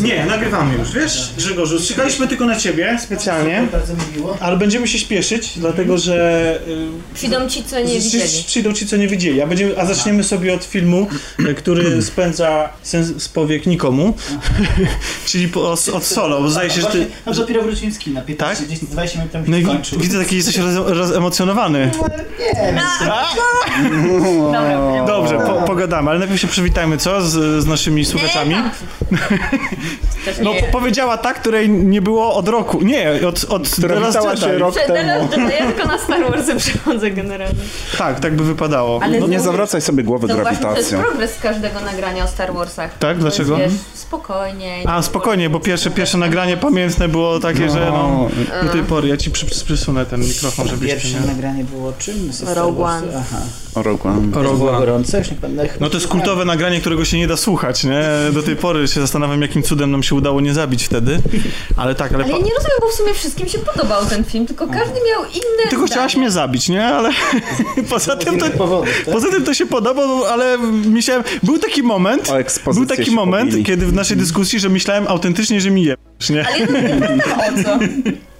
Nie, nagrywamy już, wiesz, Grzegorzu, czekaliśmy tylko na ciebie specjalnie, Bardzo mi miło. ale będziemy się śpieszyć, dlatego że y, Przyjdą ci, co nie widzieli. Przyjdą ci, co nie widzieli. A, będziemy, a zaczniemy sobie od filmu, e, który spędza sens z powiek nikomu, czyli po, od, od solo, bo zdaje się, że ty... No dopiero wróciłem z kina, 15, Tak? gdzieś 20 minut temu No się widzę, taki jesteś roz, rozemocjonowany. Nie, Dobra, Dobrze, po, pogadamy, ale najpierw się przywitajmy, co? Z, z naszymi słuchaczami. No, nie. po- powiedziała ta, której nie było od roku. Nie, od, od Która The się rok Przed temu. Ja tylko na Star Warsy przychodzę generalnie. Tak, tak by wypadało. Ale No nie zawracaj sobie głowy To właśnie to jest grawitacją. progres każdego nagrania o Star Warsach. Tak? Dlaczego? Jest, wiesz, spokojnie. A, spokojnie, bo pierwsze, pierwsze nagranie pamiętne było takie, że no, do tej pory. Ja ci przy, przysunę ten mikrofon, żebyś Pierwsze nie... nagranie było czym? Z Rogue? One. Aha. O Rogue One. Gorące? Już nie pamiętam. No to jest kultowe nagranie, którego się nie da słuchać, nie? Do tej pory się zastanawiam, jakim cudem nam się udało nie zabić wtedy. Ale tak, ale... Ale ja nie rozumiem, bo w sumie wszystkim się podobał ten film, tylko każdy miał inne Tylko chciałaś zdanie. mnie zabić, nie? Ale poza tym to... powodów, tak? Poza tym to się podobał, ale myślałem... Był taki moment... Był taki moment, pobili. kiedy w naszej dyskusji, że myślałem autentycznie, że mi je... Nie? Ale ja nie o co.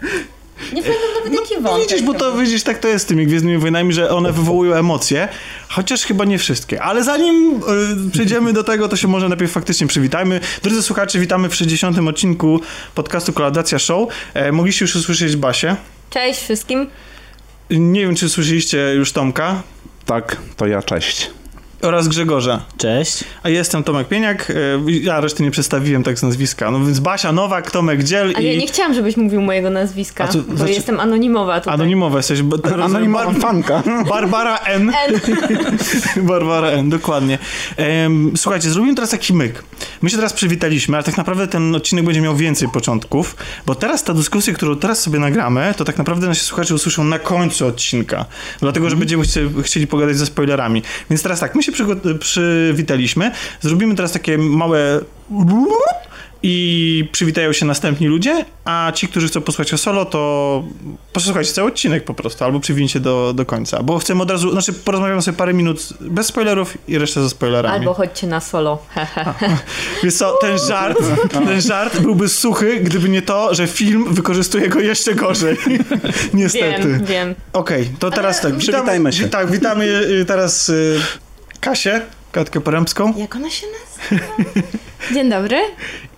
Nie pamiętam nawet jaki wątek. Widzisz, bo to widzisz, tak to jest z tymi Gwiezdnymi Wojnami, że one wywołują emocje, chociaż chyba nie wszystkie. Ale zanim y, przejdziemy do tego, to się może najpierw faktycznie przywitajmy. Drodzy słuchacze, witamy w 60. odcinku podcastu Kolaudacja Show. E, mogliście już usłyszeć Basię. Cześć wszystkim. Nie wiem, czy słyszeliście już Tomka Tak, to ja, cześć. Oraz Grzegorza. Cześć. A jestem Tomek Pieniak. E, ja reszty nie przedstawiłem tak z nazwiska. No więc Basia Nowak, Tomek Dziel Ale ja i... nie chciałam, żebyś mówił mojego nazwiska, co- bo znaczy- jestem anonimowa tutaj. Anonimowa jesteś. Anonimowa fanka. Barbara N. N. Barbara N, dokładnie. Słuchajcie, zrobimy teraz taki myk. My się teraz przywitaliśmy, ale tak naprawdę ten odcinek będzie miał więcej początków, bo teraz ta dyskusja, którą teraz sobie nagramy, to tak naprawdę nasi słuchacze usłyszą na końcu odcinka. Dlatego, że będziemy chcie, chcieli pogadać ze spoilerami. Więc teraz tak, my się przywitaliśmy, zrobimy teraz takie małe i przywitają się następni ludzie, a ci, którzy chcą posłuchać o solo, to posłuchajcie cały odcinek po prostu, albo przywincie do, do końca, bo chcemy od razu, znaczy porozmawiamy sobie parę minut bez spoilerów i resztę ze spoilerami. Albo chodźcie na solo. Wiesz co, ten żart, ten żart byłby suchy, gdyby nie to, że film wykorzystuje go jeszcze gorzej. Niestety. wiem, wiem. Okej, to teraz tak. Przywitajmy się. Tak, witamy y, teraz y, Kasię, Katkę Porębską Jak ona się nazywa? Dzień dobry.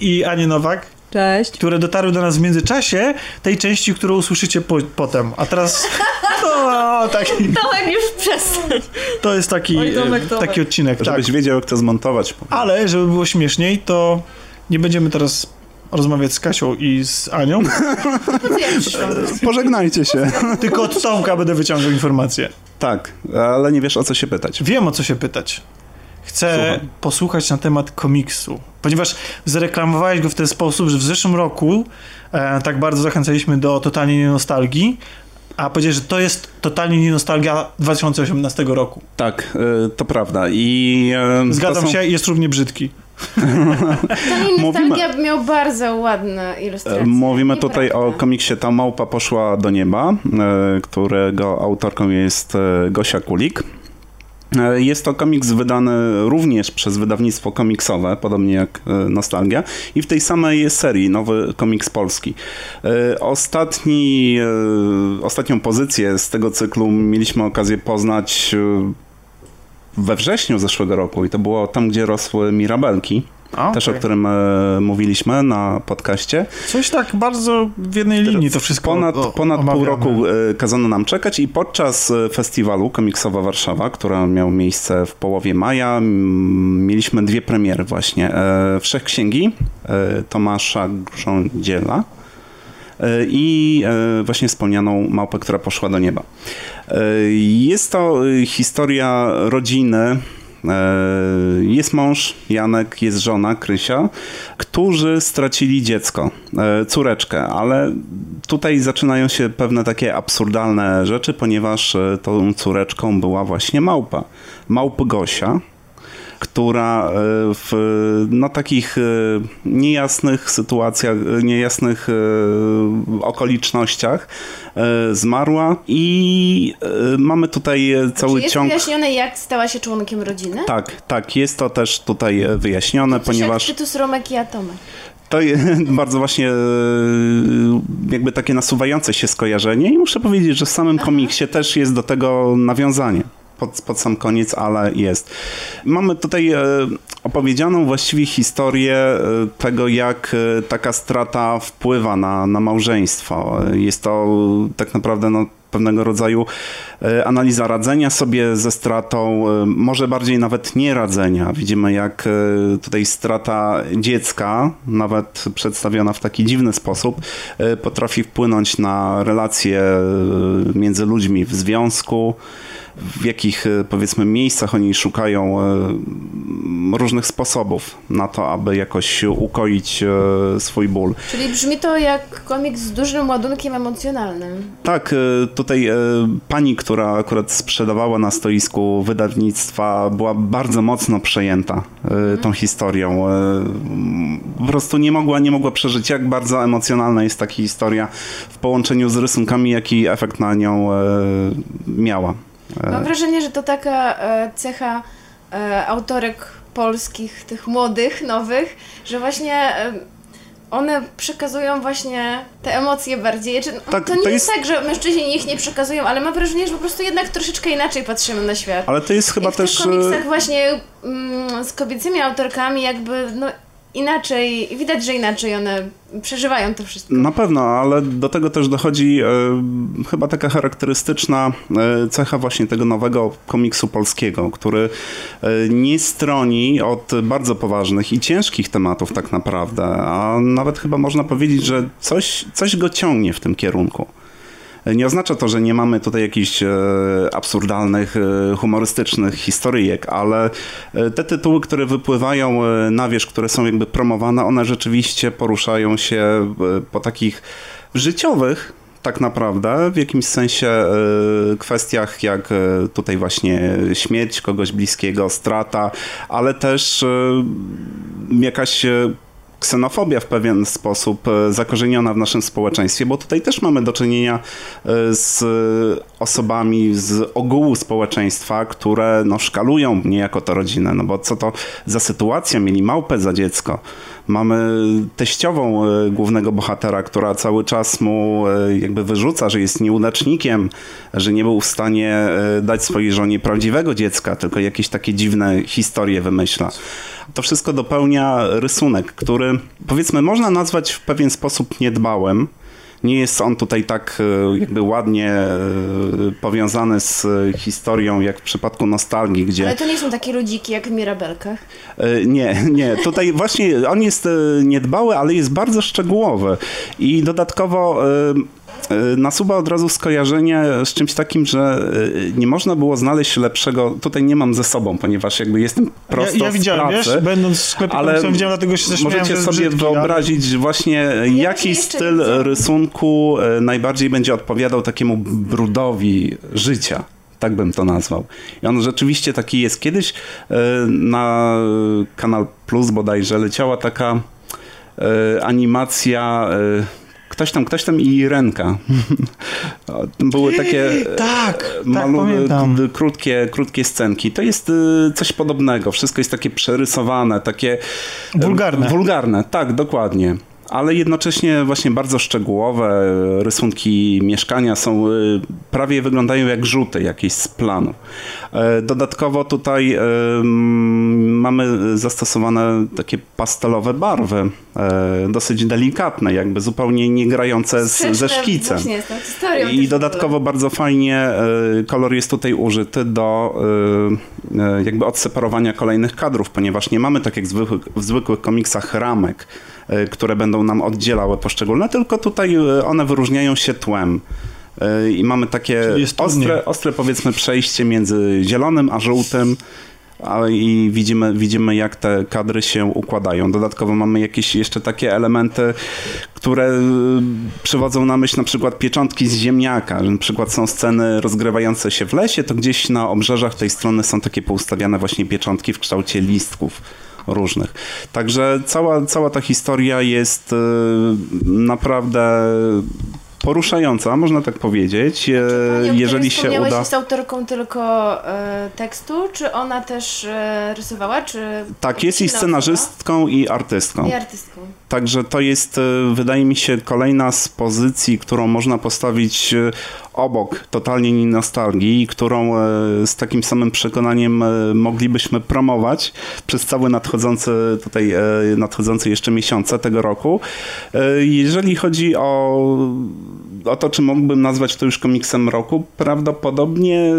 i Anię Nowak. Cześć. które dotarły do nas w międzyczasie tej części, którą usłyszycie po, potem. A teraz no, taki, Tomek już przestań. to jest taki, Oj, Tomek, e, Tomek. taki odcinek. Tak. Żebyś wiedział, jak to zmontować. Ale żeby było śmieszniej, to nie będziemy teraz rozmawiać z Kasią i z Anią, Pożegnajcie się. tylko od Tomka będę wyciągał informacje. Tak, ale nie wiesz, o co się pytać. Wiem o co się pytać. Chcę Słucham. posłuchać na temat komiksu, ponieważ zareklamowałeś go w ten sposób, że w zeszłym roku e, tak bardzo zachęcaliśmy do totalnie nie nostalgii, a powiedziałeś, że to jest totalnie nie nostalgia 2018 roku. Tak, y, to prawda. I y, Zgadzam to są, się, jest równie brzydki. Tani Mówimy- Nostalgia miał bardzo ładne ilustracje. y, Mówimy tutaj o komiksie Ta małpa poszła do nieba, y, którego autorką jest y, Gosia Kulik. Jest to komiks wydany również przez wydawnictwo komiksowe, podobnie jak Nostalgia, i w tej samej serii, nowy komiks polski. Ostatni, ostatnią pozycję z tego cyklu mieliśmy okazję poznać we wrześniu zeszłego roku i to było tam, gdzie rosły mirabelki, A, też o którym e, mówiliśmy na podcaście. Coś tak bardzo w jednej linii to wszystko Ponad, o- ponad pół roku e, kazano nam czekać i podczas e, festiwalu Komiksowa Warszawa, która miał miejsce w połowie maja, m, mieliśmy dwie premiery właśnie. E, Wszech Księgi e, Tomasza Grządziela e, i e, właśnie wspomnianą Małpę, która poszła do nieba. E, Jest to e, historia rodziny. E, Jest mąż Janek, jest żona Krysia, którzy stracili dziecko, e, córeczkę, ale tutaj zaczynają się pewne takie absurdalne rzeczy, ponieważ tą córeczką była właśnie małpa. Małp Gosia, która e, w no, takich e, niejasnych sytuacjach, e, niejasnych okolicznościach zmarła i mamy tutaj cały Czy jest ciąg... wyjaśnione, jak stała się członkiem rodziny? Tak, tak, jest to też tutaj wyjaśnione, Coś ponieważ... jak Tytus, Romek i Atomek. To je- bardzo właśnie jakby takie nasuwające się skojarzenie i muszę powiedzieć, że w samym komiksie też jest do tego nawiązanie. Pod, pod sam koniec, ale jest. Mamy tutaj e, opowiedzianą właściwie historię e, tego, jak e, taka strata wpływa na, na małżeństwo. Jest to tak naprawdę no, pewnego rodzaju analiza radzenia sobie ze stratą, może bardziej nawet nie radzenia. Widzimy, jak tutaj strata dziecka, nawet przedstawiona w taki dziwny sposób, potrafi wpłynąć na relacje między ludźmi w związku, w jakich e, powiedzmy miejscach oni szukają e, różnych sposobów na to, aby jakoś ukoić e, swój ból. Czyli brzmi to jak komiks z dużym ładunkiem emocjonalnym. Tak, tutaj pani, która akurat sprzedawała na stoisku wydawnictwa, była bardzo mocno przejęta e, tą historią. Po prostu nie mogła, nie mogła przeżyć, jak bardzo emocjonalna jest taka historia w połączeniu z rysunkami, jaki efekt na nią miała. Mam wrażenie, że to taka e, cecha e, autorek polskich, tych młodych, nowych, że właśnie e, one przekazują właśnie te emocje bardziej. Czy, Tak, to nie to jest... jest- tak, że mężczyźni ich nie przekazują, ale mam wrażenie, że po prostu jednak troszeczkę inaczej patrzymy na świat. Ale to jest chyba I w też... e, komiksach właśnie mm, z kobiecymi autorkami jakby no, inaczej, widać, że inaczej one przeżywają to wszystko. Na pewno, ale do tego też dochodzi e, chyba taka charakterystyczna e, cecha właśnie tego nowego komiksu polskiego, który e, nie stroni od bardzo poważnych i ciężkich tematów tak naprawdę, a nawet chyba można powiedzieć, że coś, coś go ciągnie w tym kierunku. Nie oznacza to, że nie mamy tutaj jakichś e, absurdalnych, e, humorystycznych historyjek, ale e, te tytuły, które wypływają na wierzch, które są jakby promowane, one rzeczywiście poruszają się po takich życiowych, tak naprawdę, w jakimś sensie kwestiach jak tutaj właśnie śmierć kogoś bliskiego, strata, ale też jakaś ksenofobia w pewien sposób e, zakorzeniona w naszym społeczeństwie, bo tutaj też mamy do czynienia e, z osobami z ogółu społeczeństwa, które no, szkalują niejako to rodzinę, no bo co to za sytuacja, mieli małpę za dziecko. Mamy teściową e, głównego bohatera, która cały czas mu e, jakby wyrzuca, że jest nieudacznikiem, że nie był w stanie e, dać swojej żonie prawdziwego dziecka, tylko jakieś takie dziwne historie wymyśla. To wszystko dopełnia rysunek, który powiedzmy można nazwać w pewien sposób niedbałym. Nie jest on tutaj tak e, jakby ładnie e, powiązany z e, historią, jak w przypadku nostalgii, gdzie Ale to nie są takie ludziki jak w Mirabelkach. Nie, nie. Tutaj właśnie on jest niedbały, ale jest bardzo szczegółowy. I dodatkowo nasuwa od razu skojarzenie z czymś takim, że e, nie można było znaleźć lepszego. Tutaj nie mam ze sobą, ponieważ jakby jestem prosto Ja, ja z widziałem, pracy. wiesz, będąc w sklepie ale widziałem, dlatego się zaśmiałem, Możecie sobie brzydki, ale- wyobrazić właśnie, jaki właśnie jeszcze styl widzę. rysunku e, najbardziej będzie odpowiadał takiemu brudowi życia. Tak bym to nazwał. I on rzeczywiście taki jest. Kiedyś e, na Kanal Plus bodajże leciała taka e, animacja e, ktoś tam, ktoś tam i ręka. Były takie Tak, tak, malu- pamiętam. k- krótkie, krótkie scenki. To jest y, coś podobnego. Wszystko jest takie przerysowane, takie... y, Wulgarne. Wulgarne, tak, dokładnie. Ale jednocześnie właśnie bardzo szczegółowe. Rysunki mieszkania są, y, prawie wyglądają jak rzuty jakieś z planu. E, Dodatkowo tutaj mm, mamy zastosowane takie pastelowe barwy, e, dosyć delikatne, jakby zupełnie nie grające z, ze szkicem. Właśnie z w I dodatkowo bardzo fajnie kolor jest tutaj użyty do jakby odseparowania kolejnych kadrów, ponieważ nie mamy tak jak zwykłych, w zwykłych komiksach ramek, które będą nam oddzielały poszczególne, tylko tutaj y, one wyróżniają się tłem. Y, I mamy takie ostre, ostre powiedzmy przejście między zielonym a żółtym. a, i widzimy, widzimy, jak te kadry się układają. Dodatkowo mamy jakieś jeszcze takie elementy, które przywodzą na myśl na przykład pieczątki z ziemniaka. Na przykład są sceny rozgrywające się w lesie, to gdzieś na obrzeżach tej strony są takie poustawiane właśnie pieczątki w kształcie listków różnych. Także cała, cała ta historia jest y, naprawdę poruszająca, można tak powiedzieć. E, Jeżeli się uda. jest autorką tylko e, tekstu, czy ona też e, rysowała, czy... Tak, jest i scenarzystką i artystką. I artystką. Także to jest, e, wydaje mi się, kolejna z pozycji, którą można postawić e, obok totalnie nie nostalgii, którą e, z takim samym przekonaniem moglibyśmy promować przez całe nadchodzące tutaj, nadchodzące jeszcze miesiące tego roku. Jeżeli chodzi o, o to, czy mógłbym nazwać to już komiksem roku, prawdopodobnie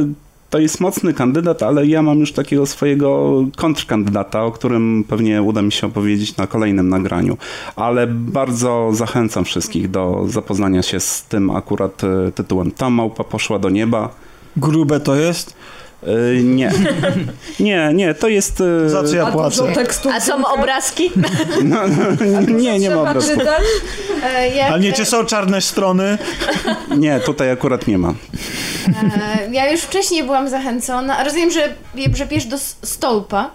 to jest mocny kandydat, ale ja mam już takiego swojego kontrkandydata, o którym pewnie uda mi się opowiedzieć na kolejnym nagraniu. Ale bardzo zachęcam wszystkich do zapoznania się z tym akurat e, tytułem. Ta małpa poszła do nieba. Grube to jest? E, nie. Nie, nie, to jest. e, Za co ja płacę? A są obrazki? No, no, nie, nie ma czytać? E, jak, Ale nie, czy są czarne strony? Nie, tutaj akurat nie ma. E, ja już wcześniej byłam zachęcona. Rozumiem, że, że do stolpa,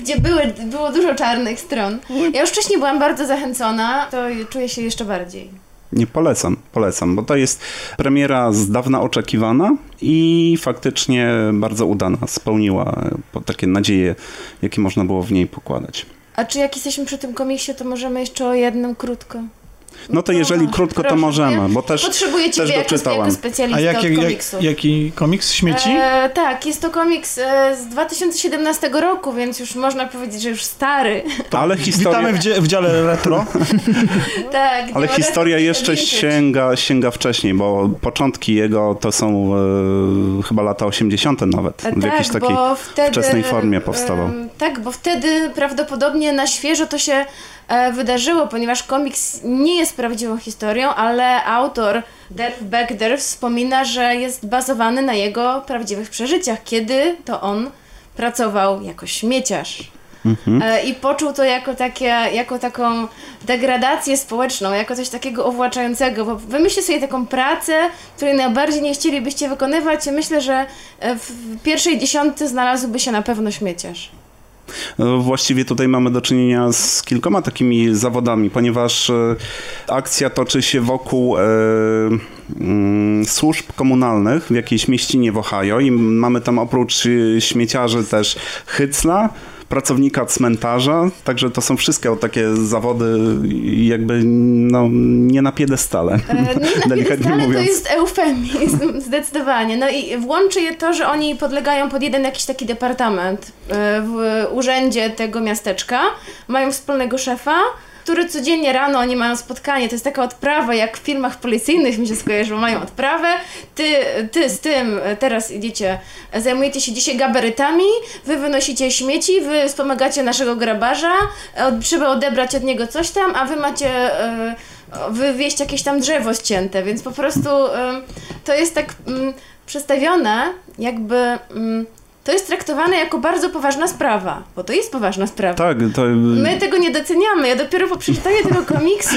gdzie były, było dużo czarnych stron. Ja już wcześniej byłam bardzo zachęcona, to czuję się jeszcze bardziej. Nie polecam, polecam, bo to jest premiera z dawna oczekiwana i faktycznie bardzo udana. Spełniła takie nadzieje, jakie można było w niej pokładać. A czy jak jesteśmy przy tym komiksie, to możemy jeszcze o jednym krótko? No to jeżeli krótko, to możemy, bo też, Potrzebuję też Ciebie jako, doczytałam. jako specjalista A jak, od komiksu. jak, jaki komiks? Śmieci? E, tak, jest to komiks e, z 2017 roku, więc już można powiedzieć, że już stary. ale historia, Witamy w, dzie- w dziale retro. tak, ale historia jeszcze sięga, sięga wcześniej, bo początki jego to są e, chyba lata 80. nawet. E, W jakiejś tak, takiej bo wtedy, wczesnej formie powstawał. em, tak, bo wtedy prawdopodobnie na świeżo to się e, wydarzyło, ponieważ komiks nie jest prawdziwą historią, ale autor Derf Backder wspomina, że jest bazowany na jego prawdziwych przeżyciach, kiedy to on pracował jako śmieciarz. Mhm. E, I poczuł to jako, takie, jako taką degradację społeczną, jako coś takiego uwłaczającego, bo wymyślcie sobie taką pracę, której najbardziej nie chcielibyście wykonywać i myślę, że e, w pierwszej dziesiątce znalazłby się na pewno śmieciarz. No, Właściwie tutaj mamy do czynienia z kilkoma takimi zawodami, ponieważ e, akcja toczy się wokół e, mm, służb komunalnych w jakiejś mieścinie w Ohio i mamy tam oprócz e, śmieciarzy też hycla, pracownika cmentarza, także to są wszystkie takie zawody jakby no, nie na piedestale, E, Nie delikatnie ale to mówiąc. jest eufemizm, zdecydowanie. No i włączy je to, że oni podlegają pod jeden jakiś taki departament e, w urzędzie tego miasteczka. Mają wspólnego szefa, który codziennie rano oni mają spotkanie. To jest taka odprawa, jak w filmach policyjnych mi się skojarzyło. Mają odprawę. Ty, ty z tym teraz idziecie, zajmujecie się dzisiaj gabarytami, wy wynosicie śmieci, wy wspomagacie naszego grabarza, od, trzeba odebrać od niego coś tam, a wy macie... E, wywieźć jakieś tam drzewo ścięte, więc po prostu ym, to jest tak ym, przedstawione, jakby ym, to jest traktowane jako bardzo poważna sprawa, bo to jest poważna sprawa. Tak, to My tego nie doceniamy. Ja dopiero po przeczytaniu tego komiksu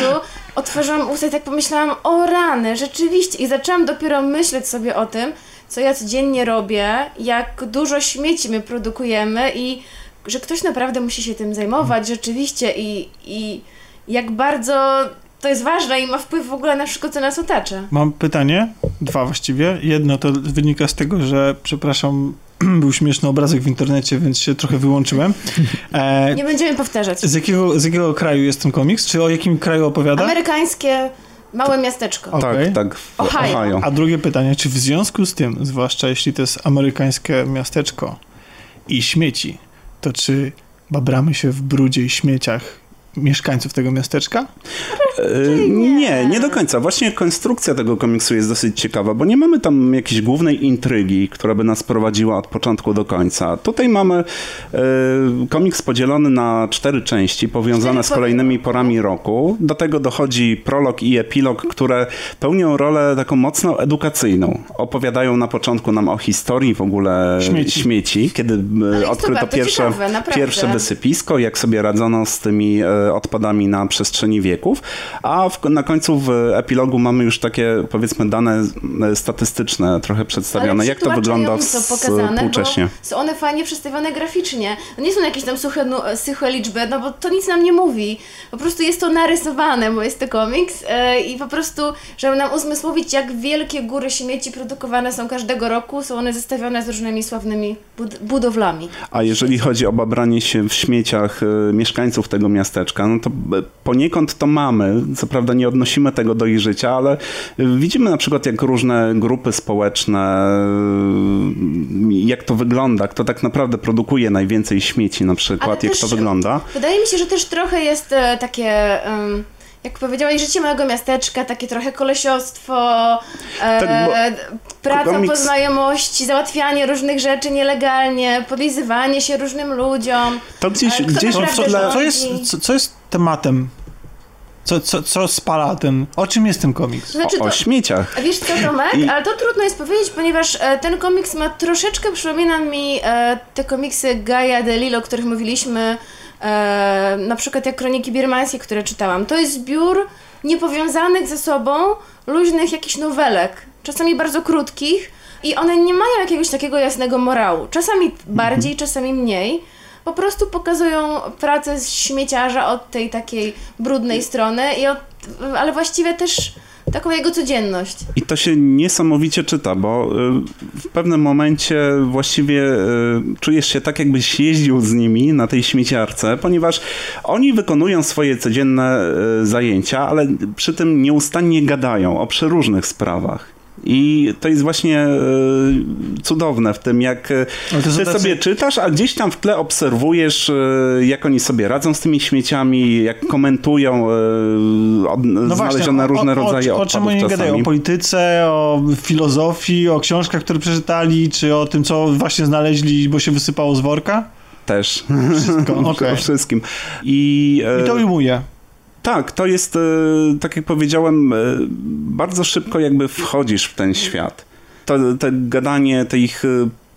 otworzyłam usta i tak pomyślałam, o rany, rzeczywiście. I zaczęłam dopiero myśleć sobie o tym, co ja codziennie robię, jak dużo śmieci my produkujemy i że ktoś naprawdę musi się tym zajmować rzeczywiście i, i jak bardzo to jest ważne i ma wpływ w ogóle na wszystko, co nas otacza. Mam pytanie, dwa właściwie. Jedno to wynika z tego, że, przepraszam, był śmieszny obrazek w internecie, więc się trochę wyłączyłem. E, Nie będziemy powtarzać. z, jakiego, z jakiego kraju jest ten komiks? Czy o jakim kraju opowiada? Amerykańskie małe miasteczko. O. tak, tak, Ohio. Ohio. A drugie pytanie, czy w związku z tym, zwłaszcza jeśli to jest amerykańskie miasteczko i śmieci, to czy babramy się w brudzie i śmieciach mieszkańców tego miasteczka? E, Nie, nie do końca. Właśnie konstrukcja tego komiksu jest dosyć ciekawa, bo nie mamy tam jakiejś głównej intrygi, która by nas prowadziła od początku do końca. Tutaj mamy e, komiks podzielony na cztery części, powiązane z kolejnymi porami roku. Do tego dochodzi prolog i epilog, które pełnią rolę taką mocno edukacyjną. Opowiadają na początku nam o historii w ogóle Śmieci. śmieci kiedy jest to odkryto pierwsze, ciekawe, pierwsze wysypisko, jak sobie radzono z tymi e, odpadami na przestrzeni wieków, a w, na końcu w epilogu mamy już takie powiedzmy dane statystyczne trochę przedstawione, jak to wygląda współcześnie. Są one fajnie przedstawione graficznie. To nie są jakieś tam suche, nu- suche liczby, no bo to nic nam nie mówi. Po prostu jest to narysowane, bo jest to komiks e, i po prostu, żeby nam uzmysłowić, jak wielkie góry śmieci produkowane są każdego roku, są one zestawione z różnymi sławnymi bud- budowlami. A jeżeli chodzi o babranie się w śmieciach e, mieszkańców tego miasteczka, no to e, poniekąd to mamy. Co prawda nie odnosimy tego do ich życia, ale e, widzimy na przykład jak różne grupy społeczne, e, jak to wygląda, kto tak naprawdę produkuje najwięcej śmieci na przykład, Ale jak to wygląda. Wydaje mi się, że też trochę jest takie... em, jak powiedziałaś, życie małego miasteczka, takie trochę kolesiostwo, e, Tak, praca komiks- po znajomości, załatwianie różnych rzeczy nielegalnie, podlizywanie się różnym ludziom. To gdzieś, gdzieś Co, naprawdę co, rządzi? co, jest, co, co jest tematem? Co, co, co spala ten... O czym jest ten komiks? To znaczy o, o to, śmieciach. A Wiesz co, Tomek? I- Ale to trudno jest powiedzieć, ponieważ e, ten komiks ma troszeczkę, przypomina mi e, te komiksy Gaia DeLillo, o których mówiliśmy, e, na przykład jak Kroniki Birmańskie, które czytałam. To jest zbiór niepowiązanych ze sobą luźnych jakichś nowelek, czasami bardzo krótkich i one nie mają jakiegoś takiego jasnego morału. Czasami bardziej, czasami mniej. Po prostu pokazują pracę z śmieciarza od tej takiej brudnej strony, i od, ale właściwie też taką jego codzienność. I to się niesamowicie czyta, bo y, w pewnym momencie właściwie y, czujesz się tak, jakbyś jeździł z nimi na tej śmieciarce, ponieważ oni wykonują swoje codzienne y, zajęcia, ale przy tym nieustannie gadają o przeróżnych sprawach. I to jest właśnie y, cudowne w tym, jak są ty sobie czytasz, a gdzieś tam w tle obserwujesz, y, jak oni sobie radzą z tymi śmieciami, jak komentują od, znalezione o- różne o, rodzaje o, o czym oni czasami. gadają? O polityce, o filozofii, o książkach, które przeczytali, czy o tym, co właśnie znaleźli, bo się wysypało z worka? Też. Wszystko, okej. O wszystkim. I, e, I to ujmuje. Tak, to jest, e, tak jak powiedziałem, e, bardzo szybko jakby wchodzisz w ten świat. To, te gadanie, te ich e,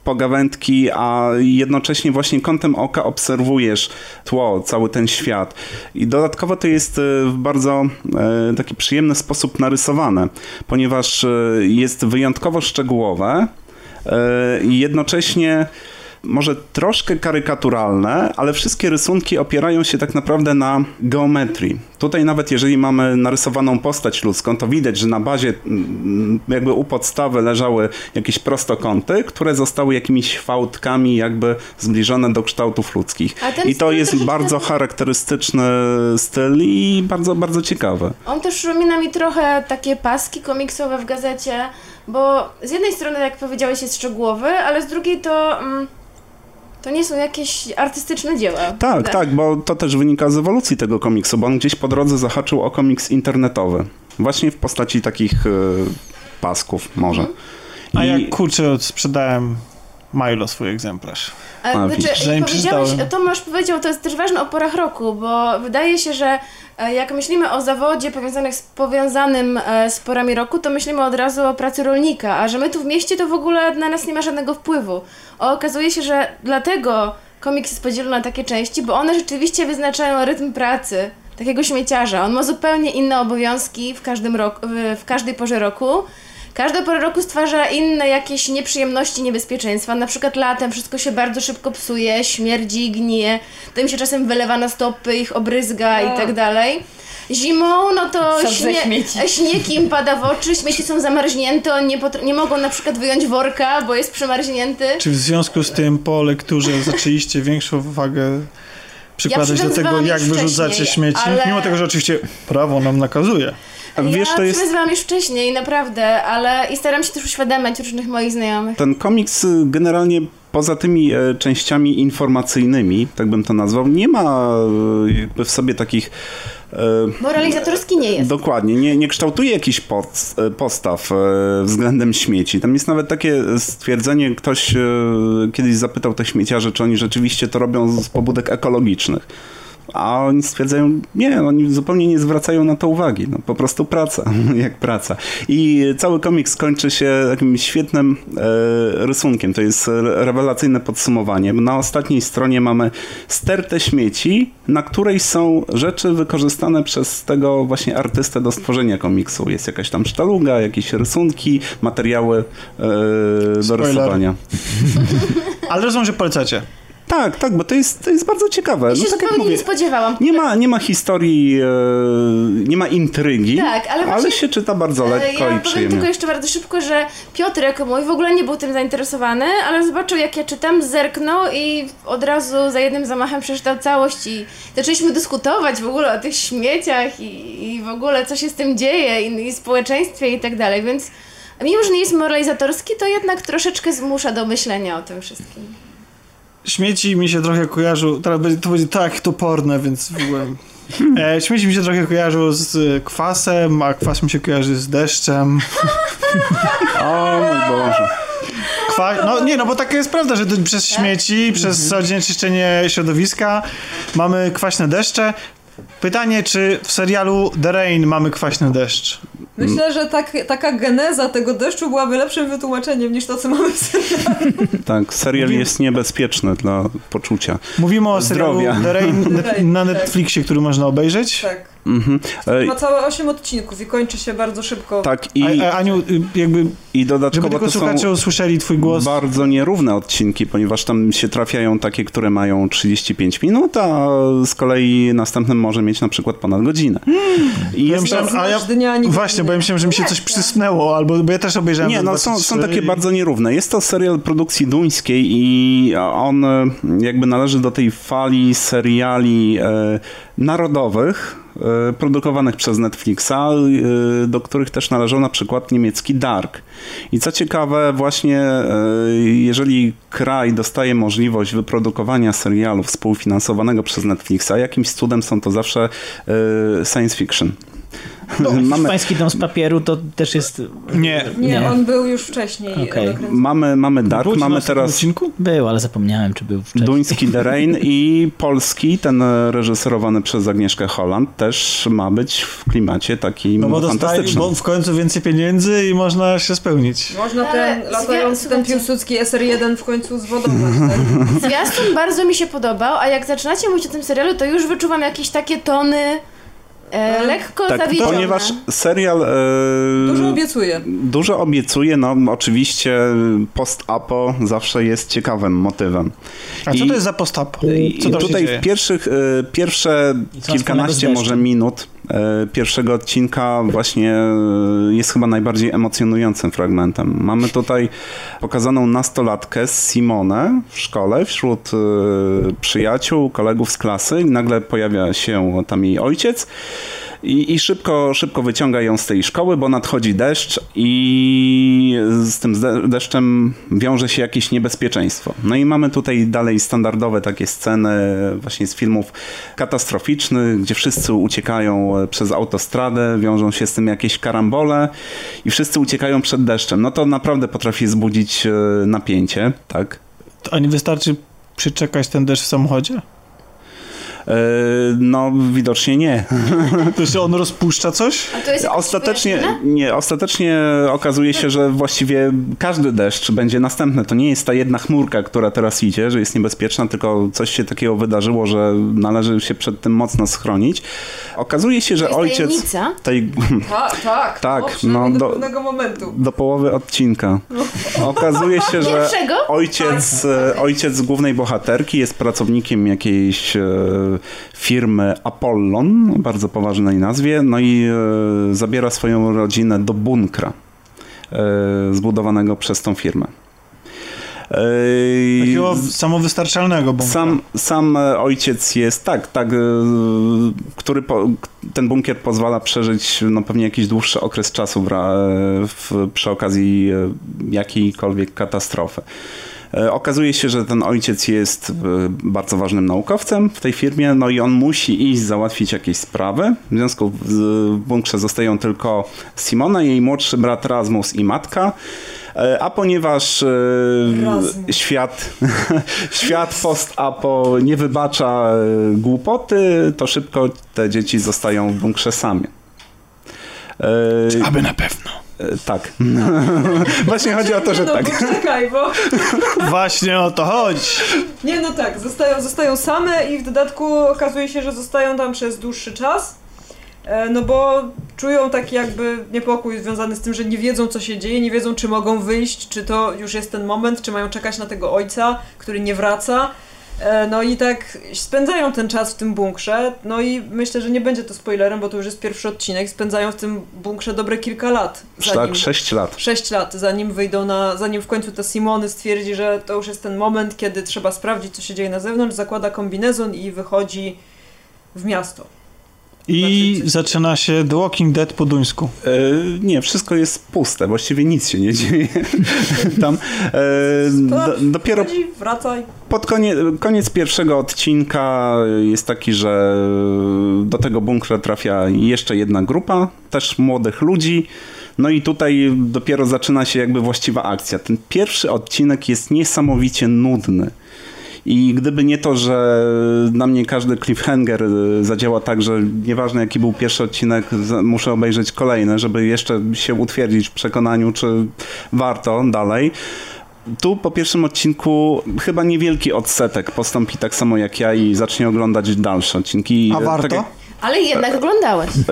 pogawędki, a jednocześnie właśnie kątem oka obserwujesz tło, cały ten świat. I dodatkowo to jest w bardzo taki przyjemny sposób narysowane, ponieważ jest wyjątkowo szczegółowe i jednocześnie może troszkę karykaturalne, ale wszystkie rysunki opierają się tak naprawdę na geometrii. Tutaj nawet jeżeli mamy narysowaną postać ludzką, to widać, że na bazie mm, jakby u podstawy leżały jakieś prostokąty, które zostały jakimiś fałdkami jakby zbliżone do kształtów ludzkich. Ten I to jest bardzo charakterystyczny styl i bardzo, bardzo ciekawy. On też przypomina mi trochę takie paski komiksowe w gazecie, bo z jednej strony, jak powiedziałeś, jest szczegółowy, ale z drugiej to... Mm, to nie są jakieś artystyczne dzieła. Tak, tak, bo to też wynika z ewolucji tego komiksu, bo on gdzieś po drodze zahaczył o komiks internetowy. Właśnie w postaci takich e, pasków może. A I- jak kurczę, sprzedałem Milo swój egzemplarz. Ale, A, znaczy, że powiedziałeś. Tomasz powiedział, to jest też ważne o porach roku, bo wydaje się, że e, jak myślimy o zawodzie powiązanych z, powiązanym e, z porami roku, to myślimy od razu o pracy rolnika, a że my tu w mieście to w ogóle na nas nie ma żadnego wpływu. A okazuje się, że dlatego komiks jest podzielony na takie części, bo one rzeczywiście wyznaczają rytm pracy takiego śmieciarza. On ma zupełnie inne obowiązki w każdym roku, w, w każdej porze roku. Każda pora roku stwarza inne jakieś nieprzyjemności, niebezpieczeństwa. Na przykład latem wszystko się bardzo szybko psuje, śmierdzi, gnije. To im się czasem wylewa na stopy, ich obryzga i tak dalej. Zimą, no to za śmieci. śnieg im pada w oczy, śmieci są zamarznięte, oni nie, nie mogą na przykład wyjąć worka, bo jest przemarznięty. Czy w związku z tym po lekturze zaczęliście większą wagę przykładać do tego, jak wyrzucacie śmieci? ale- Mimo tego, że oczywiście prawo nam nakazuje. Wiesz, ja to jest przywiązywałam już wcześniej, naprawdę, ale i staram się też uświadamiać różnych moich znajomych. ten komiks y, generalnie poza tymi e, częściami informacyjnymi, tak bym to nazwał, nie ma e, jakby w sobie takich e, Moralizatorski nie jest. Dokładnie, nie, nie kształtuje jakichś pod, postaw e, względem śmieci. Tam jest nawet takie stwierdzenie, ktoś e, kiedyś zapytał te śmieciarze, czy oni rzeczywiście to robią z pobudek ekologicznych. A oni stwierdzają, nie, oni zupełnie nie zwracają na to uwagi. No, po prostu praca, jak praca. I cały komiks kończy się takim świetnym e, rysunkiem. To jest rewelacyjne podsumowanie. Na ostatniej stronie mamy stertę śmieci, na której są rzeczy wykorzystane przez tego właśnie artystę do stworzenia komiksu. Jest jakaś tam sztaluga, jakieś rysunki, materiały e, do rysowania. Ale rozumiem, że polecacie. Tak, tak, bo to jest, to jest bardzo ciekawe. Ja się no, tak jak mówię, nie spodziewałam. nie ma, nie ma historii, e, nie ma intrygi, Tak, ale właśnie- się czyta bardzo E, lekko Ja i powiem przyjemnie. tylko jeszcze bardzo szybko, że Piotrek mój w ogóle nie był tym zainteresowany, ale zobaczył jak ja czytam, zerknął i od razu za jednym zamachem przeczytał całość i zaczęliśmy dyskutować w ogóle o tych śmieciach i, i w ogóle co się z tym dzieje i, i społeczeństwie i tak dalej, więc mimo, że nie jest moralizatorski, to jednak troszeczkę zmusza do myślenia o tym wszystkim. Śmieci mi się trochę kojarzą, teraz będzie, to będzie tak toporne, więc w ogóle... E, śmieci mi się trochę kojarzą z e, kwasem, a kwas mi się kojarzy z deszczem. O mój Boże. Kwa... No nie, no bo taka jest prawda, że przez śmieci, przez zanieczyszczenie środowiska mamy kwaśne deszcze. Pytanie, czy w serialu The Rain mamy kwaśny deszcz? Myślę, że tak, taka geneza tego deszczu byłaby lepszym wytłumaczeniem niż to, co mamy w serialu. Tak, serial Mówimy- jest niebezpieczny dla poczucia. Mówimy o serialu Zdrowia. The Rain The Rain, na tak. Netflixie, który można obejrzeć. Tak. Mhm. E, Ma całe 8 odcinków i kończy się bardzo szybko. tak, i, A, a, Aniu, jakby, i żeby dodatkowo tylko to są słuchacze usłyszeli twój głos. bardzo nierówne odcinki, ponieważ tam się trafiają takie, które mają 35 minut, a z kolei następnym może mieć na przykład ponad godzinę. I Ja myślałem, a ja, dnia, właśnie, bo ja myślałem, że mi się coś przysnęło, albo bo ja też obejrzałem. Nie, no są, są takie i- bardzo nierówne. Jest to serial produkcji duńskiej i on e, jakby należy do tej fali seriali e, narodowych, produkowanych przez Netflixa, e, do których też należał na przykład niemiecki Dark. I co ciekawe, właśnie e, jeżeli kraj dostaje możliwość wyprodukowania serialu współfinansowanego przez Netflixa, jakimś cudem są to zawsze e, science fiction. Hiszpański dom z papieru to też jest... Nie. Nie, Nie. on był już wcześniej. Nakręcony. mamy, mamy Dark, na mamy teraz... odcinku? Był, ale zapomniałem, czy był wcześniej. Duński The Rain i polski, ten reżyserowany przez Agnieszkę Holland, też ma być w klimacie takim No bo dostaje, fantastycznym. bo w końcu więcej pieniędzy i można się spełnić. Można Ale ten latający, ten. Piłsudski SR1 w końcu zwodować. Tak? Zwiastun bardzo mi się podobał, a jak zaczynacie mówić o tym serialu, to już wyczuwam jakieś takie tony e, lekko Tak, zawiedzione. ponieważ serial e, Dużo obiecuje. dużo obiecuje, no oczywiście post-apo zawsze jest ciekawym motywem. A co I- to jest za postapo? I Co tam tutaj w pierwszych, e, pierwsze I co kilkanaście może minut e, pierwszego odcinka właśnie e, jest chyba najbardziej emocjonującym fragmentem. Mamy tutaj pokazaną nastolatkę z Simone w szkole wśród e, przyjaciół, kolegów z klasy nagle pojawia się tam jej ojciec i, i szybko, szybko wyciąga ją z tej szkoły, bo nadchodzi deszcz i z tym deszczem wiąże się jakieś niebezpieczeństwo. No i mamy tutaj dalej standardowe takie sceny właśnie z filmów katastroficznych, gdzie wszyscy uciekają przez autostradę, wiążą się z tym jakieś karambole i wszyscy uciekają przed deszczem. No to naprawdę potrafi zbudzić e, napięcie, tak? A nie wystarczy przyczekać ten deszcz w samochodzie? E, No widocznie nie. To się on rozpuszcza coś? A to jest jakieś Ostatecznie, nie, ostatecznie okazuje się, że właściwie każdy deszcz będzie następny. To nie jest ta jedna chmurka, która teraz idzie, że jest niebezpieczna, tylko coś się takiego wydarzyło, że należy się przed tym mocno schronić. Okazuje się, że To jest ojciec tajemnica? tej Tak, tak. Tak, o, no, do do- pewnego momentu. do połowy odcinka. Okazuje się, że ojciec, e, ojciec głównej bohaterki jest pracownikiem jakiejś e, firmy Apollon, bardzo poważnej nazwie, no i e, zabiera swoją rodzinę do bunkra e, zbudowanego przez tą firmę. E, Takiego samowystarczalnego bomba. sam, sam ojciec jest, tak, tak, który po, ten bunkier pozwala przeżyć no, pewnie jakiś dłuższy okres czasu w, przy okazji jakiejkolwiek katastrofy. E, okazuje się, że ten ojciec jest e, bardzo ważnym naukowcem w tej firmie, no i on musi iść załatwić jakieś sprawy. W związku z w bunkrze zostają tylko Simona, jej młodszy brat Rasmus i matka. E, A ponieważ e, świat, świat post-apo nie wybacza głupoty, to szybko te dzieci zostają w bunkrze same. E, Aby na pewno. E, tak. Właśnie chodzi o to, że no, tak. poczekaj, bo... Właśnie o to chodzi. Nie, no tak, zostają, zostają same i w dodatku okazuje się, że zostają tam przez dłuższy czas. E, No bo czują taki jakby niepokój związany z tym, że nie wiedzą co się dzieje, nie wiedzą czy mogą wyjść, czy to już jest ten moment, czy mają czekać na tego ojca, który nie wraca. E, No i tak spędzają ten czas w tym bunkrze, no i myślę, że nie będzie to spoilerem, bo to już jest pierwszy odcinek, spędzają w tym bunkrze dobre kilka lat. Tak, 6 lat. 6 lat, zanim wyjdą na, zanim w końcu ta Simony stwierdzi, że to już jest ten moment, kiedy trzeba sprawdzić, co się dzieje na zewnątrz, zakłada kombinezon i wychodzi w miasto. I Znaczy, zaczyna się The Walking Dead po duńsku. E, nie, wszystko jest puste, właściwie nic się nie dzieje. Tam e, do, dopiero Chodzi, wracaj. pod konie, koniec pierwszego odcinka jest taki, że do tego bunkra trafia jeszcze jedna grupa, też młodych ludzi. No i tutaj dopiero zaczyna się jakby właściwa akcja. Ten pierwszy odcinek jest niesamowicie nudny. I gdyby nie to, że na mnie każdy cliffhanger y, zadziała tak, że nieważne jaki był pierwszy odcinek, muszę obejrzeć kolejne, żeby jeszcze się utwierdzić w przekonaniu, czy warto dalej. Tu po pierwszym odcinku chyba niewielki odsetek postąpi tak samo jak ja i zacznie oglądać dalsze odcinki. A warto? Tak, jak- Ale jednak oglądałeś. y,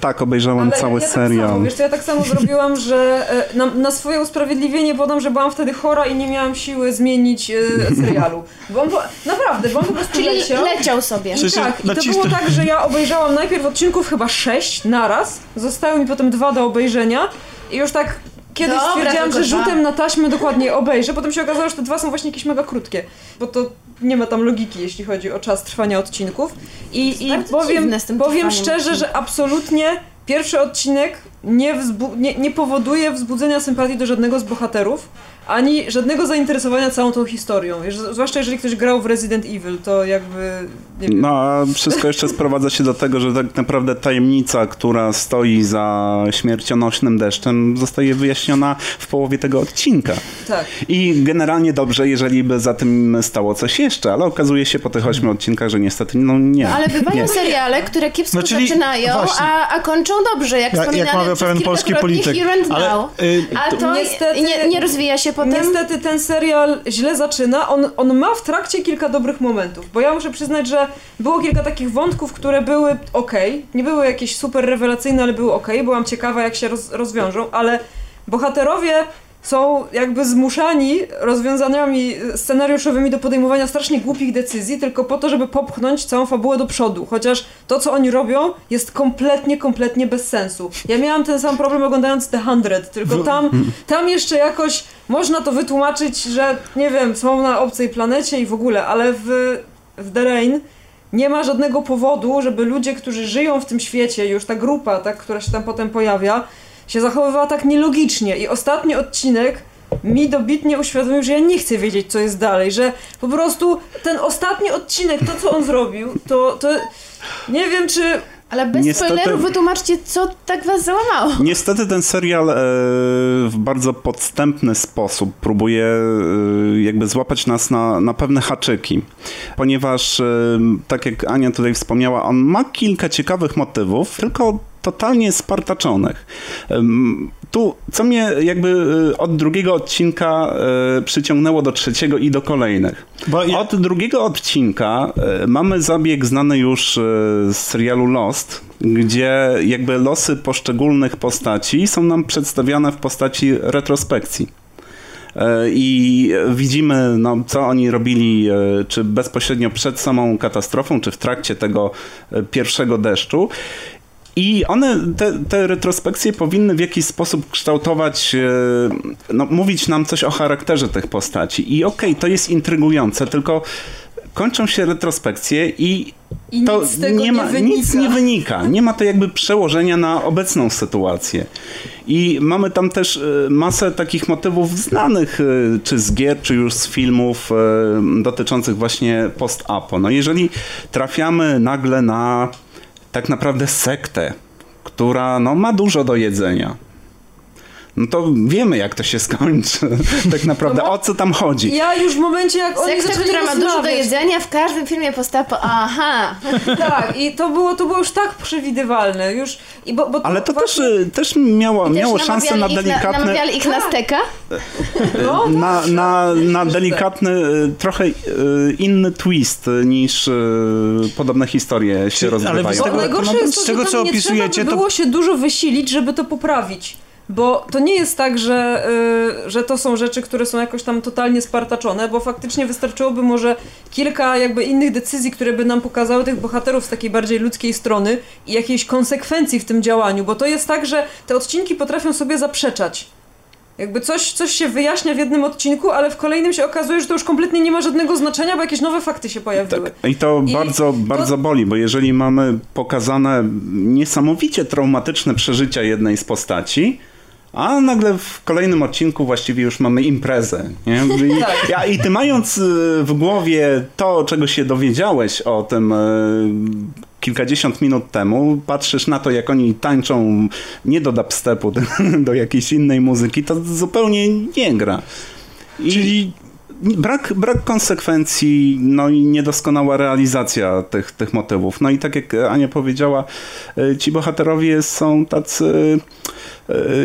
tak obejrzałem cały ja Tak serial. samo, wiesz, to ja tak samo zrobiłam, że e, na, na swoje usprawiedliwienie podam, że byłam wtedy chora i nie miałam siły zmienić e, serialu. Bo on po, naprawdę, bo on po prostu Czyli leciał. leciał sobie. I tak, i to było tak, że ja obejrzałam najpierw odcinków chyba sześć naraz, zostały mi potem dwa do obejrzenia i już tak kiedyś Dobra, stwierdziłam, że rzutem na taśmę dokładnie obejrzę, potem się okazało, że te dwa są właśnie jakieś mega krótkie, bo to nie ma tam logiki, jeśli chodzi o czas trwania odcinków. I, i powiem, powiem szczerze, że absolutnie pierwszy odcinek nie, nie, nie powoduje wzbudzenia sympatii do żadnego z bohaterów, ani żadnego zainteresowania całą tą historią. Zwłaszcza jeżeli ktoś grał w Resident Evil, to jakby nie wiem. No a wszystko jeszcze sprowadza się do tego, że tak naprawdę tajemnica, która stoi za śmiercionośnym deszczem, zostaje wyjaśniona w połowie tego odcinka. Tak. I generalnie dobrze, jeżeli by za tym stało coś jeszcze, ale okazuje się po tych ośmiu odcinkach, że niestety no nie. Ale bywają nie. seriale, które kiepsko No, czyli- zaczynają, a, a kończą dobrze, jak, Jak, wspominany jak mawiał przez pewien polski polityk. Ale y, A to Niestety- nie, nie rozwija się potem? Niestety ten serial źle zaczyna. On, on ma w trakcie kilka dobrych momentów, bo ja muszę przyznać, że było kilka takich wątków, które były ok. Nie były jakieś super rewelacyjne, ale były ok. Byłam ciekawa, jak się roz, rozwiążą, ale bohaterowie są jakby zmuszani rozwiązaniami scenariuszowymi do podejmowania strasznie głupich decyzji, tylko po to, żeby popchnąć całą fabułę do przodu. Chociaż to, co oni robią, jest kompletnie, kompletnie bez sensu. Ja miałam ten sam problem oglądając The Hundred, tylko tam, tam jeszcze jakoś można to wytłumaczyć, że nie wiem, są na obcej planecie i w ogóle, ale w, w The Rain nie ma żadnego powodu, żeby ludzie, którzy żyją w tym świecie, już ta grupa, tak, która się tam potem pojawia, się zachowywała tak nielogicznie. I ostatni odcinek mi dobitnie uświadomił, że ja nie chcę wiedzieć, co jest dalej, że po prostu ten ostatni odcinek, to co on zrobił, to, to nie wiem, czy Ale bez Niestety- spoilerów wytłumaczcie, co tak was załamało. Niestety ten serial e, w bardzo podstępny sposób próbuje e, jakby złapać nas na, na pewne haczyki, ponieważ e, tak jak Ania tutaj wspomniała, on ma kilka ciekawych motywów, tylko totalnie spartaczonych. Tu, co mnie jakby e, od drugiego odcinka e, przyciągnęło do trzeciego i do kolejnych. Bo ja- Od drugiego odcinka e, mamy zabieg znany już z serialu Lost, gdzie jakby losy poszczególnych postaci są nam przedstawiane w postaci retrospekcji. I widzimy, no, co oni robili, czy bezpośrednio przed samą katastrofą, czy w trakcie tego pierwszego deszczu. I one, te, te retrospekcje powinny w jakiś sposób kształtować, e, no, mówić nam coś o charakterze tych postaci. I okej, to jest intrygujące, tylko kończą się retrospekcje i I to nie, ma, nie wynika. nic nie wynika. Nie ma to jakby przełożenia na obecną sytuację. I mamy tam też e, masę takich motywów znanych, e, czy z gier, czy już z filmów dotyczących właśnie post-apo. No jeżeli trafiamy nagle na tak naprawdę sektę, która no, ma dużo do jedzenia, no to wiemy, jak to się skończy. Tak naprawdę, No bo- o co tam chodzi. Ja już w momencie, jak oni Sekta, która ma dużo do jedzenia, w każdym filmie postapo. Aha! Tak, i to było, to było już tak przewidywalne. Już, i bo, bo Ale to właśnie- też, e, też miało, I też miało szansę na delikatne... namawiali ich na steka? No, na, na, na tak. delikatny, e, trochę inny twist niż podobne historie się ale rozgrywają. z tego- najgorsze no, jest to, z tego, co opisujecie, trzeba to- było się dużo wysilić, żeby to poprawić. Bo to nie jest tak, że, y, że to są rzeczy, które są jakoś tam totalnie spartaczone, bo faktycznie wystarczyłoby może kilka jakby innych decyzji, które by nam pokazały tych bohaterów z takiej bardziej ludzkiej strony i jakiejś konsekwencji w tym działaniu, bo to jest tak, że te odcinki potrafią sobie zaprzeczać. Jakby coś, coś się wyjaśnia w jednym odcinku, ale w kolejnym się okazuje, że to już kompletnie nie ma żadnego znaczenia, bo jakieś nowe fakty się pojawiły. Tak. I to I bardzo, bardzo boli, bo jeżeli mamy pokazane niesamowicie traumatyczne przeżycia jednej z postaci, a nagle w kolejnym odcinku właściwie już mamy imprezę. Nie? I, Tak. ja, I ty mając y, w głowie to, czego się dowiedziałeś o tym y, kilkadziesiąt minut temu, patrzysz na to, jak oni tańczą nie do dubstepu, do jakiejś innej muzyki, to zupełnie nie gra. I Czyli brak, brak konsekwencji, no i niedoskonała realizacja tych, tych motywów. No i tak jak Ania powiedziała, e, ci bohaterowie są tacy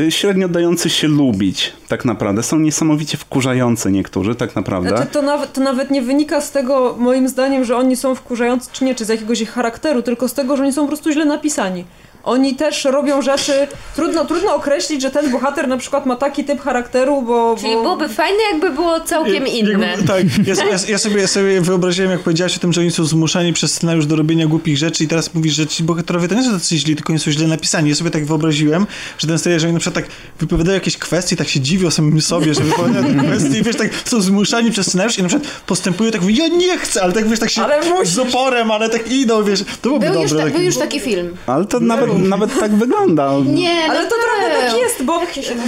e, średnio dający się lubić, tak naprawdę. Są niesamowicie wkurzający niektórzy, tak naprawdę. Znaczy, to, nawet, to nawet nie wynika z tego, moim zdaniem, że oni są wkurzający, czy nie, czy z jakiegoś ich charakteru, tylko z tego, że oni są po prostu źle napisani. Oni też robią rzeczy, trudno, trudno określić, że ten bohater na przykład ma taki typ charakteru, bo... Czyli bo... byłoby fajne, jakby było całkiem inne. Jakby, tak, ja, ja, ja, sobie, ja sobie wyobraziłem, jak powiedziałaś o tym, że oni są zmuszani przez scenariusz do robienia głupich rzeczy i teraz mówisz, że ci bohaterowie to nie są tacy źli, tylko oni są źle napisani. Ja sobie tak wyobraziłem, że ten scenariusz, że oni na przykład tak wypowiadają jakieś kwestie, tak się dziwią samym sobie, że wypowiadają te kwestie i wiesz, tak są zmuszani przez scenariusz i na przykład postępują tak, mówią, ja nie chcę, ale tak wiesz, tak się Ale z oporem, ale tak idą, wiesz, to byłoby Był już, dobre. ta, takie- był już taki film. Ale to nawet, nawet tak wygląda. Nie, Ale no to trochę tak jest, bo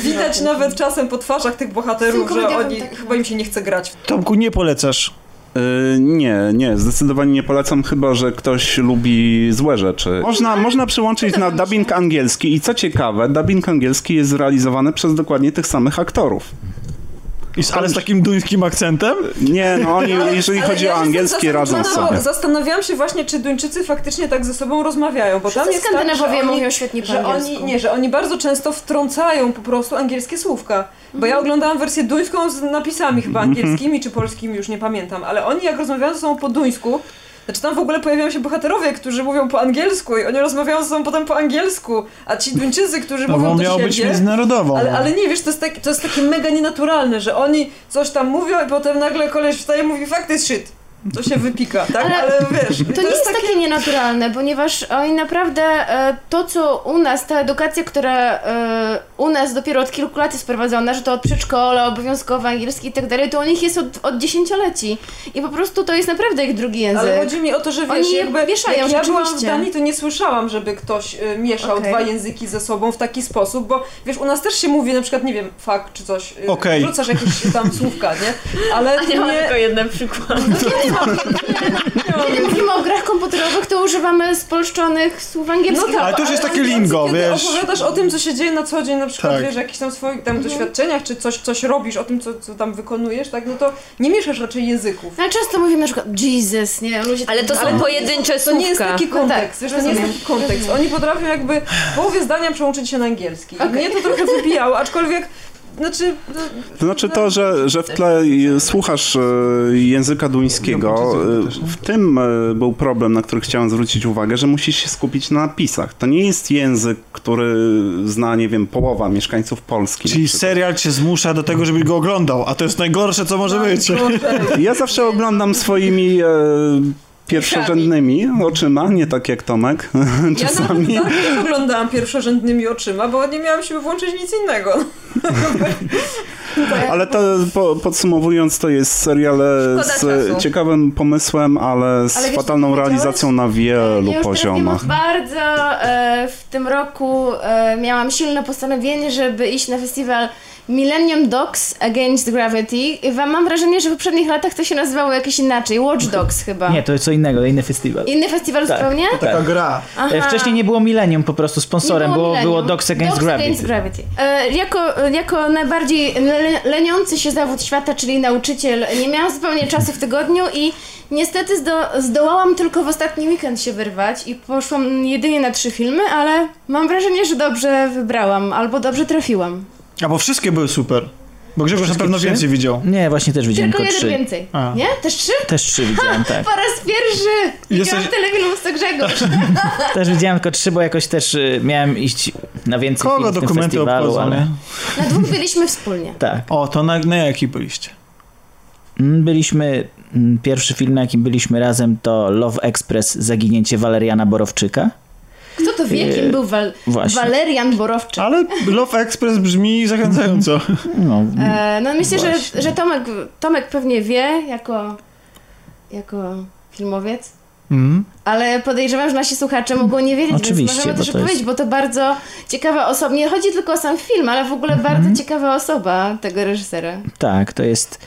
widać nawet czasem po twarzach tych bohaterów, że oni, takim. chyba im się nie chce grać. Tomku, nie polecasz. E, Nie, nie, zdecydowanie nie polecam, chyba że ktoś lubi złe rzeczy. Można, można przyłączyć na dubbing angielski i co ciekawe, dubbing angielski jest zrealizowany przez dokładnie tych samych aktorów. I z, ale z takim duńskim akcentem? Nie, no oni, jeżeli Ale chodzi ja o angielski, radzą zastanawiałam- sobie. Zastanawiałam się właśnie, czy Duńczycy faktycznie tak ze sobą rozmawiają, bo tam Wszyscy jest tak, że Skandynawowie oni, mówią świetnie po że oni, nie, że oni bardzo często wtrącają po prostu angielskie słówka. Bo ja oglądałam wersję duńską z napisami chyba angielskimi czy polskimi, już nie pamiętam, ale oni jak rozmawiają ze sobą po duńsku, znaczy tam w ogóle pojawiają się bohaterowie, którzy mówią po angielsku i oni rozmawiają ze sobą potem po angielsku, a ci Duńczycy, którzy No mówią do siebie... być międzynarodowo. Ale, no. ale nie, wiesz, to jest, tak, to jest takie mega nienaturalne, że oni coś tam mówią i potem nagle koleś wstaje i mówi fakt jest shit. To się wypika, tak? Ale Ale, wiesz, To nie jest takie nienaturalne, ponieważ oni naprawdę e, to, co u nas, ta edukacja, która e, u nas dopiero od kilku lat jest wprowadzona, że to od przedszkola, obowiązkowy angielski i tak dalej, to u nich jest od, od dziesięcioleci. I po prostu to jest naprawdę ich drugi język. Ale chodzi mi o to, że wiesz, Oni jakby mieszają jak ja byłam w. Danii, to nie słyszałam, żeby ktoś y, mieszał Okej. dwa języki ze sobą w taki sposób, bo wiesz, u nas też się mówi na przykład, nie wiem, fuck czy coś, y, Okej. rzucasz jakieś tam słówka, nie? Ale A nie ma tylko jeden przykład. Kiedy mówimy o grach komputerowych, to używamy spolszczonych słów angielskich. tak, Ale to już jest takie lingo, kiedy wiesz. opowiadasz o tym, co się dzieje na co dzień, na przykład, Tak. wiesz, jakichś tam swoich tam doświadczeniach, czy coś, coś robisz, o tym, co, co tam wykonujesz, tak, no to nie mieszasz raczej języków. Ale często mówimy na przykład Jesus, nie? Ludzie Ale to są ale pojedyncze To nie jest słówka. taki kontekst, No wiesz, to nie jest taki kontekst. Oni potrafią jakby połowie zdania przełączyć się na angielski. I Okej. mnie to trochę wybijało, aczkolwiek, znaczy... no, To znaczy to, że, że w tle słuchasz e, języka duńskiego, e, w tym e, był problem, na który chciałem zwrócić uwagę, że musisz się skupić na napisach. To nie jest język, który zna, nie wiem, połowa mieszkańców Polski. Czyli serial cię zmusza do tego, żebyś go oglądał, a to jest najgorsze, co może być. gorzej. Ja zawsze oglądam swoimi e, pierwszorzędnymi oczyma, nie tak jak Tomek Ja czasami. nawet tak nie oglądałam pierwszorzędnymi oczyma, bo nie miałam siły włączyć nic innego. Ale to po, podsumowując, to jest serial z czasu. ciekawym pomysłem, ale z Ale wiesz, fatalną realizacją na wielu Ja poziomach. Bardzo e, w tym roku e, miałam silne postanowienie, żeby iść na festiwal Millennium Dogs Against Gravity. I wam mam wrażenie, że w poprzednich latach to się nazywało jakieś inaczej. Watch Dogs chyba. Nie, to jest co innego, inny festiwal. Inny festiwal Tak. zupełnie? Taka gra. E, Wcześniej nie było Millennium, po prostu sponsorem, Nie było, Millennium. było Dogs Against Dogs Gravity. Against Gravity. E, jako, jako najbardziej le, leniący się zawód świata, czyli nauczyciel, nie miałam zupełnie czasu w tygodniu i niestety zdo, zdołałam tylko w ostatni weekend się wyrwać i poszłam jedynie na trzy filmy, ale mam wrażenie, że dobrze wybrałam albo dobrze trafiłam. A bo wszystkie były super. Bo Grzegorz na pewno trzy? więcej widział. Nie, właśnie też widziałem Tylko tylko jeden trzy. więcej. A. Nie? Też trzy? Też trzy widziałem, tak. Po raz pierwszy! Widziałam Jesteś- tyle filmów co Grzegorz. Też widziałem tylko trzy, bo jakoś też y, miałem iść na więcej Kogo filmów dokumenty festiwalu, obchodzą, ale... Na dwóch byliśmy wspólnie. Tak. O, to na, na jaki byliście? Mm, Byliśmy, mm, pierwszy film, na jakim byliśmy razem to Love Express, Zaginięcie Waleriana Borowczyka. Kto to wie, kim był Wal- Właśnie. Walerian Borowczyk? Ale Love Express brzmi zachęcająco. No, E, no myślę, że, Właśnie. że Tomek, Tomek pewnie wie, jako, jako filmowiec. Mhm. Ale podejrzewam, że nasi słuchacze mogą nie wiedzieć, Oczywiście, więc możemy też to jest- opowiedzieć, bo to bardzo ciekawa osoba. Nie chodzi tylko o sam film, ale w ogóle Mhm. bardzo ciekawa osoba tego reżysera. Tak, to jest e,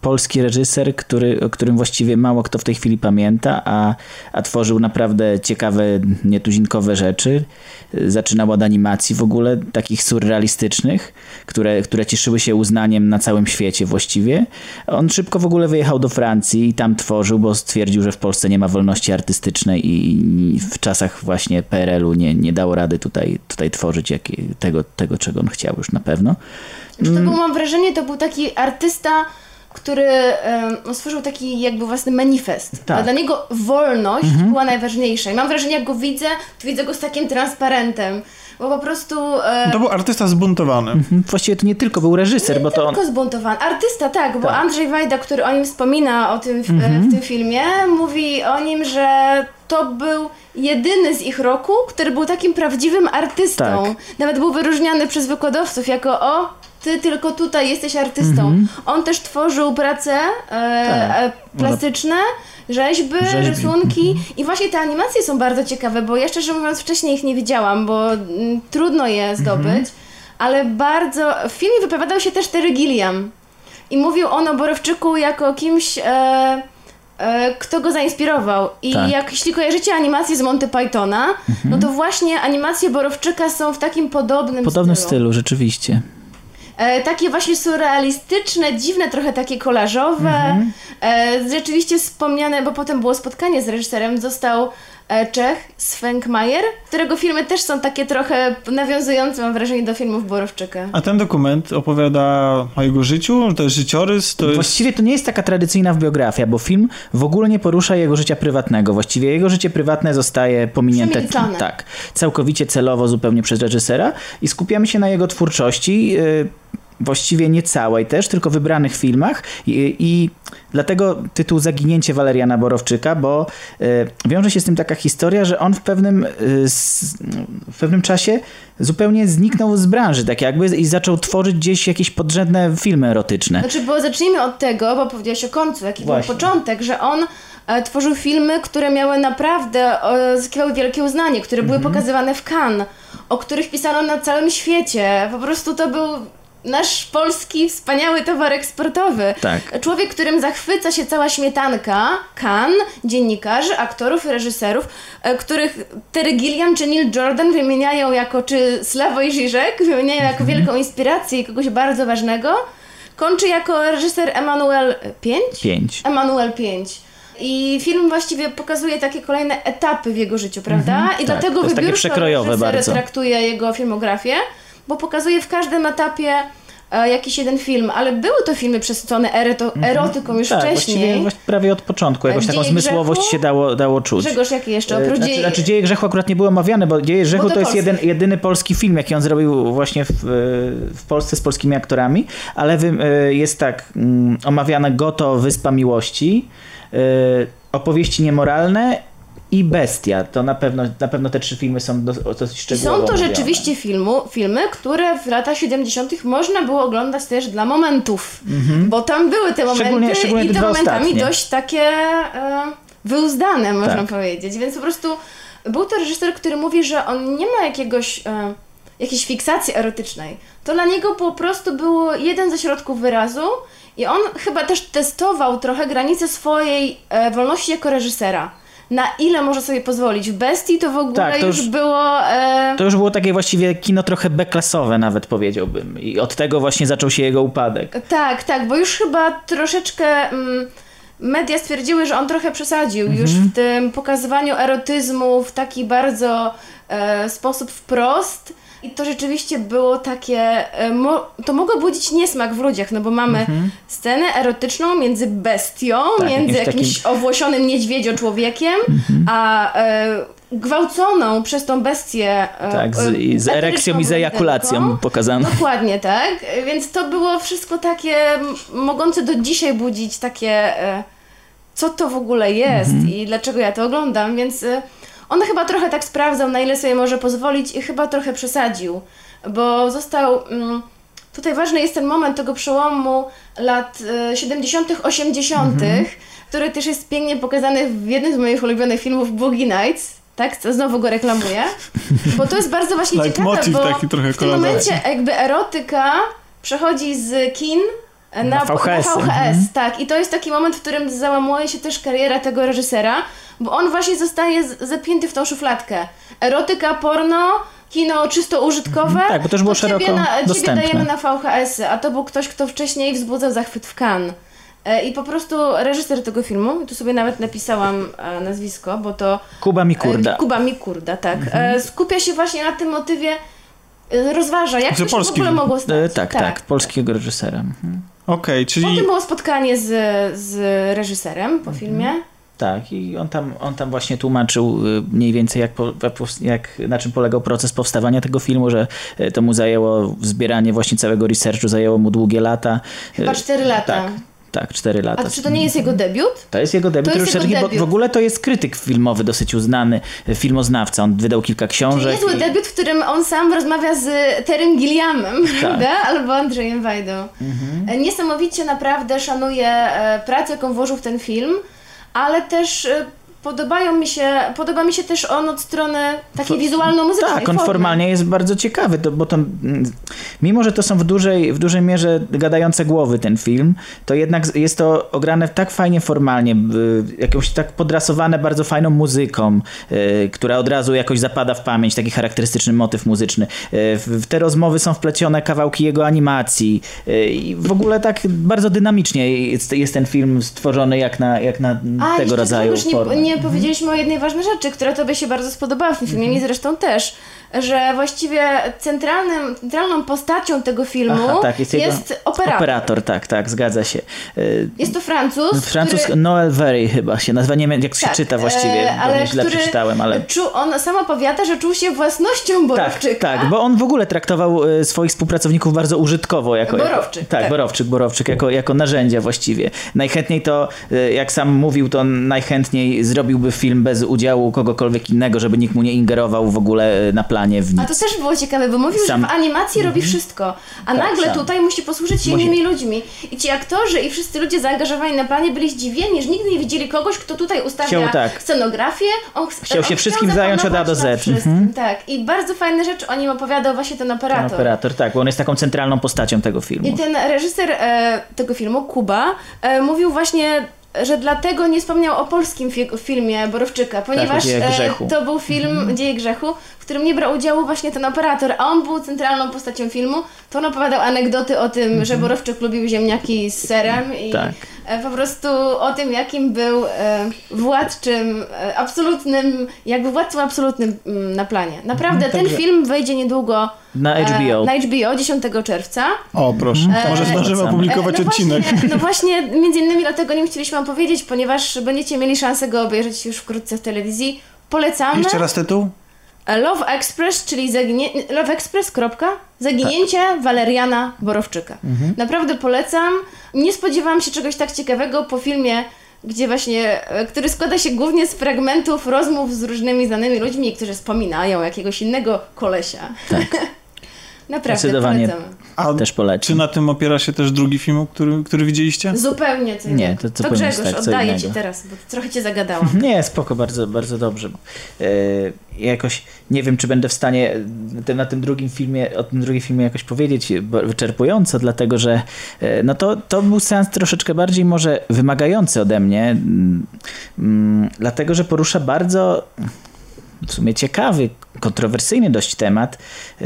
polski reżyser, który, o którym właściwie mało kto w tej chwili pamięta, a, a tworzył naprawdę ciekawe, nietuzinkowe rzeczy. Zaczynał od animacji w ogóle, takich surrealistycznych, które, które cieszyły się uznaniem na całym świecie właściwie. On szybko w ogóle wyjechał do Francji i tam tworzył, bo stwierdził, że w Polsce nie ma wolności artystycznej i w czasach właśnie PRL-u nie, nie dało rady tutaj, tutaj tworzyć jakie, tego, tego, czego on chciał już na pewno. Znaczy, Mm. to był, mam wrażenie, to był taki artysta, który no, stworzył taki jakby własny manifest. Tak. Mhm. A Dla niego wolność była najważniejsza. I mam wrażenie, jak go widzę, to widzę go z takim transparentem. Bo po prostu... E, To był artysta zbuntowany. Mhm, Właściwie to nie tylko był reżyser, bo to Tylko zbuntowany. Artysta, tak, bo Tak. Mhm. Andrzej Wajda, który o nim wspomina o tym, w, w tym filmie, mówi o nim, że to był jedyny z ich roku, który był takim prawdziwym artystą. Tak. Nawet był wyróżniany przez wykładowców jako o, ty tylko tutaj jesteś artystą. On też tworzył prace e, Mhm. Tak. e, plastyczne, rzeźby, Rzeźbi. Mhm. rysunki i właśnie te animacje są bardzo ciekawe, bo ja szczerze mówiąc wcześniej ich nie widziałam, bo mm, trudno je zdobyć, Mhm. ale bardzo... W filmie wypowiadał się też Terry Gilliam i mówił on o Borowczyku jako kimś... E, e, kto go zainspirował. I Tak. jak jeśli kojarzycie animacje z Monty Pythona, no to właśnie animacje Borowczyka są w takim podobnym, w podobnym stylu. stylu, rzeczywiście. E, takie właśnie surrealistyczne, dziwne, trochę takie kolażowe. Mhm. E, rzeczywiście wspomniane, bo potem było spotkanie z reżyserem, został Czech, Svenk Mayer, którego filmy też są takie trochę nawiązujące, mam wrażenie, do filmów Borowczyka. A ten dokument opowiada o jego życiu, to jest życiorys, to jest... Właściwie to nie jest taka tradycyjna biografia, bo film w ogóle nie porusza jego życia prywatnego. Właściwie jego życie prywatne zostaje pominięte tak, całkowicie celowo zupełnie przez reżysera i skupiamy się na jego twórczości. Yy, Właściwie nie całej też, tylko wybranych filmach i, i dlatego tytuł Zaginięcie Waleriana Borowczyka, bo y, wiąże się z tym taka historia, że on w pewnym, y, s, w pewnym czasie zupełnie zniknął z branży, tak jakby i zaczął tworzyć gdzieś jakieś podrzędne filmy erotyczne. Znaczy, bo zacznijmy od tego, bo powiedziałeś o końcu, jaki Właśnie. był początek, że on e, tworzył filmy, które miały naprawdę, zyskiwały wielkie uznanie, które były Mhm. pokazywane w Cannes, o których pisano na całym świecie. Po prostu to był nasz polski wspaniały towar eksportowy. Tak. Człowiek, którym zachwyca się cała śmietanka, Cannes, dziennikarzy, aktorów, reżyserów, e, których Terry Gilliam czy Neil Jordan wymieniają jako, czy Slavoj Žižek wymieniają jako Mhm. wielką inspirację i kogoś bardzo ważnego, kończy jako reżyser Emanuel 5? Pięć. Emanuel 5. I film właściwie pokazuje takie kolejne etapy w jego życiu, prawda? I tak. dlatego jest takie przekrojowe bardzo. traktuje jego filmografię, bo pokazuje w każdym etapie e, jakiś jeden film, ale były to filmy przesycone eroto, erotyką już tak, wcześniej. właśnie prawie od początku. Jakoś W taką zmysłowość Grzechu? się dało, dało czuć. Grzegorz, jaki jeszcze? E, Oprócz Znaczy, dzieje... znaczy Dzieje Grzechu akurat nie było omawiane, bo Dzieje Grzechu Bo to to jest jeden, jedyny polski film, jaki on zrobił właśnie w, w Polsce z polskimi aktorami, ale e, jest tak, mm, omawiane Goto, Wyspa Miłości, e, Opowieści niemoralne i Bestia. To na pewno, na pewno te trzy filmy są dos- dosyć I szczegółowo są to rzeczywiście filmu, filmy, które w latach 70. można było oglądać też dla momentów. Bo tam były te momenty Szczególnie- szczególnie i te momentami ostatnie. dość takie e, wyuzdane, można Tak. powiedzieć. Więc po prostu był to reżyser, który mówi, że on nie ma jakiegoś, e, jakiejś fiksacji erotycznej. To dla niego po prostu było jeden ze środków wyrazu i on chyba też testował trochę granice swojej e, wolności jako reżysera. Na ile może sobie pozwolić. W Bestii to w ogóle Tak, to już, już- było... E, To już było takie właściwie kino trochę B-klasowe nawet powiedziałbym. I od tego właśnie zaczął się jego upadek. Tak, tak, bo już chyba troszeczkę mm, media stwierdziły, że on trochę przesadził już Mhm. w tym pokazywaniu erotyzmu w taki bardzo e, sposób wprost. I to rzeczywiście było takie, e, mo, to mogło budzić niesmak w ludziach, no bo mamy scenę erotyczną między bestią, Mhm. Tak, między jakimś jakimś owłosionym niedźwiedzio-człowiekiem, Mhm. a e, gwałconą przez tą bestię e, Tak, z, i z erekcją i z ejakulacją pokazano. Dokładnie tak, więc to było wszystko takie mogące do dzisiaj budzić takie co to w ogóle jest i dlaczego ja to oglądam, więc on chyba trochę tak sprawdzał, na ile sobie może pozwolić i chyba trochę przesadził, bo został mm, tutaj ważny jest ten moment tego przełomu lat e, 70., 80., który też jest pięknie pokazany w jednym z moich ulubionych filmów Boogie Nights. Tak, co znowu go reklamuję. Bo to jest bardzo właśnie ciekawe, bo taki trochę w tym momencie jakby erotyka przechodzi z kin na, Na VHS. Na VHS Mhm. tak. I to jest taki moment, w którym załamuje się też kariera tego reżysera, bo on właśnie zostaje zapięty w tą szufladkę. Erotyka, porno, kino czysto użytkowe. Tak, bo to już było ciebie szeroko na, Ciebie dostępne. dajemy na VHS-y, a to był ktoś, kto wcześniej wzbudzał zachwyt w Cannes. E, I po prostu reżyser tego filmu, tu sobie nawet napisałam e, nazwisko, bo to Kuba Mikurda. E, Kuba Mikurda, tak. E, skupia się właśnie na tym motywie, rozważa, jak To to się w ogóle mogło stać. E, tak, tak, polskiego reżysera. Mhm. Okej, czyli... Potem było spotkanie z, z reżyserem Mhm. po filmie. Tak, i on tam, on tam właśnie tłumaczył y, mniej więcej, jak, jak, na czym polegał proces powstawania tego filmu, że y, to mu zajęło zbieranie właśnie całego researchu, zajęło mu długie lata. Chyba Y, 4 lata. Tak, tak, 4 lata. A czy to nie jest jego debiut? To jest jego debiut To jest jego bo debiut. w ogóle to jest krytyk filmowy, dosyć uznany, y, filmoznawca. On wydał kilka Czyli książek. niezły i- debiut, w którym on sam rozmawia z Terem Gilliamem, Tak. prawda? Albo Andrzejem Wajdą. Mhm. E, Niesamowicie naprawdę szanuję e, pracę, jaką włożył w ten film, ale też e, podobają mi się, podoba mi się też on od strony takiej wizualno-muzycznej Tak, on formy. formalnie jest bardzo ciekawy, to, bo to, mm, mimo że to są w dużej, w dużej mierze gadające głowy ten film, to jednak jest to ograne tak fajnie formalnie, jakąś tak podrasowane bardzo fajną muzyką, y, która od razu jakoś zapada w pamięć, taki charakterystyczny motyw muzyczny. Y, w, te rozmowy są wplecione kawałki jego animacji y, i w ogóle tak bardzo dynamicznie jest, jest ten film stworzony jak na, jak na A, tego rodzaju też nie, formę. Nie powiedzieliśmy o jednej ważnej rzeczy, która tobie się bardzo spodobała w tym filmie, Mhm. mi zresztą też, że właściwie centralnym, centralną postacią tego filmu Aha, tak, jest, jego operator. operator, tak, tak, zgadza się. Y, Jest to Francuz, Francuz który... Noel Very chyba się nazywa, nie wiem jak się Tak, czyta właściwie, e, ale ale źle który przeczytałem, ale... Czuł, on sam opowiada, że czuł się własnością Tak, Borowczyka. tak, bo on w ogóle traktował e, swoich współpracowników bardzo użytkowo. Jako, Borowczyk, Jako, tak, tak. Borowczyk, Borowczyk, jako, jako narzędzia właściwie. Najchętniej to, e, jak sam mówił, to najchętniej zrobiłby film bez udziału kogokolwiek innego, żeby nikt mu nie ingerował w ogóle na planie w A to też było ciekawe, bo mówił, Sam- że w animacji robi wszystko, a Tak, nagle tutaj musi posłużyć się Musi- innymi ludźmi. I ci aktorzy i wszyscy ludzie zaangażowani na planie byli zdziwieni, że nigdy nie widzieli kogoś, kto tutaj ustawia Chciał, tak. scenografię. On ch- Chciał się on wszystkim zająć od A do Z. Mhm. Tak, i bardzo fajne rzeczy o nim opowiadał właśnie ten Ten operator. operator, tak, bo on jest taką centralną postacią tego filmu. I ten reżyser e, tego filmu, Kuba, e, mówił właśnie, że dlatego nie wspomniał o polskim fi- filmie Borowczyka, ponieważ Tak, Grzechu. e, to był film Mhm. Dzieje Grzechu, w którym nie brał udziału właśnie ten operator, a on był centralną postacią filmu. To on opowiadał anegdoty o tym, że Borowczyk lubił ziemniaki z serem i Mhm. Tak. E, po prostu o tym, jakim był e, władczym, e, absolutnym, jakby władcą absolutnym mm, na planie. Naprawdę, ten film wejdzie niedługo Na e, HBO. na HBO 10 czerwca. O, proszę. Mhm. Może E, zdążymy opublikować E, no odcinek. Właśnie, no właśnie, między innymi dlatego nie chcieliśmy opowiedzieć, ponieważ będziecie mieli szansę go obejrzeć już wkrótce w telewizji. Polecamy. Jeszcze raz tytuł? Love Express, czyli zaginie... Love Express, kropka, zaginięcie Waleriana Borowczyka. Naprawdę polecam. Nie spodziewałam się czegoś tak ciekawego po filmie gdzie właśnie, e, który składa się głównie z fragmentów rozmów z różnymi znanymi ludźmi, którzy wspominają jakiegoś innego kolesia. Tak. Naprawdę, Zdecydowanie. polecamy. A Też czy polecam. na tym opiera się też drugi film, który, który widzieliście? Zupełnie co Nie, to- to to Grzegorz, tak, co oddaję innego. Ci teraz, bo trochę Cię zagadałam. Nie, spoko, bardzo, bardzo dobrze. E, jakoś nie wiem, czy będę w stanie tym- na tym drugim filmie, o tym drugim filmie jakoś powiedzieć wyczerpująco, dlatego że e, no to, to był seans troszeczkę bardziej może wymagający ode mnie, mm, dlatego że porusza bardzo w sumie ciekawy, kontrowersyjny dość temat, e,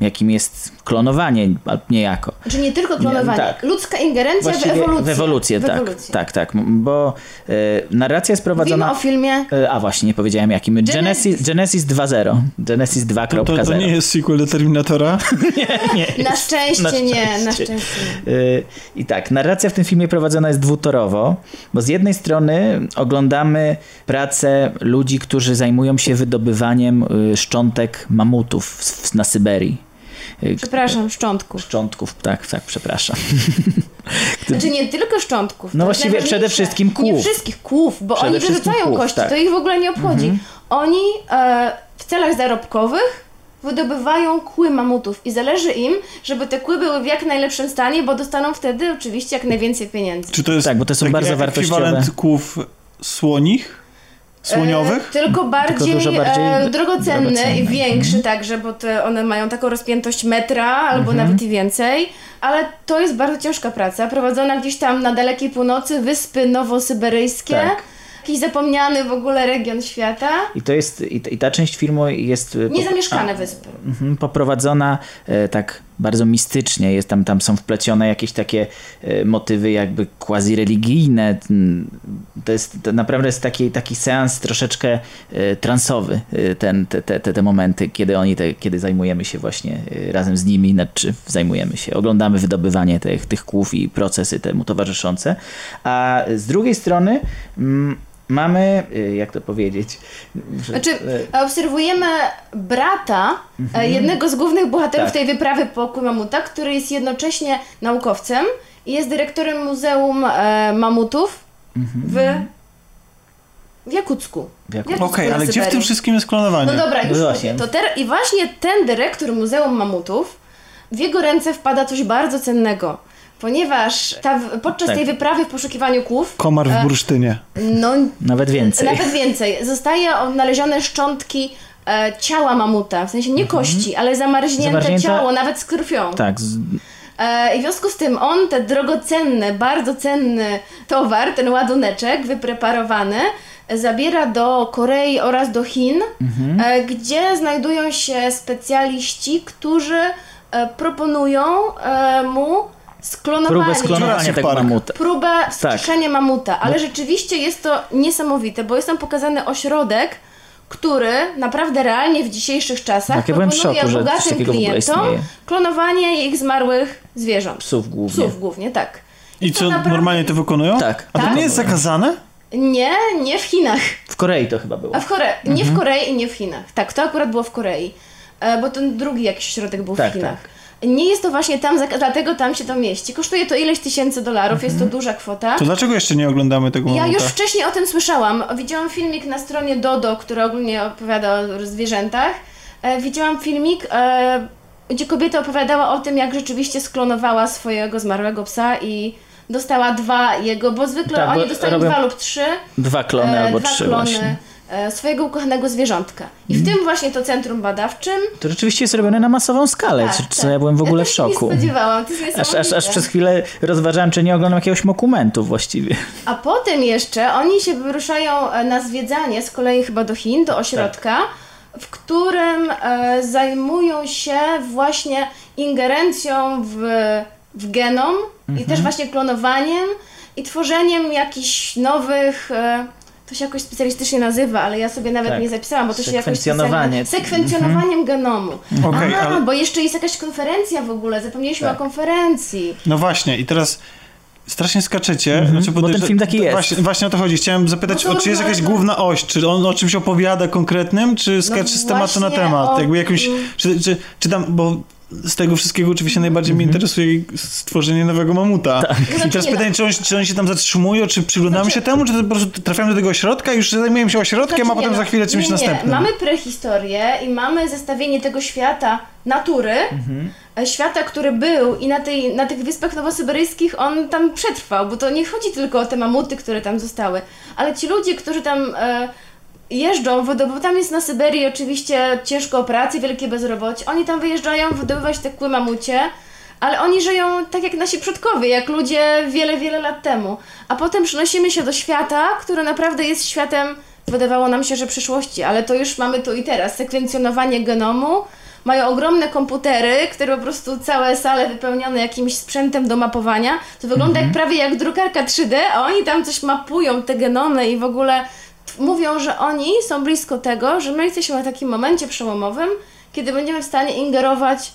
jakim jest klonowanie albo niejako. Czy nie tylko klonowanie, tak. ludzka ingerencja w Właściwie ewolucję. W ewolucję, W tak, ewolucję. tak, tak, bo e, narracja jest Mówimy prowadzona... o filmie E, A właśnie, nie powiedziałem jakim. Genesis, Genesis. Genesis 2.0. Genesis To, 2.0. to, to nie jest sequel do Terminatora? nie. Na szczęście, Na nie, na szczęście. szczęście nie. Y, I tak, narracja w tym filmie prowadzona jest dwutorowo, bo z jednej strony oglądamy pracę ludzi, którzy zajmują się wydobywaniem y, szczątek mamutów w- w- na Syberii. Y, Przepraszam, szczątków. Szczątków, tak, tak, przepraszam. Znaczy nie tylko szczątków. No właściwie przede wszystkim Nie kłów. wszystkich kłów, bo Przede oni wyrzucają kłów, kości, tak. to ich w ogóle nie obchodzi. Oni e, w celach zarobkowych wydobywają kły mamutów i zależy im, żeby te kły były w jak najlepszym stanie, bo dostaną wtedy oczywiście jak najwięcej pieniędzy. Czy to jest Tak, bo to są bardzo wartościowe. ekwiwalent kłów słonich? Słoniowych? E, tylko bardziej, bardziej e, drogocenne i drogocenne. większe także, bo te, one mają taką rozpiętość metra albo Mhm. nawet i więcej. Ale to jest bardzo ciężka praca, prowadzona gdzieś tam na dalekiej północy, wyspy nowosyberyjskie. Tak. Jakiś zapomniany w ogóle region świata. I to jest, i ta, i ta część filmu jest... po- Niezamieszkane a, wyspy. Mhm, poprowadzona e, tak bardzo mistycznie. Jest tam, tam są wplecione jakieś takie e, motywy jakby quasi-religijne. Mm, To jest to naprawdę jest taki, taki seans troszeczkę e, transowy, e, ten, te, te, te, momenty, kiedy oni, te, kiedy zajmujemy się właśnie razem z nimi, znaczy zajmujemy się, oglądamy wydobywanie tych, tych kłów i procesy temu towarzyszące. A z drugiej strony mm, mamy, e, jak to powiedzieć, że- Znaczy, e, obserwujemy brata e, jednego z głównych bohaterów Tak. tej wyprawy po mamuta, który jest jednocześnie naukowcem i jest dyrektorem Muzeum e, Mamutów w, w Jakucku. w Jaku- Jakucku Okej, na ale gdzie w tym wszystkim jest klonowanie? No dobra, już No mówię. właśnie. To ter- I właśnie ten dyrektor Muzeum Mamutów, w jego ręce wpada coś bardzo cennego. Ponieważ ta, podczas Tak. tej wyprawy w poszukiwaniu kłów, Komar w bursztynie. no Nawet więcej. nawet więcej, zostaje odnalezione szczątki e, ciała mamuta, w sensie nie kości, ale zamarznięte Zamarznięte- ciało, nawet z krwią. Tak, z, E, I w związku z tym on, ten drogocenny, bardzo cenny towar, ten ładuneczek wypreparowany, e, zabiera do Korei oraz do Chin, e, gdzie znajdują się specjaliści, którzy e, proponują e, mu sklonowanie. próbę sklonowania tego Park. mamuta. próbę wskrzeszenia mamuta, ale rzeczywiście jest to niesamowite, bo jest tam pokazany ośrodek, który naprawdę realnie w dzisiejszych czasach Tak, ja proponuje szoku, bogatym klientom klonowanie ich zmarłych zwierząt. Psów głównie. Psów głównie, tak. I to co, naprawdę- normalnie to wykonują? Tak. A to Tak. nie jest zakazane? Nie, nie w Chinach, W Korei to chyba było. a w Korei. Nie Mhm. w Korei i nie w Chinach. Tak, to akurat było w Korei, e, bo ten drugi jakiś środek był Tak, w Chinach. Nie jest to właśnie tam, dlatego tam się to mieści. Kosztuje to ileś tysięcy dolarów, jest Mhm. to duża kwota. To dlaczego jeszcze nie oglądamy tego Ja mamuta? już wcześniej o tym słyszałam. Widziałam filmik na stronie Dodo, który ogólnie opowiada o zwierzętach. E, widziałam filmik, e, gdzie kobieta opowiadała o tym, jak rzeczywiście sklonowała swojego zmarłego psa i dostała dwa jego, bo zwykle Tak, oni dostają dwa lub trzy, Dwa klony e, albo dwa trzy klony właśnie. E, swojego ukochanego zwierzątka. I w tym właśnie to centrum badawczym. To rzeczywiście jest robione na masową skalę, Tak, co, tak. ja byłem w ogóle ja w szoku. Nie spodziewałam, to jest Aż, aż, aż przez chwilę rozważałem, czy nie oglądam jakiegoś dokumentu właściwie. A potem jeszcze oni się wyruszają e, na zwiedzanie z kolei chyba do Chin, do ośrodka, w którym e, zajmują się właśnie ingerencją w, w genom i też właśnie klonowaniem i tworzeniem jakichś nowych. E, to się jakoś specjalistycznie nazywa, ale ja sobie nawet Tak. nie zapisałam, bo to się jakoś Sekwencjonowanie. specjalnie- Sekwencjonowaniem genomu. Okej, A, ale- bo jeszcze jest jakaś konferencja w ogóle, zapomnieliśmy Tak. o konferencji. No właśnie, i teraz strasznie skaczecie. Znaczy, bo ten film taki jest. Właśnie, właśnie o to chodzi. Chciałem zapytać, No o, czy jest jakaś główna oś? Czy on o czymś opowiada konkretnym, czy skacze z tematu na temat? o- Jakby jakimś, mm. czy, czy, czy tam, bo z tego wszystkiego oczywiście najbardziej mnie interesuje stworzenie nowego mamuta. I teraz nie pytanie, czy, on, czy oni się tam zatrzymują, czy przyglądamy się temu, czy to po prostu trafiamy do tego ośrodka i już zajmujemy się ośrodkiem, Znaczy, a potem nie, za no, chwilę czymś nie, nie. następnym. Mamy prehistorię i mamy zestawienie tego świata natury, e, świata, który był i na, tej, na tych wyspach nowosyberyjskich on tam przetrwał, bo to nie chodzi tylko o te mamuty, które tam zostały, ale ci ludzie, którzy tam e, jeżdżą, wydo- bo tam jest na Syberii oczywiście ciężko o pracę, wielkie bezrobocie, oni tam wyjeżdżają wydobywać te kły mamucie, ale oni żyją tak jak nasi przodkowie, jak ludzie wiele, wiele lat temu. A potem przenosimy się do świata, który naprawdę jest światem, wydawało nam się, że przyszłości, ale to już mamy tu i teraz. Sekwencjonowanie genomu, mają ogromne komputery, które po prostu całe sale wypełnione jakimś sprzętem do mapowania. To wygląda jak prawie jak drukarka 3D, a oni tam coś mapują, te genomy i w ogóle mówią, że oni są blisko tego, że my jesteśmy na takim momencie przełomowym, kiedy będziemy w stanie ingerować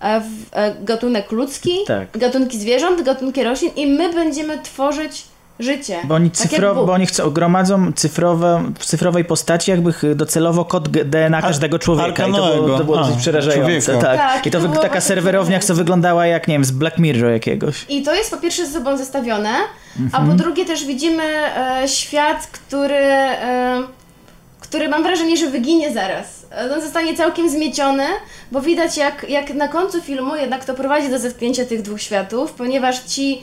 e, w e, gatunek ludzki, Tak. gatunki zwierząt, gatunki roślin i my będziemy tworzyć życie. Bo oni, Tak cyfro, Bóg. bo oni chcą, gromadzą cyfrowe, w cyfrowej postaci jakby docelowo kod DNA każdego człowieka. I to było, to było A, dosyć przerażające. Tak. Tak, I to to taka serwerownia, co wyglądała jak, nie wiem, z Black Mirror jakiegoś. I to jest po pierwsze ze sobą zestawione, a Mhm. po drugie też widzimy e, świat, który, e, który mam wrażenie, że wyginie zaraz. E, On zostanie całkiem zmieciony, bo widać jak, jak na końcu filmu jednak to prowadzi do zetknięcia tych dwóch światów, ponieważ ci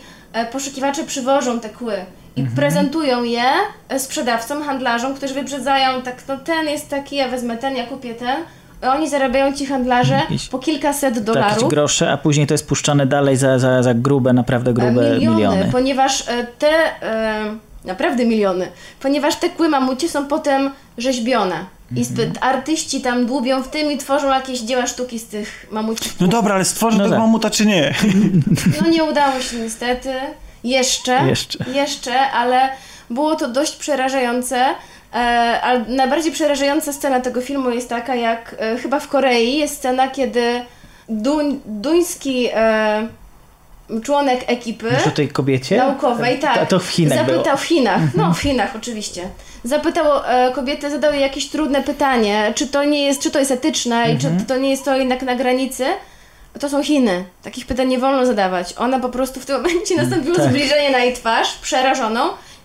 poszukiwacze przywożą te kły i Mhm. prezentują je e, sprzedawcom, handlarzom, którzy wyprzedzają tak, no ten jest taki, ja wezmę ten, ja kupię ten. I Oni zarabiają ci handlarze Jakieś- po kilkaset Takie dolarów. grosze, a później to jest puszczane dalej za, za, za grube, naprawdę grube E, miliony, miliony. ponieważ e, te, e, naprawdę miliony, ponieważ te kły mamucie są potem rzeźbione. I Mhm. zbyt artyści tam dłubią w tym i tworzą jakieś dzieła sztuki z tych mamucich. No dobra, ale stworzę No tego tak. mamuta czy nie? No nie udało się niestety. Jeszcze. Jeszcze. Jeszcze, ale było to dość przerażające. E, ale najbardziej przerażająca scena tego filmu jest taka, jak e, chyba w Korei jest scena, kiedy duń, duński e, członek ekipy Mówisz o tej kobiecie? naukowej, tak. To, to w Chinach Zapytał było. w Chinach, no w Chinach oczywiście. Zapytał e, kobietę, zadał jej jakieś trudne pytanie, czy to nie jest, czy to jest etyczne i Mhm. czy to nie jest to jednak na granicy. To są Chiny. Takich pytań nie wolno zadawać. Ona po prostu w tym momencie nastąpiło tak. zbliżenie na jej twarz, przerażoną.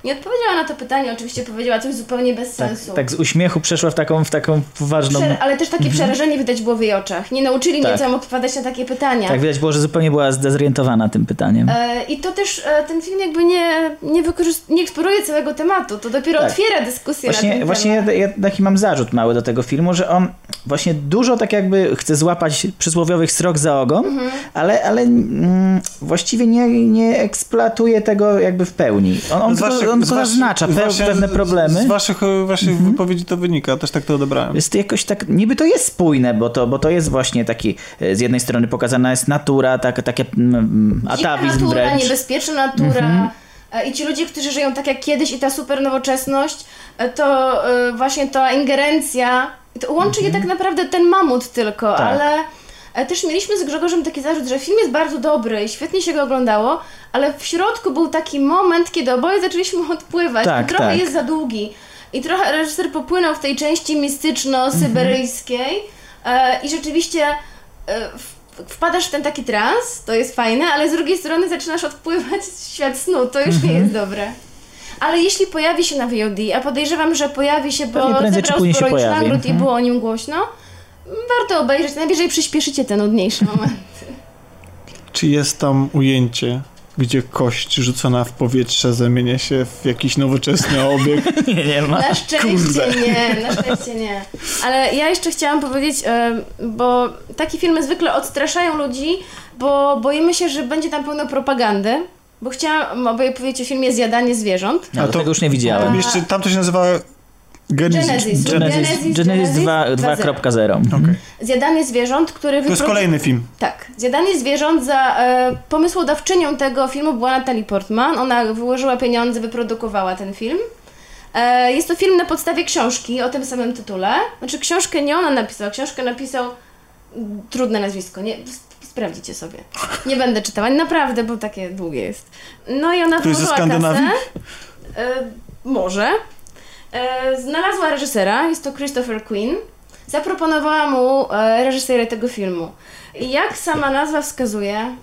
Nie odpowiedziała na to pytanie, oczywiście powiedziała coś zupełnie bez Tak, sensu. tak z uśmiechu przeszła w taką, w taką poważną... Prze- ale też takie przerażenie widać było w jej oczach. Nie nauczyli mnie, Tak. co mam odpowiadać na takie pytania. Tak widać było, że zupełnie była zdezorientowana tym pytaniem. E, I to też e, ten film jakby nie, nie, nie eksploruje całego tematu, to dopiero Tak. otwiera dyskusję na Właśnie, ten właśnie temat. ja, ja taki mam zarzut mały do tego filmu, że on właśnie dużo tak jakby chce złapać przysłowiowych srok za ogon, Mhm. ale, ale mm, właściwie nie, nie eksploatuje tego jakby w pełni. On, on, waszych- tylko, on waszych- zaznacza waszych- pewne problemy. Z waszych, e, waszych wypowiedzi to wynika, też tak to odebrałem. Jest jakoś tak, niby to jest spójne, bo to, bo to jest właśnie taki, e, z jednej strony pokazana jest natura, tak, takie mm, Dzika atawizm natura, wręcz. niebezpieczna natura. E, I ci ludzie, którzy żyją tak jak kiedyś i ta super nowoczesność, e, to właśnie ta ingerencja, to łączy je tak naprawdę ten mamut tylko, Tak. ale też mieliśmy z Grzegorzem taki zarzut, że film jest bardzo dobry i świetnie się go oglądało, ale w środku był taki moment, kiedy oboje zaczęliśmy odpływać Tak, trochę tak. jest za długi. I trochę reżyser popłynął w tej części mistyczno-syberyjskiej e, i rzeczywiście e, wpadasz w ten taki trans, to jest fajne, ale z drugiej strony zaczynasz odpływać w świat snu, to już nie Mhm. jest dobre. Ale jeśli pojawi się na VOD, a podejrzewam, że pojawi się, bo zebrał sporo już nagród i Mhm. było o nim głośno, warto obejrzeć, najwyżej przyspieszycie te nudniejsze momenty. Czy jest tam ujęcie, gdzie kość rzucona w powietrze zamienia się w jakiś nowoczesny obiekt? Nie, nie ma. Na szczęście Kurde. nie, na szczęście nie. Ale ja jeszcze chciałam powiedzieć, bo takie filmy zwykle odstraszają ludzi, bo boimy się, że będzie tam pełno propagandy. Bo chciałam oboje powiedzieć o filmie Zjadanie zwierząt. No, A to, to- tego już nie widziałem. A- Jeszcze tam to się nazywa Genesis. Genesis. Gen- Genesis, Genesis, Genesis Genesis 2 2.0. 2.0. Okej. Zjadanie zwierząt, który To jest wypro- kolejny film. Tak. Zjadanie zwierząt za e, pomysłodawczynią tego filmu była Natalie Portman. Ona wyłożyła pieniądze, wyprodukowała ten film. E, jest to film na podstawie książki o tym samym tytule. Znaczy książkę nie ona napisała, książkę napisał mm, trudne nazwisko, nie, sp- sprawdzicie sobie. Nie będę czytała, naprawdę, bo takie długie jest. No i ona To jest ze wyłożyła Skandynawii? kasę. E, może. E, znalazła reżysera, jest to Christopher Quinn. zaproponowała mu e, reżyserię tego filmu. I jak sama nazwa wskazuje,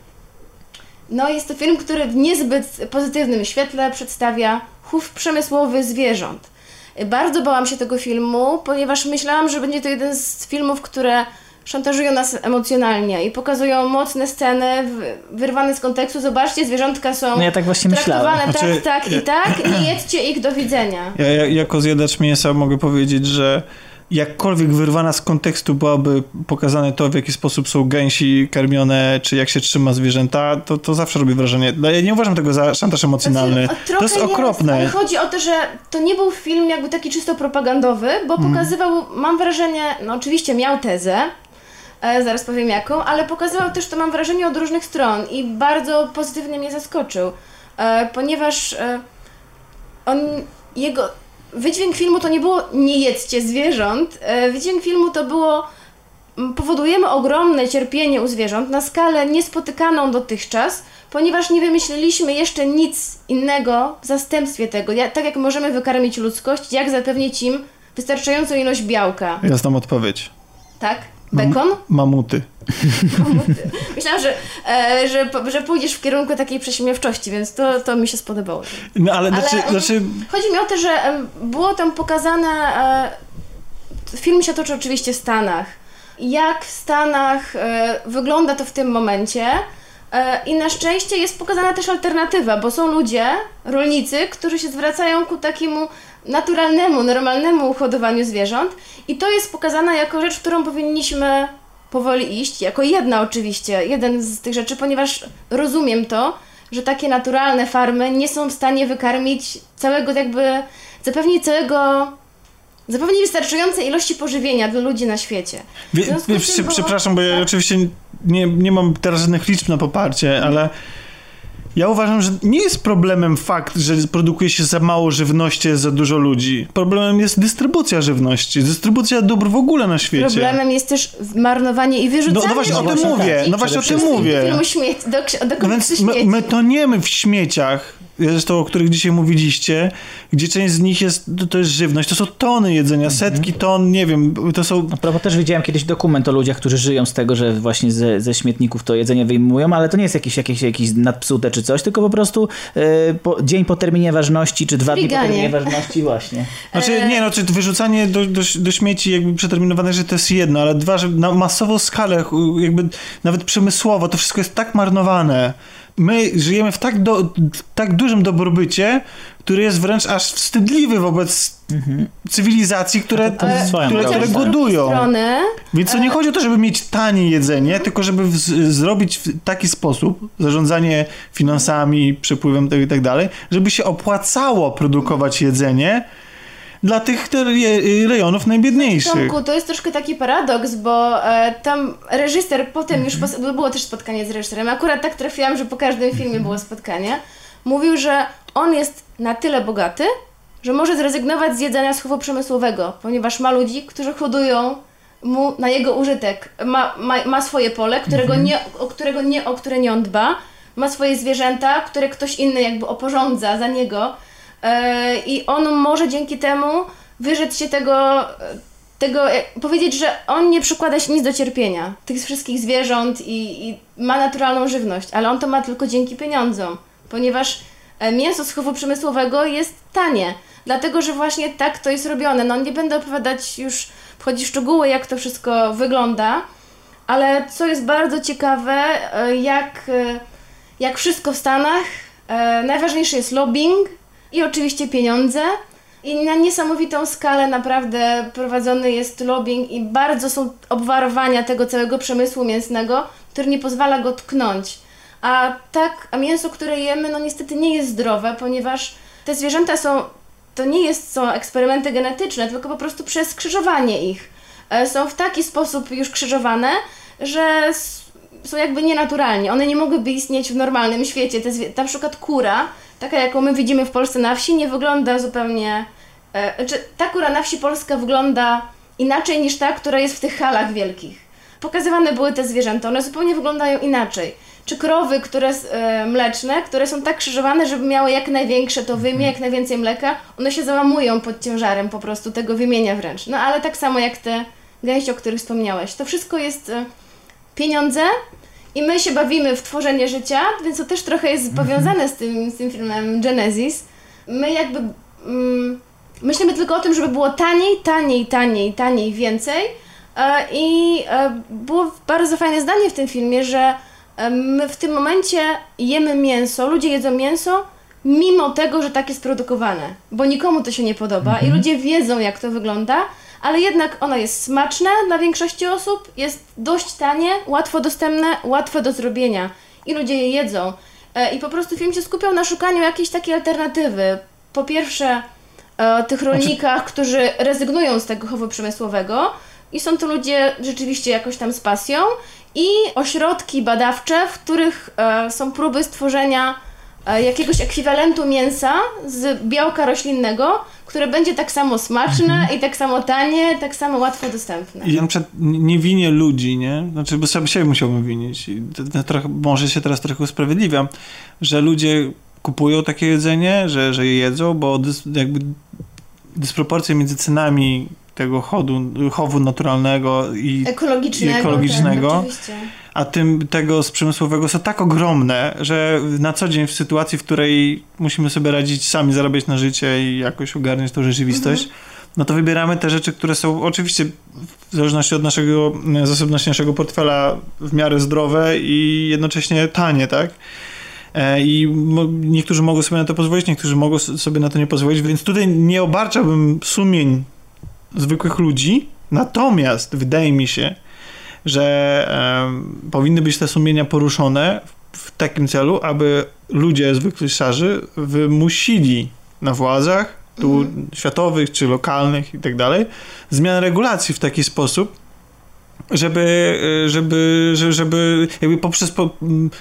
no jest to film, który w niezbyt pozytywnym świetle przedstawia chów przemysłowy zwierząt. Bardzo bałam się tego filmu, ponieważ myślałam, że będzie to jeden z filmów, które szantażują nas emocjonalnie i pokazują mocne sceny wyrwane z kontekstu. Zobaczcie, zwierzątka są No ja tak właśnie myślałem. traktowane Znaczy, tak, tak i tak. Nie jedźcie ich do widzenia. Ja, ja jako zjadacz mięsa mogę powiedzieć, że jakkolwiek wyrwana z kontekstu byłaby pokazane to, w jaki sposób są gęsi karmione, czy jak się trzyma zwierzęta, to, to zawsze robi wrażenie. No, Ja nie uważam tego za szantaż emocjonalny. Znaczy, To jest okropne. ale chodzi o to, że to nie był film jakby taki czysto propagandowy, bo Mhm. pokazywał, mam wrażenie, no oczywiście miał tezę, zaraz powiem jaką, ale pokazywał też, to mam wrażenie, od różnych stron i bardzo pozytywnie mnie zaskoczył, e, ponieważ e, on, jego wydźwięk filmu to nie było nie jedzcie zwierząt, e, wydźwięk filmu to było powodujemy ogromne cierpienie u zwierząt na skalę niespotykaną dotychczas, ponieważ nie wymyśliliśmy jeszcze nic innego w zastępstwie tego. Ja, tak jak możemy wykarmić ludzkość, jak zapewnić im wystarczającą ilość białka. Ja znam odpowiedź. Tak? Bekon? Mamuty. Myślałam, że, e, że, że pójdziesz w kierunku takiej prześmiewczości, więc to, to mi się spodobało. No ale, Ale, znaczy, znaczy Chodzi mi o to, że było tam pokazane. E, film się toczy oczywiście w Stanach. Jak w Stanach e, wygląda to w tym momencie. E, I na szczęście jest pokazana też alternatywa, bo są ludzie, rolnicy, którzy się zwracają ku takiemu naturalnemu, normalnemu hodowaniu zwierząt. I to jest pokazane jako rzecz, którą powinniśmy powoli iść. Jako jedna oczywiście, jeden z tych rzeczy, ponieważ rozumiem to, że takie naturalne farmy nie są w stanie wykarmić całego jakby, zapewnić całego, zapewnić wystarczającej ilości pożywienia dla ludzi na świecie. Wie, wie, tym było- przepraszam, bo ja tak? oczywiście nie, nie mam teraz żadnych liczb na poparcie, ale ja uważam, że nie jest problemem fakt, że produkuje się za mało żywności, jest za dużo ludzi. Problemem jest dystrybucja żywności, dystrybucja dóbr w ogóle na świecie. Problemem jest też marnowanie i wyrzucanie No, no właśnie o tym mówię, no właśnie o tym mówię. Filmu śmieci, do, ksi- do No więc my, my toniemy w śmieciach, zresztą o których dzisiaj mówiliście, gdzie część z nich jest, to, jest żywność, to są tony jedzenia, setki ton, nie wiem, to są... A propos też widziałem kiedyś dokument o ludziach, którzy żyją z tego, że właśnie ze, ze śmietników to jedzenie wyjmują, ale to nie jest jakieś, jakieś, jakieś nadpsute czy coś, tylko po prostu e, po, dzień po terminie ważności, czy dwa dni po terminie ważności właśnie. Znaczy, nie, no, czy wyrzucanie do, do, do śmieci jakby przeterminowanych, że to jest jedno, ale dwa, że na masową skalę, jakby nawet przemysłowo, to wszystko jest tak marnowane. My żyjemy w tak, do, w tak dużym dobrobycie, który jest wręcz aż wstydliwy wobec cywilizacji, które, to swoją które, które tak. głodują. Strony, Więc to nie chodzi o to, żeby mieć tanie jedzenie, tylko żeby w, zrobić w taki sposób zarządzanie finansami, przepływem tego i tak dalej, żeby się opłacało produkować jedzenie dla tych je- rejonów najbiedniejszych. Tomku, to jest troszkę taki paradoks, bo e, tam reżyser, potem już Mhm. pos- było też spotkanie z reżyserem, akurat tak trafiłam, że po każdym filmie było spotkanie, mówił, że on jest na tyle bogaty, że może zrezygnować z jedzenia z chowu przemysłowego, ponieważ ma ludzi, którzy hodują mu na jego użytek. Ma, ma, ma swoje pole, którego Mhm. nie, o, którego nie, o które nie on dba, ma swoje zwierzęta, które ktoś inny jakby oporządza za niego i on może dzięki temu wyrzec się tego, tego e, powiedzieć, że on nie przykłada się nic do cierpienia tych wszystkich zwierząt i, i ma naturalną żywność, ale on to ma tylko dzięki pieniądzom, ponieważ e, mięso z chowu przemysłowego jest tanie, dlatego że właśnie tak to jest robione. No nie będę opowiadać już, wchodzić w szczegóły, jak to wszystko wygląda, ale co jest bardzo ciekawe, e, jak, e, jak wszystko w Stanach, e, najważniejszy jest lobbying i oczywiście pieniądze. I na niesamowitą skalę naprawdę prowadzony jest lobbying i bardzo są obwarowania tego całego przemysłu mięsnego, który nie pozwala go tknąć. A tak, a mięso, które jemy, no niestety nie jest zdrowe, ponieważ te zwierzęta są, to nie jest, są eksperymenty genetyczne, tylko po prostu przez skrzyżowanie ich. E, Są w taki sposób już krzyżowane, że są jakby nienaturalnie. One nie mogłyby istnieć w normalnym świecie. Te zwie- na przykład kura, taka jaką my widzimy w Polsce na wsi, nie wygląda zupełnie... E, znaczy, ta kura na wsi polska wygląda inaczej niż ta, która jest w tych halach wielkich. Pokazywane były te zwierzęta, one zupełnie wyglądają inaczej. Czy krowy, które e, mleczne, które są tak krzyżowane, żeby miały jak największe to wymię, jak najwięcej mleka, one się załamują pod ciężarem po prostu tego wymienia wręcz. No ale tak samo jak te gęsi, o których wspomniałeś. To wszystko jest e, pieniądze i my się bawimy w tworzenie życia, więc to też trochę jest powiązane z tym, z tym filmem Genesis. My jakby mm, myślimy tylko o tym, żeby było taniej, taniej, taniej, taniej, więcej. E, I e, było bardzo fajne zdanie w tym filmie, że e, my w tym momencie jemy mięso, ludzie jedzą mięso, mimo tego, że tak jest produkowane, bo nikomu to się nie podoba i ludzie wiedzą, jak to wygląda, ale jednak ono jest smaczne dla większości osób, jest dość tanie, łatwo dostępne, łatwe do zrobienia i ludzie je jedzą. E, I po prostu film się skupiał na szukaniu jakiejś takiej alternatywy. Po pierwsze, e, tych rolnikach, którzy rezygnują z tego chowu przemysłowego i są to ludzie rzeczywiście jakoś tam z pasją i ośrodki badawcze, w których e, są próby stworzenia jakiegoś ekwiwalentu mięsa z białka roślinnego, które będzie tak samo smaczne i tak samo tanie, tak samo łatwo dostępne. I ja na przykład nie winię ludzi, nie? Znaczy, bo sam siebie musiałbym winić. I trochę, może się teraz trochę usprawiedliwiam, że ludzie kupują takie jedzenie, że, że je jedzą, bo dys, jakby dysproporcje między cenami tego chodu, chowu naturalnego i Ekologicznego. i ekologicznego. Tak, a tym tego z przemysłowego są tak ogromne, że na co dzień w sytuacji, w której musimy sobie radzić sami, zarabiać na życie i jakoś ogarniać tą rzeczywistość, no to wybieramy te rzeczy, które są oczywiście w zależności od naszego zasobności naszego portfela w miarę zdrowe i jednocześnie tanie, tak? E, I niektórzy mogą sobie na to pozwolić, niektórzy mogą sobie na to nie pozwolić, więc tutaj nie obarczałbym sumień zwykłych ludzi, natomiast wydaje mi się, że em, powinny być te sumienia poruszone w, w takim celu, aby ludzie zwykli szarzy wymusili na władzach tu światowych czy lokalnych i tak dalej zmian regulacji w taki sposób, żeby, e, żeby, żeby, żeby jakby poprzez po,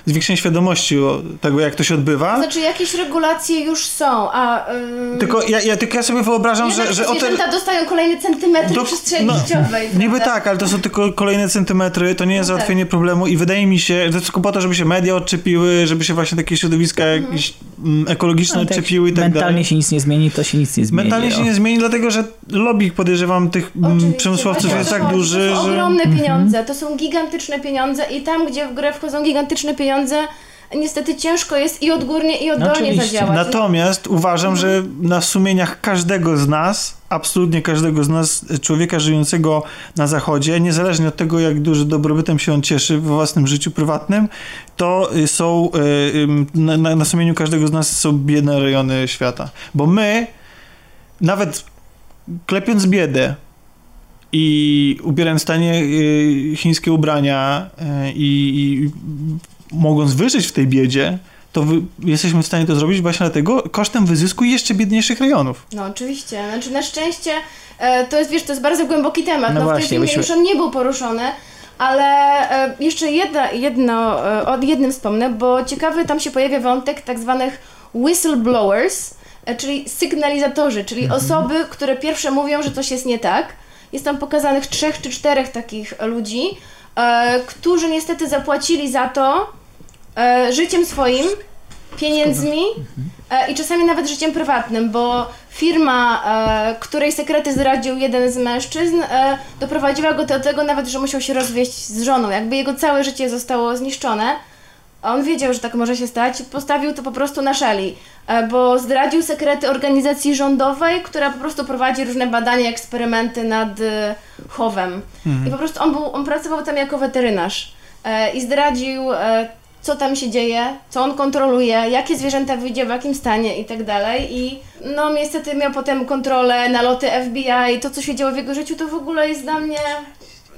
zwiększenie świadomości o tego, jak to się odbywa. Znaczy jakieś regulacje już są, a... ym, Tylko ja, ja, tylko ja sobie wyobrażam, jednak że, że o te... dostają kolejne centymetry Do- przestrzeni no, życiowej. Niby prawda? tak, ale to są tylko kolejne centymetry, to nie jest No załatwienie problemu i wydaje mi się, że to tylko po to, żeby się media odczepiły, żeby się właśnie takie środowiska jakieś mm, ekologiczne No, tak, odczepiły i tak mentalnie dalej. się nic nie zmieni, to się nic nie zmieni. Mentalnie się o. nie zmieni, dlatego że lobby, podejrzewam, tych Oczywiście, przemysłowców o jest tak duży, że... Mhm. Pieniądze, to są gigantyczne pieniądze i tam, gdzie w grę wchodzą gigantyczne pieniądze, niestety ciężko jest i odgórnie, i oddolnie Oczywiście. zadziałać. Natomiast uważam, że na sumieniach każdego z nas, absolutnie każdego z nas, człowieka żyjącego na zachodzie, niezależnie od tego, jak duży dobrobytem się on cieszy we własnym życiu prywatnym, to są, ym, na, na, na sumieniu każdego z nas są biedne rejony świata. Bo my, nawet klepiąc biedę i ubierając tanie y, chińskie ubrania y, i, i mogąc wyżyć w tej biedzie, to wy, jesteśmy w stanie to zrobić właśnie dlatego kosztem wyzysku jeszcze biedniejszych rejonów. No oczywiście, znaczy na szczęście e, to jest, wiesz, to jest bardzo głęboki temat, No no, w właśnie, tym filmie byśmy- już on nie był poruszony, ale e, jeszcze jedna, jedno, e, o jednym wspomnę, bo ciekawy tam się pojawia wątek tak zwanych whistleblowers, czyli sygnalizatorzy, czyli Mhm. osoby, które pierwsze mówią, że coś jest nie tak. Jest tam pokazanych trzech czy czterech takich ludzi, e, którzy niestety zapłacili za to e, życiem swoim, pieniędzmi e, i czasami nawet życiem prywatnym, bo firma, e, której sekrety zdradził jeden z mężczyzn, e, doprowadziła go do tego nawet, że musiał się rozwieść z żoną. Jakby jego całe życie zostało zniszczone. A on wiedział, że tak może się stać, postawił to po prostu na szali, e, bo zdradził sekrety organizacji rządowej, która po prostu prowadzi różne badania, eksperymenty nad e, chowem. I po prostu on, był, on pracował tam jako weterynarz e, i zdradził, co tam się dzieje, co on kontroluje, jakie zwierzęta wyjdzie w jakim stanie i tak dalej. I no niestety miał potem kontrolę, naloty FBI, to co się działo w jego życiu, to w ogóle jest dla mnie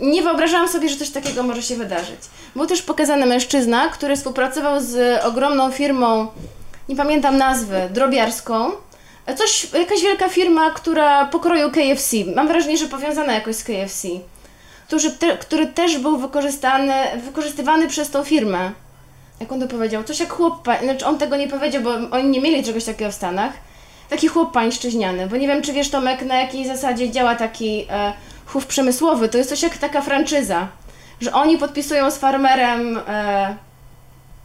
nie wyobrażałam sobie, że coś takiego może się wydarzyć. Był też pokazany mężczyzna, który współpracował z ogromną firmą, nie pamiętam nazwy, drobiarską. Coś, jakaś wielka firma, która pokroju KFC. Mam wrażenie, że powiązana jakoś z KFC. Który, te, który też był wykorzystany, wykorzystywany przez tą firmę. Jak on to powiedział? Coś jak chłop znaczy on tego nie powiedział, bo oni nie mieli czegoś takiego w Stanach. Taki chłop pańszczyźniany, bo nie wiem, czy wiesz Tomek, na jakiej zasadzie działa taki e, chów przemysłowy. To jest coś jak taka franczyza, że oni podpisują z farmerem e,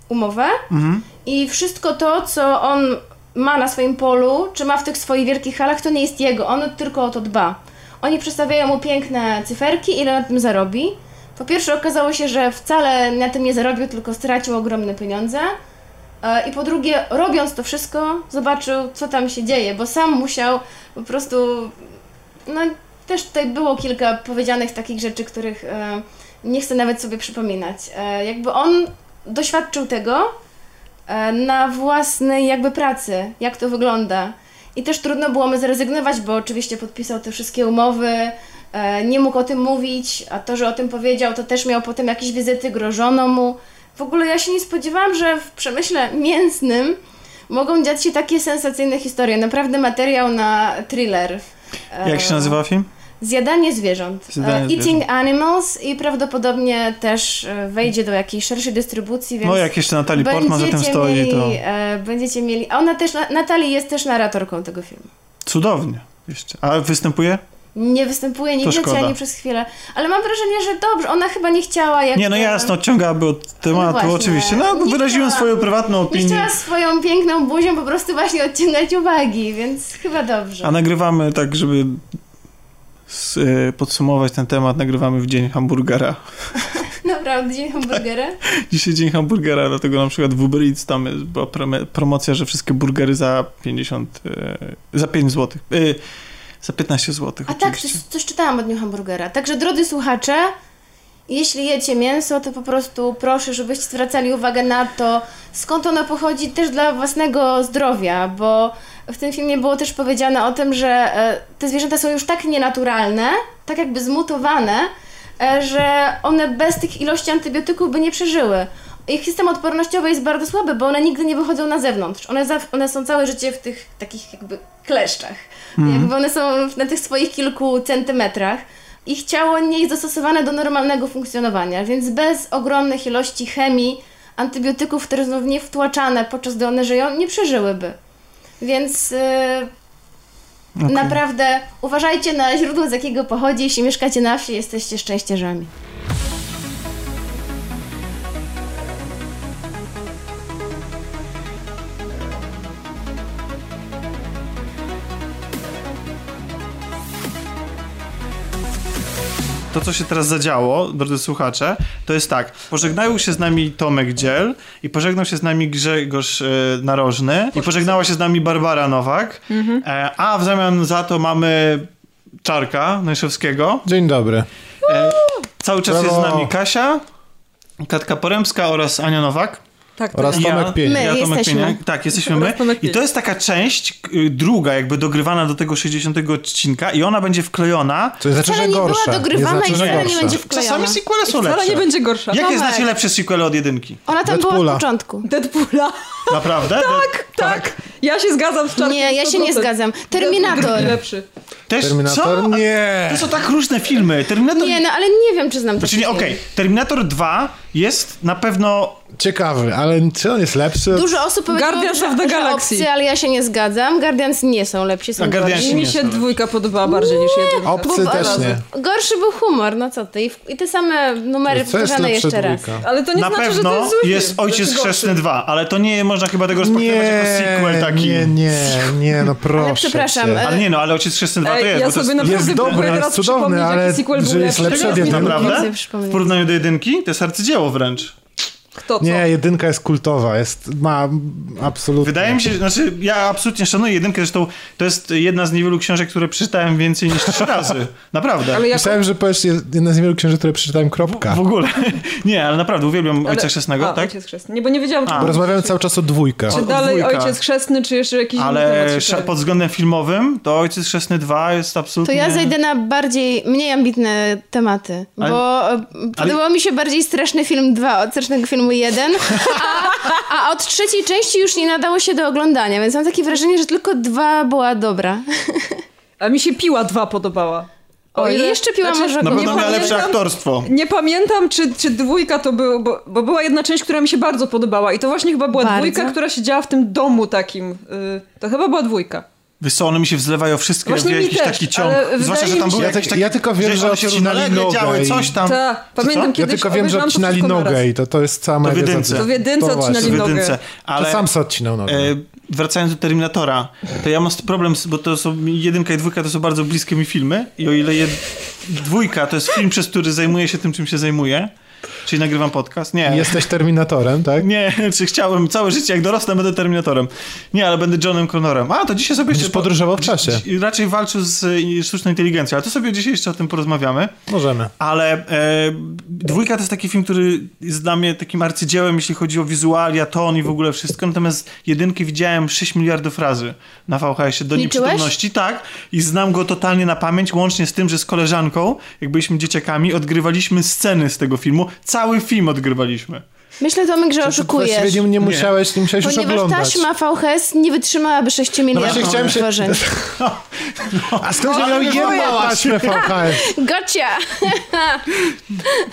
umowę Mhm. i wszystko to, co on ma na swoim polu, czy ma w tych swoich wielkich halach, to nie jest jego, on tylko o to dba. Oni przedstawiają mu piękne cyferki, ile na tym zarobi. Po pierwsze okazało się, że wcale na tym nie zarobił, tylko stracił ogromne pieniądze. E, I po drugie, robiąc to wszystko, zobaczył, co tam się dzieje, bo sam musiał po prostu. No, też tutaj było kilka powiedzianych takich rzeczy, których e, nie chcę nawet sobie przypominać. E, jakby on doświadczył tego e, na własnej jakby pracy, jak to wygląda. I też trudno było mu zrezygnować, bo oczywiście podpisał te wszystkie umowy, nie mógł o tym mówić, a to, że o tym powiedział, to też miał potem jakieś wizyty, grożono mu. W ogóle ja się nie spodziewałam, że w przemyśle mięsnym mogą dziać się takie sensacyjne historie. Naprawdę materiał na thriller. Jak się nazywa film? Zjadanie zwierząt. Zjadanie E, Eating Animals i prawdopodobnie też e, wejdzie do jakiejś szerszej dystrybucji, więc No jak jeszcze Natalie Portman za tym stoi, mieli, to e, będziecie mieli... A ona też, Natalie jest też narratorką tego filmu. cudownie. Jeszcze. A występuje? Nie występuje, nie wiecie ani przez chwilę. Ale mam wrażenie, że dobrze. Ona chyba nie chciała jak... Nie, no jasno, odciągałaby od tematu, właśnie. oczywiście. No, Nie wyraziłem chciała- swoją prywatną Nie opinię. chciała swoją piękną buzią po prostu właśnie odciągać uwagi, więc chyba dobrze. A nagrywamy tak, żeby podsumować ten temat, nagrywamy w dzień hamburgera. Naprawdę, dzień hamburgera. Dzisiaj dzień hamburgera, dlatego na przykład w Uber Eats tam jest, była promocja, że wszystkie burgery za 50, e, za 5 zł. E, za 15 zł A tak, oczywiście. coś, coś czytałam o Dniu Hamburgera. Także drodzy słuchacze, jeśli jecie mięso, to po prostu proszę, żebyście zwracali uwagę na to, skąd ono pochodzi też dla własnego zdrowia, bo w tym filmie było też powiedziane o tym, że e, te zwierzęta są już tak nienaturalne, tak jakby zmutowane, e, że one bez tych ilości antybiotyków by nie przeżyły. Ich system odpornościowy jest bardzo słaby, bo one nigdy nie wychodzą na zewnątrz. One, za, one są całe życie w tych takich jakby kleszczach. Jakby one są na tych swoich kilku centymetrach. Ich ciało nie jest dostosowane do normalnego funkcjonowania, więc bez ogromnych ilości chemii, antybiotyków, które są w nie wtłaczane podczas gdy one żyją, nie przeżyłyby. Więc yy, Okej. naprawdę uważajcie na źródło, z jakiego pochodzi. Jeśli mieszkacie na wsi, jesteście szczęściarzami. To, co się teraz zadziało, drodzy słuchacze, to jest tak. Pożegnają się z nami Tomek Dziel i pożegnał się z nami Grzegorz e, Narożny i pożegnała się z nami Barbara Nowak, e, a w zamian za to mamy Czarka Najszewskiego. Dzień dobry. E, cały czas jest z Brawo. nami Kasia, Katka Poremska oraz Ania Nowak. Tak, to Oraz jest. Tomek Pień. My. Ja, Tomek jesteśmy. Pieniak. Tak, jesteśmy my. Tomek I to jest taka część y, druga, jakby dogrywana do tego 60 odcinka i ona będzie wklejona. To znaczy, Wcale że nie była gorsza. dogrywana znaczy, i wcale nie będzie wklejona. Czasami sequele są Wcale lepsze. nie będzie gorsza. Jakie Tomek. znacie lepsze sequele od jedynki? Ona tam była Deadpoola. od początku. Deadpoola. Naprawdę? tak, Tak, ja się zgadzam z Czarkiem. Nie, ja się nie 100%. zgadzam. Terminator. lepszy. Też, Terminator? Co? Nie. To są tak różne filmy. Terminator... Nie, no ale nie wiem, czy znam to. Znaczy nie, okej. Terminator 2 jest na pewno... Ciekawy, ale czy on jest lepszy? Dużo osób powiedziało, Guardians że, of the że Galaxy. obcy, ale ja się nie zgadzam. Guardians nie są lepsi, są A Guardiansi gorsi. Mi się dwójka podobała bardziej niż jedynka. Obcy Bo- też nie. Gorszy był humor, no co ty. I, te same numery powtarzane jeszcze raz. dwójka? Ale to nie na znaczy, że pewno to jest zły jest. Ojciec Znaczy Chrzestny gorszy. 2, ale to nie można chyba tego rozpaktować Nie, jako sequel taki. nie, nie, nie, no proszę przepraszam, cię. Ale nie no, ale Ojciec Chrzestny 2 to jest, ja to sobie jest... dobry, jest cudowny, przypomnieć, ale jaki sequel że był jest lepszy od jedynki. Naprawdę? W porównaniu do jedynki? To jest arcydzieło wręcz. Kto co? Nie, jedynka jest kultowa, jest, ma absolutnie... Wydaje mi się, że- znaczy ja absolutnie szanuję jedynkę, zresztą to jest jedna z niewielu książek, które przeczytałem więcej niż trzy razy. Naprawdę. Ale jako... Myślałem, że powiesz jedna z niewielu książek, które przeczytałem, kropka. W ogóle. Nie, ale naprawdę uwielbiam ale- Ojca Chrzestnego, A, tak? Ojciec chrzestny. Nie, bo nie wiedziałam, czy, A. Bo rozmawiamy cały czas o dwójkach. czy dalej dwójka. Ojciec chrzestny, czy jeszcze jakiś inny Ale temat pod względem filmowym to Ojciec Chrzestny 2 jest To absolutnie... ja zejdę na bardziej, mniej ambitne tematy, Ale- bo e, podobał mi się bardziej Straszny Film 2 od Strasznego Filmu 1, a, a od trzeciej części już nie nadało się do oglądania, więc mam takie wrażenie, że tylko dwa była dobra. A mi się Piła 2 podobała. O, i jeszcze Piła Znaczy, może Na pewno miała lepsze aktorstwo. Nie pamiętam, czy, czy dwójka to był, bo, bo była jedna część, która mi się bardzo podobała i to właśnie chyba była Bardzo? dwójka, która się działa w tym domu takim. y, to chyba była dwójka. Wiesz co, one mi się wzlewają wszystkie Właśnie jakiś też, taki ciąg. ale Zwłaszcza, że tam się- Ja, jakieś ty, takie... ja tylko wiem, że odcinali nogę działy, i... coś tam. Ta, pamiętam co? Ja kiedyś tylko wiem, że to odcinali nogę i to, to jest cała moja w jedynce. To w jedynce To odcinali nogę. jedynce. To Ale sam se odcinał nogę. e, wracając do Terminatora, to ja mam problem, bo to są jedynka i dwójka to są bardzo bliskie mi filmy i o ile jed... dwójka to jest film, przez który zajmuję się tym, czym się zajmuję, czyli nagrywam podcast, nie. Jesteś Terminatorem, tak? Nie, czy chciałem całe życie, jak dorosnę, będę Terminatorem. Nie, ale będę Johnem Connorem. A, to dzisiaj sobie Będziesz jeszcze... podróżował w czasie. Raczej walczył z y, sztuczną inteligencją, ale to sobie dzisiaj jeszcze o tym porozmawiamy. Możemy. Ale e, dwójka to jest taki film, który jest dla mnie takim arcydziełem, jeśli chodzi o wizualia, ton i w ogóle wszystko. Natomiast jedynkę widziałem 6 miliardów razy na VHS-ie do Liczyłeś? nieprzytomności. Tak. I znam go totalnie na pamięć, łącznie z tym, że z koleżanką, jak byliśmy dzieciakami, odgrywaliśmy sceny z tego filmu. Cały film odgrywaliśmy. Myślę, Tomek, że Właściwie oszukujesz. nie, nie musiałeś, nie musiałeś już Ponieważ oglądać. taśma VHS nie wytrzymałaby 6 miliardów właśnie chciałem się- odtworzeń. A skąd miał jedną taśmę VHS? Gocia!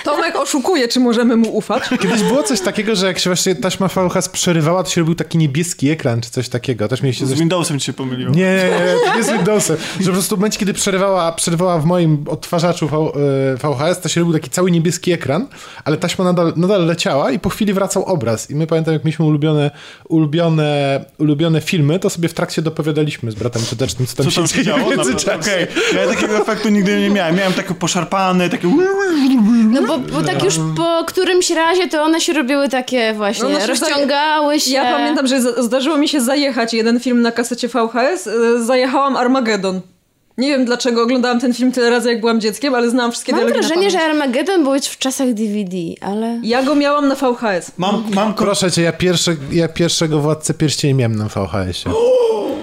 Tomek oszukuje, czy możemy mu ufać? Kiedyś było coś takiego, że jak się właśnie taśma VHS przerywała, to się robił taki niebieski ekran, czy coś takiego. Też mieliście Z coś... Windowsem ci się pomyliło. Nie, nie, nie, nie z Windowsem. Że po prostu w momencie, kiedy przerywała, przerywała w moim odtwarzaczu v, e, VHS, to się robił taki cały niebieski ekran, ale taśma nadal, nadal leciała i po chwili wracał obraz. I my pamiętam, jak mieliśmy ulubione, ulubione, ulubione filmy, to sobie w trakcie dopowiadaliśmy z bratem Czydecznym, co tam, Co tam się dzieje działo? No. Okej, ja takiego efektu nigdy nie miałem. Miałem takie poszarpane, takie... No bo, bo tak już po którymś razie to one się robiły takie właśnie, No, no, rozciągały się. Ja pamiętam, że zdarzyło mi się zajechać jeden film na kasecie VHS. y, Zajechałam Armageddon. Nie wiem dlaczego oglądałam ten film tyle razy, jak byłam dzieckiem, ale znałam wszystkie Mam dialogi na wrażenie, że. Armageddon był już w czasach DVD, ale... Ja go miałam na VHS. Mam, mam ko- Proszę cię, ja, pierwszy, ja pierwszego Władcę Pierścieni miałem na VHS-ie.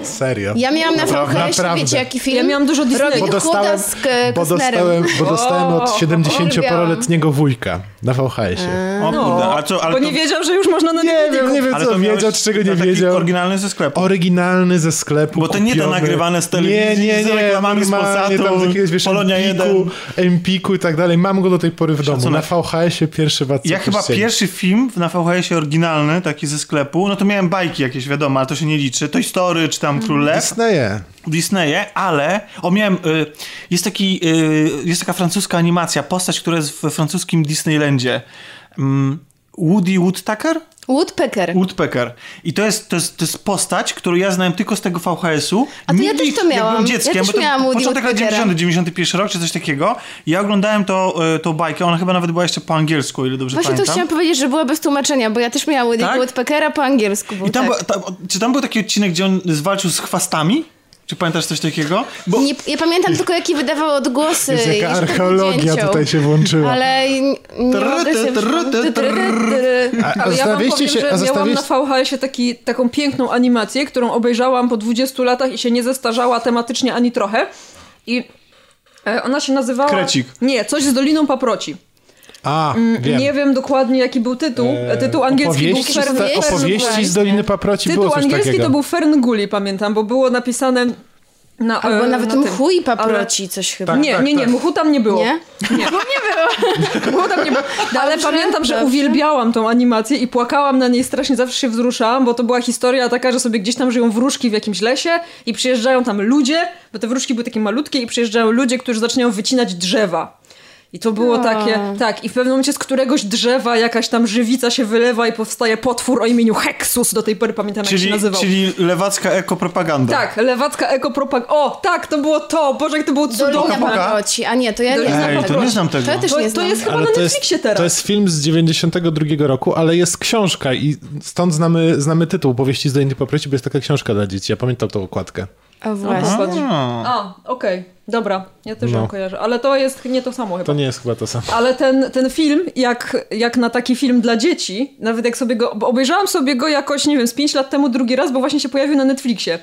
Serio. Ja miałam na. VHS, wiecie jaki film? Ja miałam dużo Disneya. Robin Bo dostałem, z K- bo dostałem, bo dostałem od O, 70-paroletniego wujka na VHS-ie. O kurde, a co, ale Bo to... nie wiedział, że już można na Nie wiem, nie wiem co wiedział, czego nie wiedział. oryginalny ze sklepu. Oryginalny ze sklepu. Bo to nie te nagrywane z telewizji, nie, nie, nie, reklamami z Polsatu, tam z jakiegoś wiesz, Polonia Empiku, 1. Empiku i tak dalej. Mam go do tej pory w domu. Na VHS-ie pierwszy Władca Ja chyba Pierścieni. pierwszy film na VHS-ie oryginalny, taki ze sklepu, no to miałem bajki jakieś, wiadomo, ale to się nie liczy. Toy Story czy tam Król Lew. Disneye. Disneye, ale o miałem, y, jest, taki, y, jest taka francuska animacja, postać, która jest w francuskim Disneylandzie. Mm, Woody Woodpecker? Woodpecker. Woodpecker. I to jest, to, jest, to jest postać, którą ja znałem tylko z tego VHS-u. A to ja też to miałam. byłem dzieckiem, Ja też bo to miałam Woody początek lat Woodpeckera. 90, 91 rok, czy coś takiego. Ja oglądałem to, y, tą bajkę, ona chyba nawet była jeszcze po angielsku, ile dobrze Właśnie to pamiętam. chciałam powiedzieć, że była bez tłumaczenia, bo ja też miałam Woody Tak? Woodpeckera po angielsku. Był, I tam, tak. była- tam, czy tam był taki odcinek, gdzie on zwalczył z chwastami? Czy pamiętasz coś takiego? Bo Nie, ja pamiętam tylko, jakie wydawał odgłosy. Jest jaka archeologia tutaj się włączyła. Ale nie mogę się, że a miałam na. VHS-ie taki, taką piękną animację, którą obejrzałam po 20 latach i się nie zestarzała tematycznie ani trochę. I e, ona się nazywała... Krecik. Nie, coś z Doliną Paproci. A, wiem. Mm, Nie wiem dokładnie jaki był tytuł. Eee, tytuł angielski opowieści, był Fern, Fern- opowieści z. Doliny Paproci było Tytuł coś angielski takiego. to był Ferngully, pamiętam, bo było napisane na Albo e, nawet na tym. mchuj paproci coś chyba. Tak. Nie, nie, nie, mchu tam nie było. Nie? Nie. Mchu tam nie było. Ale Dobrze, pamiętam, że dobrze. uwielbiałam tą animację i płakałam na niej strasznie, zawsze się wzruszałam, bo to była historia taka, że sobie gdzieś tam żyją wróżki w jakimś lesie i przyjeżdżają tam ludzie, bo te wróżki były takie malutkie i przyjeżdżają ludzie, którzy zaczynają wycinać drzewa. I to było A. takie, tak, i w pewnym momencie z któregoś drzewa jakaś tam żywica się wylewa i powstaje potwór o imieniu Hexus, do tej pory pamiętam jak się czyli, nazywał. czyli lewacka ekopropaganda. Tak, lewacka ekopropag... O, tak, to było to! Boże, jak to było Dolina cudowne! Paproci. A nie, to ja nie Dolina znam Ej, to tego. nie znam tego. To ja też To, nie to znam. jest chyba Ale na to jest, Netflixie teraz. to jest film z 92 roku, ale jest książka i stąd znamy, znamy tytuł Powieści z Doliny Paproci, bo jest taka książka dla dzieci. Ja pamiętam tą okładkę. O właśnie. A. A, okej, dobra, ja też No. ją kojarzę, ale to jest nie to samo chyba. To nie jest chyba to samo. Ale ten, ten film, jak, jak na taki film dla dzieci, nawet jak sobie go, obejrzałam sobie go jakoś, nie wiem, z 5 lat temu drugi raz, bo właśnie się pojawił na Netflixie.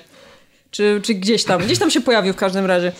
Czy, czy gdzieś tam, gdzieś tam się pojawił w każdym razie.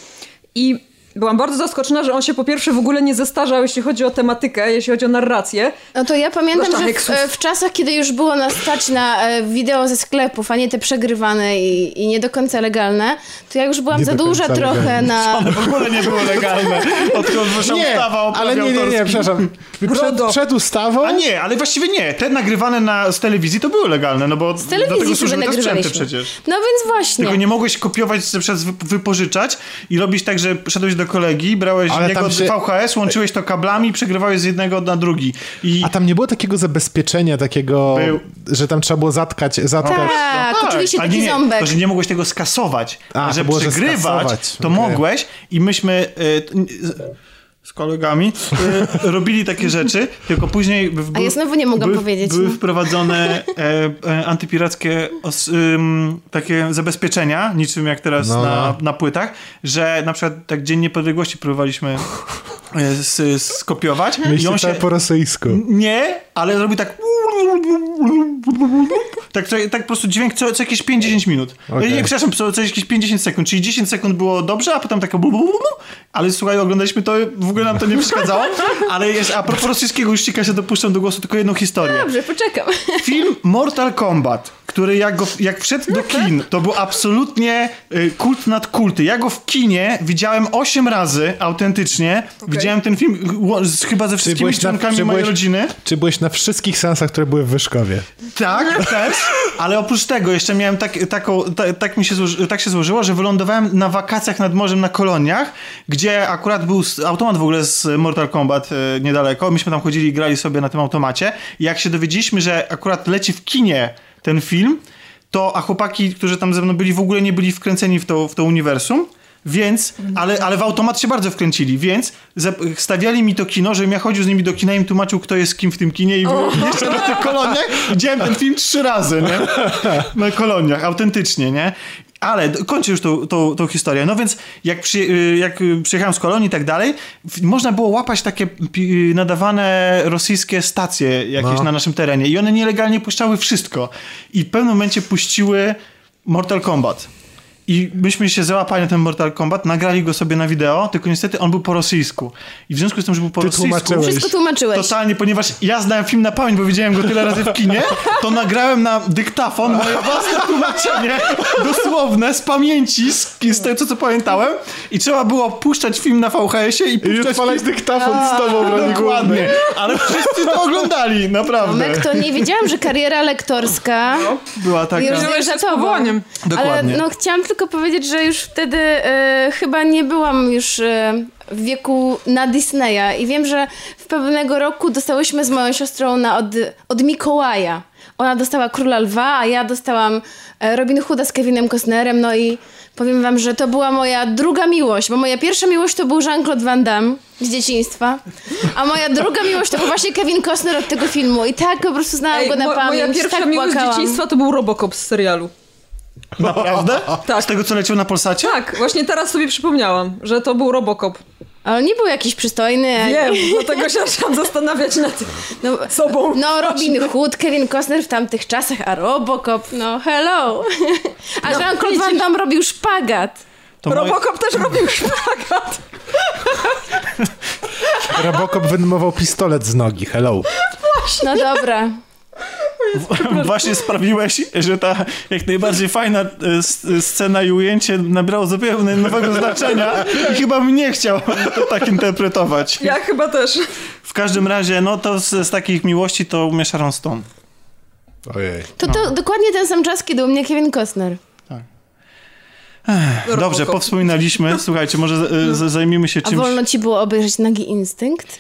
I byłam bardzo zaskoczona, że on się po pierwsze w ogóle nie zestarzał, jeśli chodzi o tematykę, jeśli chodzi o narrację. No to ja pamiętam, że w, e, w czasach, kiedy już było nas stać na e, wideo ze sklepów, a nie te przegrywane i, i nie do końca legalne, to ja już byłam Nie za do duża trochę legalne. na... One w ogóle nie były legalne. Odkąd wyszła ustawa o ale nie, nie, nie, przepraszam. Przed, przed ustawą... A nie, ale właściwie nie. Te nagrywane na, z telewizji to były legalne, no bo Z do telewizji tego sobie służyły te sprzęty nagrywaliśmy. przecież. No więc właśnie. Tylko nie mogłeś kopiować, przez wypożyczać i robić tak, że szedłeś do kolegi, brałeś Ale jego tam się- VHS, łączyłeś to kablami, przegrywałeś z jednego na drugi. I A tam nie było takiego zabezpieczenia, takiego, Był. że tam trzeba było zatkać, zatkać. Tak, oczywiście a taki nie, ząbek. To, że nie mogłeś tego skasować. A, że było, że przegrywać, skasować. to Okej. mogłeś i myśmy y, t- z- z kolegami y, robili takie rzeczy, tylko później... W, A ja znowu nie mogłam były, powiedzieć, Były no. wprowadzone e, e, antypirackie os, takie zabezpieczenia, niczym jak teraz No, na, no. na płytach, że na przykład tak Dzień Niepodległości próbowaliśmy e, s, skopiować i Myślę on się... po rosyjsku. Nie, ale robi tak. Tak, co- tak po prostu dźwięk co, co jakieś 5-10 minut. Okej. Nie, przepraszam, co, co jakieś 50 sekund, czyli 10 sekund było dobrze, a potem taka. Ale słuchaj, oglądaliśmy to, w ogóle nam to nie przeszkadzało. Ale jest, a propos rosyjskiego, ci się dopuszczam do głosu tylko jedną historię. Dobrze, poczekam. Film Mortal Kombat, który jak, go, jak wszedł do kin, to był absolutnie y, kult nad kulty. Ja go w kinie widziałem 8 razy autentycznie. Widziałem ten film z, chyba ze wszystkimi na- członkami czy mojej byłeś- rodziny. Czy byłeś na wszystkich seansach, które były w Wyszkowie? Tak, też. Ale oprócz tego jeszcze miałem tak, taką, ta, tak mi się złoży, tak się złożyło, że wylądowałem na wakacjach nad morzem na koloniach, gdzie akurat był automat w ogóle z Mortal Kombat e, niedaleko. Myśmy tam chodzili i grali sobie na tym automacie. I jak się dowiedzieliśmy, że akurat leci w kinie ten film, to a chłopaki, którzy tam ze mną byli, w ogóle nie byli wkręceni w to, w to uniwersum. Więc, ale, ale w automat się bardzo wkręcili, więc stawiali mi to kino, żebym ja chodził z nimi do kina i im tłumaczył, kto jest kim w tym kinie i jeszcze na tych koloniach widziałem ten film trzy razy, nie? Na koloniach, autentycznie, nie? Ale kończę już tą, tą, tą historię. No więc jak, przy, y, jak y, przyjechałem z kolonii i tak dalej, można było łapać takie y, nadawane rosyjskie stacje jakieś No. na naszym terenie i one nielegalnie puszczały wszystko. I w pewnym momencie puściły Mortal Kombat. I myśmy się załapali na ten Mortal Kombat, nagrali go sobie na wideo, tylko niestety on był po rosyjsku. I w związku z tym, że był po Ty rosyjsku... tłumaczyłeś. Wszystko tłumaczyłeś. Totalnie, ponieważ ja znałem film na pamięć, bo widziałem go tyle razy w kinie, to nagrałem na dyktafon moje własne tłumaczenie, dosłowne, z pamięci, z, z tego, co pamiętałem i trzeba było puszczać film na VHS-ie i I puszczać odpalać dyktafon z tobą w. Dokładnie, ale wszyscy to oglądali, naprawdę. Tomek, to nie wiedziałam, że kariera lektorska Była taka... już Miałeś jest powołaniem. Dokładnie. Ale no chciałam tylko powiedzieć, że już wtedy e, chyba nie byłam już e, w wieku na Disneya i wiem, że w pewnego roku dostałyśmy z moją siostrą na od, od Mikołaja. Ona dostała Króla Lwa, a ja dostałam e, Robin Hooda z Kevinem Costnerem, no i powiem wam, że to była moja druga miłość, bo moja pierwsza miłość to był Jean-Claude Van Damme z dzieciństwa, a moja druga miłość to był właśnie Kevin Costner od tego filmu i tak po prostu znałam Ej, go na mo- pamięć, moja pierwsza tak miłość z dzieciństwa to był Robocop z serialu. Naprawdę? Tak. Z tego, co leciał na Polsacie? Tak, właśnie teraz sobie przypomniałam, że to był Robocop. Ale nie był jakiś przystojny. ani- Wiem, dlatego się zaczęłam zastanawiać nad No, sobą. no Robin Hood, Kevin Costner w tamtych czasach, a Robocop, no hello. A Jean-Claude Van Damme robił szpagat. To moje- Robocop też robił szpagat. Robocop wyjmował pistolet z nogi, hello. No dobra. Właśnie sprawiłeś, że ta jak najbardziej fajna e, s- scena i ujęcie nabrało zupełnie nowego znaczenia i chyba bym nie chciał to tak interpretować. Ja chyba też. W każdym razie, no to z, z takich miłości to u mnie Sharon Stone. Ojej. To, to dokładnie ten sam czas, kiedy u mnie Kevin Costner. Dobrze, Robocop. powspominaliśmy. Słuchajcie, może e, z, zajmijmy się A czymś... wolno ci było obejrzeć Nagi Instynkt?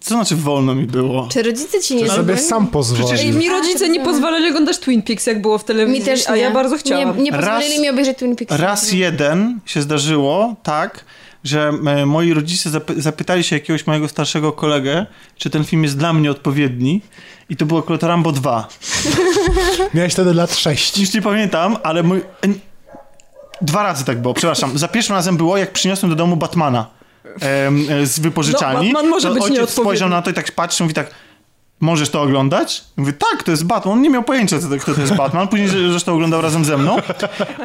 Co znaczy wolno mi było? Czy rodzice ci nie Sobie zrobili? sam pozwolił. Ej, mi rodzice nie pozwalali oglądać Twin Peaks, jak było w telewizji, Mi też nie. a ja bardzo chciałam. Nie, nie pozwolili Raz- mi obejrzeć Twin Peaks. Raz jeden się zdarzyło tak, że moi rodzice zapy- zapytali się jakiegoś mojego starszego kolegę, czy ten film jest dla mnie odpowiedni i to było akurat Rambo 2. Miałeś wtedy lat 6. Już nie pamiętam, ale mój... Dwa razy tak było, przepraszam. Za pierwszym razem było, jak przyniosłem do domu Batmana z wypożyczalni. No, Batman może to być ojciec nieodpowiedni. spojrzał na to i tak patrzy, mówi tak, możesz to oglądać? Mówię, tak, to jest Batman. On nie miał pojęcia, co to, kto to jest Batman. Później zresztą oglądał razem ze mną.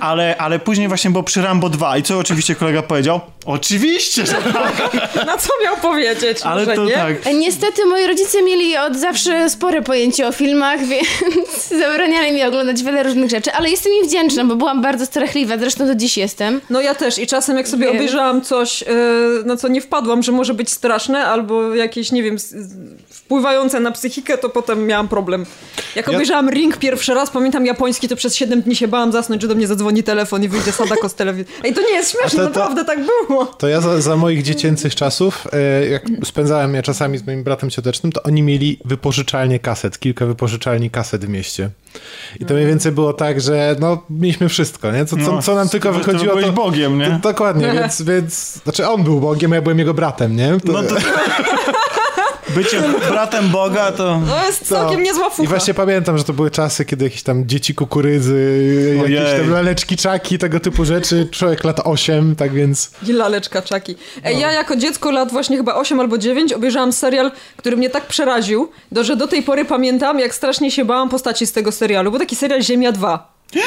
Ale, ale później właśnie było przy Rambo 2. I co oczywiście kolega powiedział? Oczywiście, że tak. Na co miał powiedzieć? Ale to nie? tak. E, Niestety moi rodzice mieli od zawsze spore pojęcie o filmach, więc zabraniali mi oglądać wiele różnych rzeczy, ale jestem im wdzięczna, bo byłam bardzo strachliwa, zresztą do dziś jestem. No ja też i czasem jak sobie Wiem. obejrzałam coś, e, na co nie wpadłam, że może być straszne, albo jakieś, nie wiem, wpływające na psychikę, to potem miałam problem. Jak Ja- obejrzałam Ring pierwszy raz, pamiętam japoński, to przez 7 dni się bałam zasnąć, że do mnie zadzwoni telefon i wyjdzie Sadako z telewizji. Ej, to nie jest śmieszne, to- to- naprawdę tak było. To ja za, za moich dziecięcych czasów, e, jak spędzałem je czasami z moim bratem ciotecznym, to oni mieli wypożyczalnię kaset, kilka wypożyczalni kaset w mieście. I to mniej więcej było tak, że no, mieliśmy wszystko, nie? Co, co, No, co nam tylko wychodziło, byłeś to... Bogiem, nie? To, dokładnie, więc, więc... Znaczy on był Bogiem, a ja byłem jego bratem, nie? To, No to... Bycie bratem Boga to... To jest całkiem to- niezła fucha. I właśnie pamiętam, że to były czasy, kiedy jakieś tam dzieci kukurydzy, Ojej. jakieś tam laleczki czaki, tego typu rzeczy. Człowiek lat 8, tak więc... I laleczka czaki. Ej, No. ja jako dziecko lat właśnie chyba 8 albo 9 obejrzałam serial, który mnie tak przeraził, do, że do tej pory pamiętam, jak strasznie się bałam postaci z tego serialu. Był taki serial Ziemia 2.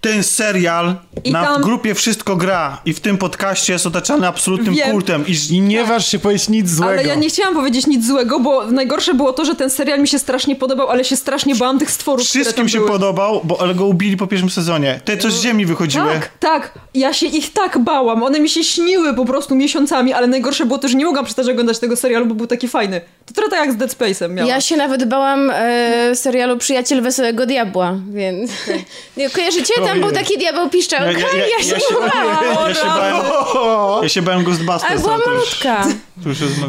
Ten serial I na tam- grupie Wszystko Gra i w tym podcaście jest otaczany absolutnym Wiem. kultem. I I nie waż się powiedzieć nic złego. Ale ja nie chciałam powiedzieć nic złego, bo najgorsze było to, że ten serial mi się strasznie podobał, ale się strasznie bałam tych stworów, które wszystkim tam się były. podobał, bo ale go ubili po pierwszym sezonie. Te, co z ziemi wychodziły. Tak, tak. Ja się ich tak bałam. One mi się śniły po prostu miesiącami, ale najgorsze było to, że nie mogłam przestać oglądać tego serialu, bo był taki fajny. To trochę tak jak z Dead Space'em miałam. Ja się nawet bałam e, serialu Przyjaciel Wesołego Diabła, więc... Nie, kojarzycie? Tam był taki diabeł piszczałka Ja- ja- ja, ja- się ja się- bałam. Ja się bałem, ja się bałem Ghostbusters. Ale była malutka.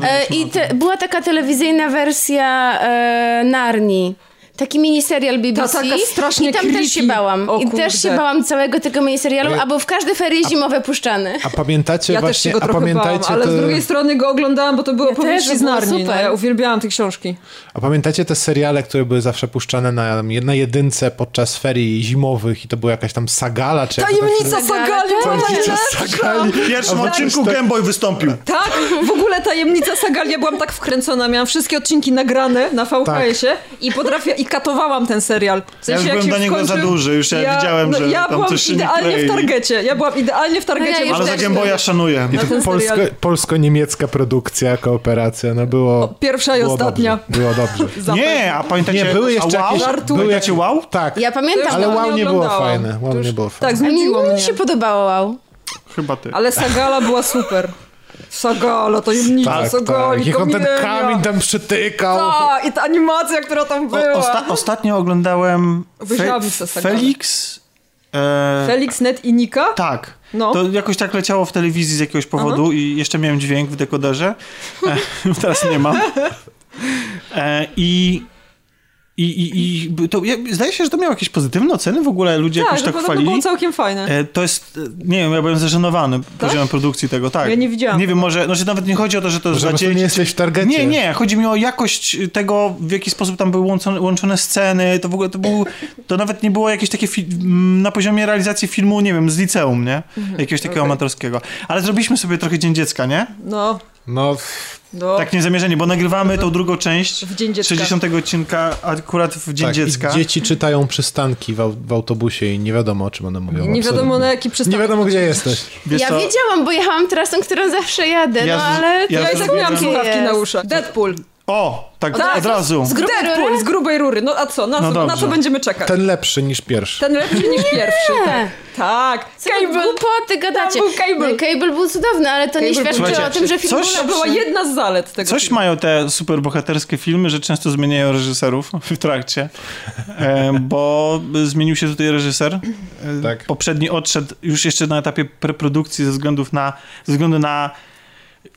E, I te, była taka telewizyjna wersja e, Narni. Taki miniserial BBC. Taka strasznie I tam też się creepy. bałam. O I też się bałam całego tego miniserialu, a był w każde ferie zimowe puszczany. A pamiętacie Ja też właśnie, się go a trochę bałam, ale te, z drugiej strony go oglądałam, bo to było Ja powieści też, z Narni. No, ja uwielbiałam te książki. a pamiętacie te seriale, które były zawsze puszczane na, na jedynce podczas ferii zimowych i to była jakaś tam sagala, czy to tak Tajemnica Sagali Tajemnica! Sagali. W pierwszym A odcinku tak- Gameboy wystąpił. Tak, w ogóle tajemnica Sagali, ja byłam tak wkręcona, miałam wszystkie odcinki nagrane na VHS-ie i potrafię, i katowałam ten serial. W Ja już jak byłem się dla niego za duży, już ja widziałem, że ja tam byłam coś się nie idealnie w targecie, ja byłam idealnie w targecie. No ja Ale za też- Gameboya szanuję. Na ten Polsko, polsko-niemiecka produkcja, kooperacja, no było... Pierwsza i ostatnia. Dobrze, było dobrze. Nie, a pamiętacie... Nie, były jeszcze wow? jakieś... Żartuję. Były Pamiętacie wow? Tak, Ja pamiętam, ale wow nie było fajne. Wow To nie było Tak, fajne. znudziło mi mnie. się podobało, wow. Chyba ty. Ale Sagala była super. Sagala, tajemnica Tak, Sagali, tak. Jak on ten kamień tam przytykał. Tak, i ta animacja, która tam była. O, osta ostatnio oglądałem Fe. Felix... E, Felix, Net i Nika? tak. No. To jakoś tak leciało w telewizji z jakiegoś powodu i jeszcze miałem dźwięk w dekoderze. E, teraz nie mam. E, I... I, i, i to, ja, zdaje się, że to miało jakieś pozytywne oceny, w ogóle ludzie tak, jakoś to tak chwalili. było całkiem fajne. E, To jest, e, nie wiem, ja byłem zażenowany poziomem produkcji tego, tak. Ja nie widziałam. Nie wiem, może, znaczy nawet nie chodzi o to, że to jest Że po dla prostu dzieci. nie jesteś w targecie. Nie, nie, chodzi mi o jakość tego, w jaki sposób tam były łączone, łączone sceny, to w ogóle to był, to nawet nie było jakieś takie fi- m, na poziomie realizacji filmu, nie wiem, z liceum, nie? Jakiegoś takiego okej. amatorskiego. Ale zrobiliśmy sobie trochę Dzień Dziecka, nie? No, No, no. Tak niezamierzenie, bo nagrywamy tą drugą część W Dzień Dziecka. 60 odcinka akurat w Dzień tak, Dziecka. I dzieci czytają przystanki w, au- w autobusie i nie wiadomo, o czym one mówią. Nie wiadomo na jaki przystanek. Nie wiadomo, gdzie jesteś. Wiesz ja co? wiedziałam, bo jechałam trasą, którą zawsze jadę, Ja no ale... ja Ja i tak miałam słuchawki na uszach. Deadpool. O, tak, Tak, od razu. Z grubej rury? z grubej rury. No a co? Na, No co, na co będziemy czekać? Ten, Ten lepszy niż pierwszy. lepszy niż pierwszy. Nie. Tak. Cable. Głupoty gadacie. Tam był Cable. No, Cable był cudowny, ale to nie Cable był- świadczy o tym, że film coś- była jedna z zalet tego Coś filmu. mają te superbohaterskie filmy, że często zmieniają reżyserów w trakcie, e, bo zmienił się tutaj reżyser. E, Tak. Poprzedni odszedł już jeszcze na etapie preprodukcji ze względów na, ze względu na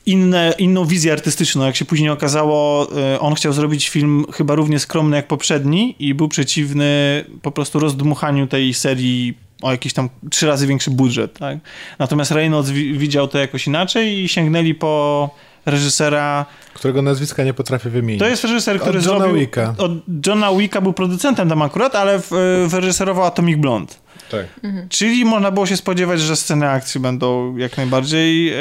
inne, inną wizję artystyczną. Jak się później okazało, e, on chciał zrobić film chyba równie skromny jak poprzedni i był przeciwny po prostu rozdmuchaniu tej serii o jakiś tam trzy razy większy budżet. Tak? Natomiast Reynolds wi- widział to jakoś inaczej i sięgnęli po reżysera Którego nazwiska nie potrafię wymienić. to jest reżyser, który Od Johna zrobił... Wicka. Od Johna Wicka był producentem tam akurat, ale w, wyreżyserował Atomic Blonde. Tak. Czyli można było się spodziewać, że sceny akcji będą jak najbardziej, e,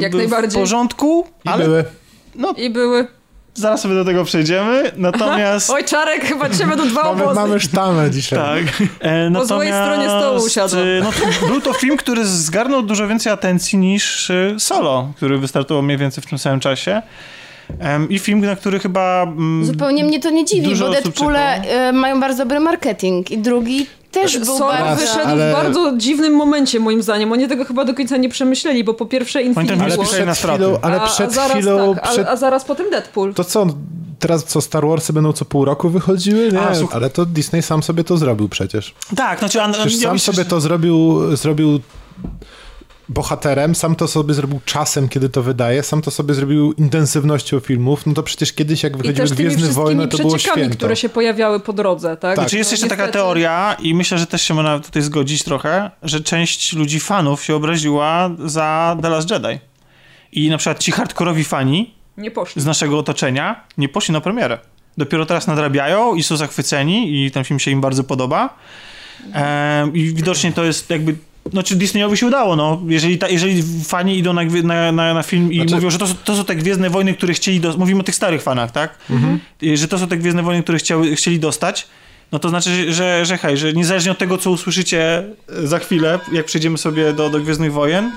Jak w najbardziej. porządku, I ale były. I były... zaraz sobie do tego przejdziemy. Natomiast... Oj, Czarek, chyba cię będą dwa Mamy, obozy. mamy sztamę dzisiaj. Tak. E, Po złej stronie stołu usiadłam. e, No, to był to film, który zgarnął dużo więcej atencji niż e, Solo, który wystartował mniej więcej w tym samym czasie. I film, na który chyba... mm, Zupełnie mnie to nie dziwi, bo Deadpoole mają bardzo dobry marketing i drugi też był bardzo... wyszedł ale- w bardzo dziwnym momencie, moim zdaniem. Oni tego chyba do końca nie przemyśleli, bo po pierwsze Infinity Ale na przed straty. chwilą, ale a, przed a zaraz, chwilą... tak, przed... a, a zaraz potem Deadpool. To co, teraz co, Star Warsy będą co pół roku wychodziły? Nie, A, słuch- ale to Disney sam sobie to zrobił przecież. Tak, znaczy... a- Przecież ja sam myślę, sobie że- to zrobił, zrobił bohaterem, sam to sobie zrobił czasem, kiedy to wydaje, sam to sobie zrobił intensywnością filmów, no to przecież kiedyś jak wychodziły Gwiezdne Wojny, to było święto. które się pojawiały po drodze, tak? Tak. Znaczy jest No, jeszcze taka niestety. teoria i myślę, że też się można tutaj zgodzić trochę, że część ludzi, fanów się obraziła za The Last Jedi. I na przykład ci hardkorowi fani Nie poszli. z naszego otoczenia nie poszli na premierę. Dopiero teraz nadrabiają i są zachwyceni i ten film się im bardzo podoba. I widocznie to jest jakby... No, czy Disneyowi się udało, no. Jeżeli, ta, jeżeli fani idą na, na, na, na film i Znaczy- mówią, że to, są- to są te Gwiezdne Wojny, które chcieli... Do... Mówimy o tych starych fanach, tak? I Że to są te Gwiezdne Wojny, które chciały, chcieli dostać, no to znaczy, że, że, że hej, że niezależnie od tego, co usłyszycie za chwilę, jak przejdziemy sobie do, do Gwiezdnych Wojen,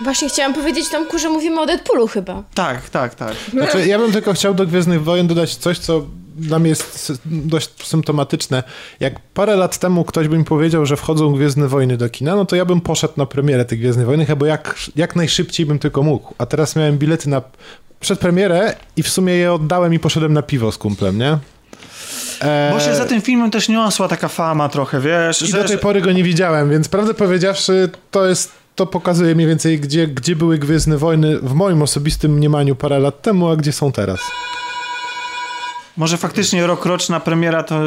Właśnie chciałam powiedzieć Tomku, że mówimy o Deadpoolu chyba. tak, tak, tak. Znaczy, ja bym tylko chciał do Gwiezdnych Wojen dodać coś, co dla mnie jest dość symptomatyczne. Jak parę lat temu ktoś by mi powiedział, że wchodzą Gwiezdne Wojny do kina, no to ja bym poszedł na premierę tych Gwiezdnych Wojen, chyba jak, jak najszybciej bym tylko mógł. A teraz miałem bilety na przedpremierę i w sumie je oddałem i poszedłem na piwo z kumplem, nie? E, Bo się za tym filmem też niosła taka fama trochę, wiesz, I że, do tej pory go nie widziałem, więc prawdę powiedziawszy, to jest to pokazuje mniej więcej, gdzie, gdzie były Gwiezdne Wojny w moim osobistym mniemaniu parę lat temu, a gdzie są teraz. Może faktycznie rok roczna premiera to...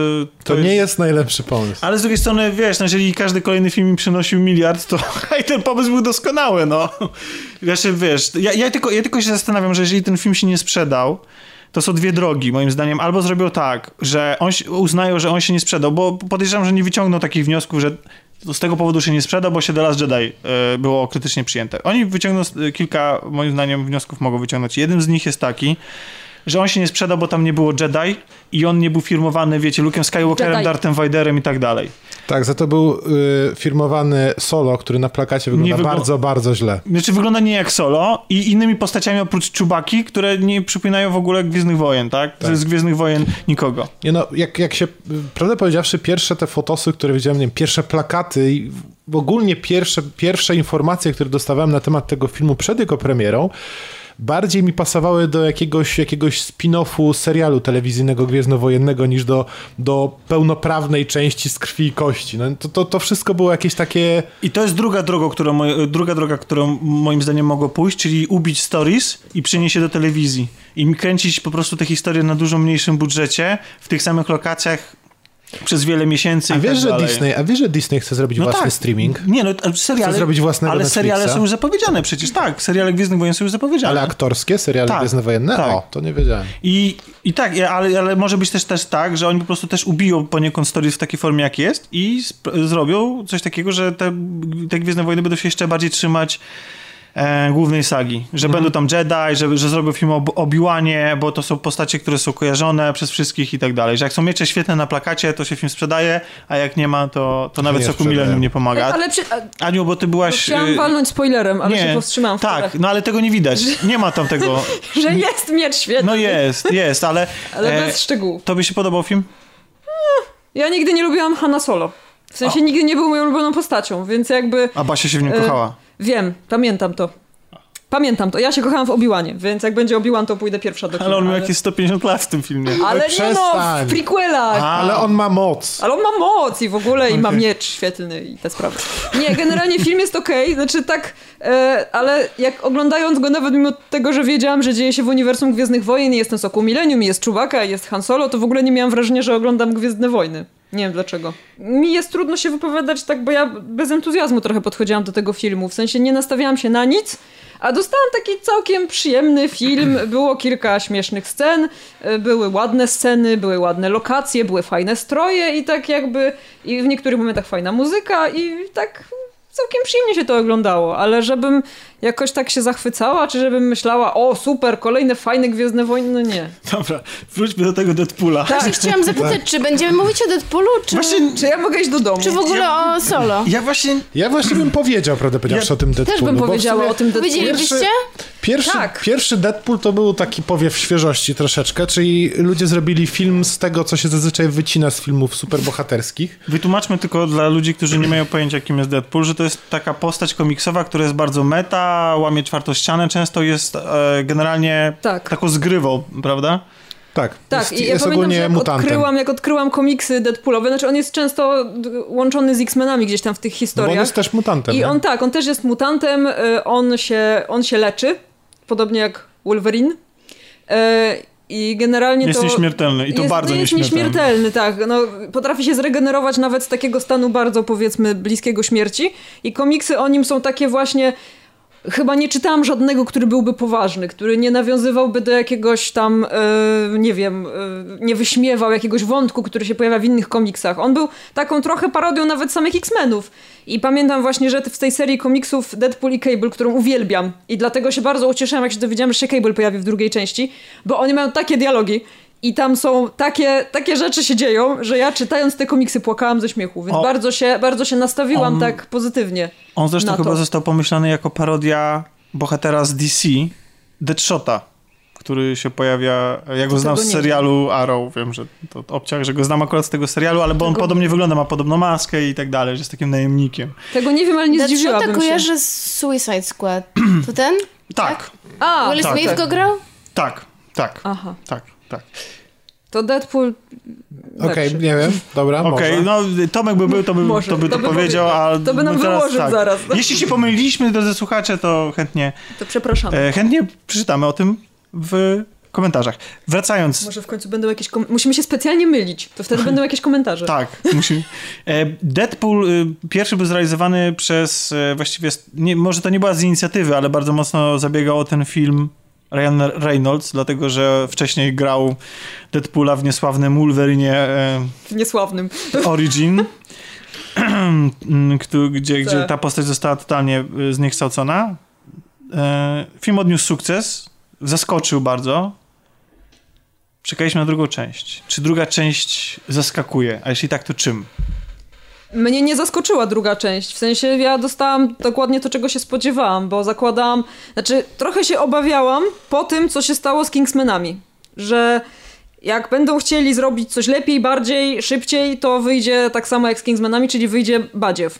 To nie jest najlepszy pomysł. Ale z drugiej strony, wiesz, no, jeżeli każdy kolejny film mi przynosił miliard, to hej, ten pomysł był doskonały, no. Wiesz, wiesz, ja, ja, tylko, ja tylko się zastanawiam, że jeżeli ten film się nie sprzedał, to są dwie drogi, moim zdaniem. Albo zrobią tak, że on uznają, że on się nie sprzedał, bo podejrzewam, że nie wyciągną takich wniosków, że to z tego powodu się nie sprzedał, bo się The Last Jedi e, było krytycznie przyjęte. Oni wyciągną kilka, moim zdaniem, wniosków mogą wyciągnąć. Jeden z nich jest taki, że on się nie sprzedał, bo tam nie było Jedi i on nie był firmowany, wiecie, Luke'em Skywalkerem, Jedi. Darthem Vaderem i tak dalej. Tak, za to był y, firmowany solo, który na plakacie wygląda wygl- bardzo, bardzo źle. Znaczy wygląda nie jak Solo i innymi postaciami oprócz Czubaki, które nie przypominają w ogóle Gwiezdnych Wojen, tak? Tak. Z Gwiezdnych Wojen nikogo. Nie no, jak, jak się, prawdę powiedziawszy, pierwsze te fotosy, które widziałem, nie wiem, pierwsze plakaty i ogólnie pierwsze, pierwsze informacje, które dostawałem na temat tego filmu przed jego premierą, bardziej mi pasowały do jakiegoś, jakiegoś spin-offu serialu telewizyjnego gwiezdnowojennego niż do, do pełnoprawnej części z krwi i kości. No, to, to, to wszystko było jakieś takie... I to jest druga droga, którą, druga droga, którą moim zdaniem mogło pójść, czyli ubić stories i przenieść je do telewizji. I kręcić po prostu te historie na dużo mniejszym budżecie, w tych samych lokacjach przez wiele miesięcy A i wiesz, tak że dalej. Disney, a wiesz, że Disney chce zrobić No własny tak. streaming? Nie, no ale seriale, Chce zrobić własnego ale Netflixa? seriale są już zapowiedziane przecież, tak. Seriale Gwiezdnych Wojen są już zapowiedziane. Ale aktorskie, seriale Tak, gwiezdnowojenne? tak. O, to nie wiedziałem. I, i tak, ale, ale może być też, też tak, że oni po prostu też ubiją poniekąd stories w takiej formie, jak jest i zrobią coś takiego, że te, te Gwiezdne Wojny będą się jeszcze bardziej trzymać e, głównej sagi. Że Mhm. będą tam Jedi, że, że zrobią film o Ob- Obi-Wanie, bo to są postacie, które są kojarzone przez wszystkich i tak dalej. Że jak są miecze świetne na plakacie, to się film sprzedaje, a jak nie ma, to, to nawet nie Soku. Millennium nie pomaga. Ale przy, a, Aniu, bo ty byłaś... chciałam y, walnąć spoilerem, ale się powstrzymałam w Tak, no ale tego nie widać. Nie ma tam tego... Że jest miecz świetny, No jest, jest, ale... ale e, bez szczegółów. Tobie się podobał film? Ja nigdy nie lubiłam Hanna Solo. W sensie nigdy nie był moją ulubioną postacią, więc jakby A Basia się w nim E, kochała. Wiem, pamiętam to. Pamiętam to. Ja się kochałam w Obi-Wanie, więc jak będzie Obi-Wan, to pójdę pierwsza do kina. Ale on miał jakieś 150 lat w tym filmie. Ale nie no, w prequelach. A. Ale on ma moc. Ale on ma moc i w ogóle i ma miecz świetlny i te sprawy. Nie, generalnie film jest okej, znaczy tak, e, ale jak oglądając go nawet mimo tego, że wiedziałam, że dzieje się w uniwersum Gwiezdnych Wojen i jest ten Sokół Millennium, i jest Chewbacca, i jest Han Solo, to w ogóle nie miałam wrażenia, że oglądam Gwiezdne Wojny. Nie wiem dlaczego. Mi jest trudno się wypowiadać tak, bo ja bez entuzjazmu trochę podchodziłam do tego filmu. W sensie nie nastawiałam się na nic, a dostałam taki całkiem przyjemny film. Było kilka śmiesznych scen, y, były ładne sceny, były ładne lokacje, były fajne stroje i tak jakby i w niektórych momentach fajna muzyka i tak całkiem przyjemnie się to oglądało, ale żebym jakoś tak się zachwycała, czy żebym myślała, o super, kolejne fajne Gwiezdne Wojny, no nie. Dobra, wróćmy do tego Deadpoola. Właśnie chciałam zapytać, czy będziemy mówić o Deadpoolu, czy, Właśnie, Czy ja mogę iść do domu? czy w ogóle o solo? ja właśnie... Ja właśnie bym powiedział, prawdę powiedziawszy, Ja o tym Deadpoolu. Też bym powiedziała o tym Deadpoolu. Powiedzielibyście? Pierwszy, Tak. pierwszy Deadpool to był taki powiew świeżości troszeczkę, czyli ludzie zrobili film z tego, co się zazwyczaj wycina z filmów superbohaterskich. Wytłumaczmy tylko dla ludzi, którzy nie mają pojęcia, kim jest Deadpool, że to jest taka postać komiksowa, która jest bardzo meta, łamie czwartą ścianę, często jest e, generalnie Tak. taką zgrywą, prawda? Tak, Tak, jest, i ja jest pamiętam, jak mutantem. odkryłam, jak odkryłam komiksy Deadpoolowe, znaczy on jest często łączony z X-Menami gdzieś tam w tych No bo historiach. on jest też mutantem. I nie? on tak, on też jest mutantem, y, on się, on się leczy, podobnie jak Wolverine. I generalnie Jest to... nieśmiertelny i to jest, bardzo jest nieśmiertelny. nieśmiertelny, tak. No, potrafi się zregenerować nawet z takiego stanu bardzo, powiedzmy, bliskiego śmierci. I komiksy o nim są takie właśnie... Chyba nie czytałam żadnego, który byłby poważny, który nie nawiązywałby do jakiegoś tam, e, nie wiem, e, nie wyśmiewał jakiegoś wątku, który się pojawia w innych komiksach. On był taką trochę parodią nawet samych X-Menów. I pamiętam właśnie, że w tej serii komiksów Deadpool i Cable, którą uwielbiam i dlatego się bardzo ucieszyłam, jak się dowiedziałam, że się Cable pojawi w drugiej części, bo oni mają takie dialogi i tam są takie, takie rzeczy się dzieją, że ja czytając te komiksy płakałam ze śmiechu, więc O. bardzo się, bardzo się nastawiłam On- tak pozytywnie. On zresztą na chyba to. został pomyślany jako parodia bohatera z DC, Deadshota, który się pojawia, ja go To znam z serialu Arrow, wiem, że to obciach, że go znam akurat z tego serialu, ale bo on Tego- podobnie wygląda, ma podobną maskę i tak dalej, że jest takim najemnikiem. Tego nie wiem, ale nie Deadshota zdziwiłabym się. kojarzę z Suicide Squad. To ten? Tak, A, Will tak, Smith tak. go grał? tak, tak, Aha, tak, tak. to Deadpool Okej, lepszy. nie wiem, dobra, Okej, może. no Tomek by był, to by, Może, to, by to, to by powiedział, a To by nam no teraz wyłożył zaraz. Jeśli się pomyliliśmy, drodzy słuchacze, to chętnie, To przepraszam. e, chętnie przeczytamy o tym w komentarzach. Wracając Może w końcu będą jakieś... Kom- Musimy się specjalnie mylić, to wtedy będą jakieś komentarze. Tak, musi. E, Deadpool y, pierwszy był zrealizowany przez e, właściwie, nie, może to nie była z inicjatywy, ale bardzo mocno zabiegał o ten film Ryan Reynolds, dlatego że wcześniej grał Deadpoola w niesławnym Wolverine e, Niesławnym. Origin, gdzie, gdzie Tak. ta postać została totalnie zniekształcona. E, Film odniósł sukces, zaskoczył bardzo. Czekaliśmy na drugą część. Czy druga część zaskakuje? A jeśli tak, to czym? Mnie nie zaskoczyła druga część. W sensie ja dostałam dokładnie to, czego się spodziewałam, bo zakładałam. Znaczy, trochę się obawiałam po tym, co się stało z Kingsmanami. Że jak będą chcieli zrobić coś lepiej, bardziej, szybciej, to wyjdzie tak samo jak z Kingsmanami, czyli wyjdzie badziew.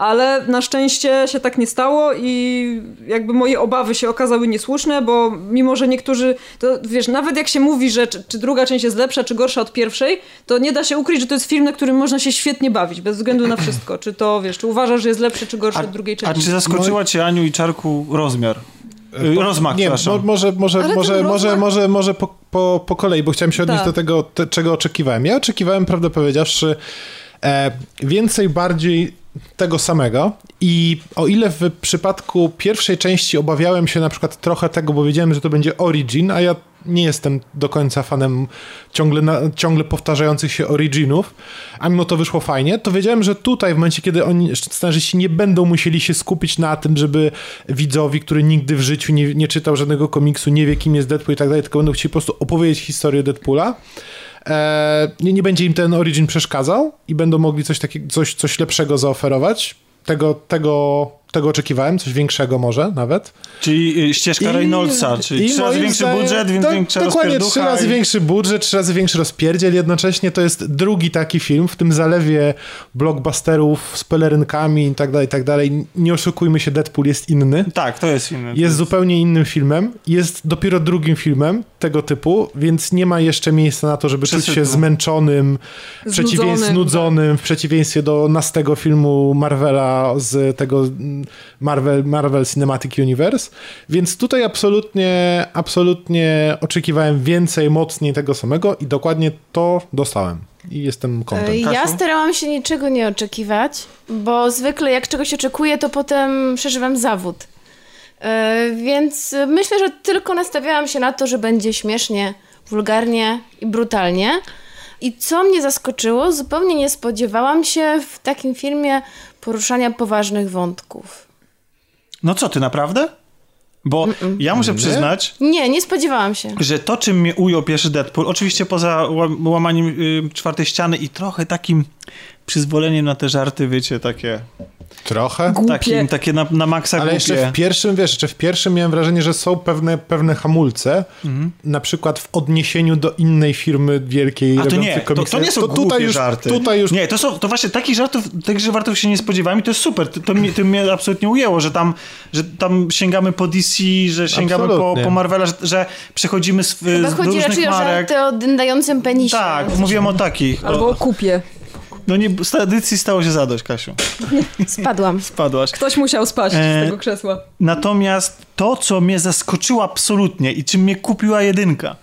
Ale na szczęście się tak nie stało i jakby moje obawy się okazały niesłuszne, bo mimo, że niektórzy, to wiesz, nawet jak się mówi, że czy, czy druga część jest lepsza, czy gorsza od pierwszej, to nie da się ukryć, że to jest film, na którym można się świetnie bawić, bez względu na wszystko. Czy to, wiesz, czy uważasz, że jest lepszy, czy gorszy od drugiej A części. czy zaskoczyła cię Aniu i Czarku rozmiar? Y, Rozmach, Nie, przepraszam. mo, może, może, Ale może, może, może, może po, po, po kolei, bo chciałem się odnieść Tak. do tego, te, czego oczekiwałem. Ja oczekiwałem, prawdę powiedziawszy, e, więcej, bardziej tego samego. I o ile w przypadku pierwszej części obawiałem się na przykład trochę tego, bo wiedziałem, że to będzie Origin, a ja nie jestem do końca fanem ciągle, na, ciągle powtarzających się Originów, a mimo to wyszło fajnie, to wiedziałem, że tutaj w momencie, kiedy oni, scenarzyści nie będą musieli się skupić na tym, żeby widzowi, który nigdy w życiu nie, nie czytał żadnego komiksu, nie wie kim jest Deadpool i tak dalej, tylko będą chcieli po prostu opowiedzieć historię Deadpoola, nie, nie będzie im ten Origin przeszkadzał i będą mogli coś, takiego, coś, coś lepszego zaoferować. Tego, tego, tego oczekiwałem, coś większego może nawet. Czyli y, ścieżka Reynoldsa, czyli trzy razy większy zdaniem- budżet, więc do- większa Dokładnie, trzy razy i- większy budżet, trzy razy większy rozpierdziel. Jednocześnie to jest drugi taki film w tym zalewie blockbusterów z pelerynkami i tak dalej, i tak dalej. Nie oszukujmy się, Deadpool jest inny. Tak, to jest inny. Jest zupełnie innym filmem. Jest dopiero drugim filmem tego typu, więc nie ma jeszcze miejsca na to, żeby czuć się Przesytu. zmęczonym, przeciwieństwie Znudzonym, znudzonym, w przeciwieństwie do nastego filmu Marvela z tego Marvel, Marvel Cinematic Universe. Więc tutaj absolutnie, absolutnie oczekiwałem więcej, mocniej tego samego i dokładnie to dostałem. I jestem E, kontent. Ja starałam się niczego nie oczekiwać, bo zwykle jak czegoś oczekuję, to potem przeżywam zawód. E, Więc myślę, że tylko nastawiałam się na to, że będzie śmiesznie, wulgarnie i brutalnie. I co mnie zaskoczyło, zupełnie nie spodziewałam się w takim filmie poruszania poważnych wątków. No co, ty naprawdę? Bo ja muszę przyznać, Nie, nie spodziewałam się. że to, czym mnie ujął pierwszy Deadpool, oczywiście poza ła- łamaniem y, czwartej ściany i trochę takim przyzwoleniem na te żarty, wiecie, takie Trochę. Głupie. Takim, takie na, na maksa Ale głupie. jeszcze w pierwszym, wiesz, jeszcze w pierwszym miałem wrażenie, że są pewne, pewne hamulce, Mhm. na przykład w odniesieniu do innej firmy wielkiej A to nie, to, to nie są to tutaj już, żarty. Tutaj już Nie, to są, to właśnie takich żartów, takich żartów się nie spodziewałem i to jest super. To, to, mnie, to mnie absolutnie ujęło, że tam, że tam sięgamy po DC, że sięgamy po, Absolutnie. po Marvela, że, że przechodzimy z, Chyba z chodzi różnych raczej o marek. żarty o dyndającym penisie. Tak, mówiłem o takich. Albo O, o kupie. No nie, z tradycji stało się zadość, Kasiu. Spadłam. Spadłaś. Ktoś musiał spaść E, z tego krzesła. Natomiast to, co mnie zaskoczyło absolutnie i czym mnie kupiła jedynka,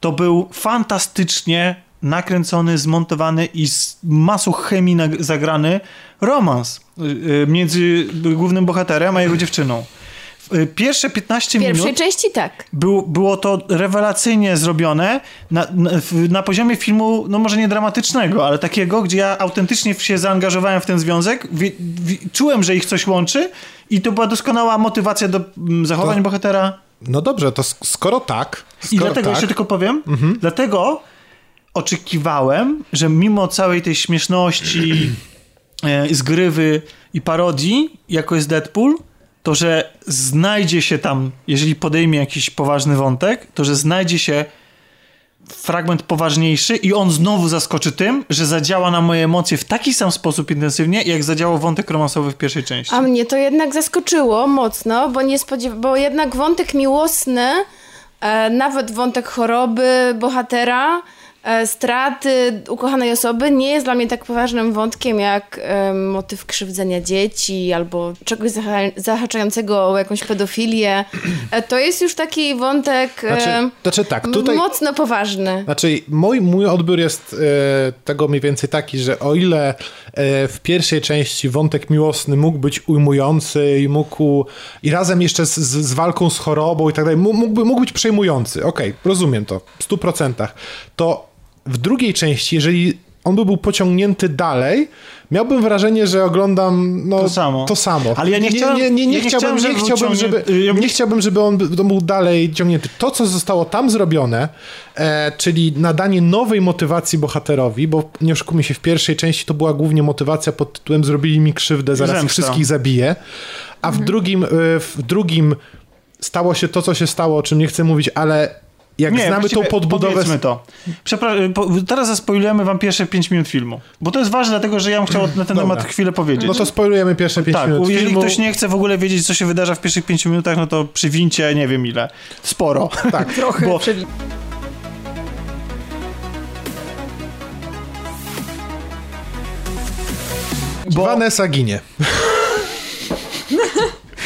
to był fantastycznie nakręcony, zmontowany i z masą chemii zagrany romans y, y, między głównym bohaterem a jego dziewczyną. Y, Pierwsze 15 W pierwszej minut części tak. był, było to rewelacyjnie zrobione na, na, na poziomie filmu, no może nie dramatycznego, ale takiego, gdzie ja autentycznie się zaangażowałem w ten związek, czułem, że ich coś łączy i to była doskonała motywacja do mm, zachowań To- bohatera. No dobrze, to sk- skoro tak. Skoro I dlatego, tak, jeszcze tylko powiem, dlatego oczekiwałem, że mimo całej tej śmieszności, e, zgrywy i parodii, jako jest Deadpool, to że znajdzie się tam, jeżeli podejmie jakiś poważny wątek, to że znajdzie się fragment poważniejszy i on znowu zaskoczy tym, że zadziała na moje emocje w taki sam sposób intensywnie, jak zadziałał wątek romansowy w pierwszej części. A mnie to jednak zaskoczyło mocno, bo nie spodziew... bo jednak wątek miłosny, e, nawet wątek choroby bohatera, straty ukochanej osoby nie jest dla mnie tak poważnym wątkiem jak e, motyw krzywdzenia dzieci albo czegoś zaha- zahaczającego o jakąś pedofilię. E, to jest już taki wątek e, Znaczy, znaczy tak, tutaj... mocno poważny. Znaczy, mój, mój odbiór jest e, tego mniej więcej taki, że o ile e, w pierwszej części wątek miłosny mógł być ujmujący i mógł i razem jeszcze z, z, z walką z chorobą i tak dalej, mógł, mógł, być przejmujący. Okej, rozumiem to w 100%. To w drugiej części, jeżeli on by był pociągnięty dalej, miałbym wrażenie, że oglądam no, To samo. To samo. Ale ja nie chciałem- nie, nie, nie, nie chciałbym, nie żeby chciałbym, żeby, ciągnięty. Ja nie chciałbym, żeby on to był dalej ciągnięty. To, co zostało tam zrobione, e, czyli nadanie nowej motywacji bohaterowi, bo nie oszukujmy się, w pierwszej części to była głównie motywacja pod tytułem zrobili mi krzywdę, zaraz ich Zemsta. wszystkich zabiję, a w drugim, e, w drugim stało się to, co się stało, o czym nie chcę mówić, ale jak znamy tą podbudowę... To. Przepra- po, teraz zaspoilujemy wam pierwsze 5 minut filmu. Bo to jest ważne, dlatego że ja bym chciał na ten Dobra. temat chwilę powiedzieć. No to spoilujemy pierwsze 5 tak, minut jeżeli filmu. ktoś nie chce w ogóle wiedzieć, co się wydarza w pierwszych 5 minutach, no to przywincie nie wiem ile. Sporo. Tak, Trochę Bo- przewi- Bo Vanessa ginie.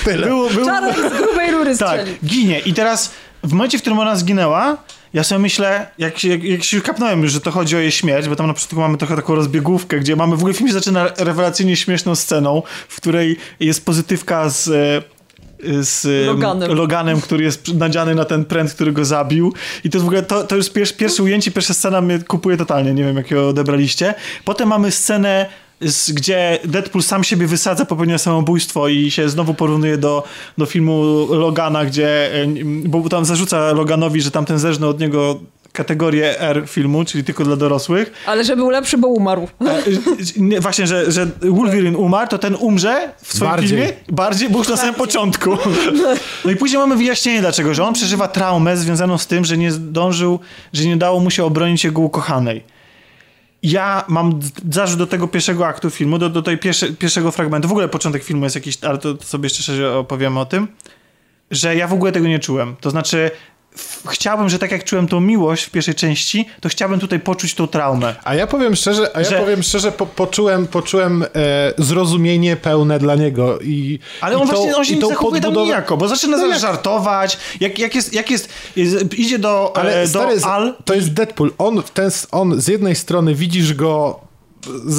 Tyle. było, było, Czarek z grubej rury tak, strzeli. ginie. I teraz w momencie, w którym ona zginęła, ja sobie myślę, jak, się- jak, jak się kapnąłem już, że to chodzi o jej śmierć, bo tam na początku mamy trochę taką rozbiegówkę, gdzie mamy, w ogóle film się zaczyna rewelacyjnie śmieszną sceną, w której jest pozytywka z... e, z e, Loganem. Loganem, który jest nadziany na ten pręt, który go zabił. I to w ogóle, to, to już pierwsze, pierwsze ujęcie, pierwsza scena mnie kupuje totalnie, nie wiem jak ją odebraliście. Potem mamy scenę gdzie Deadpool sam siebie wysadza, popełnia samobójstwo i się znowu porównuje do, do filmu Logana, gdzie, e, bo tam zarzuca Loganowi, że tamten zerżnął od niego kategorię R filmu, czyli tylko dla dorosłych. Ale że był lepszy, bo umarł. E, nie, właśnie, że, że Wolverine umarł, to ten umrze w swoim Bardziej. filmie bardziej, bo już na samym początku. No i później mamy wyjaśnienie dlaczego, że on przeżywa traumę związaną z tym, że nie zdążył, że nie dało mu się obronić jego ukochanej. Ja mam zarzut do tego pierwszego aktu filmu, do, do tej pierwsze, pierwszego fragmentu. W ogóle początek filmu jest jakiś, ale to, to sobie jeszcze szerzej opowiemy o tym, że ja w ogóle tego nie czułem. To znaczy, chciałbym, że tak jak czułem tą miłość w pierwszej części, to chciałbym tutaj poczuć tą traumę. A ja powiem szczerze, a ja Że- powiem szczerze, po, poczułem, poczułem e, zrozumienie pełne dla niego i Ale i on tą- właśnie on się i nie zachowuje tam podbudowę- nijako, bo zaczyna No jak? żartować, jak, jak, jest, jak jest, jest, idzie do, Ale e, do stary, Al, to jest Deadpool. On, ten, on z jednej strony widzisz go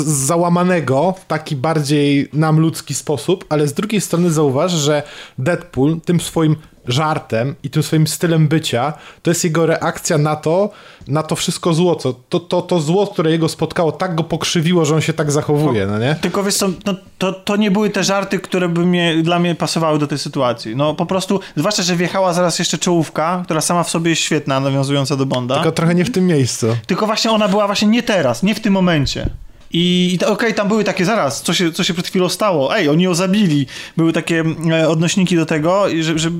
załamanego w taki bardziej nam ludzki sposób, ale z drugiej strony zauważ, że Deadpool tym swoim żartem i tym swoim stylem bycia, to jest jego reakcja na to, na to wszystko zło, co, to, to, to zło, które jego spotkało, tak go pokrzywiło, że on się tak zachowuje, no nie? Tylko wiesz co, no, to, to nie były te żarty, które by mnie, dla mnie pasowały do tej sytuacji. No po prostu, zwłaszcza, że wjechała zaraz jeszcze czołówka, która sama w sobie jest świetna, nawiązująca do Bonda. Tylko Tylko, trochę nie w tym miejscu. właśnie ona była właśnie nie teraz, nie w tym momencie. I, i okej, tam były takie, zaraz, co się, co się przed chwilą stało? Ej, oni ją zabili. Były takie e, odnośniki do tego, że, że,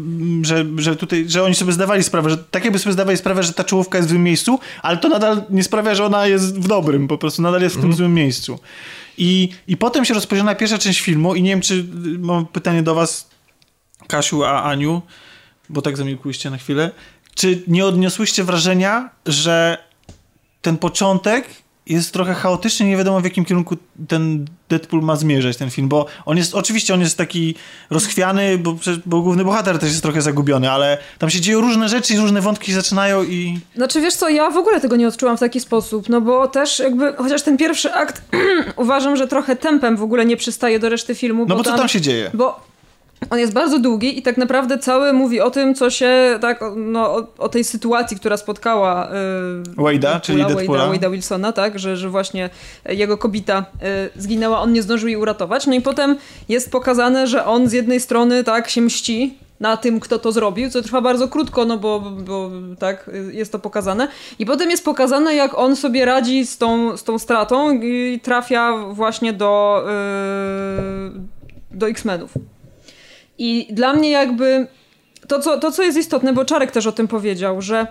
że, że tutaj, że oni sobie zdawali sprawę, że tak jakby sobie zdawali sprawę, że ta czołówka jest w złym miejscu, ale to nadal nie sprawia, że ona jest w dobrym, po prostu nadal jest w tym złym miejscu. I, I potem się rozpoczyna pierwsza część filmu i nie wiem, czy y, mam pytanie do was, Kasiu, a Aniu, bo tak zamilkłyście na chwilę. Czy nie odniosłyście wrażenia, że ten początek jest trochę chaotyczny, nie wiadomo w jakim kierunku ten Deadpool ma zmierzać, ten film, bo on jest, oczywiście on jest taki rozchwiany, bo, bo główny bohater też jest trochę zagubiony, ale tam się dzieją różne rzeczy i różne wątki zaczynają i... Znaczy wiesz co, ja w ogóle tego nie odczułam w taki sposób, no bo też jakby, chociaż ten pierwszy akt uważam, że trochę tempem w ogóle nie przystaje do reszty filmu. No bo co tam się dzieje? Bo on jest bardzo długi i tak naprawdę cały mówi o tym, co się, tak, no, o, o tej sytuacji, która spotkała y, Wade'a, czyli Deadpoola. Wade'a, Wade'a Wilsona, tak, że, że właśnie jego kobita y, zginęła, on nie zdążył jej uratować. No i potem jest pokazane, że on z jednej strony, tak, się mści na tym, kto to zrobił, co trwa bardzo krótko, no bo, bo tak, y, jest to pokazane. I potem jest pokazane, jak on sobie radzi z tą, z tą stratą i trafia właśnie do, y, do X-Menów. I dla mnie jakby to co, to, co jest istotne, bo Czarek też o tym powiedział, że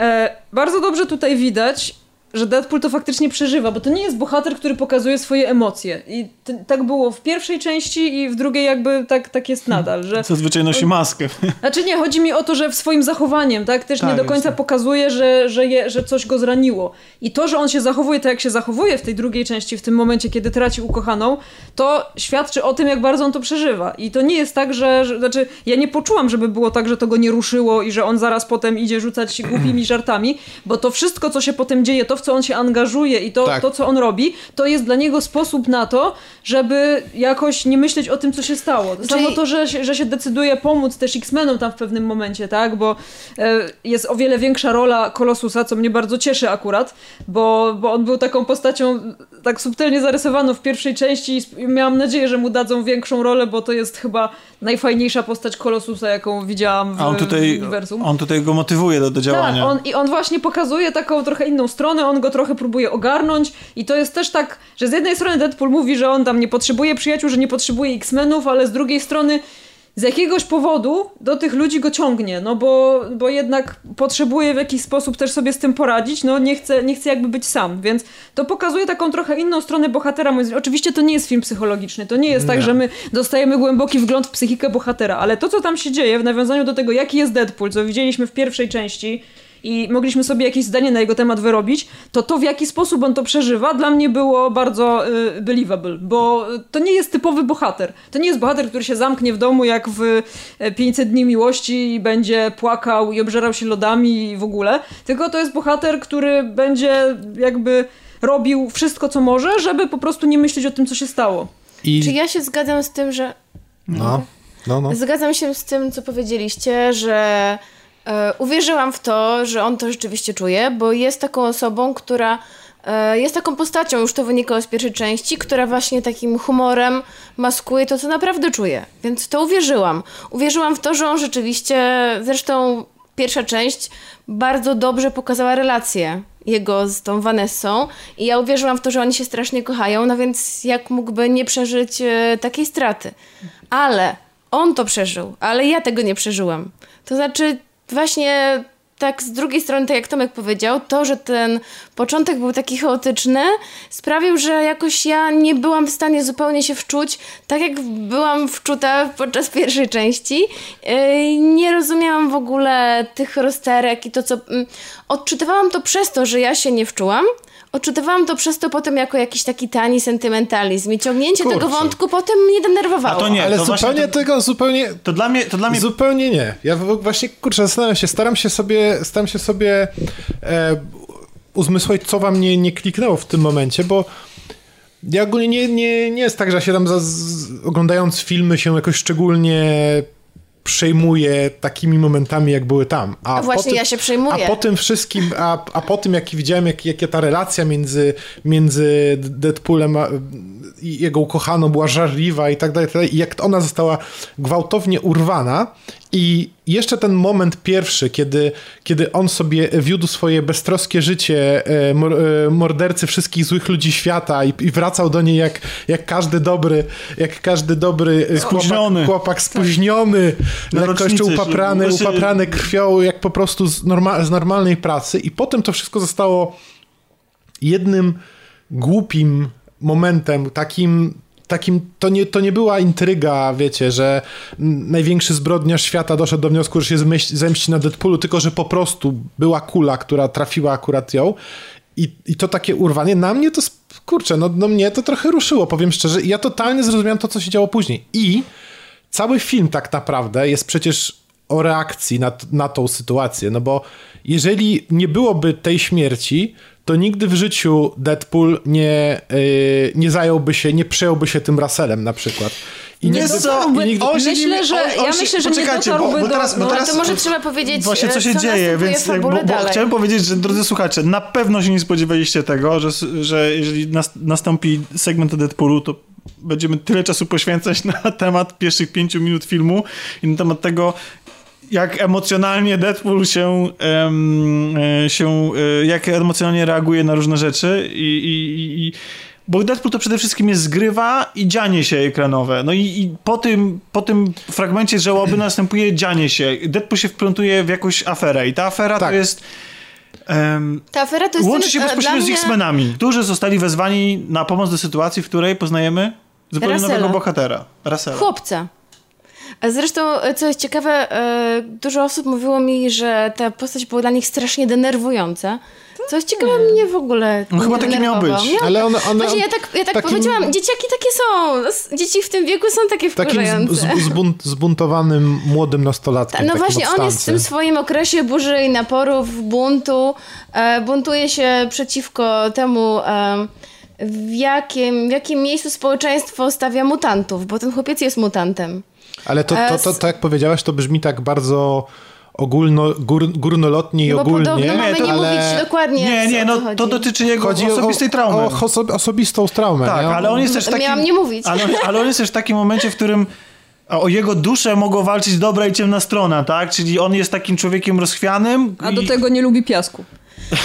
e, bardzo dobrze tutaj widać, że Deadpool to faktycznie przeżywa, bo to nie jest bohater, który pokazuje swoje emocje. I t- tak było w pierwszej części i w drugiej jakby tak, tak jest nadal, że... Zazwyczaj nosi maskę. Znaczy nie, chodzi mi o to, że w swoim zachowaniem, tak, też Tak, nie do końca pokazuje, że, że, je, że coś go zraniło. I to, że on się zachowuje tak, jak się zachowuje w tej drugiej części, w tym momencie, kiedy traci ukochaną, to świadczy o tym, jak bardzo on to przeżywa. I to nie jest tak, że, że znaczy, ja nie poczułam, żeby było tak, że to go nie ruszyło i że on zaraz potem idzie rzucać się głupimi żartami, bo to wszystko, co się potem dzieje, to w co on się angażuje i to, Tak. to co on robi, to jest dla niego sposób na to, żeby jakoś nie myśleć o tym, co się stało. To Czyli- samo to, że, się- że się decyduje pomóc też X-Menom tam w pewnym momencie, tak? Bo e, jest o wiele większa rola Kolosusa, co mnie bardzo cieszy akurat, bo, bo on był taką postacią tak subtelnie zarysowaną w pierwszej części i miałam nadzieję, że mu dadzą większą rolę, bo to jest chyba najfajniejsza postać Kolosusa, jaką widziałam w, A on w tutaj, uniwersum. on tutaj go motywuje do, do działania. Tak, on, i on właśnie pokazuje taką trochę inną stronę, on go trochę próbuje ogarnąć i to jest też tak, że z jednej strony Deadpool mówi, że on tam nie potrzebuje przyjaciół, że nie potrzebuje X-Menów, ale z drugiej strony z jakiegoś powodu do tych ludzi go ciągnie, no bo, bo jednak potrzebuje w jakiś sposób też sobie z tym poradzić, no nie chce, nie chce jakby być sam, więc to pokazuje taką trochę inną stronę bohatera. Oczywiście to nie jest film psychologiczny, to nie jest tak, że my dostajemy głęboki wgląd w psychikę bohatera, ale to, co tam się dzieje w nawiązaniu do tego, jaki jest Deadpool, co widzieliśmy w pierwszej części, i mogliśmy sobie jakieś zdanie na jego temat wyrobić, to to w jaki sposób on to przeżywa dla mnie było bardzo y, believable, bo to nie jest typowy bohater. To nie jest bohater, który się zamknie w domu jak w e, 500 dni miłości i będzie płakał i obżerał się lodami i w ogóle, tylko to jest bohater, który będzie jakby robił wszystko, co może, żeby po prostu nie myśleć o tym, co się stało. I... Czy ja się zgadzam z tym, że No, no, no. Zgadzam się z tym, co powiedzieliście, że e, uwierzyłam w to, że on to rzeczywiście czuje, bo jest taką osobą, która e, jest taką postacią, już to wynikało z pierwszej części, która właśnie takim humorem maskuje to, co naprawdę czuje. Więc to uwierzyłam. Uwierzyłam w to, że on rzeczywiście, zresztą pierwsza część bardzo dobrze pokazała relację jego z tą Vanessą i ja uwierzyłam w to, że oni się strasznie kochają, no więc jak mógłby nie przeżyć e, takiej straty. Ale on to przeżył, ale ja tego nie przeżyłam. To znaczy właśnie tak z drugiej strony, tak jak Tomek powiedział, to, że ten początek był taki chaotyczny, sprawił, że jakoś ja nie byłam w stanie zupełnie się wczuć, tak jak byłam wczuta podczas pierwszej części. Yy, Nie rozumiałam w ogóle tych rozterek i to, co... mm, Odczytywałam to przez to, że ja się nie wczułam, Odczytywałam to przez to potem jako jakiś taki tani sentymentalizm i ciągnięcie tego Kurczę. wątku potem mnie denerwowało. A to nie, Ale to zupełnie to- tego, zupełnie... To dla mnie, to dla mnie Zupełnie nie. Ja właśnie, kurczę, zastanawiam się, staram się sobie, staram się sobie e, uzmysłowić, co wam nie, nie kliknęło w tym momencie, bo ja ogólnie nie, nie, nie jest tak, że ja się tam za, z, oglądając filmy się jakoś szczególnie przejmuje takimi momentami, jak były tam. A, A właśnie tym- ja się przejmuję. A po tym wszystkim, a, a po tym, jak widziałem, jak, jakie ta relacja między, między Deadpoolem a, i jego ukochaną była żarliwa i tak dalej, i tak dalej, i jak ona została gwałtownie urwana i jeszcze ten moment pierwszy, kiedy, kiedy on sobie wiódł swoje beztroskie życie e, e, mordercy wszystkich złych ludzi świata i, i wracał do niej jak, jak każdy dobry, jak każdy dobry e, Spóźniony. chłopak, chłopak spóźniony, Na lekko jeszcze upaprany, że- właśnie- upaprany krwią, jak po prostu z, norma, z normalnej pracy i potem to wszystko zostało jednym głupim momentem, takim, takim to, nie, to nie była intryga, wiecie, że największy zbrodniarz świata doszedł do wniosku, że się zemści na Deadpoolu, tylko że po prostu była kula, która trafiła akurat ją. I, i to takie urwanie, na mnie to, kurczę, no, no mnie to trochę ruszyło, powiem szczerze, i ja totalnie zrozumiałem to, co się działo później. I cały film tak naprawdę jest przecież o reakcji na, na tą sytuację, no bo jeżeli nie byłoby tej śmierci, to nigdy w życiu Deadpool nie, yy, nie zająłby się, nie przejąłby się tym Russellem na przykład. I Nie i nigdy, On się Myślę, nie- że- on- on ja się- myślę, że nie poczekajcie, dotarłby bo, bo do- teraz, bo no, Ale teraz to może trzeba powiedzieć, Właśnie co e, się co dzieje, więc bo, bo chciałem powiedzieć, że drodzy słuchacze, na pewno się nie spodziewaliście tego, że, że jeżeli nas, nastąpi segment o Deadpoolu, to będziemy tyle czasu poświęcać na temat pierwszych pięciu minut filmu i na temat tego, jak emocjonalnie Deadpool się, e, się e, jak emocjonalnie reaguje na różne rzeczy i, i, i bo Deadpool to przede wszystkim jest zgrywa i dzianie się ekranowe. No i, i po, tym, po tym fragmencie żałoby następuje dzianie się. Deadpool się wplątuje w jakąś aferę i ta afera Tak. to jest... em, Ta afera to jest łączy się e, bezpośrednio dla z mnie- X-Menami, którzy zostali wezwani na pomoc do sytuacji, w której poznajemy zupełnie Russella. nowego bohatera. Russella. Chłopca. A zresztą, e, co jest ciekawe, e, dużo osób mówiło mi, że ta postać była dla nich strasznie denerwująca. Co jest ciekawe, mnie w ogóle No chyba taki miał być. Miał- ale on, on, Właśnie ja tak, ja tak takim- powiedziałam, dzieciaki takie są. Dzieci w tym wieku są takie takim z, wkurzające. z, zbunt, zbuntowanym młodym nastolatkiem. No takim właśnie, on jest w tym swoim okresie burzy i naporów, buntu. E, buntuje się przeciwko temu, e, w, jakim, w jakim miejscu społeczeństwo stawia mutantów, bo ten chłopiec jest mutantem. Ale to, to, to, to, jak powiedziałaś, to brzmi tak bardzo ogólno, gór, górnolotnie i No bo ogólnie. podobno mamy nie ale mówić dokładnie, Nie, nie, no to dotyczy jego chodzi osobistej o, traumy. O oso- osobistą traumę. Tak, nie? ale on jest też w takim... Miałam nie mówić. Ale, on- ale on jest też w takim momencie, w którym o jego duszę mogą walczyć dobra i ciemna strona, tak? Czyli on jest takim człowiekiem rozchwianym. A do tego nie lubi piasku.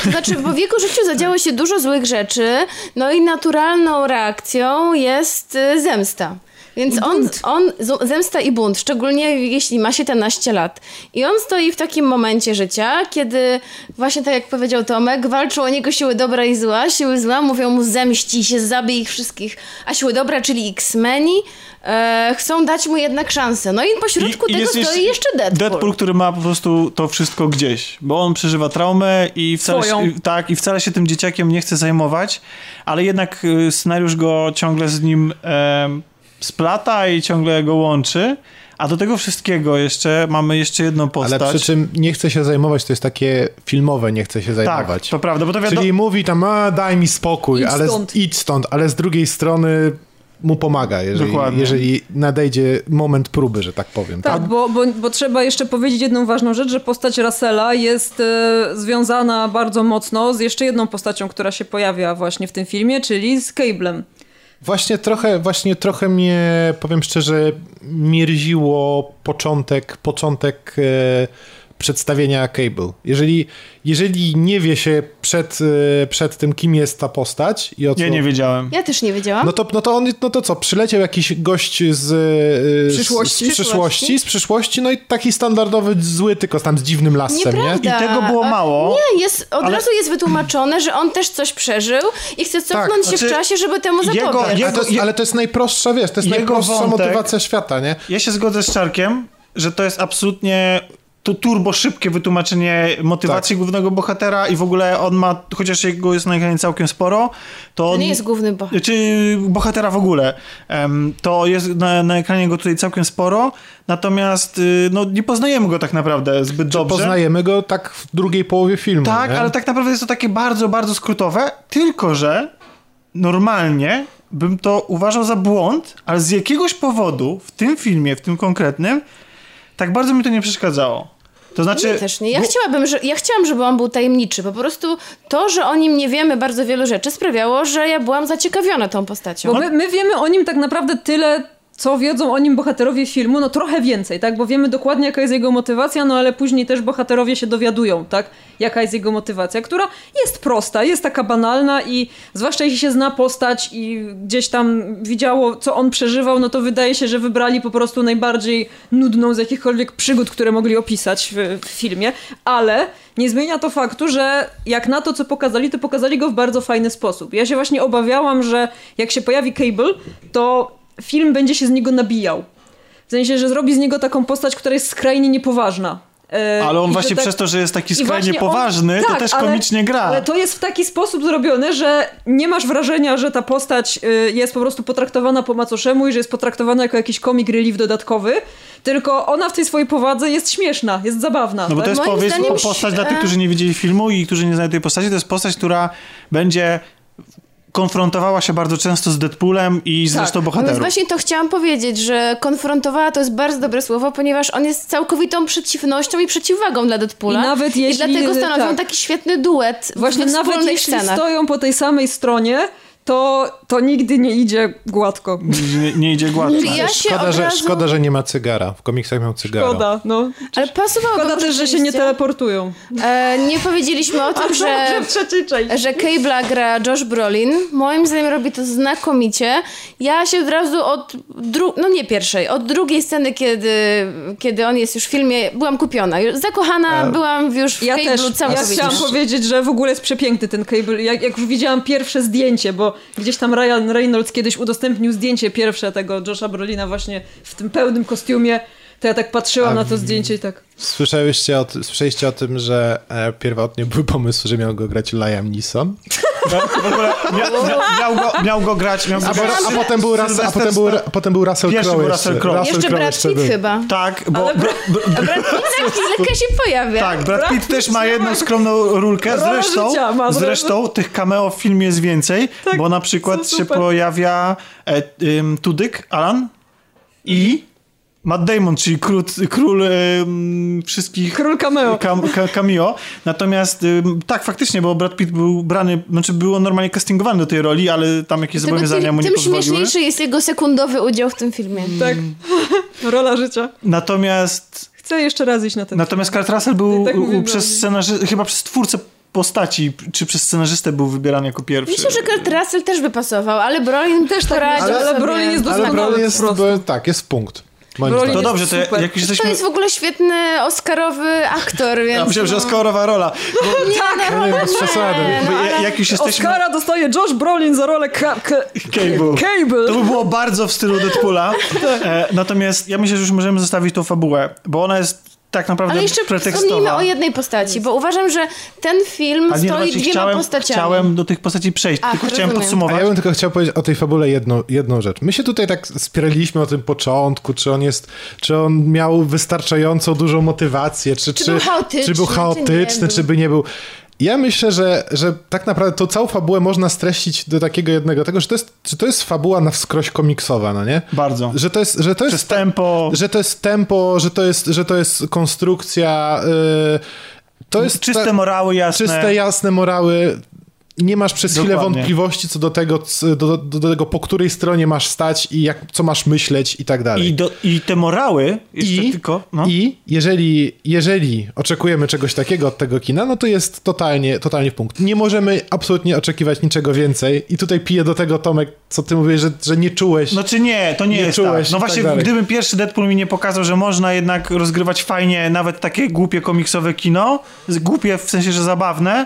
To znaczy, bo w jego życiu zadziało się dużo złych rzeczy, no i naturalną reakcją jest y, zemsta. Więc on, on, zemsta i bunt, szczególnie jeśli ma 17 lat. I on stoi w takim momencie życia, kiedy właśnie tak jak powiedział Tomek, walczą o niego siły dobra i zła. Siły zła mówią mu zemści się, zabij ich wszystkich. A siły dobra, czyli X-Meni, e, chcą dać mu jednak szansę. No i pośrodku I- tego jest stoi jeszcze Deadpool. Deadpool, który ma po prostu to wszystko gdzieś, bo on przeżywa traumę i wcale, Swoją. się, tak, i wcale się tym dzieciakiem nie chce zajmować, ale jednak y, scenariusz go ciągle z nim em, splata i ciągle go łączy. A do tego wszystkiego jeszcze mamy jeszcze jedną postać. Ale przy czym nie chce się zajmować, to jest takie filmowe, nie chce się tak, zajmować. to prawda, bo to wiadomo... Czyli mówi tam, a daj mi spokój, Idź ale z- stąd. idź stąd, ale z drugiej strony mu pomaga, jeżeli, Dokładnie. jeżeli nadejdzie moment próby, że tak powiem. Tak, bo, bo, bo trzeba jeszcze powiedzieć jedną ważną rzecz, że postać Russella jest e, związana bardzo mocno z jeszcze jedną postacią, która się pojawia właśnie w tym filmie, czyli z Cablem. Właśnie trochę, właśnie trochę mnie, powiem szczerze, mierziło początek, początek e, przedstawienia Cable. Jeżeli, jeżeli nie wie się przed, e, przed tym, kim jest ta postać i o co... Ja nie wiedziałem. Ja też nie wiedziałam. No to, no to on, no to co, przyleciał jakiś gość z, e, Przyszłości. z, z przyszłości, z przyszłości, no i taki standardowy zły, tylko tam z dziwnym lasem, nie? Nieprawda. I tego było A- mało. Nie, jest, od Ale- razu jest wytłumaczone, że on też coś przeżył i chce cofnąć się znaczy, w czasie, żeby temu jego- zapobiec. jego- Ale to, jest, ale to jest najprostsza, wiesz, to jest Jego najprostsza wątek- motywacja świata, nie? Ja się zgodzę z Czarkiem, że to jest absolutnie to turbo szybkie wytłumaczenie motywacji Tak. głównego bohatera i w ogóle on ma, chociaż jego jest na ekranie całkiem sporo, to To on... nie jest główny bohater. Czy bohatera w ogóle. To jest na, na ekranie go tutaj całkiem sporo, natomiast y, no, nie poznajemy go tak naprawdę zbyt dobrze. Poznajemy go tak w drugiej połowie filmu, Tak, nie? ale tak naprawdę jest to takie bardzo, bardzo skrótowe, tylko że normalnie bym to uważał za błąd, ale z jakiegoś powodu w tym filmie, w tym konkretnym, tak bardzo mi to nie przeszkadzało. To znaczy... Nie, też nie. Ja bo- chciałabym, że, ja chciałam, żeby on był tajemniczy. Po prostu to, że o nim nie wiemy bardzo wielu rzeczy sprawiało, że ja byłam zaciekawiona tą postacią. Bo my, my wiemy o nim tak naprawdę tyle, co wiedzą o nim bohaterowie filmu, no trochę więcej, tak? Bo wiemy dokładnie, jaka jest jego motywacja, no ale później też bohaterowie się dowiadują, tak? Jaka jest jego motywacja, która jest prosta, jest taka banalna i zwłaszcza jeśli się zna postać i gdzieś tam widziało, co on przeżywał, no to wydaje się, że wybrali po prostu najbardziej nudną z jakichkolwiek przygód, które mogli opisać w, w filmie, ale nie zmienia to faktu, że jak na to, co pokazali, to pokazali go w bardzo fajny sposób. Ja się właśnie obawiałam, że jak się pojawi Cable, to film będzie się z niego nabijał. W sensie, że zrobi z niego taką postać, która jest skrajnie niepoważna. E, Ale on i właśnie tak- przez to, że jest taki skrajnie właśnie on- poważny, to tak, też ale- komicznie gra. Ale to jest w taki sposób zrobione, że nie masz wrażenia, że ta postać y, jest po prostu potraktowana po macoszemu i że jest potraktowana jako jakiś comic relief dodatkowy, tylko ona w tej swojej powadze jest śmieszna, jest zabawna. No bo tak? to jest powiedz, zdaniem, po- postać dla tych, którzy nie widzieli filmu i którzy nie znają tej postaci, to jest postać, która będzie konfrontowała się bardzo często z Deadpoolem i z Tak. resztą No bohaterów. właśnie to chciałam powiedzieć, że konfrontowała to jest bardzo dobre słowo, ponieważ on jest całkowitą przeciwnością i przeciwwagą dla Deadpoola. I nawet jeśli- I dlatego stanowią tak. taki świetny duet Właśnie we nawet jeśli scenach. stoją po tej samej stronie, to, to nigdy nie idzie gładko. Nie, nie idzie gładko. Ja Szkoda, od że, razu... szkoda, że nie ma cygara. W komiksach miał cygaro. Szkoda, no. Ale pasowało Szkoda też, że się nie teleportują. E, nie powiedzieliśmy o tym, że... że Cable'a gra Josh Brolin. Moim zdaniem robi to znakomicie. Ja się od razu od dru- no nie pierwszej, od drugiej sceny, kiedy, kiedy on jest już w filmie, byłam kupiona. Zakochana byłam już w Ja Cable'u też, ja całkowicie. chciałam powiedzieć, że w ogóle jest przepiękny ten Cable. Jak, jak już widziałam pierwsze zdjęcie, bo gdzieś tam Ryan Reynolds kiedyś udostępnił zdjęcie pierwsze tego Josha Brolina właśnie w tym pełnym kostiumie, to ja tak patrzyłam na to zdjęcie i tak... Słyszeliście o, słyszeliście o tym, że e, pierwotnie był pomysł, że miał go grać Liam Neeson? No, w ogóle mia, mia, miał, go, miał go grać, miał go A, grać. a, potem, był Russell, a, potem, był, a potem był Russell Crowe był. Russell Crowe. Jeszcze Brad Pitt chyba. Tak, bo... Ale Br, br, br, Za chwilkę się pojawia. tak, Brad Pitt też ma jedną skromną rulkę. Zresztą, zresztą tych cameo w filmie jest więcej, bo na przykład się pojawia e, Tudyk, Alan i Matt Damon, czyli król, król ym, wszystkich... Król cameo. Cam, ca, cameo. Natomiast ym, tak, faktycznie, bo Brad Pitt był brany, znaczy był on normalnie castingowany do tej roli, ale tam jakieś Tego zobowiązania mu tym, nie tym pozwoliły. śmieszniejszy jest jego sekundowy udział w tym filmie. Tak. Rola życia. Natomiast, Chcę jeszcze raz iść na ten natomiast Kurt Russell był tak u- przez scenarzy, chyba przez twórcę postaci, czy przez scenarzystę był wybierany jako pierwszy. Myślę, że Kurt Russell też by pasował, ale Brolin też tak myślę, ale sobie. Brolin jest Ale Doskonały Brolin po jest, tak, jest punkt. Moim. To jest dobrze, to super. jak już To jesteśmy... jest w ogóle świetny Oscarowy aktor, więc... Ja myślałem, że no. Oscarowa rola. Bo, Nie, no, No nie, rolę bez przesady. no, jak już jesteśmy... Oscara dostaje Josh Brolin za rolę Ka- Ka- Cable. Cable. To by było bardzo w stylu Deadpoola. E, natomiast ja myślę, że już możemy zostawić tą fabułę, bo ona jest tak naprawdę Ale jeszcze pretekstowa. wspomnijmy o jednej postaci, bo uważam, że ten film A nie, stoi dwiema chciałem, postaciami. chciałem do tych postaci przejść, Ach, tylko chciałem rozumiem. A podsumować. ja bym tylko chciał powiedzieć o tej fabule jedną, jedną rzecz. My się tutaj tak spieraliśmy o tym początku, czy on jest, czy on miał wystarczająco dużą motywację, czy, Czy był chaotyczny, czy był czy nie chaotyczny, czy by nie był. Ja myślę, że, że tak naprawdę tą całą fabułę można streścić do takiego jednego tego, że to jest, że to jest fabuła na wskroś komiksowa, no nie? Bardzo. Że to jest, że to jest Przez tempo. że to jest tempo, że to jest, że to jest konstrukcja. Yy, to jest Czyste ta- morały jasne. czyste, jasne morały. Nie masz przez chwilę Dokładnie. wątpliwości co do tego, c- do, do, do tego, po której stronie masz stać i jak, co masz myśleć i tak dalej. I, do, I te morały, I, tylko, no. I jeżeli, jeżeli oczekujemy czegoś takiego od tego kina, no to jest totalnie, totalnie w punkt. Nie możemy absolutnie oczekiwać niczego więcej. I tutaj piję do tego, Tomek, co ty mówisz, że, że nie czułeś. No czy nie, to nie, Nie jest czułeś tak. No i tak właśnie, dalej. gdyby pierwszy Deadpool mi nie pokazał, że można jednak rozgrywać fajnie nawet takie głupie komiksowe kino, głupie w sensie, że zabawne,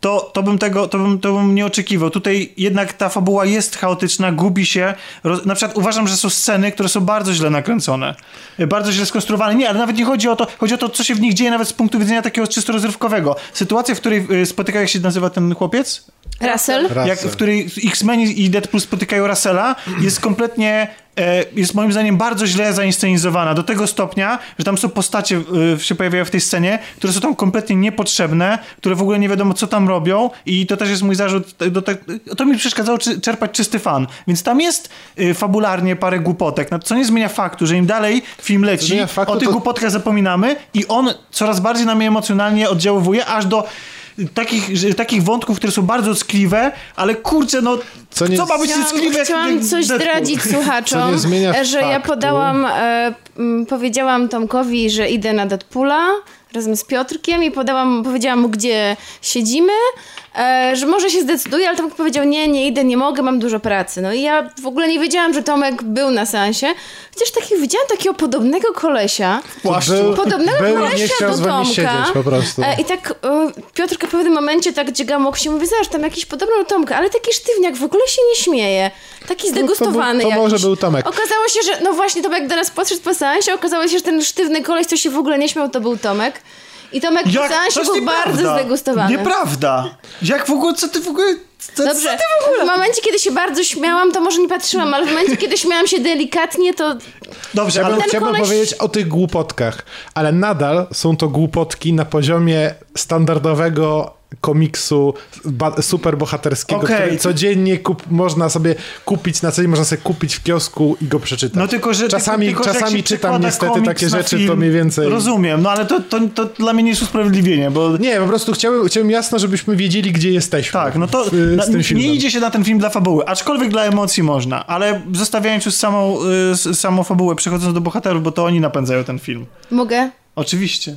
to, to, bym tego, to, bym, to bym nie oczekiwał. Tutaj jednak ta fabuła jest chaotyczna, gubi się. Roz... Na przykład uważam, że są sceny, które są bardzo źle nakręcone. Bardzo źle skonstruowane. Nie, ale nawet nie chodzi o to, chodzi o to, co się w nich dzieje nawet z punktu widzenia takiego czysto rozrywkowego. Sytuacja, w której y, spotyka, jak się nazywa ten chłopiec? Russell? Jak, w której X-Men i Deadpool spotykają Russella, jest kompletnie jest moim zdaniem bardzo źle zainscenizowana. Do tego stopnia, że tam są postacie, e, się pojawiają w tej scenie, które są tam kompletnie niepotrzebne, które w ogóle nie wiadomo, co tam robią i to też jest mój zarzut. To mi przeszkadzało czy, czerpać czysty fan. Więc tam jest e, fabularnie parę głupotek, no, co nie zmienia faktu, że im dalej film leci, faktu, o tych to- głupotkach zapominamy i on coraz bardziej na mnie emocjonalnie oddziaływuje, aż do takich, takich wątków, które są bardzo ckliwe, ale kurczę, no Co co, nie- ma być Chciałam, ckliwe? chciałam jak coś Deadpool? zdradzić słuchaczom, Co że ja faktu. podałam, e, powiedziałam Tomkowi, że idę na Deadpoola razem z Piotrkiem i podałam, powiedziałam mu, gdzie siedzimy, że może się zdecyduje, ale Tomek powiedział, nie, nie idę, nie mogę, mam dużo pracy. No i ja w ogóle nie wiedziałam, że Tomek był na seansie, chociaż taki, widziałam takiego podobnego kolesia, Płaszczu. Był, Podobnego był kolesia nie chciał do Tomka. siedzieć po prostu. E, I tak e, Piotrka w pewnym momencie tak dziegam oko się mówi, zobacz, tam jakiś podobny do Tomka, ale taki sztywniak, w ogóle się nie śmieje. Taki zdegustowany to jakiś. może był Tomek. Okazało się, że, no właśnie, Tomek do nas podszedł po seansie, okazało się, że ten sztywny koleś, co się w ogóle nie śmiał, to był Tomek. I Tomek Jak? jest był bardzo zdegustowany. Nieprawda. Jak w ogóle, co ty w ogóle... Co, Dobrze, w momencie, kiedy się bardzo śmiałam, to może nie patrzyłam, ale w momencie, kiedy śmiałam się delikatnie, to Dobrze, ale chciałbym koleś- powiedzieć o tych głupotkach, ale nadal są to głupotki na poziomie standardowego komiksu ba- superbohaterskiego, Okej. który codziennie kup- można sobie kupić, na co dzień można sobie kupić w kiosku i go przeczytać. No tylko, że czasami, tylko, że czasami czytam niestety takie rzeczy, film, to mniej więcej... Rozumiem, no ale to, to, to dla mnie nie jest usprawiedliwienie, bo... Nie, po prostu chciałbym, chciałbym jasno, żebyśmy wiedzieli, gdzie jesteśmy. Tak, no to w, na, nie idzie się na ten film dla fabuły, aczkolwiek dla emocji można, ale zostawiając już samą, y, samą fabułę, przechodząc do bohaterów, bo to oni napędzają ten film. mogę. Oczywiście.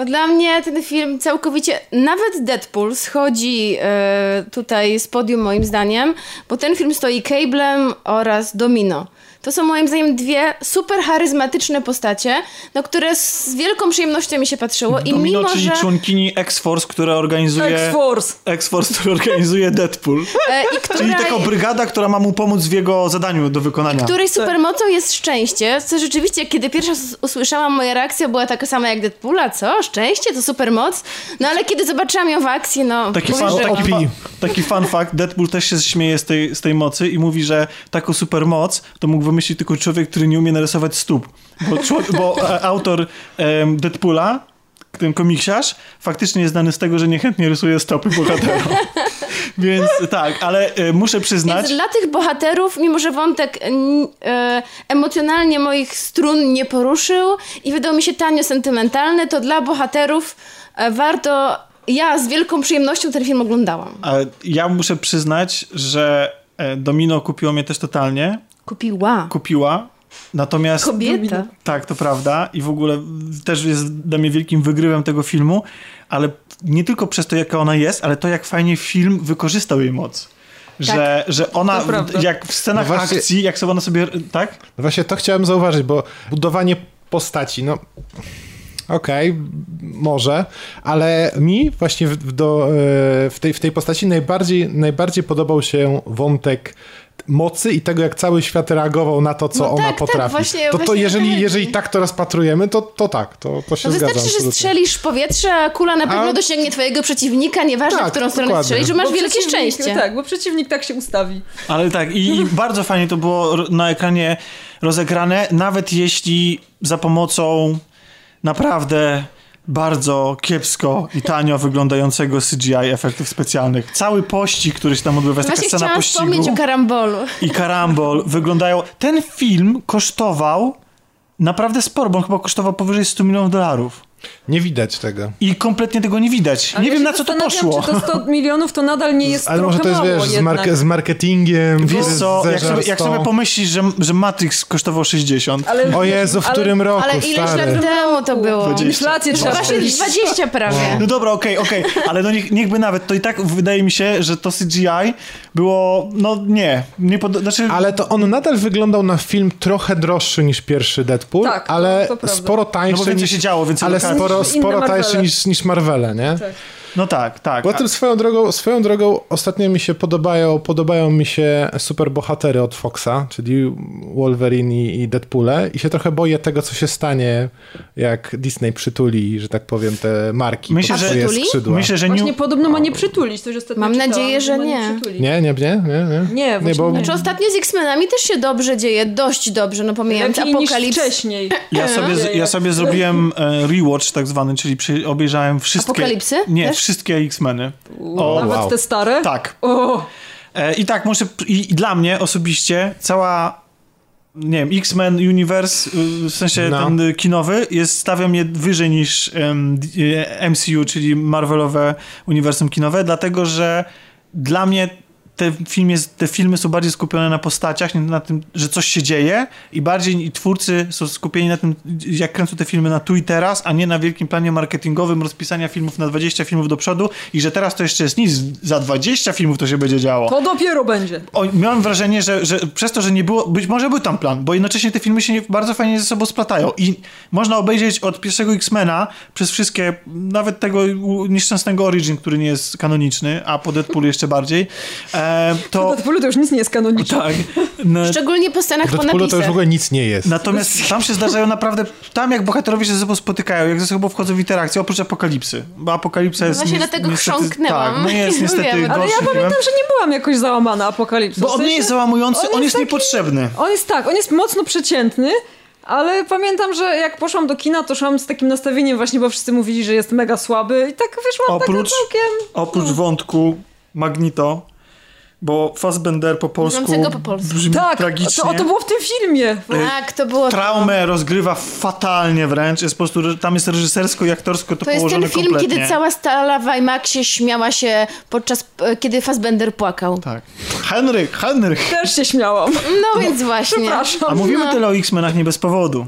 Bo dla mnie ten film całkowicie, nawet Deadpool schodzi e, tutaj z podium moim zdaniem, bo ten film stoi Cablem oraz Domino. To są moim zdaniem dwie super charyzmatyczne postacie, na które z wielką przyjemnością mi się patrzyło i Domino, mimo, czyli że... członkini X-Force, która organizuje... X-Force. X-Force, który organizuje Deadpool. E, i która, Czyli taka brygada, która ma mu pomóc w jego zadaniu do wykonania. której supermocą jest szczęście, co rzeczywiście, kiedy pierwszy raz usłyszałam, moja reakcja była taka sama jak Deadpoola, co? Szczęście? To supermoc? No ale kiedy zobaczyłam ją w akcji, no... Taki, fan, że- taki, fa, taki fun fact, Deadpool też się śmieje z tej, z tej mocy i mówi, że taką super moc to mógł wymyślić tylko człowiek, który nie umie narysować stóp. Bo, bo e, autor em, Deadpoola, ten komiksiarz, faktycznie jest znany z tego, że niechętnie rysuje stopy bohaterom. Więc tak, ale e, muszę przyznać... Więc dla tych bohaterów, mimo że wątek n- e, emocjonalnie moich strun nie poruszył i wydał mi się tanio sentymentalny, to dla bohaterów e, warto. Ja z wielką przyjemnością ten film oglądałam. A ja muszę przyznać, że e, Domino kupiło mnie też totalnie. Kupiła. Kupiła. Natomiast... Kobieta. Tak, to prawda. I w ogóle też jest dla mnie wielkim wygrywem tego filmu, ale nie tylko przez to, jaka ona jest, ale to, jak fajnie film wykorzystał jej moc. Że, że ona, jak w scenach No właśnie- akcji, jak sobie ona sobie, tak? No właśnie to chciałem zauważyć, bo budowanie postaci, no okej, może, ale mi właśnie w, w do, e, w, tej, w tej postaci najbardziej, najbardziej podobał się wątek mocy i tego, jak cały świat reagował na to, co No ona tak, tak, potrafi. właśnie- to, to właśnie o to jeżeli, chodzi. jeżeli tak to rozpatrujemy, to, to tak, to, to się No zgadzam. wystarczy, że strzelisz w powietrze, a kula na pewno A- dosięgnie twojego przeciwnika, nieważne Tak, w którą stronę dokładnie. strzelisz, że masz Bo wielkie szczęście. Tak, bo przeciwnik tak się ustawi. Ale tak, i, bardzo fajnie to było na ekranie rozegrane, nawet jeśli za pomocą naprawdę bardzo kiepsko i tanio wyglądającego CGI efektów specjalnych. Cały pościg, który się tam odbywa, jest taka Właśnie scena chciałam pościgu. wspomnieć o karambolu. i karambol wyglądają. Ten film kosztował naprawdę sporo, bo on chyba kosztował powyżej 100 milionów dolarów. Nie widać tego. I kompletnie tego nie widać. Ale nie ja wiem na co to poszło. Czy to 100 milionów to nadal nie jest Ale może to jest, wiesz, z, marke, z marketingiem, Wiesz co, jak sobie, jak sobie pomyślisz, że, że Matrix kosztował 60. Ale, O Jezu, w ale- którym roku, Ale ileś stary? lat temu to było? 20. Inflację trzeba Właśnie policzyć. 20 prawie. No dobra, okej, okej, ale no niech, niechby nawet, to i tak wydaje mi się, że to CGI było, no nie, nie pod, znaczy... Ale to on nadal wyglądał na film trochę droższy niż pierwszy Deadpool, Tak, ale sporo tańszy No bo więcej niż, się działo, więcej ale lokacji. Sporo, sporo tańszy niż, niż Marvele, nie? Tak. No tak, tak. Poza tym swoją drogą, swoją drogą ostatnio mi się podobają, podobają mi się superbohatery od Foxa, czyli Wolverine i, i Deadpoole i się trochę boję tego, co się stanie, jak Disney przytuli, że tak powiem, te marki Myślę, pod że- swoje Przytuli? skrzydła. Myślę, że Właśnie nie... podobno ma nie przytulić, coś ostatnio Mam czytałam, nadzieję, że nie. przytulić. Nie, nie, nie, nie, nie. Nie, właśnie bo nie. Znaczy ostatnio z X-Menami też się dobrze dzieje, dość dobrze, no pomijając Lepiej niż Apokalips. wcześniej. Ja sobie, Nie, ja sobie zrobiłem e, rewatch tak zwany, czyli obejrzałem wszystkie... Apokalipsy? Nie, Też? Wszystkie X-Meny. O, Nawet wow. te stare? tak. O, E, I tak muszę, i, i dla mnie osobiście cała, nie wiem, X-Men Universe, y, w sensie No. ten kinowy, jest, stawia mnie wyżej niż d- e, MCU, czyli Marvelowe uniwersum kinowe, dlatego że dla mnie te, film jest, te filmy są bardziej skupione na postaciach, nie na tym, że coś się dzieje i bardziej i twórcy są skupieni na tym, jak kręcą te filmy na tu i teraz, a nie na wielkim planie marketingowym rozpisania filmów na 20 filmów do przodu i że teraz to jeszcze jest nic, za 20 filmów to się będzie działo. to dopiero będzie. O, miałem wrażenie, że, że przez to, że nie było, być może był tam plan, bo jednocześnie te filmy się nie, bardzo fajnie ze sobą splatają i można obejrzeć od pierwszego X-Mena przez wszystkie, nawet tego nieszczęsnego Origin, który nie jest kanoniczny, a po Deadpoolu jeszcze bardziej, e, to... Deadpoolu to już nic nie jest kanoniczne. Tak. No, Szczególnie po scenach W po Deadpoolu to już napisach. w ogóle nic nie jest. Natomiast tam się zdarzają naprawdę, tam jak bohaterowie się ze sobą spotykają, jak ze sobą wchodzą w interakcję, oprócz Apokalipsy, bo Apokalipsa jest... No właśnie ni- dlatego niestety- chrząknęłam. Tak, no jest Nie niestety. Ale ja pamiętam, filmem, że nie byłam jakoś załamana apokalipsą. bo W on nie jest załamujący, on jest, taki- niepotrzebny. On jest tak, on jest mocno przeciętny, ale pamiętam, że jak poszłam do kina, to szłam z takim nastawieniem właśnie, bo wszyscy mówili, że jest mega słaby i tak wyszłam Oprócz- taka całkiem... Oprócz wątku Magnito, bo Fassbender po polsku po polsku. brzmi Tak, tragicznie. to, to było w tym filmie. Tak, to było to. Traumę rozgrywa fatalnie wręcz. Jest po prostu, że tam jest reżysersko i aktorsko to, To jest położone ten film, kompletnie. kiedy cała stala w IMAXie śmiała się podczas, e, kiedy Fassbender płakał. Tak. Henryk, Henryk. Też się śmiałam. No więc właśnie. Przepraszam. A mówimy No. tyle o X-Menach nie bez powodu.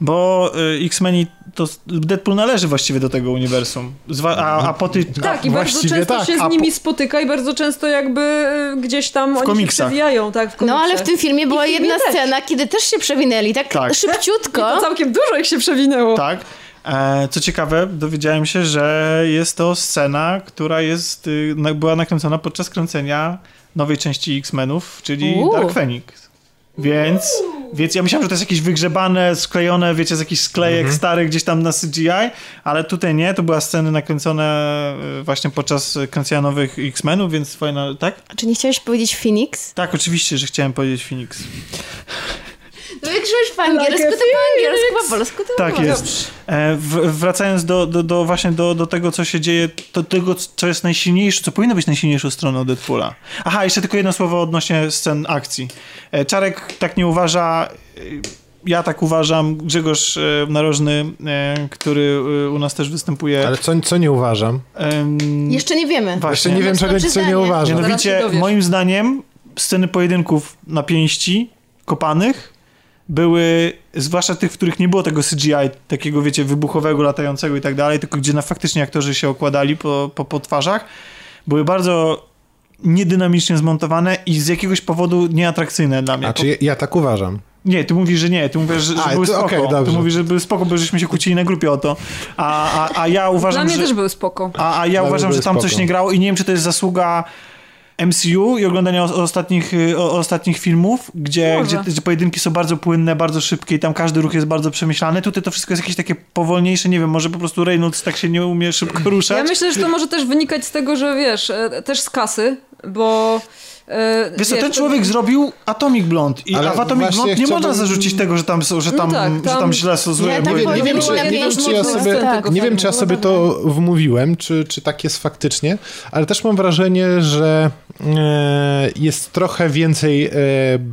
Bo y, X-Meni to Deadpool należy właściwie do tego uniwersum. Zwa- a, a po tej... Tak, i bardzo właściwie często tak. się z po- nimi spotyka i bardzo często jakby y, gdzieś tam oni komiksach. się przewijają, tak, w No ale w tym filmie była w filmie jedna też. scena, kiedy też się przewinęli, tak, Tak. I szybciutko. to całkiem dużo ich się przewinęło. Tak. E, co ciekawe, dowiedziałem się, że jest to scena, która jest, y, była nakręcona podczas kręcenia nowej części X-Menów, czyli Uuu. Dark Phoenix. Więc, więc ja myślałem, że to jest jakieś wygrzebane, sklejone, wiecie, z jakichś sklejek starych gdzieś tam na CGI, ale tutaj nie, to była sceny nakręcone właśnie podczas kręcenia nowych X-Menów, więc fajna, tak? A Czy nie chciałeś powiedzieć Phoenix? Tak, oczywiście, że chciałem powiedzieć Phoenix. No jak żyjesz po angielsku, Like a to po angielsku, po polsku to Tak jest. E, w, wracając do, do, do właśnie do, do tego, co się dzieje, do tego, co jest najsilniejsze, co powinno być najsilniejszą stroną Deadpoola. Aha, jeszcze tylko jedno słowo odnośnie scen akcji. E, Czarek tak nie uważa, e, ja tak uważam, Grzegorz e, Narożny, e, który e, u nas też występuje. Ale co, co nie uważam? Jeszcze nie wiemy. Właśnie. Jeszcze nie wiem, Mocno czego co nie uważam. Mianowicie, moim zdaniem, sceny pojedynków na pięści, kopanych, były, zwłaszcza tych, w których nie było tego CGI, takiego, wiecie, wybuchowego, latającego i tak dalej, tylko gdzie na faktycznie aktorzy się okładali po, po, po twarzach, były bardzo niedynamicznie zmontowane i z jakiegoś powodu nieatrakcyjne dla mnie. A czy ja, ja tak uważam? Nie, ty mówisz, że nie, ty mówisz, że, że A, były to spoko. okej, ty mówisz, że były spoko, bo żeśmy się kłócili na grupie o to. A, a, a ja Dla uważam, mnie że... też były spoko. A, a ja Dla uważam, że tam coś spoko. nie grało i nie wiem, czy to jest zasługa MCU i oglądania ostatnich, y, ostatnich filmów, gdzie, gdzie, gdzie pojedynki są bardzo płynne, bardzo szybkie i tam każdy ruch jest bardzo przemyślany. Tutaj to wszystko jest jakieś takie powolniejsze, nie wiem, może po prostu Reynolds tak się nie umie szybko ruszać. Ja myślę, że to może też wynikać z tego, że wiesz, e, też z kasy, bo... e, Wiesz wiesz, ten to- człowiek zrobił Atomic Blonde i w Atomic właśnie Blonde nie chciałbym- można zarzucić tego, że tam, są- że No tam, tak, że tam tam- źle są złe. Ja tak były- powiem, Nie wiem, czy, nie wiem, czy ja sobie, tego nie wiem, czy ja sobie to wmówiłem, czy, czy tak jest faktycznie, ale też mam wrażenie, że e, jest trochę więcej e,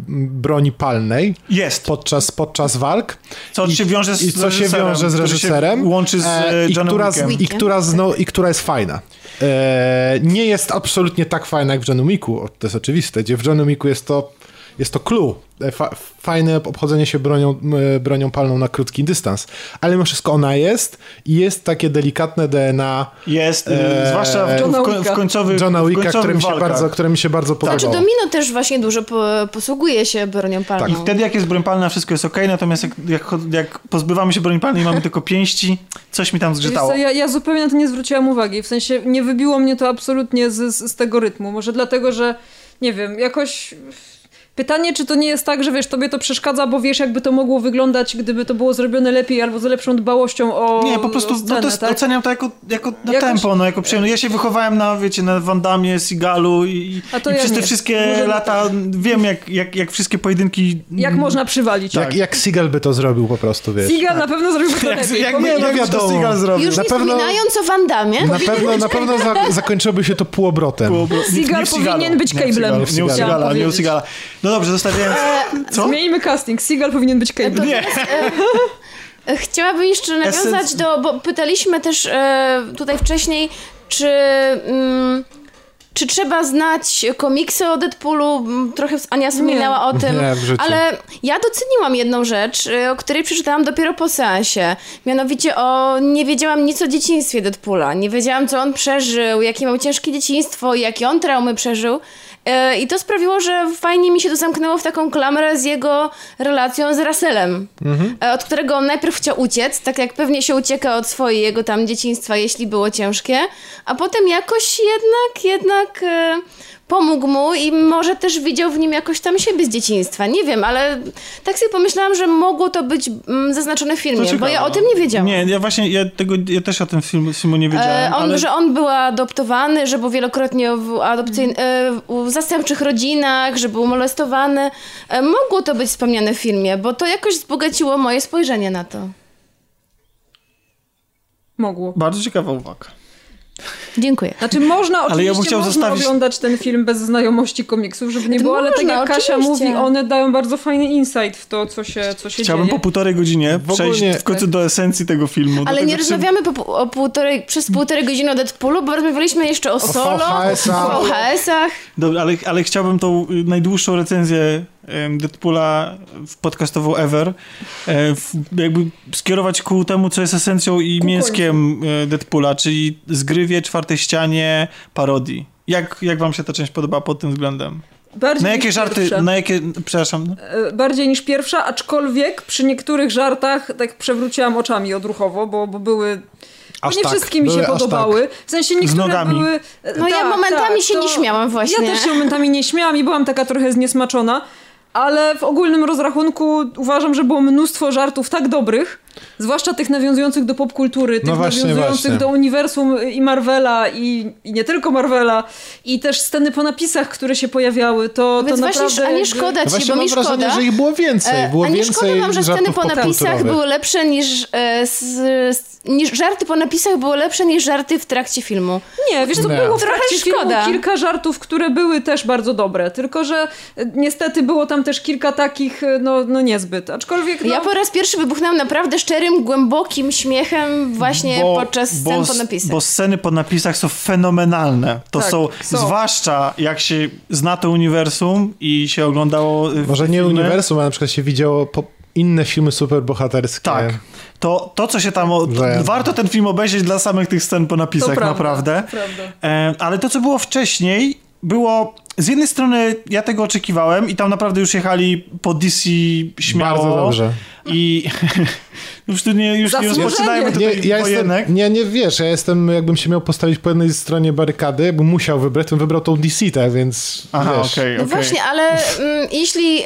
broni palnej Jest. podczas, podczas walk. Co I- się wiąże z I co się reżyserem, wiąże z reżyserem. łączy z e, i, która, i, która zno, I która jest fajna. E, nie jest absolutnie tak fajna jak w Johnu Miku, to jest oczywiste, gdzie w Johnu Miku jest to jest to clue. E, Fa fajne obchodzenie się bronią, m, bronią palną na krótki dystans. Ale mimo wszystko ona jest i jest takie delikatne DNA Jest, y, Eee, zwłaszcza w, Johna w, w końcowych Johna Wicka, które mi, się walkach. bardzo, które mi się bardzo podobało. Domino też właśnie dużo po, posługuje się bronią palną. I wtedy jak jest broń palna, wszystko jest okej, natomiast jak, jak, jak pozbywamy się broni palnej i mamy tylko pięści, coś mi tam zgrzytało. co, ja, ja zupełnie na to nie zwróciłam uwagi. W sensie nie wybiło mnie to absolutnie z, z, z tego rytmu. Może dlatego, że nie wiem, jakoś. Pytanie, czy to nie jest tak, że wiesz, tobie to przeszkadza, bo wiesz, jakby to mogło wyglądać, gdyby to było zrobione lepiej albo z lepszą dbałością o. Nie, po prostu scenę, no to jest, tak? oceniam to jako, jako na Jakoś- tempo, no, jako przyjemność. Ja się wychowałem na, wiecie, na Van Damme, Seagalu i, A to i ja przez te nie. wszystkie Może- lata wiem, jak, jak, jak wszystkie pojedynki... Jak można przywalić? Jak, jak Seagal by to zrobił po prostu, wiesz. Seagal na pewno zrobiłby to Jak, lepiej. jak, jak, nie, no to wiadomo. Seagal zrobił? Już Na nie pewno- wspominając o Van Damme, Na pewno, na pewno za, zakończyłoby się to półobrotem. W Seagalu. powinien być. Seagalu, Nie u Seagala, nie u powiedzieć. Seagala. No dobrze, zostawiając... Co? Zmienimy casting. Seagal powinien być Cable. Nie. E, Chciałabym jeszcze nawiązać do, bo pytaliśmy też e, tutaj wcześniej, czy, mm, czy trzeba znać komiksy o Deadpoolu, Mm, trochę Ania wspominała o tym, Nie, w życiu. ale ja doceniłam jedną rzecz, e, o której przeczytałam dopiero po seansie, mianowicie o, nie wiedziałam nic o dzieciństwie Deadpoola, nie wiedziałam co on przeżył, jakie miał ciężkie dzieciństwo, jakie on traumy przeżył, E, I to sprawiło, że fajnie mi się to zamknęło w taką klamrę z jego relacją z Russellem, e, od którego on najpierw chciał uciec, tak jak pewnie się ucieka od swojego tam dzieciństwa, jeśli było ciężkie, a potem jakoś jednak, jednak e, pomógł mu i może też widział w nim jakoś tam siebie z dzieciństwa. Nie wiem, ale tak sobie pomyślałam, że mogło to być mm, zaznaczone w filmie, bo ja o tym nie wiedziałam. Nie, ja właśnie, ja, tego, ja też o tym filmu, filmu nie wiedziałem, E, on, ale... Że on był adoptowany, że był wielokrotnie w, adopcyjn- e, w zastępczych rodzinach, że był molestowany. E, mogło to być wspomniane w filmie, bo to jakoś wzbogaciło moje spojrzenie na to. Mogło. Bardzo ciekawa uwaga. Dziękuję. Znaczy można, Ale ja oczywiście bym chciał można zostawić- oglądać ten film bez znajomości komiksów, żeby nie było, ale tak jak Kasia oczywiście. mówi, one dają bardzo fajny insight w to, co się, co się Chciałbym dzieje. po półtorej godzinie W ogóle przejść nie- w końcu do esencji tego filmu. Ale tego, nie rozmawiamy po, o półtorej, przez półtorej godziny o Deadpoolu, bo rozmawialiśmy jeszcze o solo, VHS-ach. o VHS-ach. Dobra, ale, ale chciałbym tą y, najdłuższą recenzję Deadpoola w podcastową ever e, w, jakby skierować ku temu, co jest esencją i Ku mięskiem e, Deadpoola, czyli zgrywie, czwartej ścianie, parodii. Jak, jak wam się ta część podoba pod tym względem? Bardziej Na jakie niż żarty, pierwsza. na jakie, przepraszam, no. E, Bardziej niż pierwsza, aczkolwiek przy niektórych żartach tak przewróciłam oczami odruchowo, bo, bo były... Aż nie tak, wszystkie mi się aż tak. podobały. W sensie niektóre były... No ja momentami się nie śmiałam właśnie. Ja też się momentami nie śmiałam i byłam taka trochę zniesmaczona, ale w ogólnym rozrachunku uważam, że było mnóstwo żartów tak dobrych, zwłaszcza tych nawiązujących do popkultury, tych No właśnie, nawiązujących właśnie. do uniwersum i Marvela i, i nie tylko Marvela i też sceny po napisach, które się pojawiały, to, to Więc właśnie, naprawdę... a nie szkoda No ci, właśnie bo mam mi wrażenie, szkoda. że ich było więcej. E, Było A nie więcej szkoda wam, że sceny po napisach były lepsze niż, e, niż... Żarty po napisach były lepsze niż żarty w trakcie filmu. Nie, wiesz co, Nie. było w Trochę trakcie filmu szkoda. kilka żartów, które były też bardzo dobre, tylko że e, niestety było tam też kilka takich, no, no niezbyt, aczkolwiek no, Ja po raz pierwszy wybuchnęłam naprawdę szczerym, głębokim śmiechem właśnie podczas scen bo, po napisach. Bo sceny po napisach są fenomenalne. To Tak, są, są. zwłaszcza jak się zna to uniwersum i się oglądało y, Może nie filmy. uniwersum, ale na przykład się widziało po inne filmy superbohaterskie. Tak. To, to, co się tam. o- To, warto ten film obejrzeć dla samych tych scen po to napisach, prawda, naprawdę. to prawda. E, ale to, co było wcześniej, było. Z jednej strony ja tego oczekiwałem i tam naprawdę już jechali po DC śmiało. Bardzo dobrze. I już tu nie, już nie Zasłużenie. rozpoczynajmy Nie, tutaj ja wojenek. jestem, nie, nie wiesz, ja jestem, jakbym się miał postawić po jednej stronie barykady, bym musiał wybrać, to bym wybrał tą DC, tak, więc Aha, wiesz. okej, No okej. właśnie, ale mm, jeśli...